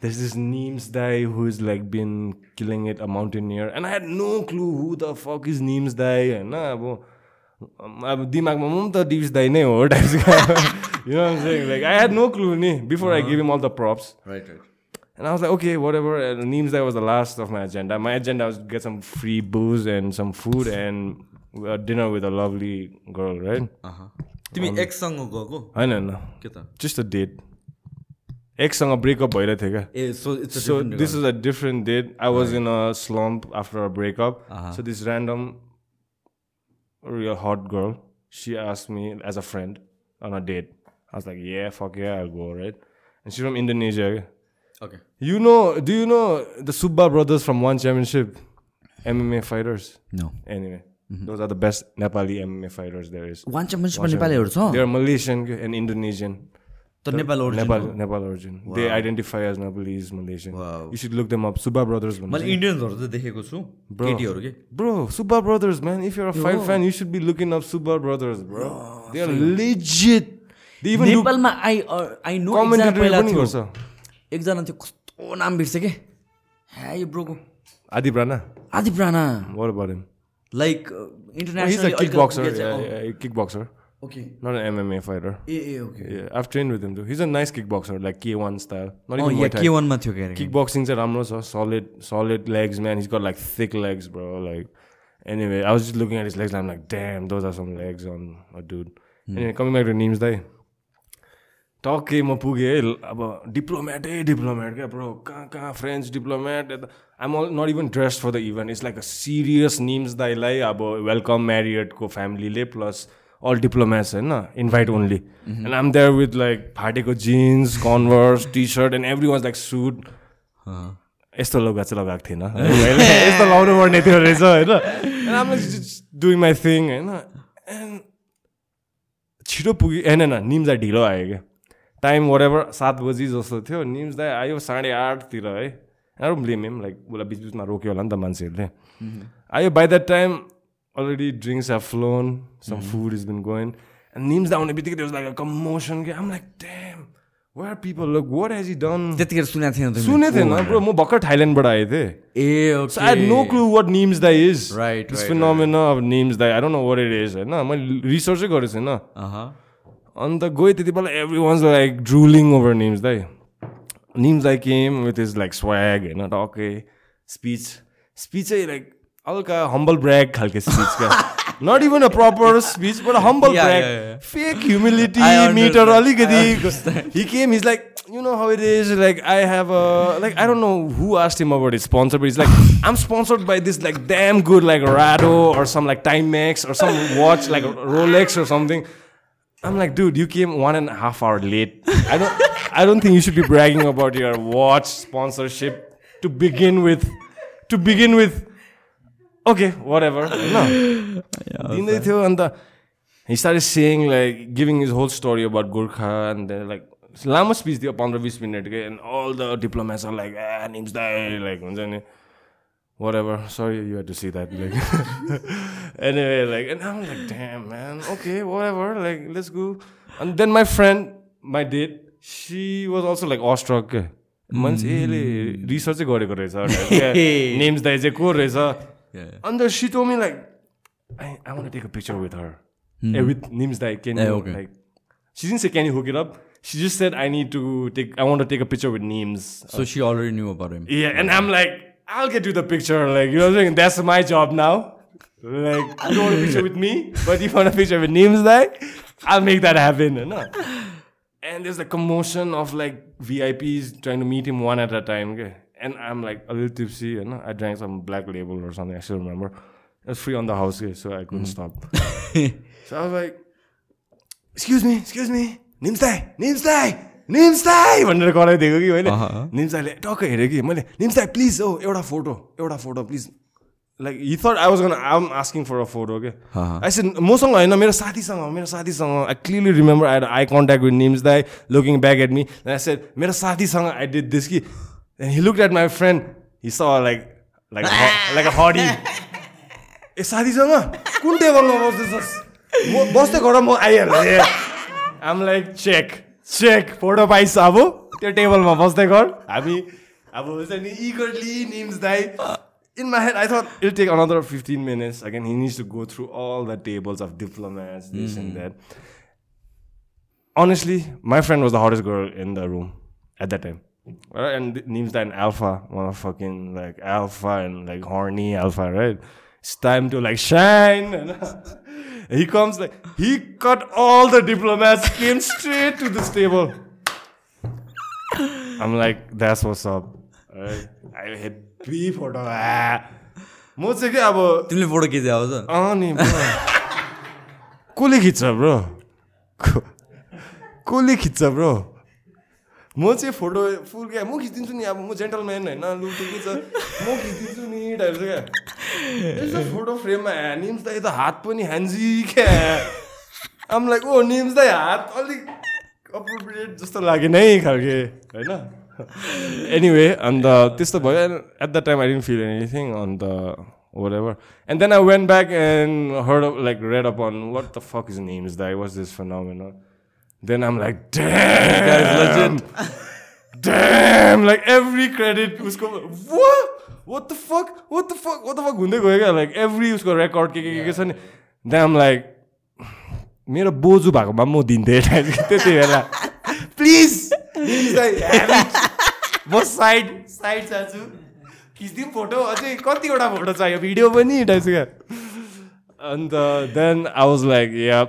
there's this Neems guy who's like been killing it, a mountaineer, and I had no clue who the fuck is Neems guy. होइन? अब अब दिमागमा म पनि त डिप्स दाई नै हो टाइप्सको you know saying like I had no clue नि before I gave him all the props. Right, right. And I was like, okay, whatever. And Neems Day was the last of my agenda. My agenda was to get some free booze and some food and a dinner with a lovely girl, right? अहँ। तिमी एक्ससँग गएको होइन होइन के त just a date. एकसँग breakup भइरहेको थियो क्या ए so it's So this is a different date. I was in a slump after a breakup. So this random, real hot girl. She asked me as a friend on a date. I was like, yeah, fuck yeah, I'll go, right? And she's from Indonesia. Okay. You know, do you know the Subba brothers from One Championship? MMA fighters? No. Anyway. Mm -hmm. Those are the best Nepali MMA fighters there is. One championship Nepali They are Malaysian and Indonesian. Nepal origin they identify as Nepalese Malaysian you should look them up super brothers man मैले इन्डियनहरु त देखेको छु। केटीहरु के? Bro super brothers man if you are a phi you should be looking up super brothers bro they are legit नेपालमा I I know exact पहिला थियो। एकजना थियो कस्तो नाम भिरछ के? है bro Adiprana Adiprana what about him like internationally kickboxer kickboxer Yeah, yeah. Okay. Not an MMA fighter. ए ए okay Yeah, I've trained with him too. He's a nice kickboxer, like K1 style. Not Oh, even yeah, Muay Thai. के वानमा थियो क्यारे Kickboxing चाहिँ राम्रो छ solid solid legs man he's got like thick legs bro like anyway I was just looking at his legs and I'm like damn those are some legs on a dude anyway coming back to Neems दाई टक्कै म पुगेँ है अब डिप्लोमेटै diplomat क्या bro कहाँ कहाँ French diplomat I'm all not even dress for the event it's like a serious Neems दाईलाई अब वेलकम म्यारियटको फ्यामिलीले प्लस अल डिप्लोमेट्स होइन invite only and um there with like फाटेको jeans converse T shirt and every was like suit यस्तो लुगा चाहिँ लगाएको थिएन। यस्तो लाउनु पर्ने थियो रहेछ होइन? डुइङ माई थिङ होइन? एन्ड छिटो पुग्यो होइन न निम्जा ढिलो आयो क्या। टाइम वरेभर सात बजी जस्तो थियो। निम्स दाई आयो साढे आठतिर है। ब्लेम हिम लाइक उसलाई बिच बिचमा रोक्यो होला नि त मान्छेहरूले। आयो by that time already drinks have flown some food is been going and Neems आउने बित्तिकै लाइक कमोसन के आम like damn where people look what has he done त्यतिखेर सुनेको थिएन? सुनेको थिएन ब्रो म भर्खर थाइल्यान्डबाट आएको थिएँ। ए So I had no clue what Neems Dai is. Right, This right, phenomena of Neems Dai. I don't know what it is. होइन मैले रिसर्चै गरेको छैन अह अन्त गएँ त्यति बेला everyone's like drooling over Neems दाई निम्स दाई came with is like swag होइन टक्कै स्पिच स्पिचै लाइक हल्का हम्बल ब्रेक खालको स्पिच क्या not even a proper speech but humble Yeah, brag yeah, yeah. Fake I humility understand. Metre I अलिकति he came is like you know how it is like i have a like i don't know who asked him about his sponsor but he's like i'm sponsored by this like damn good like rado or some like timex or some watch like rolex or something i'm like dude you came one and a half hour late i don't i don't think you should be bragging about your watch sponsorship to begin with to begin with okay whatever. No. दिँदै थियो अन्त he started saying like giving his whole story about Gurkha and then like लामो speech थियो पन्ध्र बिस मिनटकै and all the diplomats are like Neems दाई like हुन्छ नि whatever sorry you had to see that like anyway like and um like damn man okay whatever like let's go अनि then my friend my date she was also like awestruck के मान्छे यसले रिसर्चै गरेको रहेछ names दाई चाहिँ को रहेछ yeah. And then she told me like, I, I want to take a picture with her. Mm. And with names like can you okay. like she didn't say can you hook it up. She just said I need to take I want to take a picture with names. So uh, she already knew about him. Yeah, and I'm like, I'll get you the picture. Like you know what I'm saying? That's my job now. Like you don't want a picture with me, but you want a picture with names like I'll make that happen. And there's the commotion of like VIPs trying to meet him one at a time. Okay? And I'm like a little tipsy. You know? I drank some black label or something. I still remember. It was free on the house, okay, so I couldn't stop. so I was like, excuse me, excuse me, Nims Dai, Nims Dai, Nims Dai भनेर कराइदिएको कि मैले अहँ। निम्स दाईले टक्क हेरेँ कि मैले निम्स दाई प्लिज हो एउटा फोटो एउटा photo please like he thought I was gonna I am asking for a photo के। आई सेड मसँग होइन मेरो साथीसँग हो, मेरो साथीसँग I clearly remember I I contact with Nims dai looking back at me I said मेरो साथीसँग आई डिड दिस कि and he look at my friend he was like like like a हडी ए साथीसँग कुन टेबलमा बस्दैछस् म बस्दै गर म आइहाल्छु um like check check photo पाइस अब त्यो टेबलमा बस्दै गर हामी अब हुन्छ नि eagerly Nims dai in my head I thought he'll take another fifteen minutes again he needs to go through all the tables of diplomats this and that honestly, my friend was the hottest girl in the room at that time. Right? And names that alpha, motherfucking like alpha and like horny alpha, right? It's time to like shine. he comes like he cut all the diplomats, came straight to this table. I'm like, that's what's up. Right? I hit B photo. Ah. म चाहिँ के अब तिमीले photo खिचे आउँछ अँ नि bro. कसले खिच्छ ब्रो कसले खिच्छ ब्रो म चाहिँ फोटो फुल क्या म खिचिदिन्छु नि अब म जेन्टलम्यान होइन लु ठिकै छ। म खिचिदिन्छु नि टाइप क्या। यसो फोटो फ्रेममा निम्स त हात पनि ह्यान्जी क्या। आम लाइक ओ निम्स दाई हात अलिक अप्रोप्रिएट जस्तो लागेन है खालके होइन? एनिवे अन्त त्यस्तो भयो। At the time I didn't feel anything अन्त whatever. And then I went back and heard of, like read up on what the fuck his name is that what's this phenomenon. Then I'm like, damn, damn, like every credit was going, what? what the fuck? What the fuck? What the fuck? हुँदै गयो क्या like every उसको record के के के छ नि damn like मेरो बोजू भएकोमा म दिन्थेँ त्यति बेला प्लिज म साइड साइड चाहन्छु खिचिदिउँ फोटो अझै कतिवटा फोटो चाहियो भिडियो पनि टाइप्स क्या अन्त then I was like yeah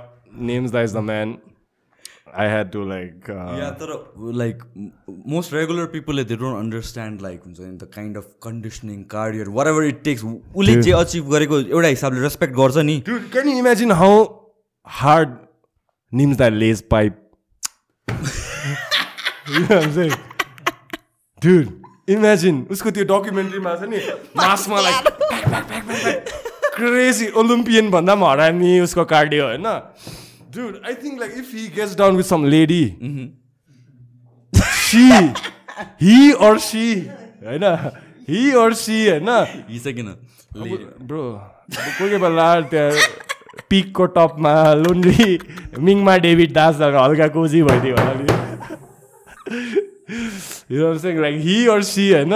Nims the is the man I had to like yeah तर लाइक मोस्ट रेगुलर पिपलले दे डोन्ट अन्डरस्ट्यान्ड लाइक हुन्छ नि the kind of conditioning cardio whatever it takes उसले जे achieve गरेको एउटा हिसाबले respect गर्छ नि Dude, can you imagine how hard Nims that lays pipe? you know what I'm saying? Dude, imagine उसको त्यो डकुमेन्ट्रीमा छ नि मासमा लाइक क्रेजी ओलम्पियन भन्दा पनि हरानी उसको कार्डियो होइन Dude, I think like if he gets down with some lady, she, he or she, होइन he or she, होइन हिसकिन ब्रो कोही कोही बेला त्यहाँ पिकको टपमा लुन्ड्री मिङमा डेभिड दासहरू हल्का कोजी भइदियो होला नि लाइक हि अर सी होइन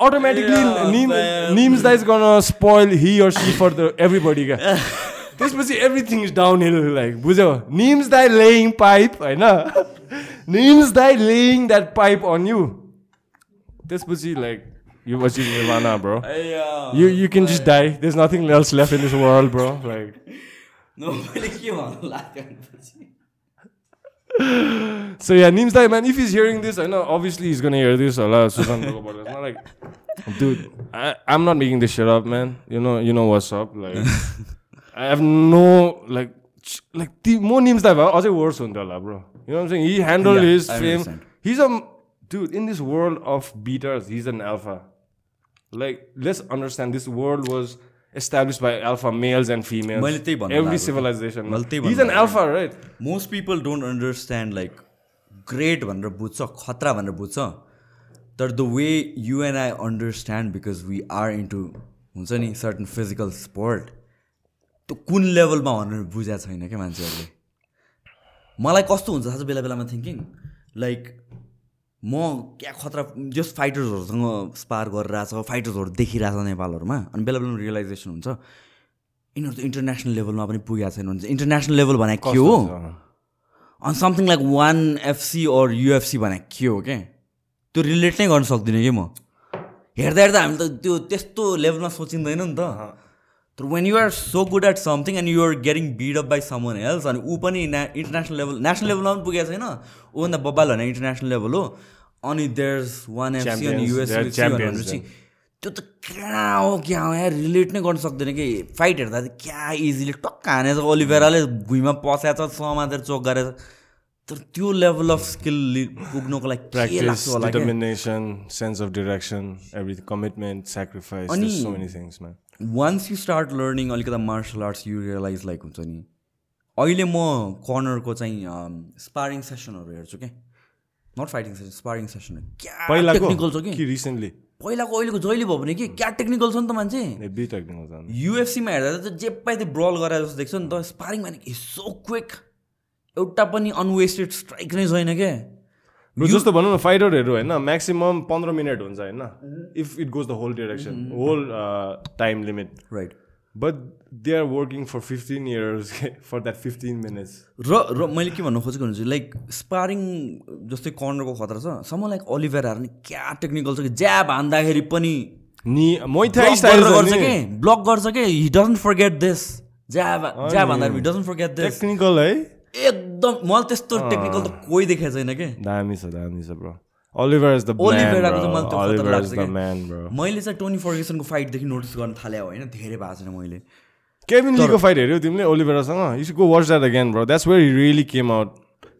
automatically Nims. Nims the is gonna spoil he or see for the everybody क्या त्यसपछि everything is down hill like बुझ्यौ निम्स दाई लेइङ पाइप होइन Nims dai laying that pipe on you त्यसपछि like you achieve निर्माना bro You you can just die. There's nothing else left in this world, bro. Like मैले के भन्नु लाग्यो भनेपछि so yeah, Neem's like man, if he's hearing this, I know obviously he's gonna hear this. Allah Susan It's not like dude, I, I'm not making this shit up, man. You you. Like I like ch- like the more Neem's like also worse on bro. You know what I'm saying? His I fame. understand. He's a dude in this world of beaters, he's an alpha. Like let's understand this world was established by alpha males and females. Every civilization. He's an alpha, right? Most people don't understand like great भनेर बुझ्छ खतरा भनेर बुझ्छ तर the way you and I understand because we are into हुन्छ नि certain physical sport त्यो कुन लेभलमा भनेर बुझाएको छैन क्या मान्छेहरूले। मलाई कस्तो हुन्छ थाहा छ बेला बेलामा थिङ्किङ लाइक म क्या खतरा जस फाइटर्सहरूसँग स्पार गरिरहेछ फाइटर्सहरू देखिरहेछ नेपालहरूमा अनि बेला बेलामा रियलाइजेसन हुन्छ। यिनीहरू त इन्टरनेसनल लेभलमा पनि पुगेको छैन भन्छ इन्टरनेसनल लेभल भने के हो? On something like One FC or UFC भने के हो क्या? त्यो रिलेट नै गर्न सक्दिनँ कि म? हेर्दा हेर्दा हामी त त्यो त्यस्तो लेभलमा सोचिँदैन नि त। तर when you're so good at something and you're getting beat up by someone else अनि ऊ पनि ना इन्टरनेसनल लेभल नेसनल लेभलमा पनि पुगेको छैन? ऊभन्दा बब्बाल भने इन्टरनेसनल लेभल हो। अनि देयर्स वान एफसी अनि युएससी त्यो त कहाँ हो क्या हो यहाँ रिलेट नै गर्न सक्दैन कि। फाइट हेर्दा चाहिँ क्या इजिली टक्क हानेछ। ओलिभेराले भुइँमा पस्याएको छ समातेर चोक गरेछ। तर त्यो लेभल अफ स्किल पुग्नुको लागि के Practice, लाग्छ होला क्या? determination, sense of direction, everything, commitment, sacrifice. Once you start learning अलिकति martial arts you realise like हुन्छ नि अहिले म कर्नरको चाहिँ स्पारिङ सेसनहरू हेर्छु क्या not fighting session sparring session क्या टेक्निकल छ कि? रिसेन्टली पहिलाको अहिलेको जहिले भयो भने कि? क्या टेक्निकल छ नि त मान्छे? युएफसीमा हेर्दा त जे पाइ त्यो ब्रल गराएर जस्तो देख्छ नि त। स्पारिङ भने सो क्विक एउटा पनि अनवेस्टेड स्ट्राइक नै छैन क्या जस्तो भनौँ न फाइटरहरू होइन म्याक्सिमम् पन्ध्र मिनट हुन्छ होइन। If it goes the whole direction whole time limit right but they are working for fifteen years for that fifteen minutes र र मैले के भन्नु खोजेको हुन्छ लाइक स्पारिङ जस्तै कर्नरको खतरा छ सम लाइक अलिभेराहरू नि क्या टेक्निकल छ कि ज्याब हान्दाखेरि पनि नि गरेर गर्छ कि? ब्लक गर्छ कि? He doesn't forget this jab jab हान्दाखेरि डजन्ट फर्गेट दिस टेक्निकल है। एकदम मलाई त्यस्तो टेक्निकल त कोही देखेको छैन कि दामी छ दामी छ ब्रो is the man, ओलिभेराको चाहिँ bro. मलाई त्यो खतरा लाग्छ कि. मैले चाहिँ टोनी फर्गेसनको फाइटदेखि नोटिस गर्न थाले होइन धेरै भएको छैन मैले केभिन लीको फाइट हेऱ्यौ तिमीले ओलिभेरासँग you go watch that again bro that's where really came out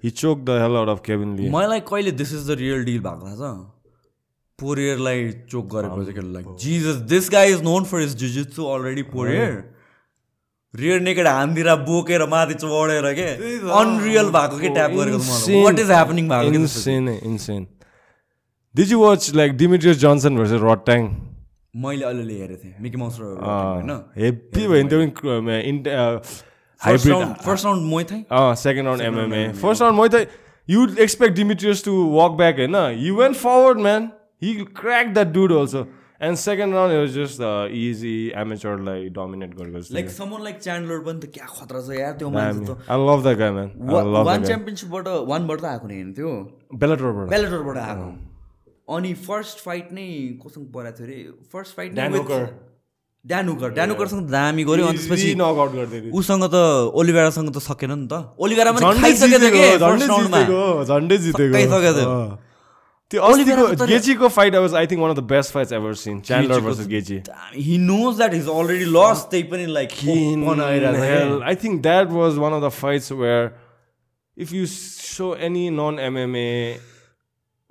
he choke the hell out of Kevin Lee मलाई कहिले this is the real deal भएको थाहा छ पोरियरलाई चोक गरेपछि के like Jesus this guy is known for his jujitsu already Poirier rear naked हामदिरा बोकेर माथि चढेर के अनरियल भएको के ट्याप गरेको वाट इज ह्यापनिङ भएको के त्यसपछि? insane insane. Did you watch like Demetrius Johnson versus Rod Tang? मैले अलिअलि हेरेको थिएँ मिकी माउस होइन हेप्पी भयो नि त्यो हाइब्रिड फर्स्ट राउन्ड मै Thai second round MMA first round मैले त you expect Demetrious to walk back होइन you went forward man he crack that dude also and second round was just easy एमेचरलाई dominate गरेको जस्तो like someone like Chandler पनि त क्या खतरा छ यार त्यो मान्छे त। I love the guy man one च्याम्पियनसिपबाट वानबाट त आएको नि होइन त्यो। बेलाटरबाट बेलेटरबाट आएको। अनि फर्स्ट फाइट नै कोसँग परेको थियो अरे? फर्स्ट फाइट Hookerसँग त दामी गऱ्यो अनि त्यसपछि नकआउट गरिदियो उसँग त ओलिभेरासँग त सकेन नि त। ओलिभेरा पनि खाइसकेको थियो झन्डै जितेको। त्यो अस्तिको गेचीको fight was I think one of the best fights ever seen Chandler versus Gaethje he knows that is already lost त्यही पनि like hell, I think that was one of the fights where if you show any non MMA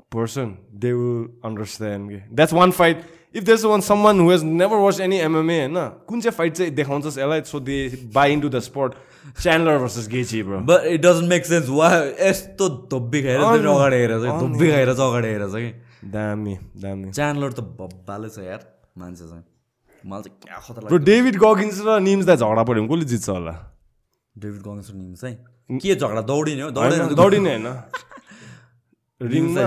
person, they will understand. के। That's one fight. If there's one someone who has never watched any MMA, होइन कुन चाहिँ fight चाहिँ देखाउँछस् यसलाई so they buy into the sport Chandler versus Gaethje bro but it doesn't make sense वा यस्तो धोब्बी खाएर अगाडि हेरेर चाहिँ धोब्बी खाएर चाहिँ अगाडि हेरेर चाहिँ कि दामी दामी च्यानलर त भब्बाले छ यार मान्छे चाहिँ मलाई चाहिँ क्या खतरा ब्रो डेभिड गगिन्स र निम्स दा झगडा पऱ्यो भने कसले जित्छ होला डेभिड गङ्स निम चाहिँ के झगडा दौडिने हो दौडिने होइन, दौडिने होइन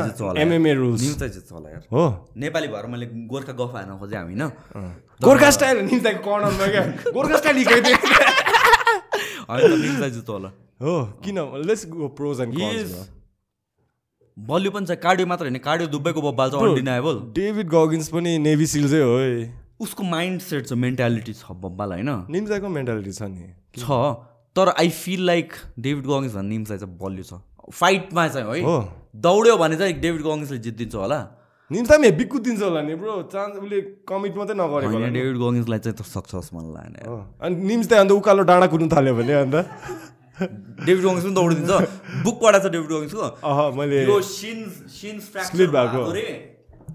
जित्छ होला। एमएमए रुल्स निम चाहिँ जित्छ होला यार हो नेपाली भएर मैले गोर्खा गफ हान्न खोजेँ हामी होइन गोर्खा स्टाइल निम्स दाको कर्नरमा क्या गोर्खा स्टाइल हिकाइदियो होला। हो किन? Let's go pros and cons बलियो पनि छ कार्डियो मात्र होइन कार्डियो दुबईको बब्बाल छ अनडिनाएबल डेभिड गगिन्स पनि नेभी सिल्सै हो है। उसको माइन्ड सेट छ मेन्टालिटी छ बब्बाल होइन? निम्साको मेन्टालिटी छ नि। छ तर I feel like David Goggins भन्ने निम्सलाई चाहिँ बलियो छ। फाइटमा चाहिँ है। दौड्यो भने चाहिँ डेभिड गङ्सले जितिदिन्छ होला। पनि हेब्बी कुदिन्छ होला नि ब्रो चान्स उसले कमिट मात्रै नगरेको होला। डेभिड गङ्सलाई चाहिँ त सक्छ मलाई लागेन। अनि निम्स त अन्त उकालो डाँडा कुद्नु थाल्यो भने अन्त। डेभिड गङ्स पनि दौडिदिन्छ। बुक पढाएको छ डेभिड गङ्सको अह मैले यो सिन सिन Split भएको। रे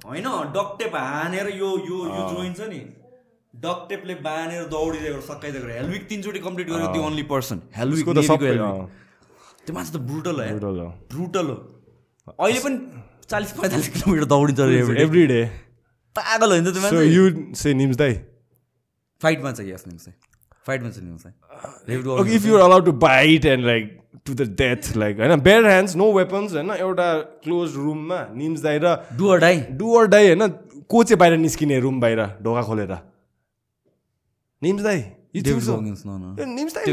होइन डकटेप हानेर यो यो यो जोइन छ नि। डकटेपले बाँधेर दौडिदिएको सकाइदिएको हेलविक तिनचोटि कम्प्लिट गरेको त्यो ओन्ली पर्सन हेलविक उसको त सबै त्यो मान्छे त ब्रुटल हो brutal हो। ब्रुटल हो। अहिले पनि चालिस पैँतालिस किलोमिटर दौडिन्छ एभ्री डे पागल हो नि त त्यो यु से निम्स दाई फाइटमा चाहिँ यस निम्स फाइटमा चाहिँ NIMS Okay, if you're allowed to bite and like to the death, like होइन? Bare hands, no weapons होइन? एउटा क्लोज रुममा निम्स दाई र डुअर डाई डु अर डाई होइन? को चाहिँ बाहिर निस्किने रुम बाहिर ढोका खोलेर। निम्स दाई न न निम्स दाई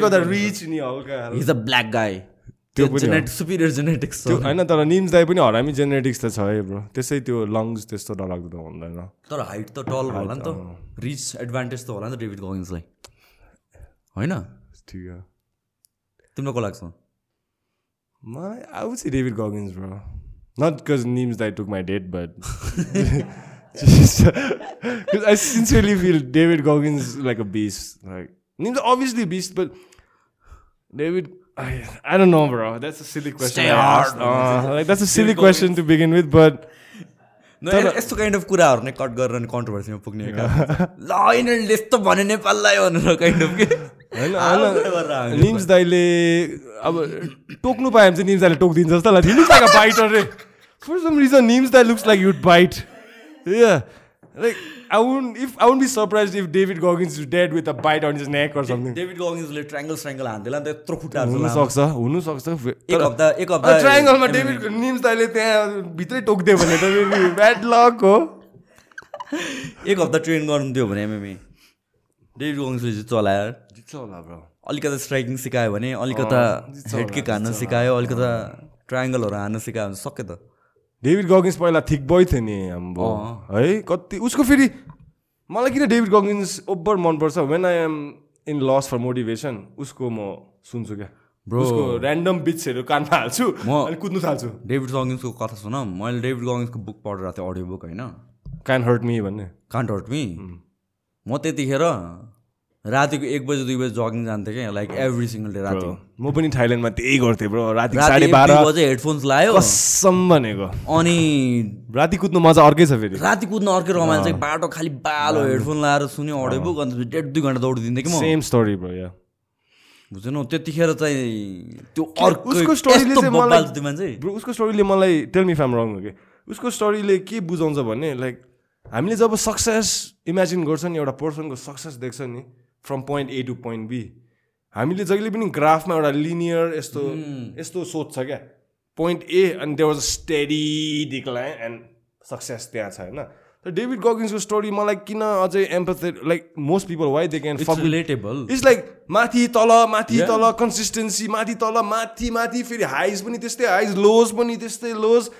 got that reach नि हल्का। इज अ ब्ल्याक गाई त्यो पनि सुपिरियर जेनेटिक्स त्यो होइन तर निम्स दाई पनि हरामी जेनेटिक्स त छ है ब्रो। त्यसै त्यो लङ्स त्यस्तो डरलाग्दो त हुँदैन। तर हाइट त टल होला नि त। रिच एडभान्टेज त होला नि त डेभिड गगिन्सलाई होइन? ठिक हो। तिम्रो को लाग्छ? My, I would say David Goggins, bro. Not because Neems Dai took my date, but just because I sincerely feel David Goggins is like a beast. Like I, I don't know, bro. That's a silly question. Stay hard. Uh, like that's a silly question to begin with, but यस्तो kind of कुराहरू नै cut गरेर कन्ट्रोभर्सीमा पुग्ने। ल यिनीहरूले यस्तो भन्यो नेपाललाई भनेर काइन्ड अफ के होइन निम्स दाईले अब टोक्नु पायो भने चाहिँ निम्स दाईले टोकिदिन्छ जस्तो लाग्छ निम्स दाईको बाइटर रे for some reason Nims dai looks like you'd bite like won't if I won't be surprise if David Goggins is dead with a bite on his neck or something David गगिन्सले triangle strangle हान्थेला नि त यत्रो खुट्टाहरू छ लामो। हुनसक्छ हुनसक्छ एक हप्ता एक हप्ता ट्राइङ्गलमा डेभिड निम्स दाईले त्यहाँ भित्रै टोकिदियो भने त ब्याड लक हो। एक हप्ता ट्रेन गर्नु दियो भने एमएमए डेभिड गगिन्सले जित्छ होला यार जित्छ होला ब्रो अलिकता स्ट्राइकिङ सिकायो भने अलिकता हेड किक हान्न सिकायो अलिकता ट्रायङ्गलहरू हान्न सिकायो भने सक्यो त डेभिड गगिन्स पहिला थिक बोय थियो नि हाम्रो है कति उसको फेरि मलाई किन डेभिड गगिन्स ओभर मनपर्छ? When I am in loss for motivation उसको म सुन्छु क्या. उसको ऱ्यान्डम बिट्सहरू कानमा हाल्छु म- अनि कुद्नु थाल्छु। डेभिड गगिन्सको कथा सुन। मैले डेभिड गगिन्सको बुक पढिरहेको थिएँ अडियो बुक होइन? क्यान हर्ट मी भन्ने। कान्ट हर्ट मी म त्यतिखेर रातिको एक बजी दुई बजी जगिङ जान्थेँ क्या? लाइक एभ्री सिङ्गल डे राति। म पनि थाइल्यान्डमा त्यही गर्थेँ ब्रो राति साढे बाह्र बजे हेडफोन्स लायो। कसम भनेको। अनि राति कुद्नु मजा अर्कै छ फेरि। राति कुद्न अर्कै रमाइलो चाहिँ बाटो खालि बालो हेडफोन लाएर सुन्यो अडियो बुक अन्त डेढ दुई घन्टा दौडिदिन्थेँ कि म। सेम स्टोरी ब्रो या बुझेनौ त्यतिखेर चाहिँ त्यो अर्को स्टोरीले मलाई ब्रो उसको स्टोरीले मलाई टेल मी फ्याम रङ हो कि उसको स्टोरीले के बुझाउँछ भने लाइक हामीले जब सक्सेस इमेजिन गर्छ नि एउटा पर्सनको सक्सेस देख्छ नि from point A to point B हामीले जहिले पनि ग्राफमा एउटा लिनियर यस्तो यस्तो सोध्छ क्या। पोइन्ट ए अनि there was steady decline and success त्यहाँ छ होइन। तर डेभिड गगिन्सको स्टोरी मलाई किन अझै empathy like most people why they can it's relatable it's like माथि तल माथि तल कन्सिस्टेन्सी माथि तल माथि माथि फेरि हाइज पनि त्यस्तै हाइज लोज पनि त्यस्तै lows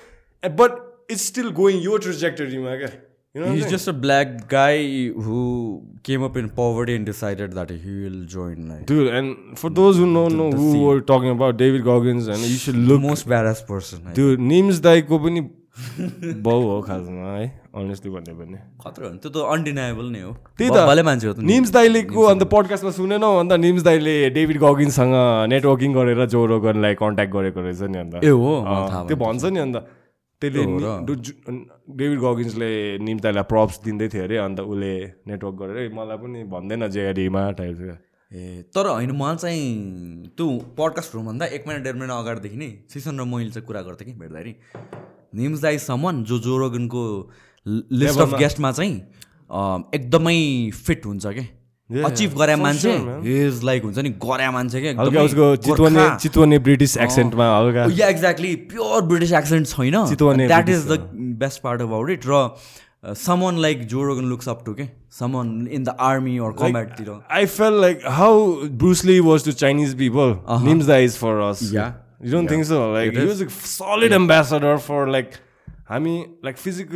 but it's still going यो ट्रेजेक्टरीमा क्या। You know He's just a black guy who came up in poverty and decided that he will join like Dude, and for those who don't know the who scene. we're talking about, David Goggins, and you should the look. most badass person. है। Dude, NIMS दाईको पनि बाउ हो खासमा है honestly भन्यो भने खतरा हो नि, त्यो त अनडिनाएबल नै हो त्यही भ- त भले मान्छे हो त नि। निम्स दाइलेको अन्त पडकास्टमा सुनेनौ अन्त निम्स दाइले डेभिड गगिन्ससँग नेटवर्किङ गरेर जो रोगनलाई कन्ट्याक्ट गरेको रहेछ नि अन्त ए हो अँ, मलाई थाहा त्यो भन्छ नि अन्त त्यसले डेभिड गगिन्सले निम्स दाइलाई प्रप्स दिँदै थियो अरे अन्त उसले नेटवर्क गरेर "ए, मलाई पनि भन्दैन जेआरडीमा टाइप ए तर होइन मलाई चाहिँ त्यो पडकास्ट भन्दा एक महिना डेढ महिना अगाडिदेखि नै सिसन र मैले चाहिँ कुरा गर्थेँ कि भेट्दाखेरि निम्स दाई समन जो जोरोगनको लिस्ट अफ गेस्टमा चाहिँ एकदमै फिट हुन्छ क्या अचिभ गरे मान्छे. इज लाइक हुन्छ नि गरे मान्छे क्या उसको चितवने चितवने ब्रिटिस एक्सेन्टमा हल्का। Yeah exactly pure British accent छैन। That is the best part about it र someone like Joe Rogan looks up to के someone in the army or कम्ब्याटतिर I felt like how Bruce Lee was to Chinese people, Nimza is for us. Uh-huh. Yeah. You don't think so? Like It he हामी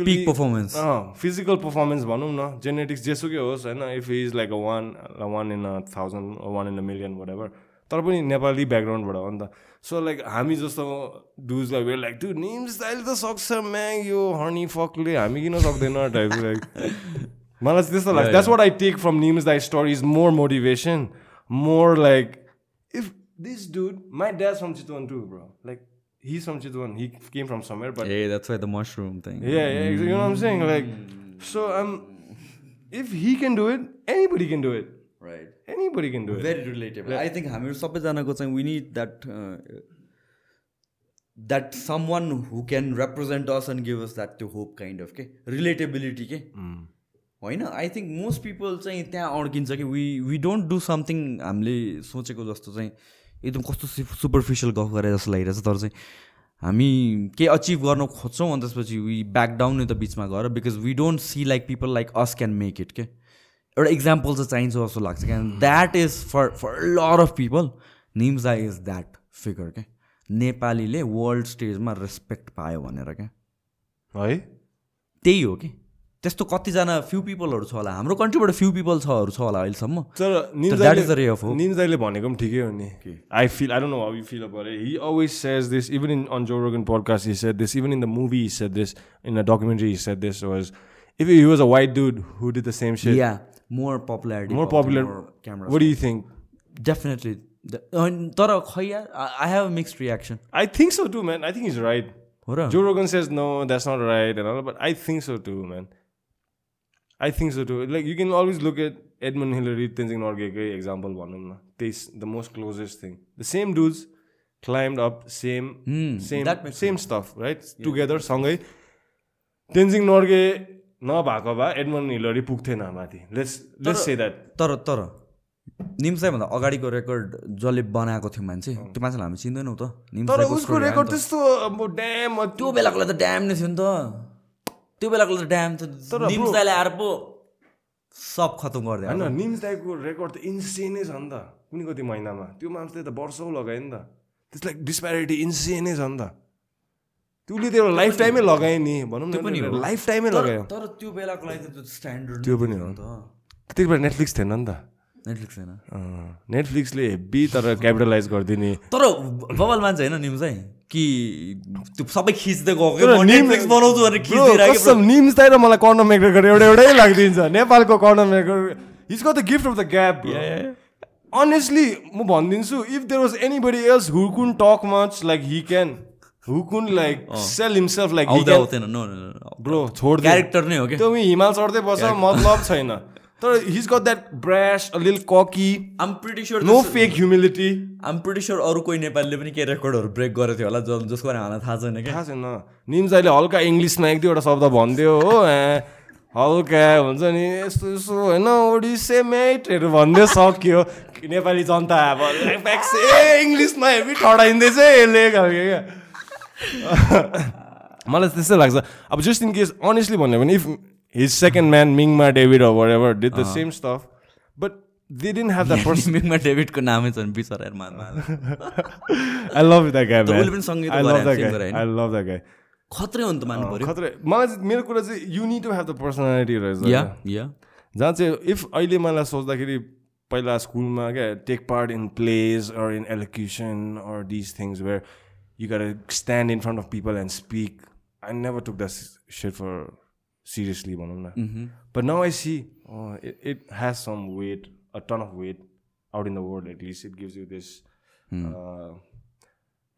Peak performance. अँ physical performance भनौँ न genetics जेसुकै होस् होइन if is like a one one in a thousand one in a million whatever तर पनि नेपाली ब्याकग्राउन्डबाट हो नि त. सो लाइक हामी जस्तो डुजलाई वेयर लाइक टु निम्स अहिले त सक्छ म्याङ यो हर्नी फकले हामी किन सक्दैन? टाइप लाइक मलाई चाहिँ त्यस्तो लाग्छ। That's what I take from Nims dai story is more motivation more like if this dude my dad from Chitwan to bro like he's from Chitwan. He came from somewhere, but a that's why the mushroom thing yeah, yeah, you know what I'm saying? Like, so um, if he can do it, anybody can do it. Right Anybody can do it. Very relatable I think हामीहरू सबैजनाको चाहिँ we need that that someone who can represent us and give us that त्यो hope kind of के relatability के होइन I think most people चाहिँ त्यहाँ अड्किन्छ कि we we don't do something हामीले सोचेको जस्तो चाहिँ एकदम कस्तो सुपरफिसियल गफ गरे जस्तो लागिरहेछ तर चाहिँ हामी केही अचिभ गर्न खोज्छौँ अनि त्यसपछि वी ब्याक डाउन नि त बिचमा गएर because we don't see like people like us can make it के? एउटा इक्जाम्पल चाहिँ चाहिन्छ जस्तो लाग्छ क्या that is for for lot of people Nims is that figure क्या नेपालीले वर्ल्ड स्टेजमा रेस्पेक्ट पायो भनेर क्या है? त्यही हो कि? त्यस्तो कतिजना फ्यु पिपलहरू छ होला। हाम्रो कन्ट्रीबाट फ्यु पिपल छहरू छ होला अहिलेसम्म। तर. निम्जाले भनेको पनि ठिकै हो नि। I feel I don't know how you feel about it he always says this even in on Joe Rogan podcast he said this even in the movie he said this in a documentary he said this was if he was a white dude who did the same set yeah more popularity more popular camera what do you think? Definitely तर खै I have mixed reaction I think so too, man. I think he's right. हो र Joe Rogan says no, that's not right and all, but I think so think so too. Like you can always look at Edmund Hillary, Tenzing Norgay example one. This the most closest thing. The same dudes climbed up, same, same, that makes same stuff, right? Together, सँगै तेन्जिङ नर्गे नभएको भए Edmund Hillary पुग्थेन माथि let's let's say that तर तर निम्साईभन्दा अगाडिको record जसले बनाएको थियो मान्छे त्यो मान्छेलाई हामी चिन्दैनौँ त उसको नि रेकर्ड। त्यस्तो अब ड्याम त्यो बेलाको लागि त ड्याम नै थियो नि त त्यो बेलाको त ड्याम निम्साईले आएर पो सब खतम गरिदियो होइन निम्स दाईको रेकर्ड त इन्सेनै छ नि त कुनै कति महिनामा। त्यो मान्छेले त वर्षौँ लगायो नि त। त्यस लाइक डिस्प्यारिटी इन्सेनै छ नि त। त्यसले त्यो लाइफ टाइमै लगायो नि भनौँ न। लाइफ टाइमै लगायो। तर त्यो बेलाको लागि त स्ट्यान्डर्ड त्यो पनि हो। त्यति बेला नेटफ्लिक्स थिएन नि त। नेटफ्लिक्स अँ, नेटफ्लिक्सले हेब्बी तर क्यापिटलाइज गरिदिने। तर बबल मान्छे होइन निम्साई कि त्यो सबै खिच्दै गएको नेटफ्लिक्स बनाउँछु भनेर कसम निम्स दाई र मलाई कर्नर मेकर एउटा एउटै लागिदिन्छ नेपालको corner maker his got the gift of the gab honestly म भनिदिन्छु if there was anybody else who can talk much like he can who can like sell himself like bro छोड character नै हो क्या त्यो हिमाल चढ्दै बस्छ मतलब छैन। तर his got that brass a लिल cocky um pretty sure no fake humility um pretty sure अरू कोही नेपालीले पनि केही रेकर्डहरू ब्रेक गरेको थियो होला जो जसको बारेमा हामीलाई थाहा छैन क्या। थाहा छैन। निम्स अहिले हल्का इङ्ग्लिसमा एक दुईवटा शब्द भनिदियो हो हल्का हुन्छ नि यस्तो यस्तो होइन ओडिसे मेटहरू भनिदियो सक्यो। नेपाली जनता अब इङ्ग्लिसमा हेभी ठडाइँदैछ यसले खालको क्या। मलाई त्यस्तै लाग्छ। अब जस्ट इन केस अनेस्टली भन्यो भने इफ हिज सेकेन्ड म्यान मिङमा David or ever did the same stuff but they didn't have the person मिङमा डेभिडको नामै छ बिचरा मारमा आई लभ द्याट गाई उसले पनि सङ्गीत आई लभ गरे, द्याट sing गाई गरे, आई लभ द्याट गाई खत्रै हो नि त मान्नु पऱ्यो। खत्रै। मलाई मेरो कुरा चाहिँ you need to have the personality रहेछ जहाँ चाहिँ इफ अहिले मलाई सोच्दाखेरि पहिला स्कुलमा क्या take part in plays or in elocution or this things where you gotta stand in front of people and speak I never took the set for seriously भनौँ न but now I see it has some weight a ton of weight out in the world at least it gives you this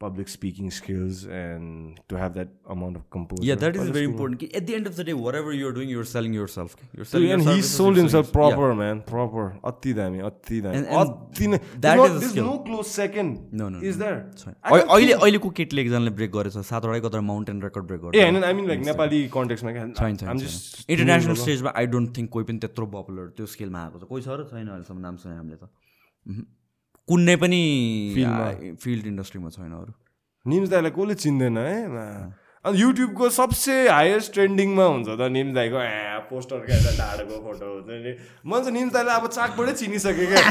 public speaking skills and to have that amount of composure. Yeah, that is But very important. At the end of the day, whatever you're doing, you're selling yourself. You're selling and your he sold himself proper, man. Proper. Atti dami, atti dami. And- and Atti na- that there's is a there's skill. no close second. No, no, Is no. there? That's fine. I don't अहिले think- अहिलेको केटीले एकजनाले brake गरेछ सातवटै कता mountain record brake ए गर्छ होइन आई मिन लाइक नेपाली कन्टेक्समा क्या छैन छैन I'm just इन्टरनेसनल स्टेजमा आई डोन्ट थिङ्क कोही पनि त्यत्रो पपुलर त्यो स्केलमा आएको छ कोही छ र छैन अहिलेसम्म नाम सुने हामीले त मह्म। कुनै पनि फिल्ड इन्डस्ट्रीमा छैन अरू। निम्स दाईलाई कसले चिन्दैन है। अनि युट्युबको सबसे हाइएस्ट ट्रेन्डिङमा हुन्छ त निम्स दाईको? ए पोस्टर क्या एउटा ढाडको फोटो हुन्छ नि। म चाहिँ निम्स दाईलाई अब चाकबाटै चिनिसकेँ क्या।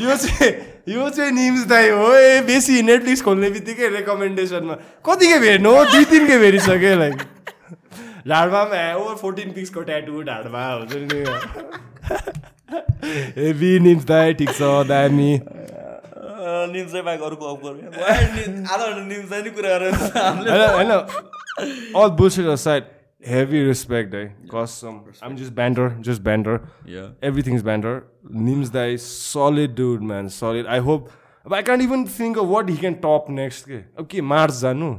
यो चाहिँ यो चाहिँ निम्स दाई हो ए बेसी नेटफ्लिक्स खोल्ने बित्तिकै रेकमेन्डेसनमा कतिकै भेट्नु हो? दुई तिनकै भेटिसकेँ लाइक ढाडमा पनि ए ओ फोर्टिन पिक्सको ट्याटु ढाडमा हुन्छ नि। ए बी निम्स दाई ठिक छ दामी। निम्सै बाहेक अरू क्लब गरेँ। होइन अल बुस साइड हेभी रेस्पेक्ट है cause um just banger just banger everything is banger Nims dai solid dude man solid I hope अब I can't even think of what he can top next के अब के March जानु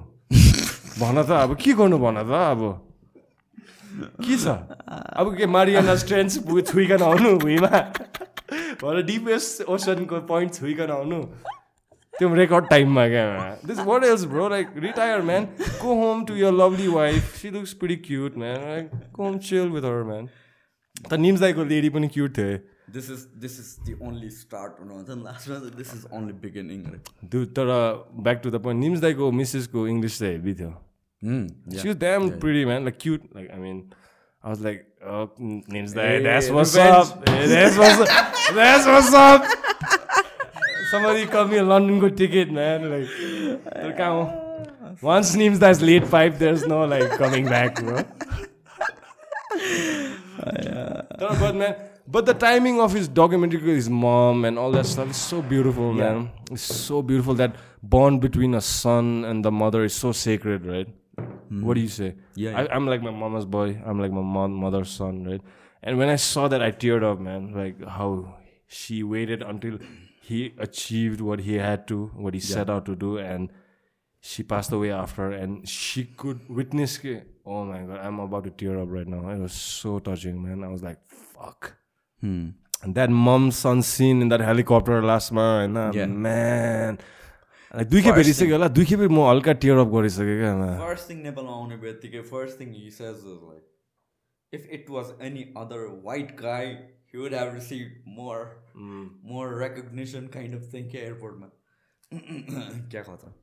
भन त अब के गर्नु भन त अब के छ अब के मारिया स्ट्रेन्स पुगे छुइकन आउनु भुइँमा भन डिपेस्ट ओसनको पोइन्ट छुइकन आउनु। त्यो रेकर्ड टाइममा क्या this what else bro like retire man go home to your lovely wife she looks pretty cute man like go home chill with her man त निम्स दाईको लेडी पनि क्युट थियो this is this is the only start हुनुहुन्छ नि लास्टमा this is only beginning दु तर back to the point Nims दाईको मिसेसको इङ्ग्लिस चाहिँ हेभी थियो She was damn pretty, man. Like cute. Like I mean, I was like, oh, names that hey, that's what's up. Hey, that's what's up. That's what's up. Somebody called me a London good ticket, man. Like, once names that's late five, there's no like coming back, bro. but man, but the timing of his documentary with his mom and all that stuff is so beautiful, yeah. man. It's so beautiful that bond between a son and the mother is so sacred, right? Mm. What do hmm. you say? Yeah, yeah. I, am like my mama's boy. I'm like my mom, mother's son, right? And when I saw that, I teared up, man. Like how she waited until he achieved what he had to, what he yeah. set out to do, and she passed away after, and she could witness. Oh my god, I'm about to tear up right now. It was so touching, man. I was like, fuck. Hmm. And that mom son scene in that helicopter last month, yeah. man man दुईखेप भेटिसक्यो होला। दुईखेपै म हल्का tier up गरिसकेँ क्या first thing नेपालमा आउने बित्तिकै first thing he says like if it was any other white guy he would have receive more more recognition kind of thing क्या एयरपोर्टमा क्या खतरा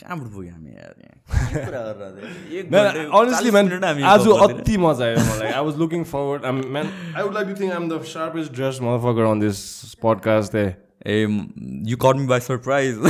कहाँबाट पुग्यो हामी यार यहाँ? के कुरा गरेर थियौँ? एक घन्टा- अनेस्टली 40 म्यान मिनट हामी आज। अति मजा आयो मलाई। I was looking forward man I would like to think um the sharpest dress motherfucker on this podcast they uh you cut me by surprise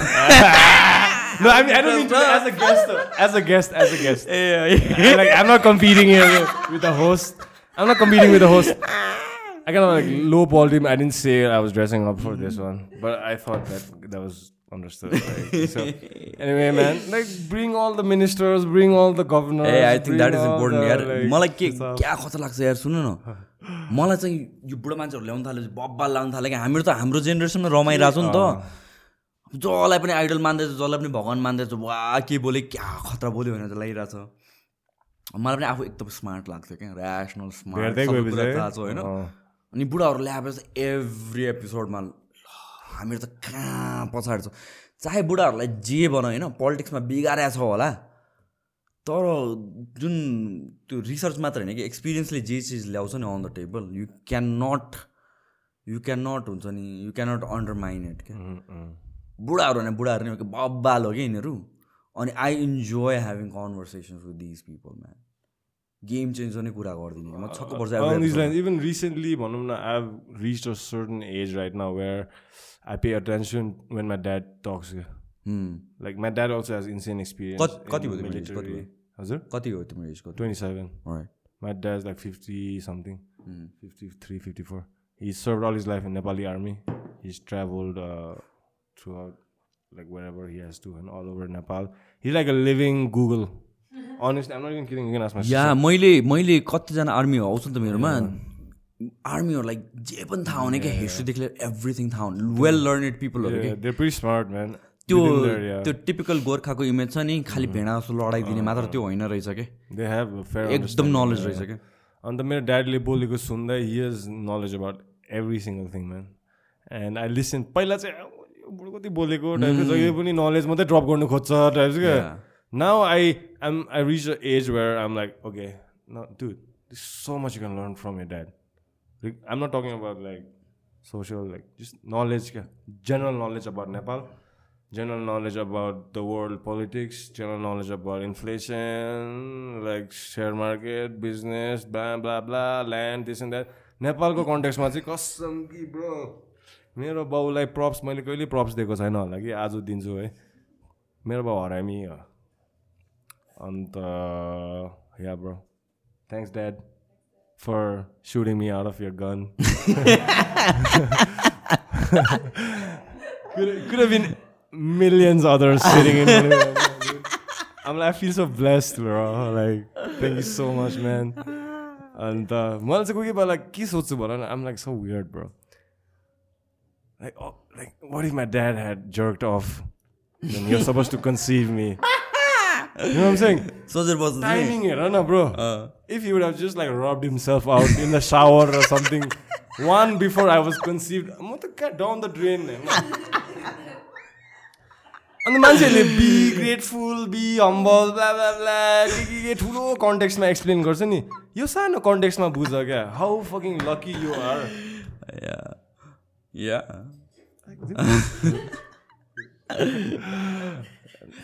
No, I mean I don't mean to, as a guest. though. As a guest, as a guest. Uh like I'm not competing here with, the host. I'm not competing with the host. I kind of like low balled him. I didn't say I was dressing up for this one, but I thought that that was understood. Right? So anyway, man, like bring all the ministers, bring all the governors. bring that is all important the, यार like, मलाई के. क्या कस्तो लाग्छ यार सुन्नु न मलाई चाहिँ यो बुढो मान्छेहरू ल्याउनु थाल्यो बब्बा ल्याउनु थाल्यो कि हामीहरू त हाम्रो जेनेरेसनमा रमाइरहेको छ नि त। जसलाई पनि आइडल मान्दैछ जसलाई पनि भगवान् मान्दैछ वा के बोल्यो क्या खतरा बोल्यो भनेर चाहिँ लागिरहेछ मलाई पनि आफू एकदम स्मार्ट लाग्थ्यो क्या। Rational smart? थाहा छ होइन। अनि बुढाहरू ल्याएपछि एभ्री एपिसोडमा हामीहरू त कहाँ पछाडि छ? चाहे बुढाहरूलाई जे भन होइन? पोलिटिक्समा बिगारेको छ होला। तर जुन त्यो रिसर्च मात्र होइन कि एक्सपिरियन्सले जे चिज ल्याउँछ नि on the table you can not you can not हुन्छ नि you can not undermine it क्या. बुढाहरू भने बुढाहरू नै बब्बाल हो कि यिनीहरू अनि I enjoy having conversations with these people man game change गर्ने कुरा गरिदिने म छक्क पर्छ every lines, even recently, भनौँ न, a certain age right now where I pay attention when my dad talks. episode. Hmm. Like my dad also has insane experience. कति- भयो हजुर कति हो तिम्रो एजको 27. Alright. My dad's like 50 something, Hmm. 53, 54. He's served all his life in Nepali army. He's traveled uh, throughout, like wherever he has to, and all over Nepal. He's like a living Google. Honestly, I'm not even kidding. You can ask my या मैले मैले कतिजना army आउँछ नि त मेरोमा आर्मीहरूलाई जे पनि थाहा हुने क्या हिस्ट्रीदेखि लिएर एभ्रिथिङ थाहा हुने वेल लर्नेड पिपलहरू Yeah, they're pretty smart, man. त्यो. त्यो टिपिकल गोर्खाको इमेज छ नि खालि भेडा जस्तो लडाइदिने मात्र त्यो होइन रहेछ कि? a fair एकदम नलेज. रहेछ क्या अन्त मेरो ड्याडीले बोलेको सुन्दै he has knowledge about every single thing man and I listen पहिला चाहिँ बुढो कति बोलेको टाइपको जहिले पनि नलेज मात्रै ड्रप गर्नु खोज्छ टाइप्स क्या. Now I am I reach a age where am like okay this so much you can learn from your dad am not talking about like social like just knowledge क्या general knowledge about Nepal, general knowledge about the world politics, general knowledge about inflation, like share market, business, blah blah blah, land, this and that. नेपालको कन्टेक्समा चाहिँ कसम कि bro मेरो बाउलाई props मैले कहिले props दिएको छैन होला कि आज दिन्छु है मेरो बाउ हरामी हो अन्त yeah bro thanks dad for shooting me out of your gun could have been millions others sitting in one room. I'm like, I feel so blessed, bro. Like, thank you so much, man. And uh, like, I'm like so weird, bro. Like, oh, like, what if my dad had jerked off? Then you're supposed to conceive me. You know what I'm saying? So there was timing it, Rana, bro. Uh. If he would have just like rubbed himself out in the shower or something, one before I was conceived, I'm down the drain. अन्त मान्छेहरूले be grateful be humble blah blah blah के के के ठुलो कन्टेक्समा explain गर्छ नि। यो सानो कन्टेक्समा बुझ क्या। How fucking lucky you are yeah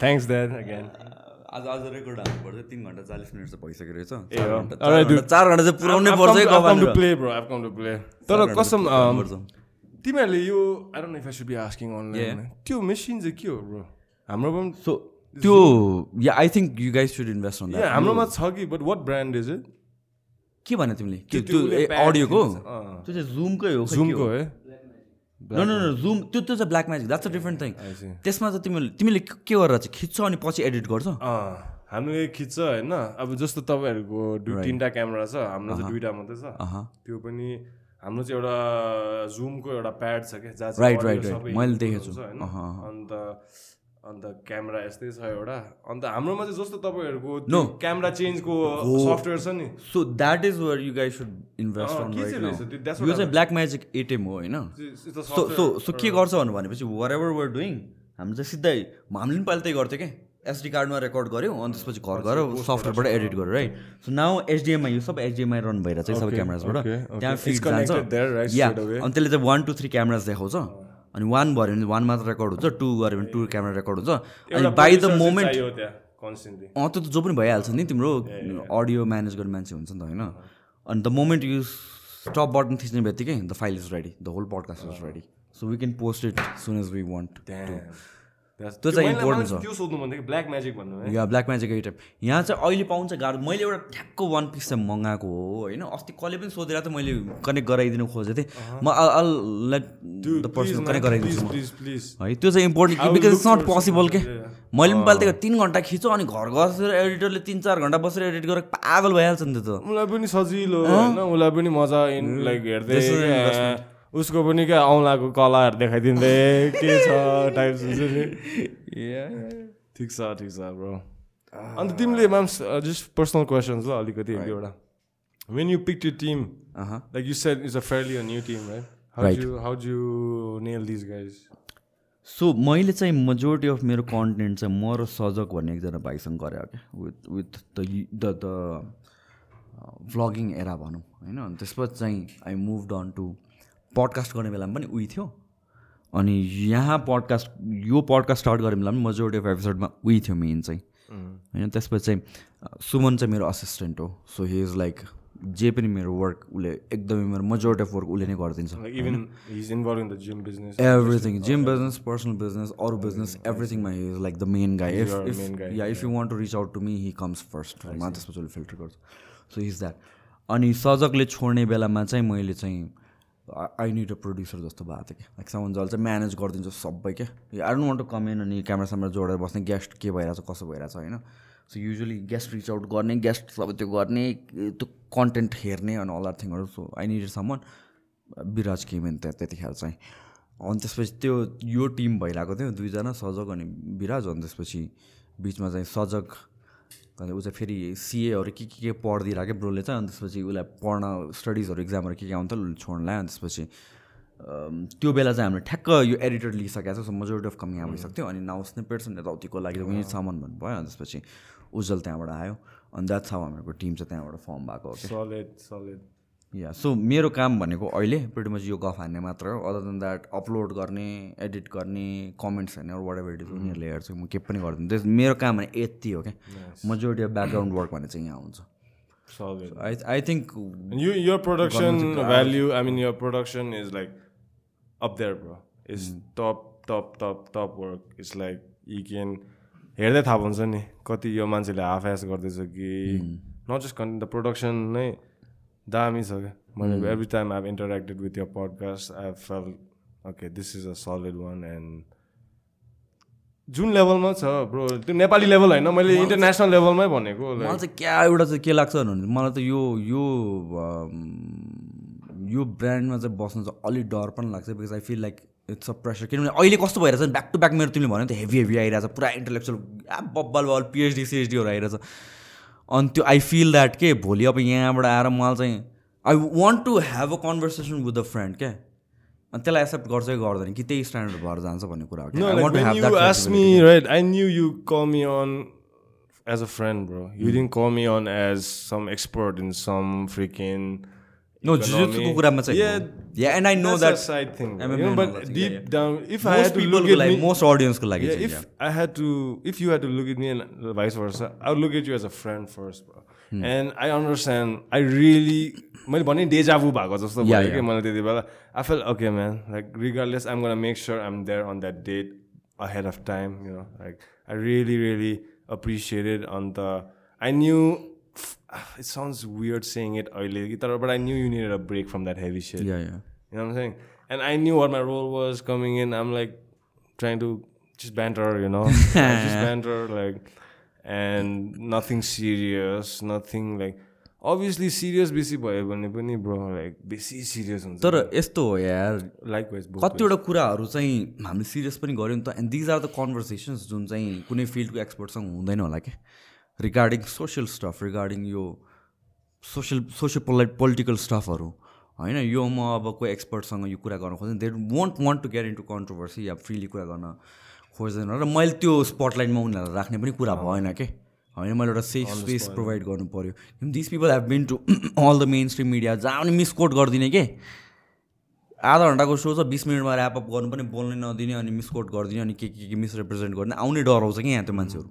thanks that again आज आज रेकर्ड हाल्नु पर्छ। तिन घन्टा चालिस मिनट चाहिँ भइसकेको रहेछ। चार। घन्टा- चाहिँ पुऱ्याउनै पर्छ तर कसम। तिमीहरूले यो I don't know if I should be asking. Online त्यो मेसिन चाहिँ के हो ब्रो हाम्रो पनि सो त्यो yeah I think you guys should invest on हाम्रोमा छ कि but what brand is it के भने तिमीले के त्यो अडियोको। त्यो चाहिँ जुमकै हो जुमको हो? नो नो नो जुम त्यो त्यो चाहिँ black magic that's a different thing. त्यसमा चाहिँ तिमीले तिमीले के गरेर चाहिँ खिच्छ अनि पछि एडिट गर्छ? अँ, हामीले खिच्छ होइन? अब जस्तो तपाईँहरूको दुई तिनवटा क्यामेरा छ हाम्रो चाहिँ दुइटा मात्रै छ। त्यो पनि हाम्रो चाहिँ एउटा जुमको एउटा प्याड छ क्या जहाँ मैले देखेको छु। होइन? अन्त अन्त क्यामेरा यस्तै छ एउटा। अन्त हाम्रोमा चाहिँ जस्तो तपाईँहरूको No. क्यामेरा चेन्जको सफ्टवेयर छ नि। So that is where you guys should invest on यो चाहिँ ब्ल्याक म्याजिक एटिएम हो होइन? सो सो के गर्छ भन्नु भनेपछि वर एभर वर डुइङ हामी चाहिँ सिधै हामीले पनि पहिला त्यही गर्थ्यो क्या। एसडी कार्डमा रेकर्ड गऱ्यौँ अनि त्यसपछि घर गएर सफ्टवेयरबाट एडिट गऱ्यो राइट सो नाउ एचडिएमआई यो सब एचडिएमआई रन भइरहेको छ सबै क्यामेराजबाट. त्यहाँ right, जान्छ या? अनि त्यसले चाहिँ वान टू थ्री क्यामेराज देखाउँछ। अनि वान भऱ्यो भने वान मात्र रेकर्ड हुन्छ टू गऱ्यो भने टू क्यामेरा रेकर्ड हुन्छ। अनि बाई द मोमेन्ट अँ त्यो त जो पनि भइहाल्छ नि तिम्रो अडियो म्यानेज गर्ने मान्छे हुन्छ नि त होइन? अनि the moment you stop button थिच्ने बित्तिकै the file is ready the whole podcast is ready so we can post it soon as we want त्यो चाहिँ important छ। त्यो सोध्नु भन्दा ब्ल्याक म्याजिक भन्नु है। या ब्ल्याक म्याजिक आइटम यहाँ चाहिँ अहिले पाउँछ गाह्रो। मैले एउटा ठ्याक्क वान पिस चाहिँ मगाएको हो होइन? अस्ति कसले पनि सोधेर त मैले कनेक्ट गराइदिनु खोजेको थिएँ। म I'll let the person connect गराइदिन्छु है त्यो चाहिँ important because it's not possible के. मैले पनि पाल्टेको तिन घन्टा खिच्यो अनि घर बसेर एडिटरले तिन चार घन्टा बसेर एडिट गरेर पागल भइहाल्छ नि त्यो त। उसलाई पनि सजिलो उसलाई पनि मजा लाइक हेर्दै उसको पनि क्या औँलाको कलाहरू देखाइदिँदै के छ टाइप हुन्छ नि ठिक छ ठिक छ ब्रो अन्त तिमीले म्याम जस्ट पर्सनल क्वेसन्स ल अलिकति एक दुईवटा when you pick you team like you set is a fairly a new team right how. You how you nail this guys so मैले चाहिँ मेजोरिटी अफ मेरो कन्टेन्ट चाहिँ म र सजक भन्ने एकजना भाइसँग गरेँ क्या with with the the the vlogging era भनौँ होइन? अनि त्यसपछि चाहिँ I move on to podcast गर्ने बेलामा पनि उयो थियो। अनि यहाँ पडकास्ट यो पडकास्ट स्टार्ट गरेँ बेला पनि मेजोरिटी अफ एपिसोडमा उही थियो मेन चाहिँ। होइन त्यसपछि चाहिँ सुमन चाहिँ मेरो असिस्टेन्ट हो। सो हि इज लाइक जे पनि मेरो वर्क उसले एकदमै मेरो मेजोरिटी अफ वर्क उसले नै गरिदिन्छ। Like even he's involved in the gym business. everything gym business personal business auto business everything my he is like the main guy. If, your if main guy, yeah if you want to reach out to me he comes first. मा त्यसपछि उसले filter गर्छ। So is that अनि सजगले छोड्ने बेलामा चाहिँ मैले चाहिँ आई निड अ प्रड्युसर जस्तो भएको थियो कि लाइक सामान जल चाहिँ म्यानेज गरिदिन्छ सबै क्या। I don't want to come in अनि क्यामेरा स्यामेरा जोडेर बस्ने गेस्ट के भइरहेछ कसो भइरहेछ होइन? So usually guest reach out गर्ने गेस्ट सबै त्यो गर्ने त्यो कन्टेन्ट हेर्ने अनि अल आर थिङहरू सो आई निड सामान विराज केमेन त्यहाँ त्यतिखेर चाहिँ। अनि त्यसपछि त्यो यो टिम भइरहेको थियो दुईजना सजग अनि विराज अनि त्यसपछि बिचमा चाहिँ सजग अनि ऊ चाहिँ फेरि सिएहरू के के के पढिदिरहेको ब्रोले चाहिँ अनि त्यसपछि उसलाई पढ्न स्टडिजहरू इक्जामहरू के के आउँथ्यो उसले छोड्नलाई अनि त्यसपछि त्यो बेला चाहिँ हामीले ठ्याक्क यो एडिटर लिइसकेको छ सो मेजोरिटी अफ कमी आइसक्यो थियो अनि नाउ स्निपेट्स अनि यताउतिको लागि त उनी सामान भन्नुभयो अनि त्यसपछि उज्जवल त्यहाँबाट आयो। अनि द्याट्स हाउ हामीहरूको टिम चाहिँ त्यहाँबाट फर्म भएको Solid, solid. या सो मेरो काम भनेको अहिले मच यो गफ हान्ने मात्र हो अदर देन द्याट अपलोड गर्ने एडिट गर्ने कमेन्ट्स हेर्ने वाट एभर इट इज उनीहरूले हेर्छ म के पनि गर्दिनँ त्यस मेरो काम भने यति हो क्या मेजोरिटी अफ ब्याकग्राउन्ड वर्क भने चाहिँ यहाँ हुन्छ. I I think you, your production value, I mean, your production is like up there, bro. It's top, top, top, top work. It's like you can हेर्दै थाहा हुन्छ नि कति यो मान्छेले हाफ एस गर्दैछ कि नट जस्ट कन् द प्रडक्सन नै दामी छ क्या मैले every time I interacted with your podcast I felt okay this is a solid one and जुन लेभलमा छ ब्रो त्यो नेपाली लेभल होइन मैले इन्टरनेसनल लेभलमै भनेको मलाई चाहिँ क्या एउटा चाहिँ के लाग्छ भने मलाई त यो यो यो ब्रान्डमा चाहिँ बस्न चाहिँ अलिक डर पनि लाग्छ because I feel like it's a pressure किनभने अहिले कस्तो भइरहेछ ब्याक टु ब्याक मेरो तिमीले भन्यो नि त हेभी हेभी आइरहेछ पुरा इन्टेलेक्चुअल बब्बल बल पिएचडी सिएचडीहरू आइरहेछ। अनि त्यो आई फिल द्याट के भोलि अब यहाँबाट आएर मलाई चाहिँ I want to have a conversation with a friend क्या अनि त्यसलाई एक्सेप्ट गर्छ कि गर्दैन कि त्यही स्ट्यान्डर्ड भएर जान्छ भन्ने कुरा हो I like want to when have you that asked flexibility. me, right? I Hmm. No, jujutsu-को कुरामा चाहिँ Yeah. Yeah, and I know that side thing. MMA You know, but thing, deep yeah, yeah. down, if I most had to look at like me, most audience को लागि yeah, if yeah. I had to, if you had to look at me and vice versa, I would look at you as a friend first, bro. Hmm. And I understand. I really, मैले भने डेजाभु भएको जस्तो भयो कि. मलाई त्यति बेला I felt okay man like regardless I'm gonna make sure I'm there on that date ahead of time, you know. Like I really, really appreciated on the I knew it sounds weird saying it early, but I knew you needed a break from that heavy shit. Yeah, yeah. You know what I'm saying? And I knew what my role was coming in. I'm like trying to just banter, you know, just banter, like, and nothing serious, nothing like. Obviously, serious बेसी भयो भने पनि bro like बेसी serious हुन्छ तर यस्तो हो यार लाइक कतिवटा कुराहरू चाहिँ हामीले सिरियस पनि गऱ्यौँ त and these are the conversations जुन चाहिँ कुनै फिल्डको एक्सपर्टसँग हुँदैन होला क्या रिगार्डिङ सोसियल स्टफ रिगार्डिङ यो सोसियल सोसियल पोलाइ पोलिटिकल स्टफहरू होइन यो म अब कोही एक्सपर्टसँग यो कुरा गर्न खोज्दैन। They won't want to get into controversy yeah freely कुरा गर्न खोज्दैन। र मैले त्यो स्पटलाइटमा उनीहरूलाई राख्ने पनि कुरा भएन के? होइन मैले एउटा सेफ स्पेस प्रोभाइड गर्नु पऱ्यो this people have been to all the mainstream media जहाँ पनि मिसकोट गरिदिने के? आधा घन्टाको सो छ बिस मिनटमा ऱ्यापअप गर्नु पनि बोल्नै नदिने अनि मिसकोट गरिदिने अनि के के के मिसरिप्रेजेन्ट गर्ने आउने डराउँछ कि यहाँ त्यो मान्छेहरू?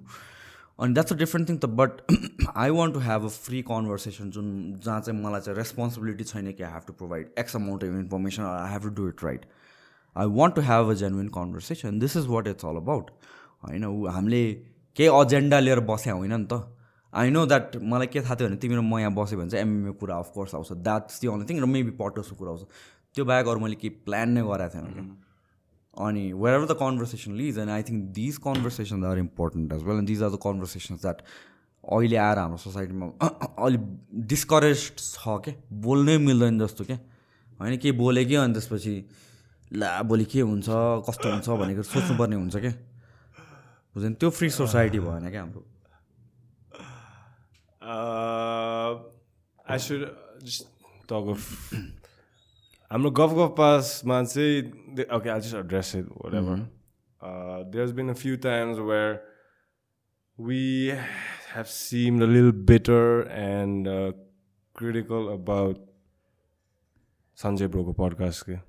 अनि द्याट्स अ डिफ्रेन्ट थिङ त but I want to have a free conversation जुन जहाँ चाहिँ मलाई चाहिँ रेस्पोन्सिबिलिटी छैन कि I have to provide X amount of information I have to do it right I want to have a genuine conversation this is what it's all about होइन ऊ हामीले केही एजेन्डा लिएर बस्या होइन नि त आई नो द्याट मलाई के थाहा थियो भने तिमी र म यहाँ बस्यो भने चाहिँ एमएमए कुरा अफकोर्स आउँछ द्याट्स दि अन्ली थिङ र मेबी पटोसको कुरा आउँछ त्यो बाहेक अरू मैले केही प्लान नै गरेको थिएन क्या अनि wherever the conversation leads and I think these conversations are important as well and these are the conversations that अहिले आएर हाम्रो सोसाइटीमा अलिक डिस्करेज छ क्या बोल्नै मिल्दैन जस्तो क्या होइन केही बोले कि? अनि त्यसपछि ला भोलि के हुन्छ? कस्तो हुन्छ भनेको सोच्नुपर्ने हुन्छ क्या बुझ्यो नि? त्यो फ्री सोसाइटी भएन क्या हाम्रो। Uh, I हाम्रो गफ गफ पासमा चाहिँ okay I just address it whatever there has been a few times where we have seem a लिल better and critical about Sanjay ब्रोको podcast के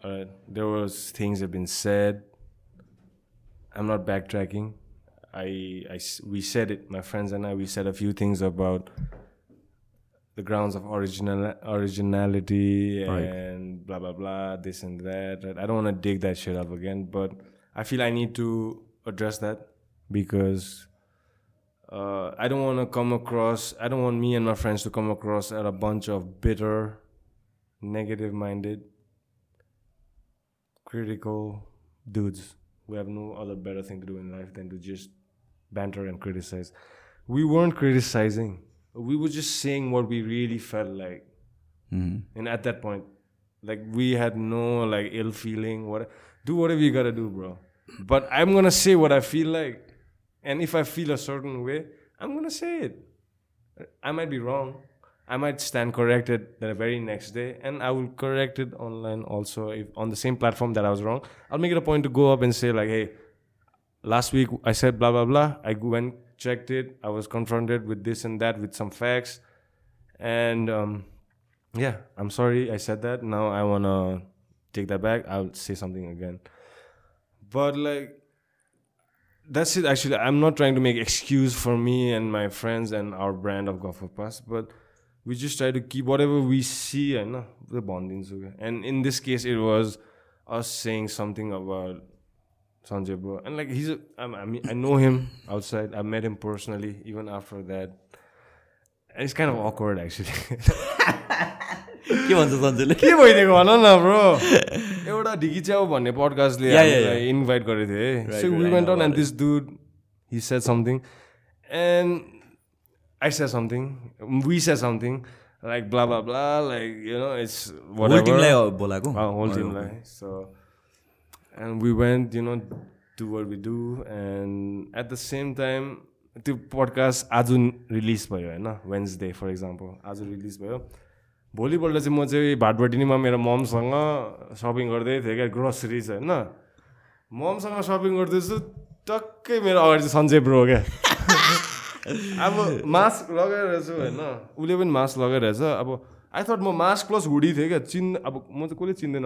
Alright, there was things have been said. I'm not backtracking. I, I s- we said it. My friends and I we said a few things about the grounds of original originality Right. and blah blah blah, this and that. Right? I don't want to dig that shit up again, but I feel I need to address that because uh, I don't want to come across. I don't want me and my friends to come across at a bunch of bitter, negative-minded, critical dudes who have no other better thing to do in life than to just banter and criticize. We weren't criticizing. We were just saying what we really felt like. Mm-hmm. And at that point, like we had no like ill feeling. What do whatever you gotta do, bro. But I'm gonna say what I feel like, and if I feel a certain way, I'm gonna say it. I might be wrong. I might stand corrected the very next day, and I will correct it online also. If on the same platform that I was wrong, I'll make it a point to go up and say like, "Hey, last week I said blah blah blah. I went checked it. I was confronted with this and that with some facts, and um, yeah, I'm sorry I said that. Now I wanna take that back. I'll say something again. But like that's it actually. I'm not trying to make excuse for me and my friends and our brand of of Pass, but we just try to keep whatever we see and the bonding and in this case it was us saying something about Sanjay bro and like he's a, I I mean I know him outside I met him personally even after that and it's kind of awkward actually के भन्छ सन्जुले के भइदिएको भन न bro एउटा ढिकी च्याउ भन्ने पडकास्टले. Invite गरेको थियो है Right, so we went on and this dude he said something and I said something we said something like blah blah blah like you know it's whole टिमलाई बोलाएको होल टिमलाई so and we went you know do where we do and at the same time त्यो podcast आज release भयो होइन Wednesday for example आज release भयो। भोलिपल्ट चाहिँ म चाहिँ भाटभटिनीमा मेरो ममसँग सपिङ गर्दै थिएँ क्या ग्रोसरिज होइन ममसँग सपिङ गर्दैछु टक्कै मेरो अगाडि चाहिँ सन्जय ब्रो क्या। अब मास्क लगाइरहेछु होइन उसले पनि मास्क लगाइरहेछ अब आई थट म मास्क प्लस हुडी थिएँ क्या चिन् अब म चाहिँ कसले चिन्दैन।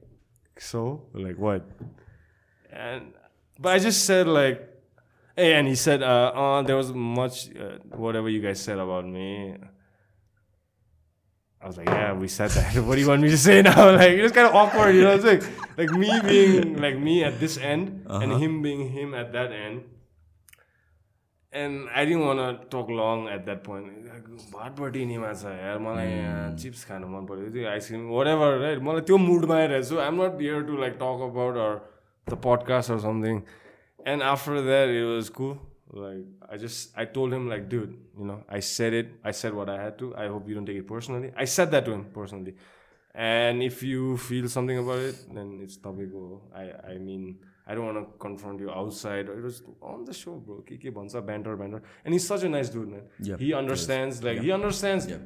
so? Like what? And but i just said like hey and he said uh, uh there was much uh, whatever you guys said about me. I was like yeah we said that. What do you want me to say now? Like it was kind of awkward you know it's like like me being like me at this end and him being him at that end and I didn't want to talk long at that point. भाटभटिनीमा छ यार मलाई यहाँ chips खानु मन पऱ्यो त्यो ice cream whatever right मलाई त्यो मुडमा आइरहेको छु I'm not here to like talk about or the podcast or something and after that it was कु like I just I told him like dude you know I said it I said what I had to I hope you don't take it personally I said that to him personally and if you feel something about it then it's तपाईँको I I mean I don't want to confront you outside. It was on the show, bro. Kiki Bansa, banter, banter. And he's such a nice dude, man. Yep, he understands, he like, yep. he understands. Yep.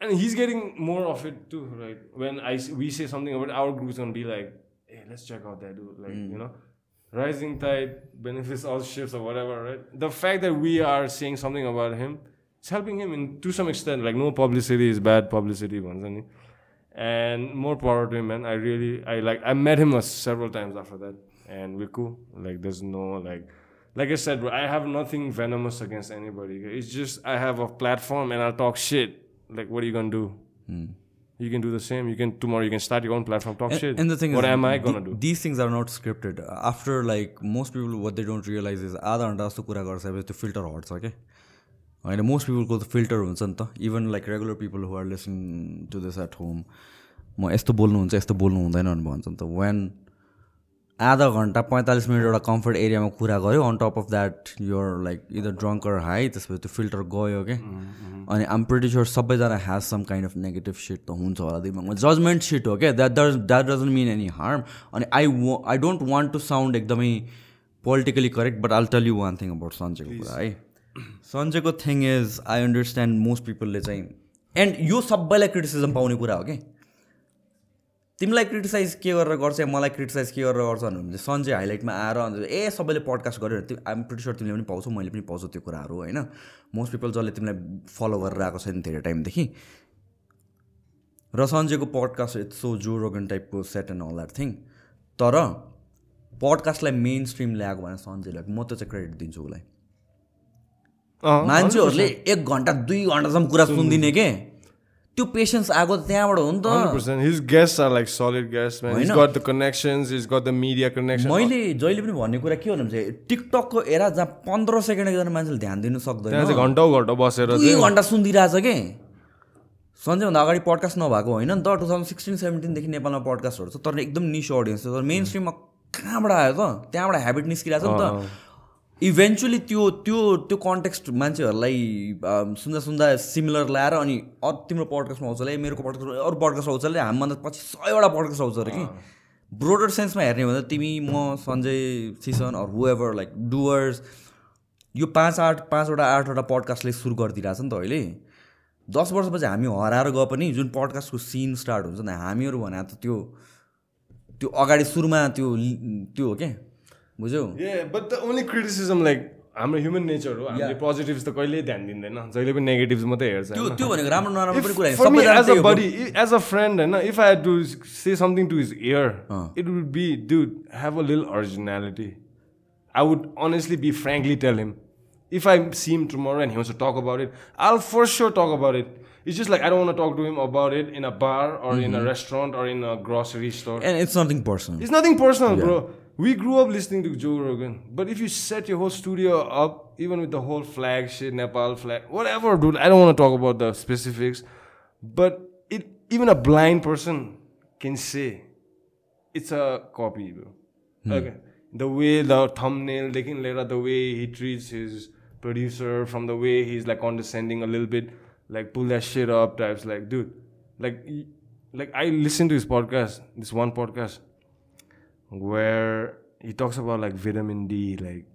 And he's getting more of it too, right? When I we say something about our group's gonna be like, hey, let's check out that dude, like, mm. you know, rising tide benefits all ships or whatever, right? The fact that we are saying something about him, it's helping him in to some extent. Like, no publicity is bad publicity, once and more power to him, man. I really, I like, I met him several times after that and we're cool. Like, there's no like, like I said, bro, I have nothing venomous against anybody. It's just I have a platform and I'll talk shit. Like, what are you gonna do? You can do the same. You can tomorrow. You can start your own platform, talk shit. And the thing what is, am I the- gonna do? These things are not scripted. After like most people, what they don't realize is आधा घन्टा जस्तो कुरा गर्छ त्यो filter हट्छ क्या होइन most पिपलको त filter हुन्छ नि त even like regular people who are listening to this at home म यस्तो बोल्नुहुन्छ यस्तो बोल्नु हुँदैन भनेर भन्छ नि त वेन आधा घन्टा पैँतालिस मिनट एउटा कम्फर्ट एरियामा कुरा गऱ्यो। On top of that your like either drunk or high त्यसपछि त्यो फिल्टर गयो क्या अनि आम प्रिटी स्योर सबैजना has some kind of negative shit त हुन्छ होला दिमागमा। जजमेन्ट सिट हो क्या that does that doesn't mean any harm अनि आई व I don't want to sound एकदमै politically correct but I'll tell you one thing about सन्चेको कुरा है। सन्चेको thing is I understand most पिपलले चाहिँ एन्ड यो सबैलाई क्रिटिसिजम पाउने कुरा हो कि? तिमीलाई क्रिटिसाइज के गरेर गर्छ या मलाई क्रिटिसाइज के गरेर गर्छ भने सन्चै हाइलाइटमा आएर अन्त ए सबैले पडकास्ट गरेर तिमी आइम प्रिटिसर तिमीले पनि पाउँछौ मैले पनि पाउँछु त्यो कुराहरू होइन? मोस्ट पिपल जसले तिमीलाई फलो गरेर आएको छैन धेरै टाइमदेखि र सन्जयको podcast it's so Joe Rogan टाइपको set and all that thing तर पडकास्टलाई मेन स्ट्रिम ल्याएको भने सन्जयलाई म त्यो चाहिँ क्रेडिट दिन्छु उसलाई। मान्छेहरूले एक घन्टा दुई घन्टासम्म कुरा सुनिदिने के? त्यो पेसेन्स आएको त्यहाँबाट हो नि त 100%. His guests are like solid guests, man. He's होइन? got the connections. He's got the media connection. मैले जहिले पनि भन्ने कुरा के हो भने टिकटकको एरा जहाँ पन्ध्र सेकेन्ड एकजना मान्छेले ध्यान दिनु सक्दैन घन्टौ घन्टा बसेर दुई घन्टा सुनिदिरहेछ के सन्जयभन्दा अगाडि पडकास्ट नभएको होइन नि त टु थाउजन्ड सिक्सटिन सेभेन्टिनदेखि नेपालमा पडकास्टहरू छ तर एकदम निस अडियन्स छ तर मेन स्ट्रिममा कहाँबाट आयो त त्यहाँबाट हेबिट निस्किरहेको छ नि त इभेन्चुली त्यो त्यो त्यो कन्टेक्स्ट मान्छेहरूलाई सुन्दा सुन्दा सिमिलर ल्याएर अनि अरू तिम्रो पडकास्टमा आउँछ अरे मेरो पडकास्ट अरू पडकास्ट आउँछ अरे हामीभन्दा पछि सयवटा पडकास्ट आउँछ अरे कि। ब्रोडर सेन्समा हेर्ने हो भने तिमी म सञ्जय सिसन अरू हु एभर लाइक डुवर्स यो पाँच आठ पाँचवटा आठवटा पडकास्टले सुरु गरिदिरहेछ नि त अहिले। दस वर्षपछि हामी हराएर गए पनि जुन पडकास्टको सिन स्टार्ट हुन्छ नि हामीहरू भने त त्यो त्यो अगाडि सुरुमा त्यो त्यो हो क्या बुझ्यौ Yeah, but the only criticism like हाम्रो ह्युमन नेचर हो हामीले पोजिटिभ्स त कहिल्यै ध्यान दिँदैन जहिले पनि नेगेटिभ्स मात्रै हेर्छ त्यो होइन? त्यो भनेको राम्रो नराम्रो पनि कुरा होइन for me सबैजना as त्यही a हो bro. buddy, as a friend, and if I had to say something to his ear, Uh. it would be, dude, have a little originality. I would honestly be frankly tell him, if I see him tomorrow and he wants to talk about it, I'll for sure talk about it. It's just like I don't want to talk to him about it in a bar or in a restaurant or in a grocery store. And it's nothing personal. It's nothing personal, bro. We grew up listening to Joe Rogan. But if you set your whole studio up, even with the whole flag shit, Nepal flag, whatever, dude, I don't want to talk about the specifics. But it even a blind person can say it's a copy, bro. Hmm. Okay. The way the thumbnail, they can later the way he treats his producer, from the way he's like condescending a little bit, like pull that shit up types, like, dude, like, like I listened to his podcast, this one podcast, where he talks about like vitamin D, like.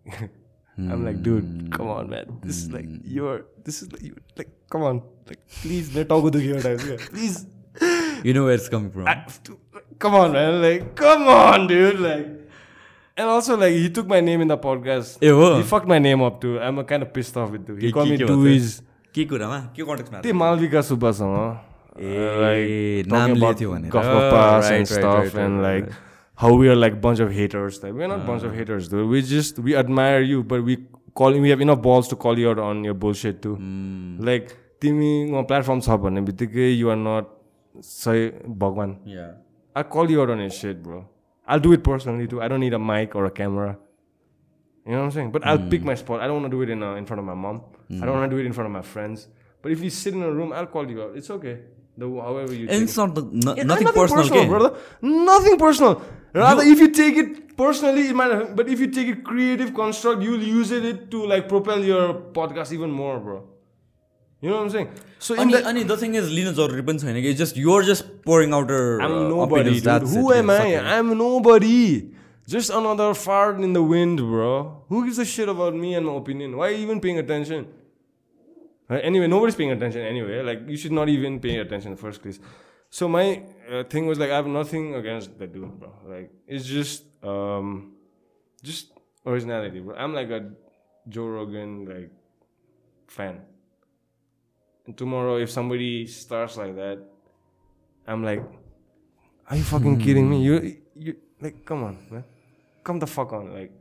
I'm like, dude, come on, man. This is like you're. This is like, you, like, come on, like, please, let talk with times, yeah. please. You know where it's coming from. I, come on, man. Like, come on, dude. Like, and also like he took my name in the podcast. He fucked my name up too. I'm kind of pissed off with it. He called me के- के कुरामा के कन्टेक्समा त्यही Malvika सुब्बासँग like नाम लिएको थियो भनेर। Gulf of Pass Right, and right, stuff right, and right, like right. how we are like bunch of haters type. We're not bunch of haters, dude. We just we admire you, but we call we have enough balls to call you out on your bullshit too. Like तिमीमा platform छ भन्ने बित्तिकै you are not सही भगवान् Yeah. I call you out on your shit, bro. I'll do it personally too. I don't need a mic or a camera. You know what I'm saying? But I'll pick my spot. I don't want to do it in uh, in front of my mom. I don't want to do it in front of my friends. But if you sit in a room, I'll call you out. It's okay. The however you. And take it's it. not the, no, Yeah, nothing, personal, के? brother. Nothing personal. Rather, if you take it personally, it might. But if you take it creative construct, you'll use it to like propel your podcast even more, bro. You know what I'm saying? So in अनि that, अनि the thing is लिन जरुरी पनि छैन कि just you're just pouring out I'm nobody, dude. Who am I? I'm nobody. Just another fart in the wind, bro. Who gives a shit about me and my opinion? Why are you even paying attention? Right? Anyway, nobody's paying attention anyway. Like, you should not even pay attention in the first place. So, my uh, thing was like, I have nothing against that dude, bro. Like, it's just, um, just originality, bro. I'm like a Joe Rogan, like, fan. And tomorrow, if somebody starts like that, I'm like, are you fucking kidding me? You, you, like, come on, man. Come the fuck on. Like,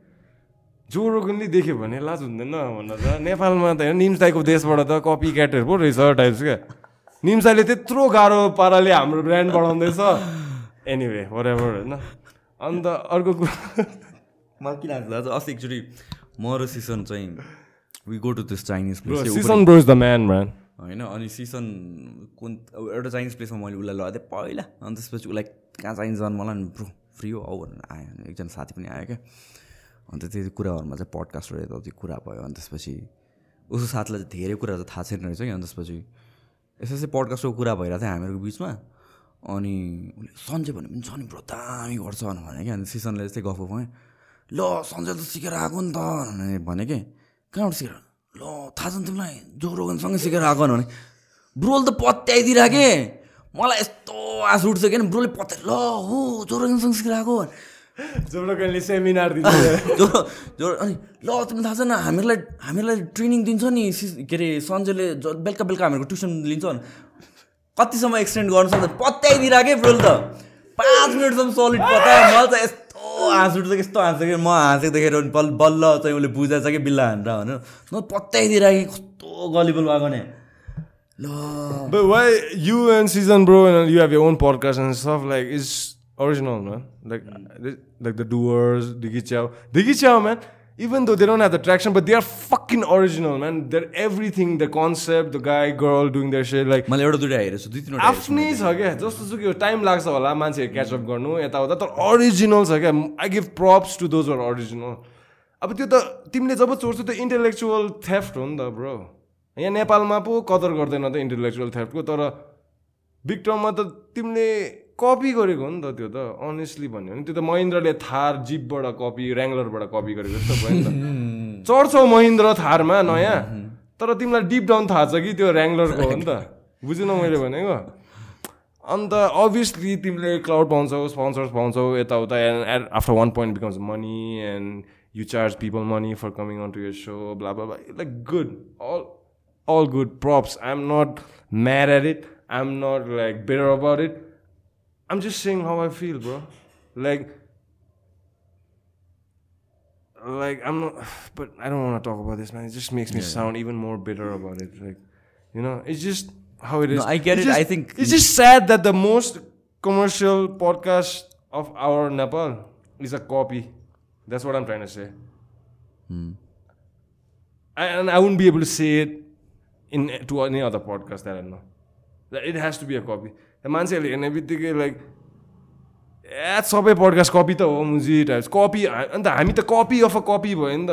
जो रोगनले देख्यो भने लाज हुँदैन भन्न त नेपालमा त होइन निम्स दाईको देशबाट त कपी क्याटहरू पो रहेछ टाइप्स क्या निम्स दाईले त्यत्रो गाह्रो पाराले हाम्रो ब्रान्ड बढाउँदैछ। एनिवे वरेभर होइन? अन्त अर्को कुरा मलाई किन लाग्छ आज अस्ति एकचोटि म र सिसन चाहिँ we go to this Chinese place season bro is the man, man. होइन अनि सिसन कुन एउटा चाइनिज प्लेसमा मैले उसलाई लगाएको थिएँ पहिला। अनि त्यसपछि उसलाई कहाँ चाहिन्छ जानु मलाई नि ब्रो फ्री हो आऊ भनेर आयो। एकजना साथी पनि आयो क्या। अन्त त्यो कुराहरूमा चाहिँ पडकास्टहरू यताउति कुरा भयो। अनि त्यसपछि उसको साथीलाई धेरै कुराहरू थाहा छैन रहेछ कि अनि त्यसपछि यसो यसो पडकास्टको कुरा भइरहेको थियो हामीहरूको बिचमा। अनि उसले सन्जय भने पनि छ नि ब्रो दामी गर्छ भने क्या। अनि सिसनले यस्तै गफ भयो ल सन्जय त सिकेर आएको नि त भने भने कि। कहाँबाट सिकेर? ल थाहा छ नि तिमीलाई जो रोगनसँगै सिकेर आएको भने ब्रोले त पत्याइदिएर के? मलाई यस्तो आँसु उठ्छ कि? ब्रोले पत्याइ ल हो जो रोगनसँग सिकेर आएको जोडोकनले सेमिनार दिन्छ। जो जो अनि ल तिमीलाई थाहा छैन हामीहरूलाई हामीहरूलाई ट्रेनिङ दिन्छ नि के अरे सन्जयले ज- बेलुका बेलुका हामीहरूको ट्युसन लिन्छ कतिसम्म एक्सटेन्ड गर्नु सक्छ पत्याइदिएर के ब्रोल त। पाँच मिनटसम्म सलिड पत्यायो मलाई त यस्तो हाँस उठ्छ कि यस्तो हाँस्छ कि म हाँसेको देखेर पनि बल बल्ल चाहिँ उसले बुझाएछ कि बिल्ला हानेर भनेर। न पत्याइदिएर कि कस्तो गलिबल भएको नि। ल। You and Season Bro and you have your own podcast and stuff like it's original, man. Like th- like the doers, Diggy Chow, Diggy Chow, man. Even though they don't have the traction, but they are fucking original, man. They're everything, the concept, the guy, girl doing their shit, like मैले एउटा दुइटा हेरेको छु दुई तिनवटा आफ्नै छ क्या जस्तो सुकै टाइम लाग्छ होला मान्छेहरू क्याचअप गर्नु यताउता तर अरिजिनल छ क्या I give props to those are original अब त्यो त तिमीले जब चोर्छौ त्यो इन्टेलेक्चुअल थेफ्ट हो नि त ब्रो यहाँ नेपालमा पो कदर गर्दैन त इन्टेलेक्चुअल थेफ्टको तर बिग टर्ममा त तिमीले कपी गरेको हो नि त त्यो त अनेस्टली भन्यो भने। त्यो त महेन्द्रले थार जिपबाट कपी ऱ्याङ्गलरबाट कपी गरेको जस्तो भयो नि त। चढ्छौ महेन्द्र थारमा नयाँ तर तिमीलाई डिप डाउन थाहा छ कि त्यो ऱ्याङ्गलरको हो नि त। बुझेन मैले भनेको। अन्त अभियसली तिमीले क्लाउड पाउँछौ स्पोन्सर्स पाउँछौ यताउता and after one point becomes money and you charge people money for coming on to your so blah like good all all good props. I'm not mad at it. I'm not like bitter about it. I'm just saying how i feel bro. Like like i'm not but i don't want to talk about this man. It just makes me sound even more bitter about it like you know? It's just how it is. No, I get It's it. just- I think- it's just sad that the most commercial podcast of our nepal is a copy. That's what i'm trying to say. Hmm. I, and I wouldn't be able to say it in to any other podcast that I know. That it has to be a copy. मान्छेहरूले हेर्ने बित्तिकै like a सबै podcast copy त हो मुजी types copy अन्त हामी त copy of a copy भयो नि त।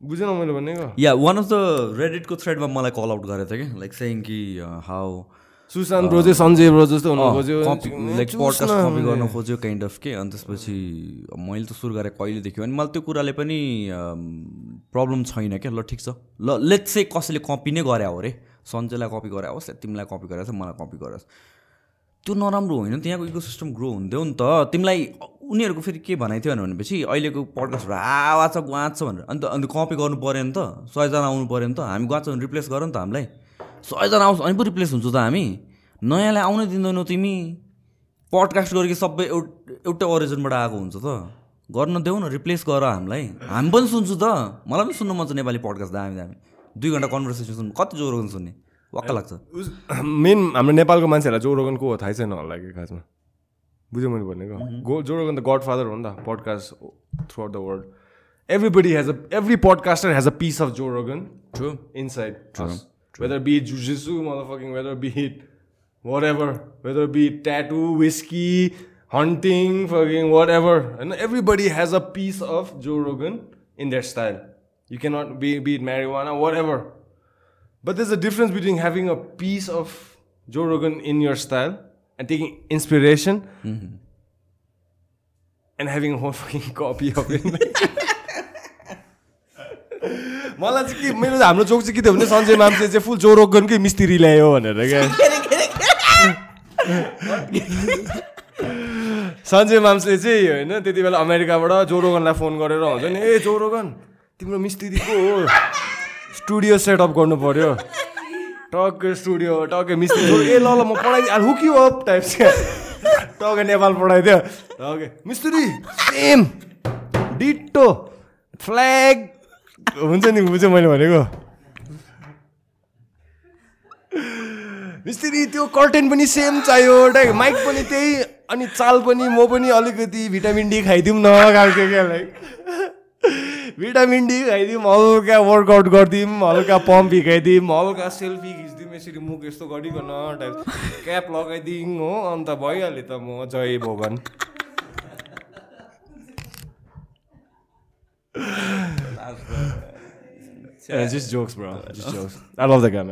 बुझेन मैले भनेको? या वान अफ द रेडिटको थ्रेडमा मलाई कल आउट गरेको थियो कि लाइक सेङ कि हाउ सुशान्त ब्रो चाहिँ सञ्जय ब्रो जस्तो हुनु खोज्यो। लाइक पडकास्ट कपी गर्न खोज्यो काइन्ड अफ के। अनि त्यसपछि मैले त सुरु गरेँ कहिलेदेखि। अनि मलाई त्यो कुराले पनि प्रब्लम छैन क्या। ल ठिक छ। ल लेट चाहिँ कसैले कपी नै गरे हो अरे सन्जयलाई कपी गरे होस् या तिमीलाई कपी गरेर मलाई कपी गरोस् त्यो नराम्रो होइन त्यहाँको इको सिस्टम ग्रो हुन्थ्यो नि त। तिमीलाई उनीहरूको फेरि के भनाइ थियो भनेपछि अहिलेको पडकास्टहरू आवाज छ गुवाज छ भनेर। अन्त अन्त कपी गर्नु पऱ्यो नि त। सयजना आउनु पऱ्यो नि त। हामी गुवाज भने रिप्लेस गर नि त हामीलाई। सयजना आउँछ अनि पो रिप्लेस हुन्छ त हामी। नयाँलाई आउनै दिँदैनौ तिमी। पडकास्ट गरेको सबै एउट एउटै ओरिजिनबाट आएको हुन्छ त। गर्न देऊ न रिप्लेस गर हामीलाई। हामी पनि सुन्छु त। मलाई पनि सुन्नु मन छ नेपाली पडकास्ट दामी दामी। दुई घन्टा कन्भर्सेसन कति जोगन सुन्ने? वक्क लाग्छ। मेन हाम्रो नेपालको मान्छेहरूलाई जोरोगनको हो थाहै छैन लाग्यो खासमा? बुझ्यो मैले भनेको? जोरोगन त गडफादर हो नि त podcast throughout the world everybody has a every podcaster has a piece of Joe Rogan through inside through whether be जुझेसु मलाई fucking whether hit whatever whether be tattoo whiskey hunting fucking whatever होइन everybody has a piece of Joe Rogan in that style You cannot be, be it marijuana, whatever. But there's a difference between having a piece of Joe Rogan in your style and taking inspiration and having a whole fucking copy of it. मलाई चाहिँ के मेरो हाम्रो joke चाहिँ के थियो भने सञ्जय मान्छे चाहिँ फुल जोरोगनकै मिस्त्री ल्यायो भनेर क्या सञ्जय माम्सले चाहिँ होइन त्यति बेला अमेरिकाबाट जोरोगनलाई फोन गरेर हुन्छ नि ए जोरोगन तिम्रो मिस्त्री को हो स्टुडियो सेटअप गर्नु पर्यो। टक्कै स्टुडियो टक्कै मिस्त्री। ए ल ल म पढाइ हुक अप टाइप्स क्या टक्कै नेपाल पढाइदियो। टक्कै। मिस्त्री सेम डिटो फ्ल्याग हुन्छ नि बुझ्यो मैले भनेको। मिस्त्री त्यो कर्टेन पनि सेम चाहियो। टाइप माइक पनि त्यही अनि चाल पनि म पनि अलिकति भिटामिन डी खाइदिउँ न खालको क्या लाइक भिटामिन डी खाइदिउँ हल्का वर्कआउट गरिदिउँ हल्का पम्प हिकाइदिउँ हल्का सेल्फी खिचिदिउँ यसरी मुख यस्तो गरिकन टाइप क्याप लगाइदिउँ हो अन्त भइहाल्यो त म जय भवन just jokes, bro. Just jokes. I love that guy,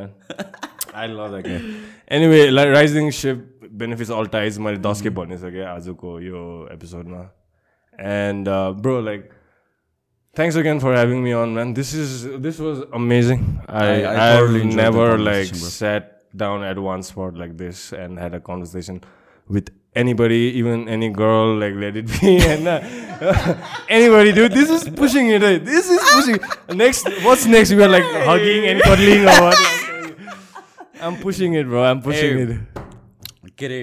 मैले दस के भनिसकेँ आजको यो एपिसोडमा and bro like thanks again for having me on man this is this was amazing i, I- I have thoroughly enjoyed the never like conversation, bro. sat down at one spot like this and had a conversation with anybody even any girl like let it be and uh, anybody dude this is pushing it eh? this is pushing next what's next we are like hugging and cuddling or what i'm pushing it bro i'm pushing Hey. it के अरे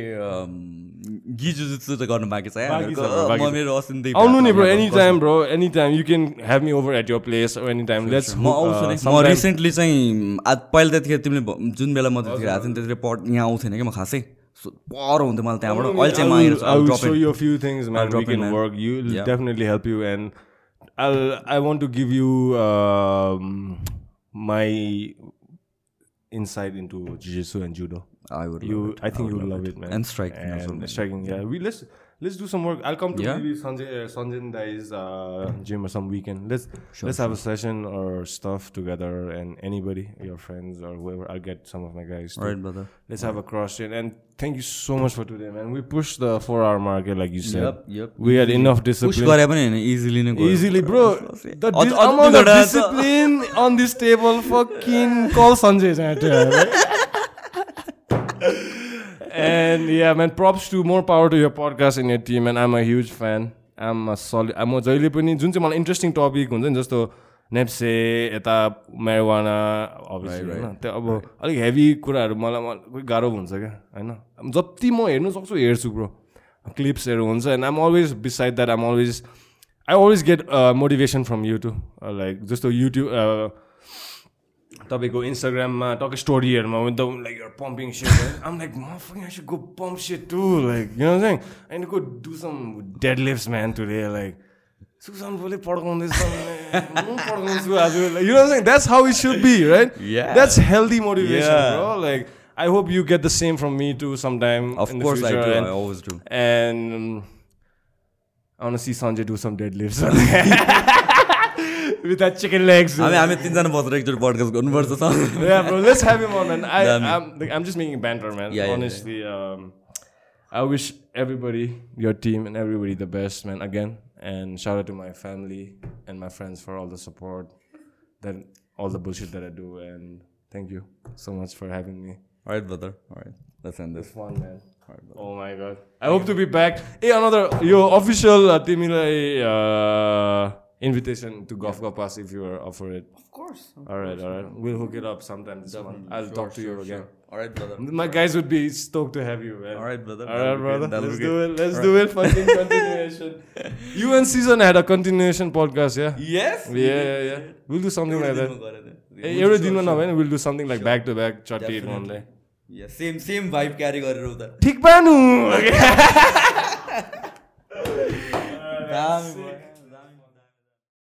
गिजु जस्तो त गर्नु बाँकी छ। म। मेरो अस्तिदेखि आउनु नि bro any time bro any time you can have me over at your place any time let's म आउँछु म रिसेन्टली चाहिँ आज पहिला त्यतिखेर तिमीले जुन बेला म त्यतिखेर आएको थिएँ त्यतिखेर पट यहाँ आउँथेन कि म खासै। पर हुन्थ्यो मलाई त्यहाँबाट। अहिले चाहिँ म I आएर will, I will drop show in. you a few things, man. drop we in, can man. I would. You, I think I you would love it. it, man. And striking and also. Striking, yeah. We let's let's do some work. I'll come to yeah. maybe Sanjay uh, Sanjay Dai's uh, gym or some weekend. Let's sure, let's sure. have a session or stuff together, and anybody, your friends or whoever, I'll get some of my guys. All right, brother. Let's All have right. a cross train. And thank you so much for today, man. We pushed the four hour market, eh, like you said. Yep, yep. We had enough discipline. Push got happen eh, easily, easily, bro. The dis- amount of discipline on this table, fucking call Sanjay. and yeah, man, props to more power to your podcast and your team. And I'm a huge fan. I'm a solid. म जहिले पनि जुन चाहिँ मलाई interesting topic हुन्छ नि जस्तो नेप्से यता मेरोवाना अभियसली होइन त्यो अब अलिक हेभी कुराहरू मलाई मलाई गाह्रो हुन्छ क्या होइन जति म हेर्नु सक्छु हेर्छु ब्रो क्लिप्सहरू हुन्छ and um always beside that um always I always get motivation from YouTube like जस्तो युट्युब तपाईँको इन्स्टाग्राममा talk स्टोरीहरूमा with the like your pumping set um like म fucking I should go pump shit too like you know what I'm saying I need to go do some deadlifts man today like Sushant बोले पड्काउँदैछ म पड्काउँछु आज you know what I'm saying that's how it should be right Yeah. that's healthy motivation Yeah. bro like I hope you get the same from me too sometime Of in course the I future do. and, I always do. and um, I want to see Sanjay do some deadlifts with that chicken legs हामी हामी तिनजना बसेर एकचोटि podcast गर्नुपर्छ त yeah, bro. Let's have him on, man. I, Damn. I'm, like, I'm just making banter, man. Yeah, yeah, Honestly, Um, I wish everybody, your team, and everybody the best, man. Again, and shout out to my family and my friends for all the support, that all the bullshit that I do, and thank you so much for having me. Alright, brother. Alright. Let's end this. It's fun, man. Alright, brother. Oh my god. I hope to be back. Hey, another your official uh, Timilai uh, invitation to Golf Golf Pass if you are up for it. Of course. All right, all right. We'll hook it up sometime this month. I'll talk to you again. Alright, brother. My guys would be stoked to have you, man. Alright, brother. All right, brother. That'll Let's be do good. it. Let's do it. Fucking continuation. You and Season had a continuation podcast, yeah? Yes. Yeah, yeah, yeah. We'll do something like that. Hey, every दिन नभए नि we'll do something like back to back चट्टी one day. Yeah, same same vibe carry गरेर उता ठिक बानु दामी भयो